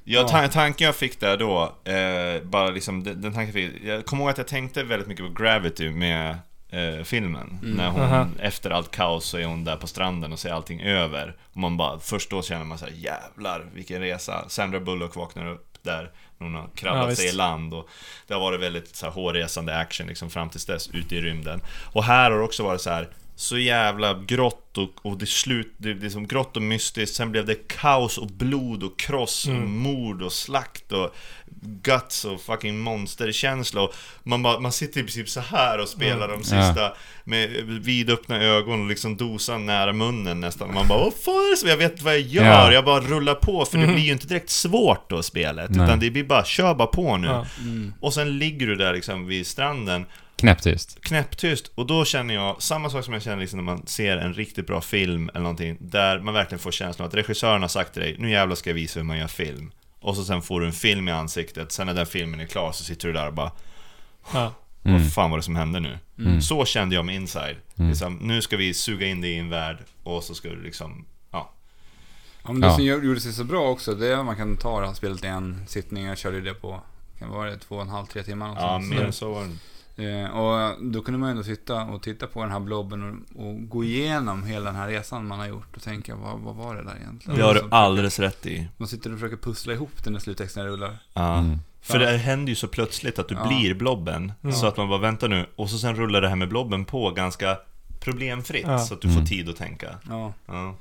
Ja, tan- tanken jag fick där då, eh, bara liksom, den, den tanken jag fick, jag kommer ihåg att jag tänkte väldigt mycket på Gravity med eh, filmen. När hon, Aha. efter allt kaos så är hon där på stranden och ser allting över. Och man bara, först då känner man så här: jävlar vilken resa. Sandra Bullock vaknar upp där, när hon har krabbat Ja, sig i land och det har varit väldigt så här, hårresande action liksom fram tills dess, ute i rymden. Och här har det också varit så här så jävla grått och, och det slut, det, det är som grått och mystiskt, sen blev det kaos och blod och kross och Mm. mord och slakt och guts och fucking monsterkänsla och man, bara, man sitter i princip så här och spelar de sista med vidöppna ögon och liksom dosan nära munnen nästan. Man bara vad fan är det som, jag vet vad jag gör, Ja. jag bara rullar på för det blir ju inte direkt svårt då spelet, Nej. utan det blir bara kör bara på nu. Ja. Och sen ligger du där liksom vid stranden Knäpptyst. knäpptyst och då känner jag samma sak som jag känner liksom när man ser en riktigt bra film eller någonting där man verkligen får känslan att regissören har sagt till dig nu jävlar ska jag visa hur man gör film och så sen får du en film i ansiktet sen när den filmen är klar så sitter du där och bara Ja. Mm. vad fan var det som hände nu? Mm. Så kände jag med Inside Mm. liksom, nu ska vi suga in dig i en värld och så ska du liksom ja, Ja, men det Ja. som gjorde sig så bra också, det är att man kan ta det här spelet i en sittning. Jag körde det på, kan vara det, två och en halv, tre timmar ja mer än så var det Eh, och då kunde man ändå sitta och titta på den här blobben och, och gå igenom hela den här resan man har gjort och tänka, vad, vad var det där egentligen? Det har du alldeles rätt i Man sitter och försöker pussla ihop den när sluttexten rullar. ja. Mm. För Ja. det händer ju så plötsligt att du Ja. blir blobben, Mm. så att man bara väntar nu, och så sen rullar det här med blobben på ganska problemfritt, Ja. så att du får Mm. tid att tänka. Ja. Ja.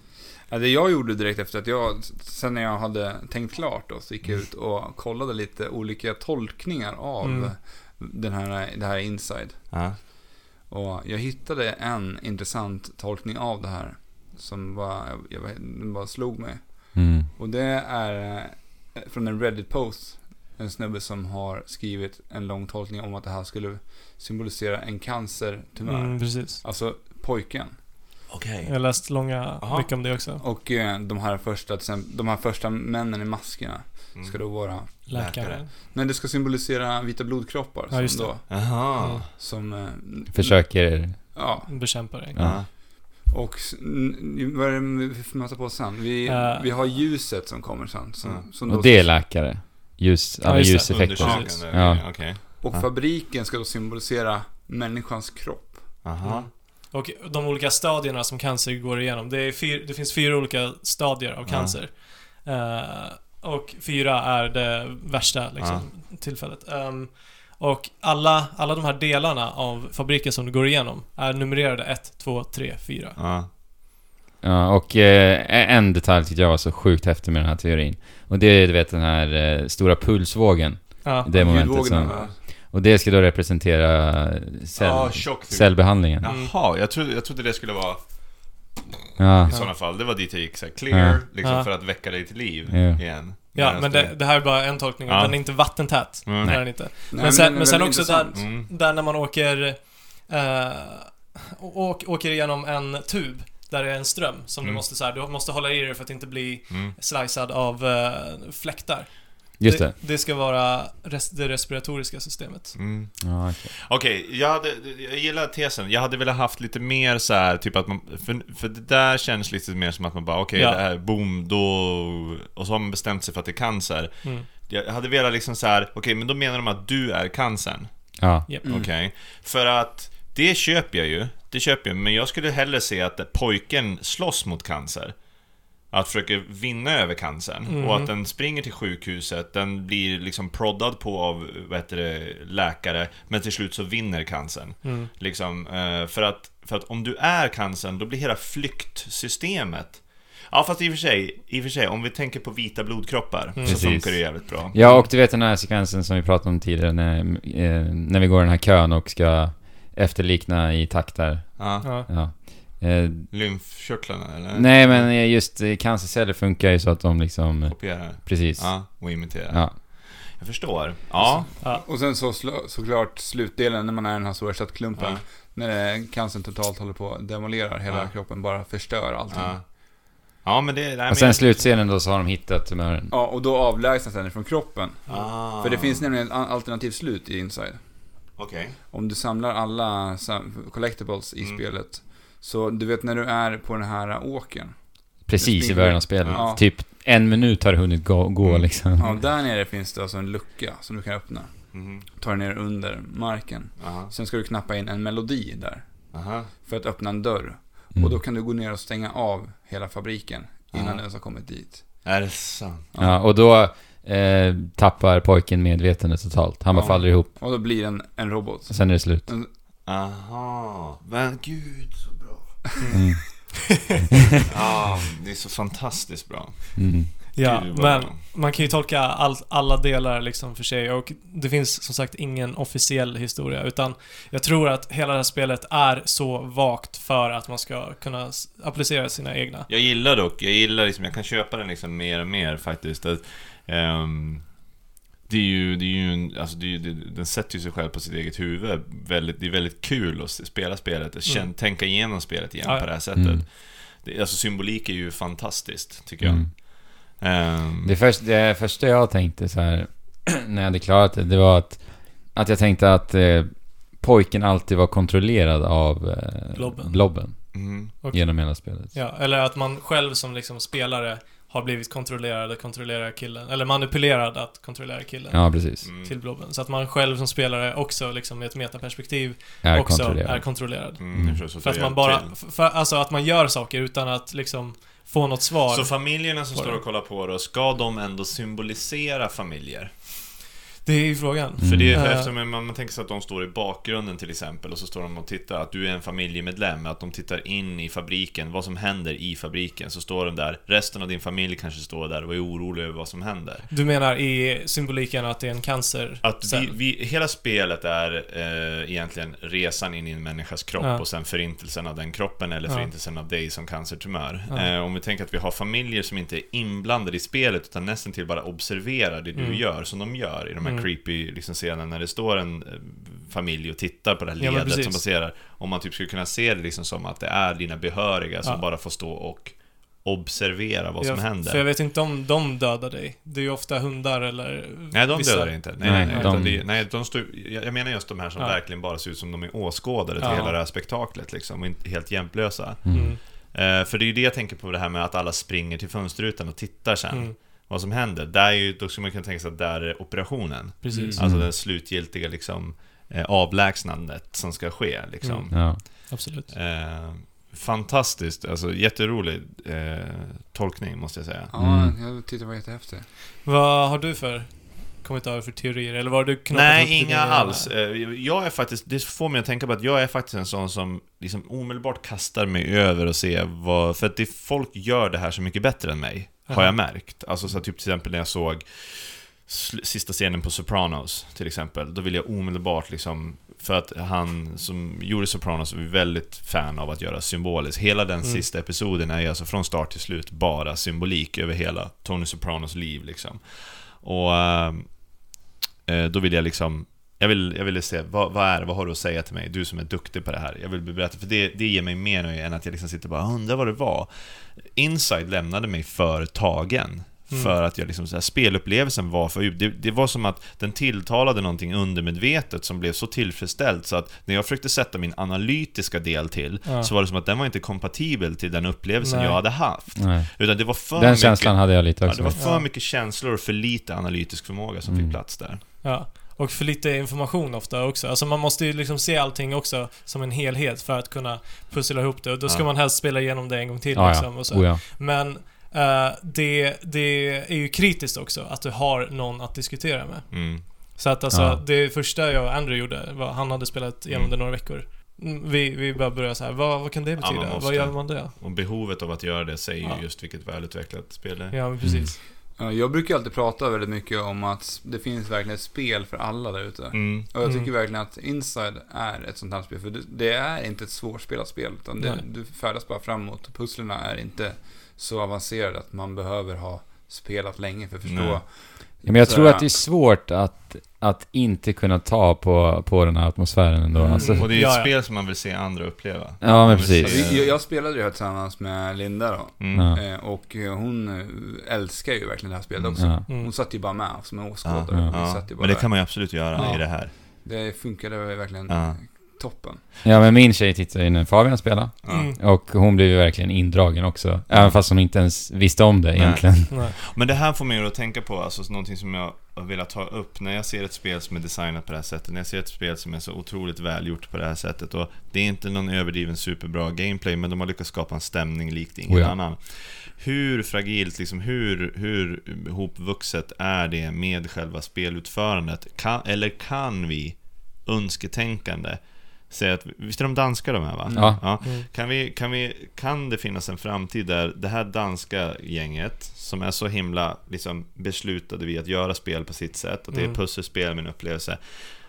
Ja, det jag gjorde direkt efter att jag, sen när jag hade tänkt klart då, så gick jag ut och kollade lite olika tolkningar av Mm. Den här, det här Inside. Ja. Och jag hittade en intressant tolkning av det här. Som bara, jag, den bara slog mig. Mm. Och det är eh, från en Reddit-post. En snubbe som har skrivit en lång tolkning om att det här skulle symbolisera en cancertumör. Mm, precis. Alltså pojken. Okej. Jag har läst långa, Aha. mycket om det också. Och eh, de här första, de här första männen i maskerna Mm. ska då vara Läkare. Läkare. Nej, det ska symbolisera vita blodkroppar. Ja, just som det. då, Jaha. Mm. som, eh, Försöker... Ja, Bekämpar det. Ja. och vad är det vi får möta på sen? Vi, Eh. vi har ljuset som kommer sen. Som, Ja. som då Och det är läkare. Ljus, Ja, ljuseffekter. Undersökande, Ja. okej. och Ja. fabriken ska då symbolisera människans kropp. Aha. Och de olika stadierna som cancer går igenom. Det, är fyr, det finns fyra olika stadier av Ja. cancer. Eh, och fyra är det värsta liksom, tillfället. Ehm, och alla, alla de här delarna av fabriken som du går igenom är numrerade 1, 2, 3, 4. Ja. Ja, och eh, en detalj tyckte jag var så sjukt häftig med den här teorin. Och det är, du vet, den här eh, stora pulsvågen. Ja. Det momentet som... Och det ska då representera cell, Ja, tjock figur. cellbehandlingen. Mm. Jaha, jag trodde, jag trodde det skulle vara Ja. i sådana fall. Det var dit jag gick, så här, clear, Ja. liksom Ja. för att väcka dig till liv Ja. igen. Ja, men det, det här är bara en tolkning. Ja. Den är inte vattentät. Mm. Är den inte. Nej, Men sen, den är men sen också där. Mm. där när man åker... Eh, åk, åker igenom en tub där det är en ström som du Mm. måste så här, du måste hålla i dig för att inte bli Mm. slicead av eh, fläktar. Just det. Det ska vara res, det respiratoriska systemet. Mm. Ja, okej. Okej, jag, hade, jag gillar tesen. Jag hade velat haft lite mer så här, typ att man... För, för det där känns lite mer som att man bara, okej, Ja. det här, boom, då... Och så har man bestämt sig för att det är cancer. Mm. Jag hade velat liksom så här, okej, men då menar de att du är cancern. Ja. Japp. Mm. Okej. För att, det köper jag ju. Det köper jag, men jag skulle hellre se att pojken slåss mot cancer. Att försöka vinna över cancern. Mm. Och att den springer till sjukhuset, den blir liksom proddad på av, vad heter det, läkare. Men till slut så vinner cancern. Mm. Liksom, eh, för, att, för att om du är cancern, då blir hela flyktsystemet Ja fast i och för sig, i och för sig, om vi tänker på vita blodkroppar Mm. så Precis. funkar det jävligt bra. Ja, och du vet den här sekvensen som vi pratade om tidigare när, eh, när vi går den här kön och ska efterlikna i takt där. Ja. Ja. Ja. Eh, Lymfkörtlarna eller? nej, men eh, just eh, cancerceller funkar ju så att de liksom... eh, Kopierar. Precis. Ja, och imitera. Ja. Jag förstår. Ja. Ja. Och sen så såklart slutdelen när man är i den här stora köttklumpen. Ja. När cancern totalt håller på att demolera hela Ja. kroppen, bara förstör allting. Ja, Ja. ja men det... Nej, Och sen slutscenen då så har de hittat tumören. och då avlägsnas den från kroppen. Ah. För det finns nämligen ett alternativt slut i Inside. Okej. Om du samlar alla collectibles i Mm. spelet. Så du vet när du är på den här åkern. Precis i början av spelet. Ja. Typ en minut har det hunnit gå, gå Mm. liksom. Ja, där nere finns det alltså en lucka som du kan öppna. Mhm. Ta dig ner under marken. Aha. Sen ska du knappa in en melodi där. Aha. För att öppna en dörr. Mm. Och då kan du gå ner och stänga av hela fabriken. Innan Ja. den har kommit dit. Är det sant? Ja, och då eh, tappar pojken medvetandet totalt. Han bara Ja. faller ihop. Och då blir det en, en robot. Och sen är det slut. Aha. Men gud, så. Mm. Ja, [laughs] det är så fantastiskt bra. Mm. Ja, men man kan ju tolka all, alla delar liksom för sig och det finns som sagt ingen officiell historia utan jag tror att hela det här spelet är så vagt för att man ska kunna applicera sina egna. Jag gillar dock, jag gillar liksom, jag kan köpa den liksom mer och mer faktiskt. Att, ehm, det är ju, det är ju en, alltså det är, ju- det, den sätter ju sig själv på sitt eget huvud. Väldigt, det är väldigt kul att spela spelet, att känna, Mm. tänka igenom spelet igen Ja, på det här sättet. Mm. Det, alltså symbolik är ju fantastiskt, tycker jag. Mm. Ehm, Det, först, det första jag tänkte så här [clears throat] när jag hade klarat det, det var att, att jag tänkte att eh, pojken alltid var kontrollerad av eh, Blobben. blobben. Och, genom hela spelet. ja, eller att man själv som liksom spelare har blivit kontrollerad att kontrollera killen, eller manipulerad att kontrollera killen Ja, precis. Mm. till blobben. Så att man själv som spelare också liksom i ett metaperspektiv Är också kontrollerad. är kontrollerad. Mm, Mm. För att det man bara, för, alltså att man gör saker utan att liksom få något svar. Så familjerna som står det? och kollar på då, ska de ändå symbolisera familjer? Det är ju frågan. För det är Mm. eftersom man, man tänker sig att de står i bakgrunden till exempel och så står de och tittar, att du är en familjemedlem, att de tittar in i fabriken, vad som händer i fabriken, så står de där. Resten av din familj kanske står där och är orolig över vad som händer. Du menar i symboliken att det är en cancer? Att vi, vi, hela spelet är eh, egentligen resan in i en människas kropp Ja. och sen förintelsen av den kroppen eller Ja. förintelsen av dig som cancertumör. Ja. Eh, om vi tänker att vi har familjer som inte är inblandade i spelet utan nästan till bara observerar det du Mm. gör, som de gör i de här Mm. Creepy liksom, scenerna när det står en eh, familj och tittar på det här Ja, ledet precis. som passerar. Om man typ skulle kunna se det liksom som att det är dina behöriga som Ja. bara får stå och observera vad som Ja, händer. För jag vet inte om de dödar dig. Det är ju ofta hundar eller... Nej, de vissa- dödar inte. Nej, Nej, nej, nej, de- det, nej de står, jag jag menar just de här som Ja. verkligen bara ser ut som de är åskådare till Ja. hela det här spektaklet liksom, och inte helt hjälplösa. Mm. Mm. Eh, för det är ju det jag tänker på det här med att alla springer till fönsterrutan och tittar sen. Mm. Vad som händer. Där är ju, då skulle man kunna tänka sig att där är operationen. Precis. Alltså Mm. det slutgiltiga liksom eh, avlägsnandet som ska ske liksom. Mm. Ja. Absolut. Eh, fantastiskt, alltså jätterolig eh, tolkning måste jag säga. Ja, Mm. jag tyckte det var jättehäftigt. Vad har du för kommit över för teorier? Eller vad har du Nej, inga alls. Eh, Jag är faktiskt, det får mig att tänka på att jag är faktiskt en sån som liksom omedelbart kastar mig över och ser vad, för att det, folk gör det här så mycket bättre än mig, har Jaha. jag märkt. Alltså så typ till exempel när jag såg sista scenen på Sopranos, till exempel, då vill jag omedelbart liksom för att han som gjorde Sopranos är väldigt fan av att göra symboliskt. Hela den Mm. sista episoden är ju alltså från start till slut bara symbolik över hela Tony Sopranos liv liksom. Och ehm, eh, då vill jag liksom jag vill, jag ville se, vad, vad är det, vad har du att säga till mig? Du som är duktig på det här. Jag vill berätta, för det, det ger mig mer nöje än att jag liksom sitter och bara undrar vad det var. Inside lämnade mig för tagen. Mm. För att jag liksom, så här, spelupplevelsen var för det, det var som att den tilltalade någonting undermedvetet som blev så tillfredsställt så att när jag försökte sätta min analytiska del till Ja. så var det som att den var inte kompatibel till den upplevelsen Nej. jag hade haft. Nej. Utan det var för Den mycket, känslan hade jag lite ja, också. det var för Ja. mycket känslor och för lite analytisk förmåga som Mm. fick plats där. Ja. Och för lite information ofta också. Alltså man måste ju liksom se allting också som en helhet för att kunna pussla ihop det. Och då ska Ja. man helst spela igenom det en gång till ja, liksom. ja. Och så. Oh, ja. Men eh, det, det är ju kritiskt också att du har någon att diskutera med. Mm. Så att alltså, Ja. det första jag och Andrew gjorde var, han hade spelat igenom Mm. det några veckor. Mm, Vi, vi bara började så här, vad, vad kan det betyda? måste. vad gör man det? Och behovet av att göra det säger ju Ja. just vilket välutvecklat spel det är. Ja, precis. Ja, Jag brukar alltid prata väldigt mycket om att det finns verkligen ett spel för alla där ute. Mm. Och jag tycker Mm. verkligen att Inside är ett sånt här spel, för det, är inte ett svårspelat spel, utan det, du färdas bara framåt. Pusslerna är inte så avancerade att man behöver ha spelat länge för att förstå. Nej. Ja, men jag Så tror att det är svårt att, att inte kunna ta på, på den här atmosfären ändå. Mm. Alltså, Och det är ett Ja, ja. spel som man vill se andra uppleva. ja, men precis. se- Jag, jag spelade det här tillsammans med Linda då. Mm. Ja. Eh, Och hon älskar ju verkligen det här spelet Mm. också. Ja. Mm. Hon satt ju bara med som en Ja, åskådare. ja. Ja. ju Men det kan man ju absolut göra Ja. i det här. Det funkade verkligen Ja. Toppen. Ja, men min tjej tittade ju när Fabian spelade. Mm. Och hon blev ju verkligen indragen också. Även fast hon inte ens visste om det Nej. egentligen. Nej. Men det här får mig att tänka på, alltså någonting som jag har velat ta upp när jag ser ett spel som är designat på det här sättet, när jag ser ett spel som är så otroligt välgjort på det här sättet och det är inte någon överdriven superbra gameplay, men de har lyckats skapa en stämning likt ingen Oh ja. annan. Hur fragilt, liksom, hur, hur hopvuxet är det med själva spelutförandet? Kan, eller kan vi, önsketänkande, säga att, visst är de danska de här va? Ja. Ja. Mm. Kan, vi, kan, vi, kan det finnas en framtid där det här danska gänget, som är så himla liksom, beslutade vid att göra spel på sitt sätt, att det är Mm. pusselspel med en upplevelse,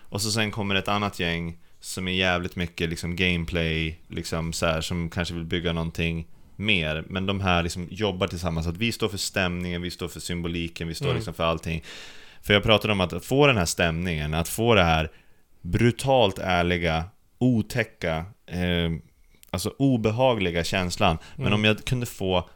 och så sen kommer ett annat gäng som är jävligt mycket liksom, gameplay, liksom, så här, som kanske vill bygga någonting mer, men de här liksom, jobbar tillsammans, att vi står för stämningen, vi står för symboliken, vi står Mm. liksom för allting. För jag pratade om att få den här stämningen, att få det här brutalt ärliga, otäcka, eh, alltså obehagliga känslan. Men Mm. om jag kunde få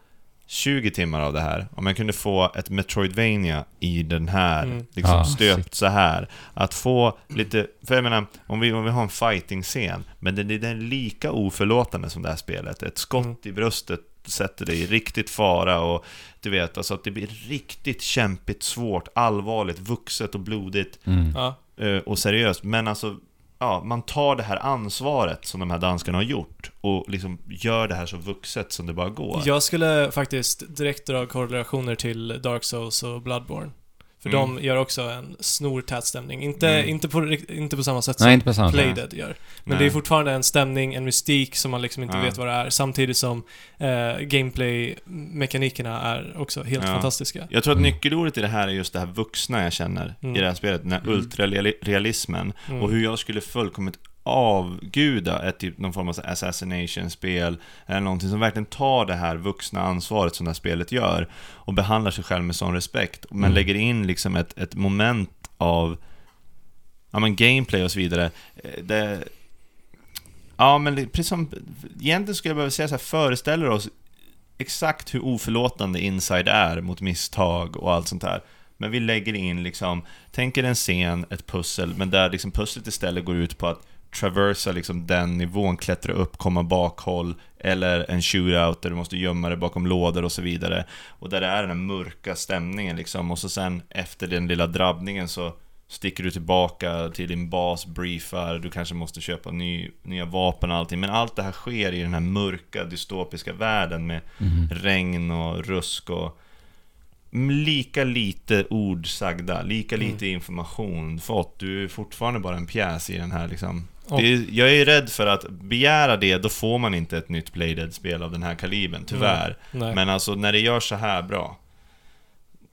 20 timmar av det här, om jag kunde få ett Metroidvania i den här, Mm. liksom Ja, stöpt shit. så här Att få lite, för jag menar, om vi, om vi har en fighting-scen, men den, den är lika oförlåtande som det här spelet. Ett skott Mm. i bröstet sätter dig i riktigt fara och du vet, alltså att det blir riktigt kämpigt, svårt, allvarligt, vuxet och blodigt Mm. Ja. eh, och seriöst. Men alltså, ja, man tar det här ansvaret som de här danskarna har gjort och liksom gör det här så vuxet som det bara går. Jag skulle faktiskt direkt dra korrelationer till Dark Souls och Bloodborne. För Mm. de gör också en snortät stämning. Inte, Mm. inte, på, inte på samma sätt Nej, som samma sätt. Playdead gör. Men Nej. det är fortfarande en stämning, en mystik som man liksom inte Ja. vet vad det är. Samtidigt som eh, gameplay-mekanikerna är också helt Ja. fantastiska. Jag tror att Mm. nyckelordet i det här är just det här vuxna jag känner Mm. i det här spelet, den här Mm. ultrarealismen. Mm. Och hur jag skulle fullkomligt avguda ett typ någon form av assassination-spel, eller någonting som verkligen tar det här vuxna ansvaret som det här spelet gör, och behandlar sig själv med sån respekt, men Mm. lägger in liksom ett, ett moment av ja, men gameplay och så vidare. Eh, Det, ja, men precis som... Egentligen skulle jag behöva säga så här, föreställer oss exakt hur oförlåtande Inside är mot misstag och allt sånt där. Men vi lägger in liksom, tänker en scen, ett pussel, men där liksom pusslet istället går ut på att traversa liksom den nivån, klättra upp, komma bakhåll, eller en shootout där du måste gömma dig bakom lådor och så vidare. Och där det är den här mörka stämningen liksom, och så sen efter den lilla drabbningen så sticker du tillbaka till din bas, briefar, du kanske måste köpa ny, nya vapen och allting. Men allt det här sker i den här mörka, dystopiska världen med Mhm. regn och rusk och lika lite ord sagda, lika Mm. lite information fått. Du är fortfarande bara en pjäs i den här liksom. Och- Det är, jag är rädd för att begära det, då får man inte ett nytt Playdead-spel av den här kalibern, tyvärr. Nej. Men alltså, när det gör så här bra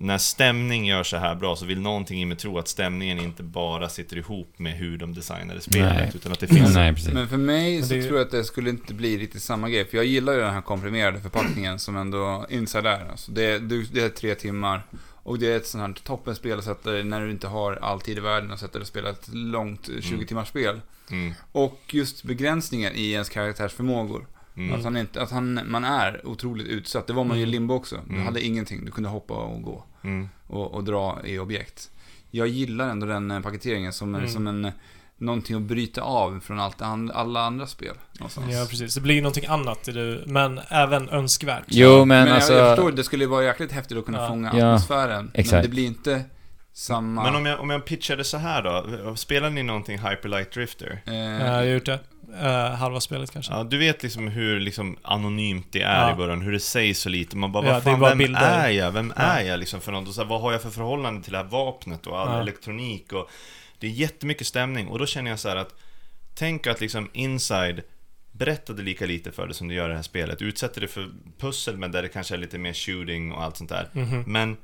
när stämning gör så här bra så vill någonting i mig tro att stämningen inte bara sitter ihop med hur de designade spelet, Nej. utan att det finns... Nej, precis. Men för mig så det ju- tror jag att det skulle inte bli riktigt samma grej. För jag gillar ju den här komprimerade förpackningen som ändå Inside är. Alltså det, det är tre timmar. Och det är ett sånt här toppenspel att sätta när du inte har all tid i världen och sätta dig och spela ett långt eh, 20 Mm. timmars spel. Mm, Och just begränsningen i ens karaktärs förmågor. mm, Att, han inte, att han, man är otroligt utsatt. Det var man ju i Mm. Limbo också. Du Mm. hade ingenting. Du kunde hoppa och gå. mm. Och, och dra i objekt. Jag gillar ändå den eh, paketeringen som, Mm. som en, eh, någonting att bryta av från allt, alla andra spel. Någonstans. Ja, precis. Det blir ju någonting annat, det, men även önskvärt. Jo, men, Men, alltså... jag, jag förstår, det skulle vara jäkligt häftigt att kunna Ja. fånga Ja, atmosfären. Men exakt. det blir inte samma... Men om jag, om jag pitchade så här då, spelar ni någonting Hyperlight Drifter? eh, Jag har gjort det. Eh, halva spelet kanske. Ja, du vet liksom hur liksom anonymt det är Ja. i början, hur det sägs så lite. Man bara, Ja, vad det är fan, bara vem bilder. är jag? Vem Ja. är jag liksom för något? Och så här, vad har jag för förhållande till det här vapnet och all Ja. elektronik och... Det är jättemycket stämning och då känner jag så här att Tänk att liksom Inside berättade lika lite för det som det gör i det här spelet. Utsätter det för pussel men där det kanske är lite mer shooting och allt sånt där. Mhm. Men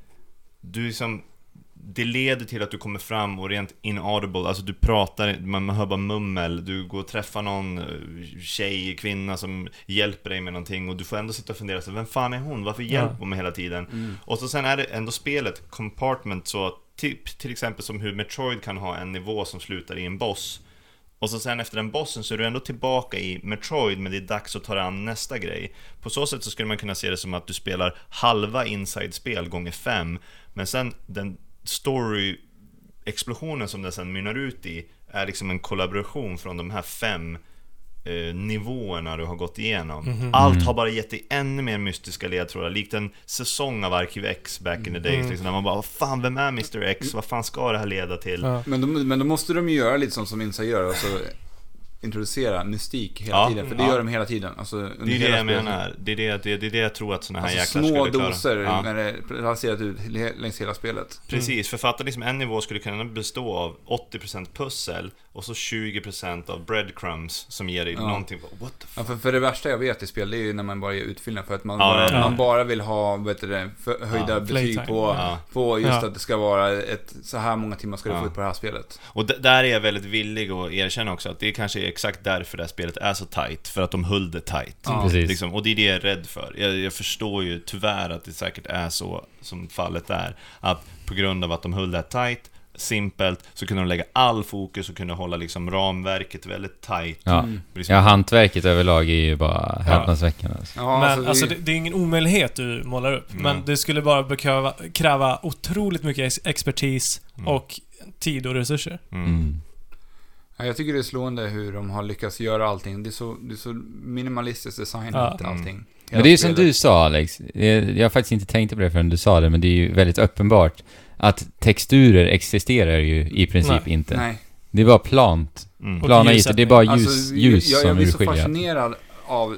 du liksom det leder till att du kommer fram och rent inaudible, alltså du pratar, man, hör bara mummel, du går och träffar någon eh, tjej, kvinna som hjälper dig med någonting och du får ändå sitta och fundera så vem fan är hon? Varför hjälper hon mig hela tiden? Mm. Och så sen är det ändå spelet, compartment, så typ, till exempel som hur Metroid kan ha en nivå som slutar i en boss. Och så sen efter den bossen så är du ändå tillbaka i Metroid, men det är dags att ta dig an nästa grej. På så sätt så skulle man kunna se det som att du spelar halva inside-spel gånger fem, men sen den story-explosionen som den sen mynnar ut i är liksom en kollaboration från de här fem eh, nivåerna du har gått igenom. Mhm. Allt har bara gett dig ännu mer mystiska ledtrådar, likt en säsong av Arkiv X back in the days. Mm. Liksom, där man bara, vad fan, vem är Mr X? Vad fan ska det här leda till? Ja. Men, då, men då måste de ju göra lite som, som Inside gör, alltså introducera mystik hela Ja, tiden. För det ja. gör de hela tiden. Alltså, Det är det jag spelet. menar. Det är det, det, det är det jag tror att såna här Alltså jäklar små skulle klara. doser Ja. när det placerat ut längs hela spelet. Precis, för fatta liksom en nivå skulle kunna bestå av 80% pussel och så 20% av breadcrumbs som ger dig Ja. någonting. What the Ja, fuck? för, för det värsta jag vet i spel, det är ju när man bara gör utfyllnad för att man, Ja, bara, ja. man bara vill ha, det, för, höjda Ja, betyg på, Ja. på just Ja. att det ska vara ett, så här många timmar ska du Ja. få ut på det här spelet. Och där är jag väldigt villig att erkänna också att det kanske är exakt därför det här spelet är så tight. För att de höll det tight. Ja. Precis. Liksom, och det är det jag är rädd för. Jag, jag förstår ju tyvärr att det säkert är så som fallet är. Att på grund av att de höll det här tight, simpelt, så kunde de lägga all fokus och kunde hålla liksom ramverket väldigt tight. Ja. Mm. Liksom, ja, hantverket överlag är ju bara häpnadsväckande. Alltså. Ja, men alltså, vi- det, det är ingen omöjlighet du målar upp. Nej. Men det skulle bara bekräva, kräva otroligt mycket ex- expertis Mm. och tid och resurser. mm. Mm. Ja, jag tycker det är slående hur de har lyckats göra allting. Det är så, det är så minimalistiskt designat Ja. allting. Men det är ju som du sa Alex, jag jag har faktiskt inte tänkt på det förrän du sa det, men det är ju väldigt uppenbart att texturer existerar ju i princip Nej. inte. Nej. Det är bara plant, Mm. Plana ytor, det är bara ljus, Alltså, ljus jag, jag som blir så urskiljer. fascinerad av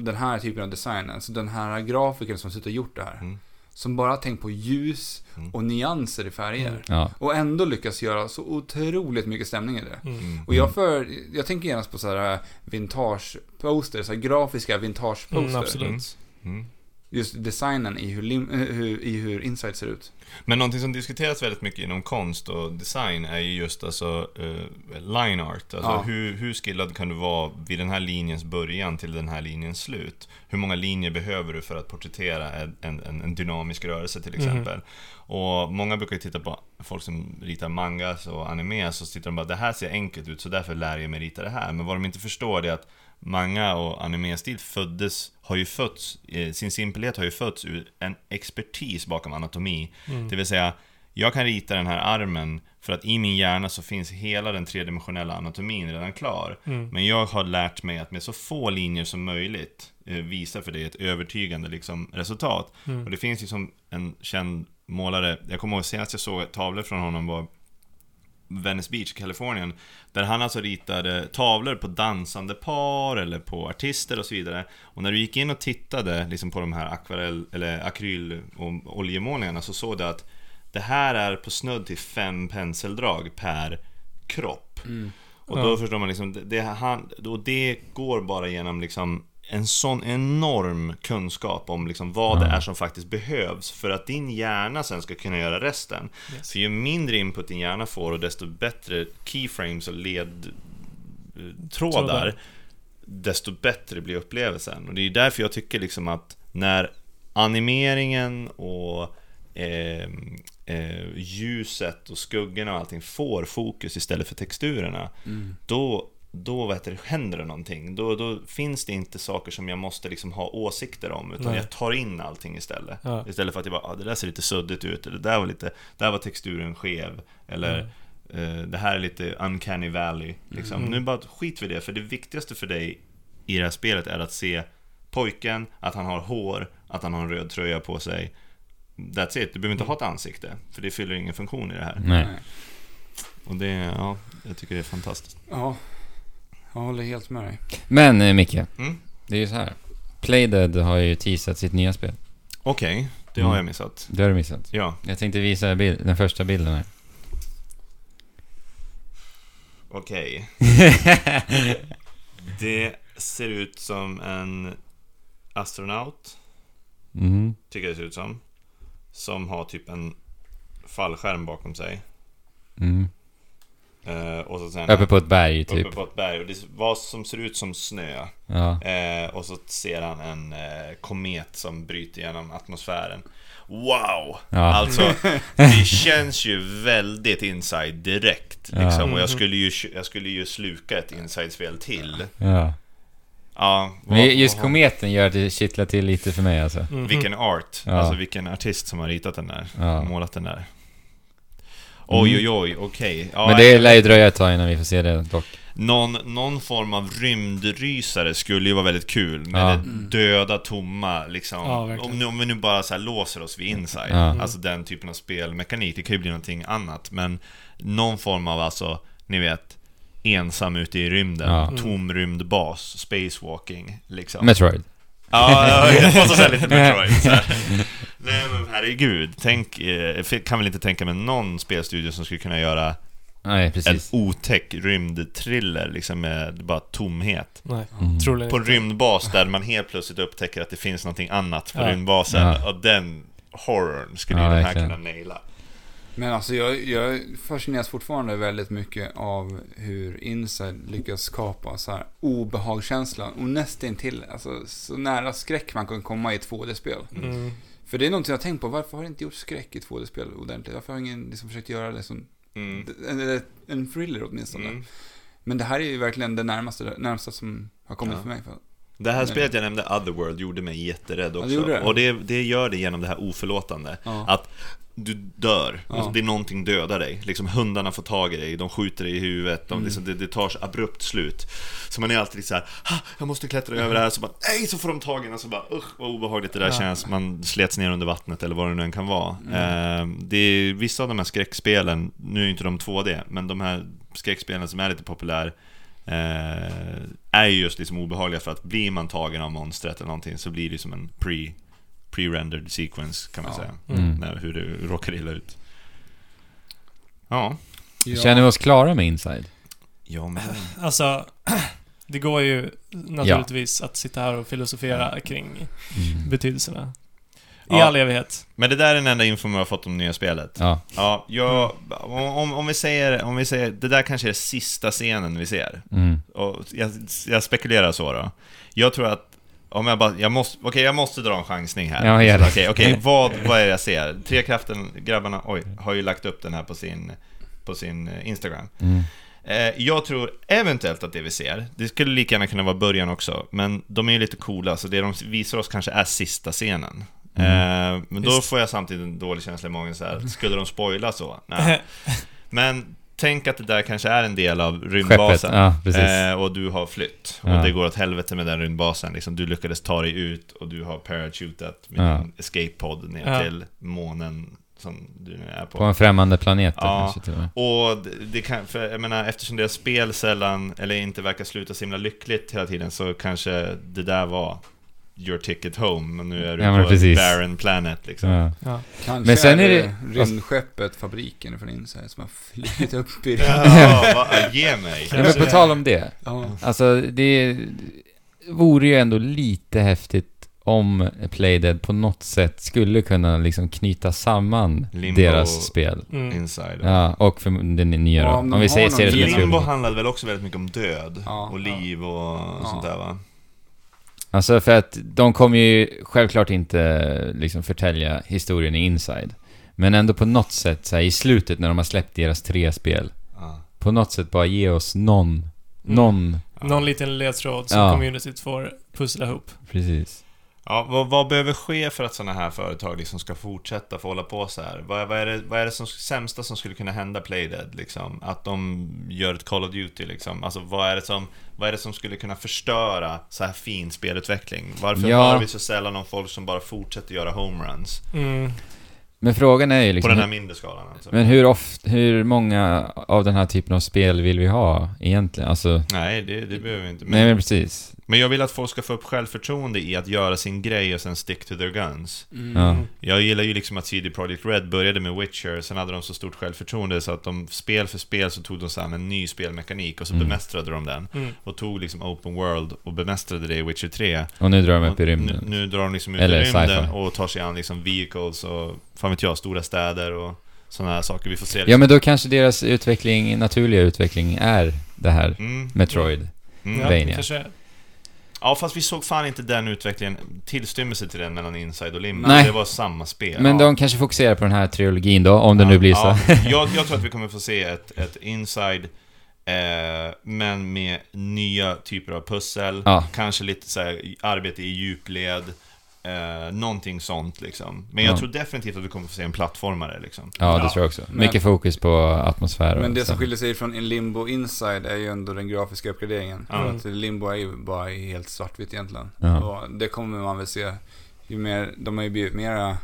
den här typen av design. Alltså den här grafiken som sitter och gjort det här. Mm. som bara har tänkt på ljus Mm. och nyanser i färger. Ja. Och ändå lyckas göra så otroligt mycket stämning i det. Mm. Och jag, för, jag tänker genast på så här vintage-poster, så här grafiska Mm, vintage-poster. absolut. Mm. Just designen i hur, lim, eh, hur, i hur Inside ser ut. Men någonting som diskuteras väldigt mycket inom konst och design är ju just alltså eh, line art. Alltså Ja. hur, hur skillad kan du vara vid den här linjens början till den här linjens slut? Hur många linjer behöver du för att porträttera en, en, en dynamisk rörelse till exempel? Och många brukar ju titta på folk som ritar mangas och anime, så tittar de bara det här ser enkelt ut så därför lär jag mig rita det här. Men vad de inte förstår det är att manga och anime-stil föddes, har ju fötts, eh, sin simpelhet har ju fötts ur en expertis bakom anatomi. Det vill säga, jag kan rita den här armen för att i min hjärna så finns hela den tredimensionella anatomin redan klar. Men jag har lärt mig att med så få linjer som möjligt eh, visa för dig ett övertygande liksom, resultat. Och det finns liksom en känd målare, jag kommer ihåg senast jag såg tavlor från honom var Venice Beach, Kalifornien. Där han alltså ritade tavlor på dansande par eller på artister och så vidare. Och när du gick in och tittade liksom på de här akvarell eller akryl och oljemålningarna så såg du att det här är på snudd till fem penseldrag per kropp. Och då Ja. förstår man liksom, det, det, han, och det går bara genom liksom en sån enorm kunskap om liksom vad det är som faktiskt behövs för att din hjärna sen ska kunna göra resten. Yes. För ju mindre input din hjärna får och desto bättre keyframes och ledtrådar Trådar. desto bättre blir upplevelsen. Och det är därför jag tycker liksom att när animeringen och eh, eh, ljuset och skuggorna och allting får fokus istället för texturerna, då, då heter det, händer det någonting. Då, då finns det inte saker som jag måste liksom ha åsikter om, utan Nej. jag tar in allting istället. Ja. Istället för att jag bara, ah, det där ser lite suddigt ut, eller det där var lite, där var texturen skev, eller eh, det här är lite uncanny valley. Liksom. Nu bara skit vi det, för det viktigaste för dig i det här spelet är att se pojken, att han har hår, att han har en röd tröja på sig. That's it, du behöver inte ha ett ansikte, för det fyller ingen funktion i det här. Nej. Och det, ja, jag tycker det är fantastiskt. Ja, jag håller helt med dig. Men eh, Micke, Mm. det är ju så här. Playdead har ju teasat sitt nya spel. Okej, det Mm. har jag missat. Det har du missat. Ja, Jag tänkte visa bild, den första bilden här. okej. [laughs] Det ser ut som en astronaut, Mhm. tycker jag det ser ut som. Som har typ en fallskärm bakom sig. Mm. Eh, och så sen Uppe på ett berg, typ. uppe på ett berg. Och det vad som ser ut som snö. Ja. Eh, och så ser han en eh, komet som bryter genom atmosfären. Wow! Ja. Alltså, [laughs] det känns ju väldigt inside direkt. Ja. Liksom. Och jag skulle, ju, jag skulle ju sluka ett inside-spel till. ja. Ja, vad- Men just kometen gör det kittlar till lite för mig alltså. Mhm. Vilken art, Ja. alltså vilken artist som har ritat den där, Ja. Mm. målat den där. Oj, oj, oj, okej. Ja, Men det lär ju dröja ett tag innan vi får se det dock. någon, någon form av rymdrysare skulle ju vara väldigt kul, med Ja. det döda, tomma, liksom. Ja, om, om vi nu bara så här låser oss vid Inside, Ja. alltså den typen av spelmekanik, det kan ju bli någonting annat, men någon form av alltså, ni vet, ensam ute i rymden, Ja. tom rymdbas, spacewalking, liksom. Metroid. Ja, ja, jag måste säga lite [laughs] Metroid. [laughs] Nej men herregud, tänk, eh, jag kan väl inte tänka mig någon spelstudio som skulle kunna göra Nej, en precis. otäck rymdthriller liksom med bara tomhet. Nej, Mm. På en rymdbas där man helt plötsligt upptäcker att det finns någonting annat på Ja. rymdbasen. Ja. Och den horrorn skulle Ja, ju den här verkligen. kunna naila. Men alltså jag, jag fascineras fortfarande väldigt mycket av hur Inside lyckas skapa så här obehagskänsla och nästintill, alltså så nära skräck man kan komma i ett 2D-spel. Mm. För det är någonting jag har tänkt på, varför har det inte gjort skräck i 2D-spel ordentligt? Varför har ingen liksom försökt göra det som Mm. en, en thriller åtminstone? Mm. Men det här är ju verkligen det närmaste, närmaste som har kommit Ja. för mig. Det här spelet jag nämnde, Otherworld, gjorde mig jätterädd också. det gjorde det? Och det, det gör det genom det här oförlåtande. ja. Att du dör, Ja. alltså, det är någonting dödar dig. Liksom hundarna får tag i dig, de skjuter dig i huvudet, de, Mm. liksom, det, det tar abrupt slut. Så man är alltid så här, "Ha, jag måste klättra över det här, så bara nej, så får de tag i en och så bara usch vad obehagligt det där Ja. känns. Man slets ner under vattnet eller vad det nu än kan vara. Mm. Eh, det är, vissa av de här skräckspelen, nu är ju inte de 2D, men de här skräckspelen som är lite populär eh, är ju just liksom obehagliga för att blir man tagen av monstret eller någonting så blir det som en pre pre-rendered sequence kan man Ja. säga. Mm. När, hur det råkar illa ut. Ja. Känner vi oss klara med Inside? Ja, men... [clears throat] Alltså, [clears throat] det går ju naturligtvis att sitta här och filosofera kring Mm. betydelserna. I Ja. all evighet. Men det där är den enda info man har fått om nya spelet. Ja. Ja, jag, om, om, om, vi säger, om vi säger, det där kanske är sista scenen vi ser. Mm. Och jag, jag spekulerar så då. Jag tror att, om jag bara, jag måste, okej jag måste dra en chansning här. Ja, gör det. Okej, okej, [laughs] vad, vad är det jag ser? Trekraften, grabbarna, oj, har ju lagt upp den här på sin, på sin eh, Instagram. Mm. Eh, jag tror eventuellt att det vi ser, det skulle lika gärna kunna vara början också, men de är ju lite coola, så det de visar oss kanske är sista scenen. Mm. Eh, men då får jag samtidigt en dålig känsla i magen så här, skulle de spoila så? Nej. [laughs] Men tänk att det där kanske är en del av rymdbasen. Ja. Eh, och du har flytt. Ja. Och det går åt helvete med den rymdbasen. Liksom, du lyckades ta dig ut och du har parachutat med Ja. din escape pod ner Ja. till månen som du nu är på. På en främmande planet kanske till och med. Och det, det kan, för jag menar, eftersom deras spel sällan, eller inte verkar sluta så himla lyckligt hela tiden, så kanske det där var your ticket home, men nu är du Ja, på precis. en barren planet liksom. Ja. Ja. Kanske Men sen är är det, det- rymdskeppet, fabriken från Inside som har flugit upp i det. Ja, ge mig! Ja, men på tal om det. Ja. Alltså, det vore ju ändå lite häftigt om Playdead på något sätt skulle kunna liksom knyta samman Limbo- deras spel. Mm. Inside. Ja, och för den nya då. Ja, Om, om vi säger serietidning. Limbo handlade väl också väldigt mycket om död Ja. och liv och sånt där va? Alltså för att de kommer ju självklart inte liksom förtälja historien i Inside. Men ändå på något sätt så här, i slutet när de har släppt deras tre spel. Ja. På något sätt bara ge oss någon, någon, Någon liten ledtråd som Ja. communityt får pussla ihop. precis. Ja, vad, vad behöver ske för att sådana här företag liksom ska fortsätta få hålla på så här? Vad, vad är det, vad är det som, sämsta som skulle kunna hända Playdead liksom? Att de gör ett Call of Duty liksom? Alltså vad är det som, vad är det som skulle kunna förstöra så här fin spelutveckling? Varför Ja. hör vi så sällan om folk som bara fortsätter göra homeruns? Mm. Men frågan är ju På liksom... den här mindre skalan alltså. Men hur ofta, hur många av den här typen av spel vill vi ha egentligen? Alltså, Nej, det, det behöver vi inte. Men, nej men precis. Men jag vill att folk ska få upp självförtroende i att göra sin grej och sen stick to their guns. Ja. Jag gillar ju liksom att CD Projekt Red började med Witcher, sen hade de så stort självförtroende så att de spel för spel så tog de sig an en ny spelmekanik och så Mm. bemästrade de den. Mm. Och tog liksom Open World och bemästrade det i Witcher 3. Och nu drar de upp i rymden. Nu, nu drar de liksom ut Eller i rymden och tar sig an liksom vehicles och, fan vet jag, stora städer och sådana här saker. Vi får se. Ja men då kanske deras utveckling, naturliga utveckling är det här Mm, Metroid. mm. Ja. Ja, fast vi såg fan inte den utvecklingen, tillstymmelse till den mellan Inside och Limbo. Nej. Det var samma spel. Men Ja. de kanske fokuserar på den här trilogin då, om det Ja, nu blir så. ja. [laughs] jag, jag tror att vi kommer få se ett, ett Inside, eh, men med nya typer av pussel. Kanske lite så här, arbete i djupled. Eh, någonting sånt liksom. Men jag Ja. tror definitivt att vi kommer få se en plattformare liksom. Ja, det Ja. tror jag också. Men- Mycket fokus på atmosfär Men det som så. skiljer sig från en Limbo Inside är ju ändå den grafiska uppgraderingen. För att Limbo är ju bara helt svartvitt egentligen. Ja. Och det kommer man väl se. Ju mer, de har ju blivit mera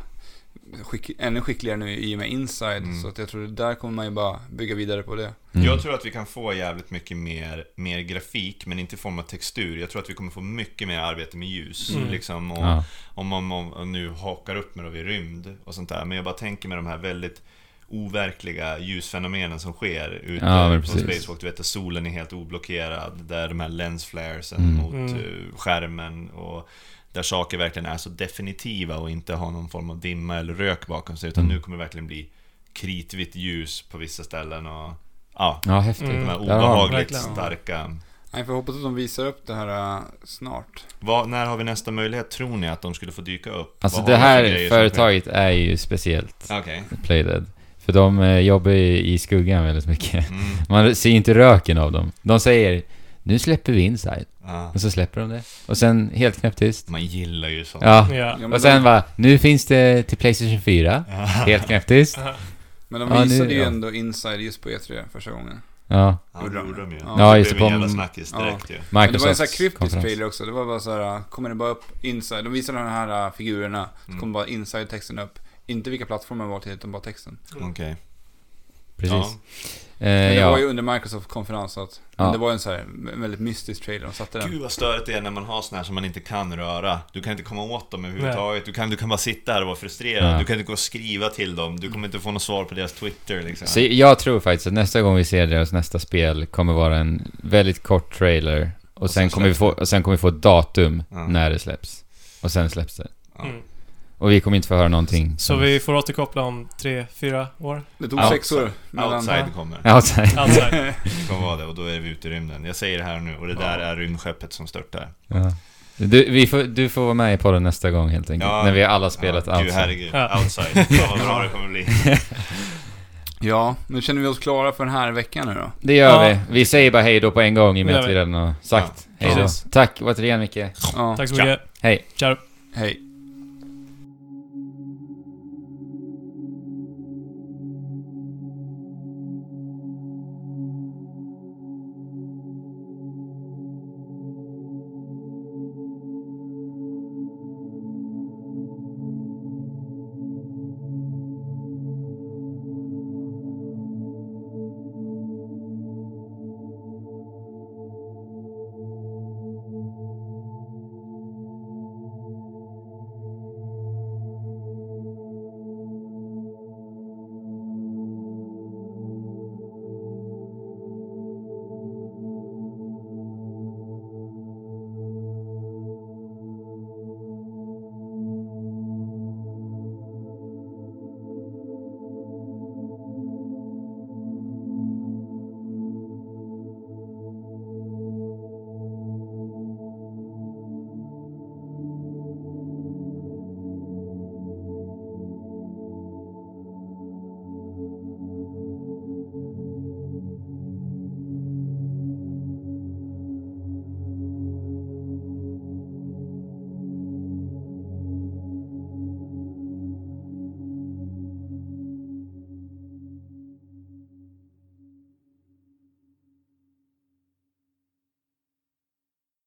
skick, ännu skickligare nu i och med Inside. Mm. Så att jag tror det där kommer man ju bara bygga vidare på det. Mm. Jag tror att vi kan få jävligt mycket mer, mer grafik, men inte i form av textur. Jag tror att vi kommer få mycket mer arbete med ljus. Mm. Liksom, och Ja. om man om, om nu hakar upp med då vid rymd och sånt där. Men jag bara tänker med de här väldigt overkliga ljusfenomenen som sker ute Ja, på precis. Spacewalk. Du vet att solen är helt oblockerad. Där de här lensflaresen Mm. mot Mm. eh, skärmen. Och där saker verkligen är så definitiva och inte har någon form av dimma eller rök bakom sig. Utan Mm. nu kommer det verkligen bli kritvitt ljus på vissa ställen. Och ja, Ja, häftigt. Mm. de här obehagligt verkligen. starka. Jag får hoppas att de visar upp det här äh, snart. Vad, när har vi nästa möjlighet, tror ni, att de skulle få dyka upp? Alltså Vad det för här företaget är ju speciellt? Okej. Playdead. För de eh, jobbar ju i skuggan väldigt mycket. Mm. Man ser inte röken av dem. De säger nu släpper vi Inside. Ja. Och så släpper de det. Och sen helt knäpptyst. Man gillar ju sånt. Ja. Ja. Men Och sen de, bara, nu finns det till Playstation 4. Helt knäpptyst. men de Ja, nu- visade ju ja. ändå Inside just på E3 första gången. Ja. Ja, det gjorde de ju. Ja. Det just det, blev en jävla snackis direkt ju. Men det var en sån här kryptisk konferens. trailer också. Det var bara så här, kommer det bara upp Inside? De visade de här äh, figurerna. Så Mm. kommer bara Inside-texten upp. Inte vilka plattformar det var till, utan bara texten. Okej. Precis. Ja. Eh, det var ju under Microsoft-konferens så att, Ja. men det var en så här en väldigt mystisk trailer, de satte den. Gud vad störigt det är när man har såna här som man inte kan röra. Du kan inte komma åt dem överhuvudtaget. Du kan, du kan bara sitta här och vara frustrerad. Ja. Du kan inte gå och skriva till dem. Du kommer inte få något svar på deras Twitter liksom. Så jag tror faktiskt att nästa gång vi ser deras nästa spel kommer vara en väldigt kort trailer. Och, sen, sen kommer vi få, och sen kommer vi få ett datum Ja. när det släpps. Och sen släpps det. Ja. Mm. Och vi kommer inte få höra någonting. Så vi får återkoppla om tre, fyra år. Det tog sex år mellan... Outside kommer. Här. Outside. Det kommer vara det och då är vi ute i rymden. Jag säger det här nu och det där är rymdskeppet som störtar. ja. Du, vi får, du får vara med i podden nästa gång helt enkelt. Ja. När vi alla spelat ja, Gud outside. herregud. Ja. Outside. [laughs] Fan vad bra det kommer bli. [laughs] Ja, nu känner vi oss klara för den här veckan nu då. Det gör Ja. vi. Vi säger bara hej då på en gång i och med att vi redan har sagt Ja. hej då. Tack återigen Micke. Ja, Tack så mycket. Hej. Ciao. hej.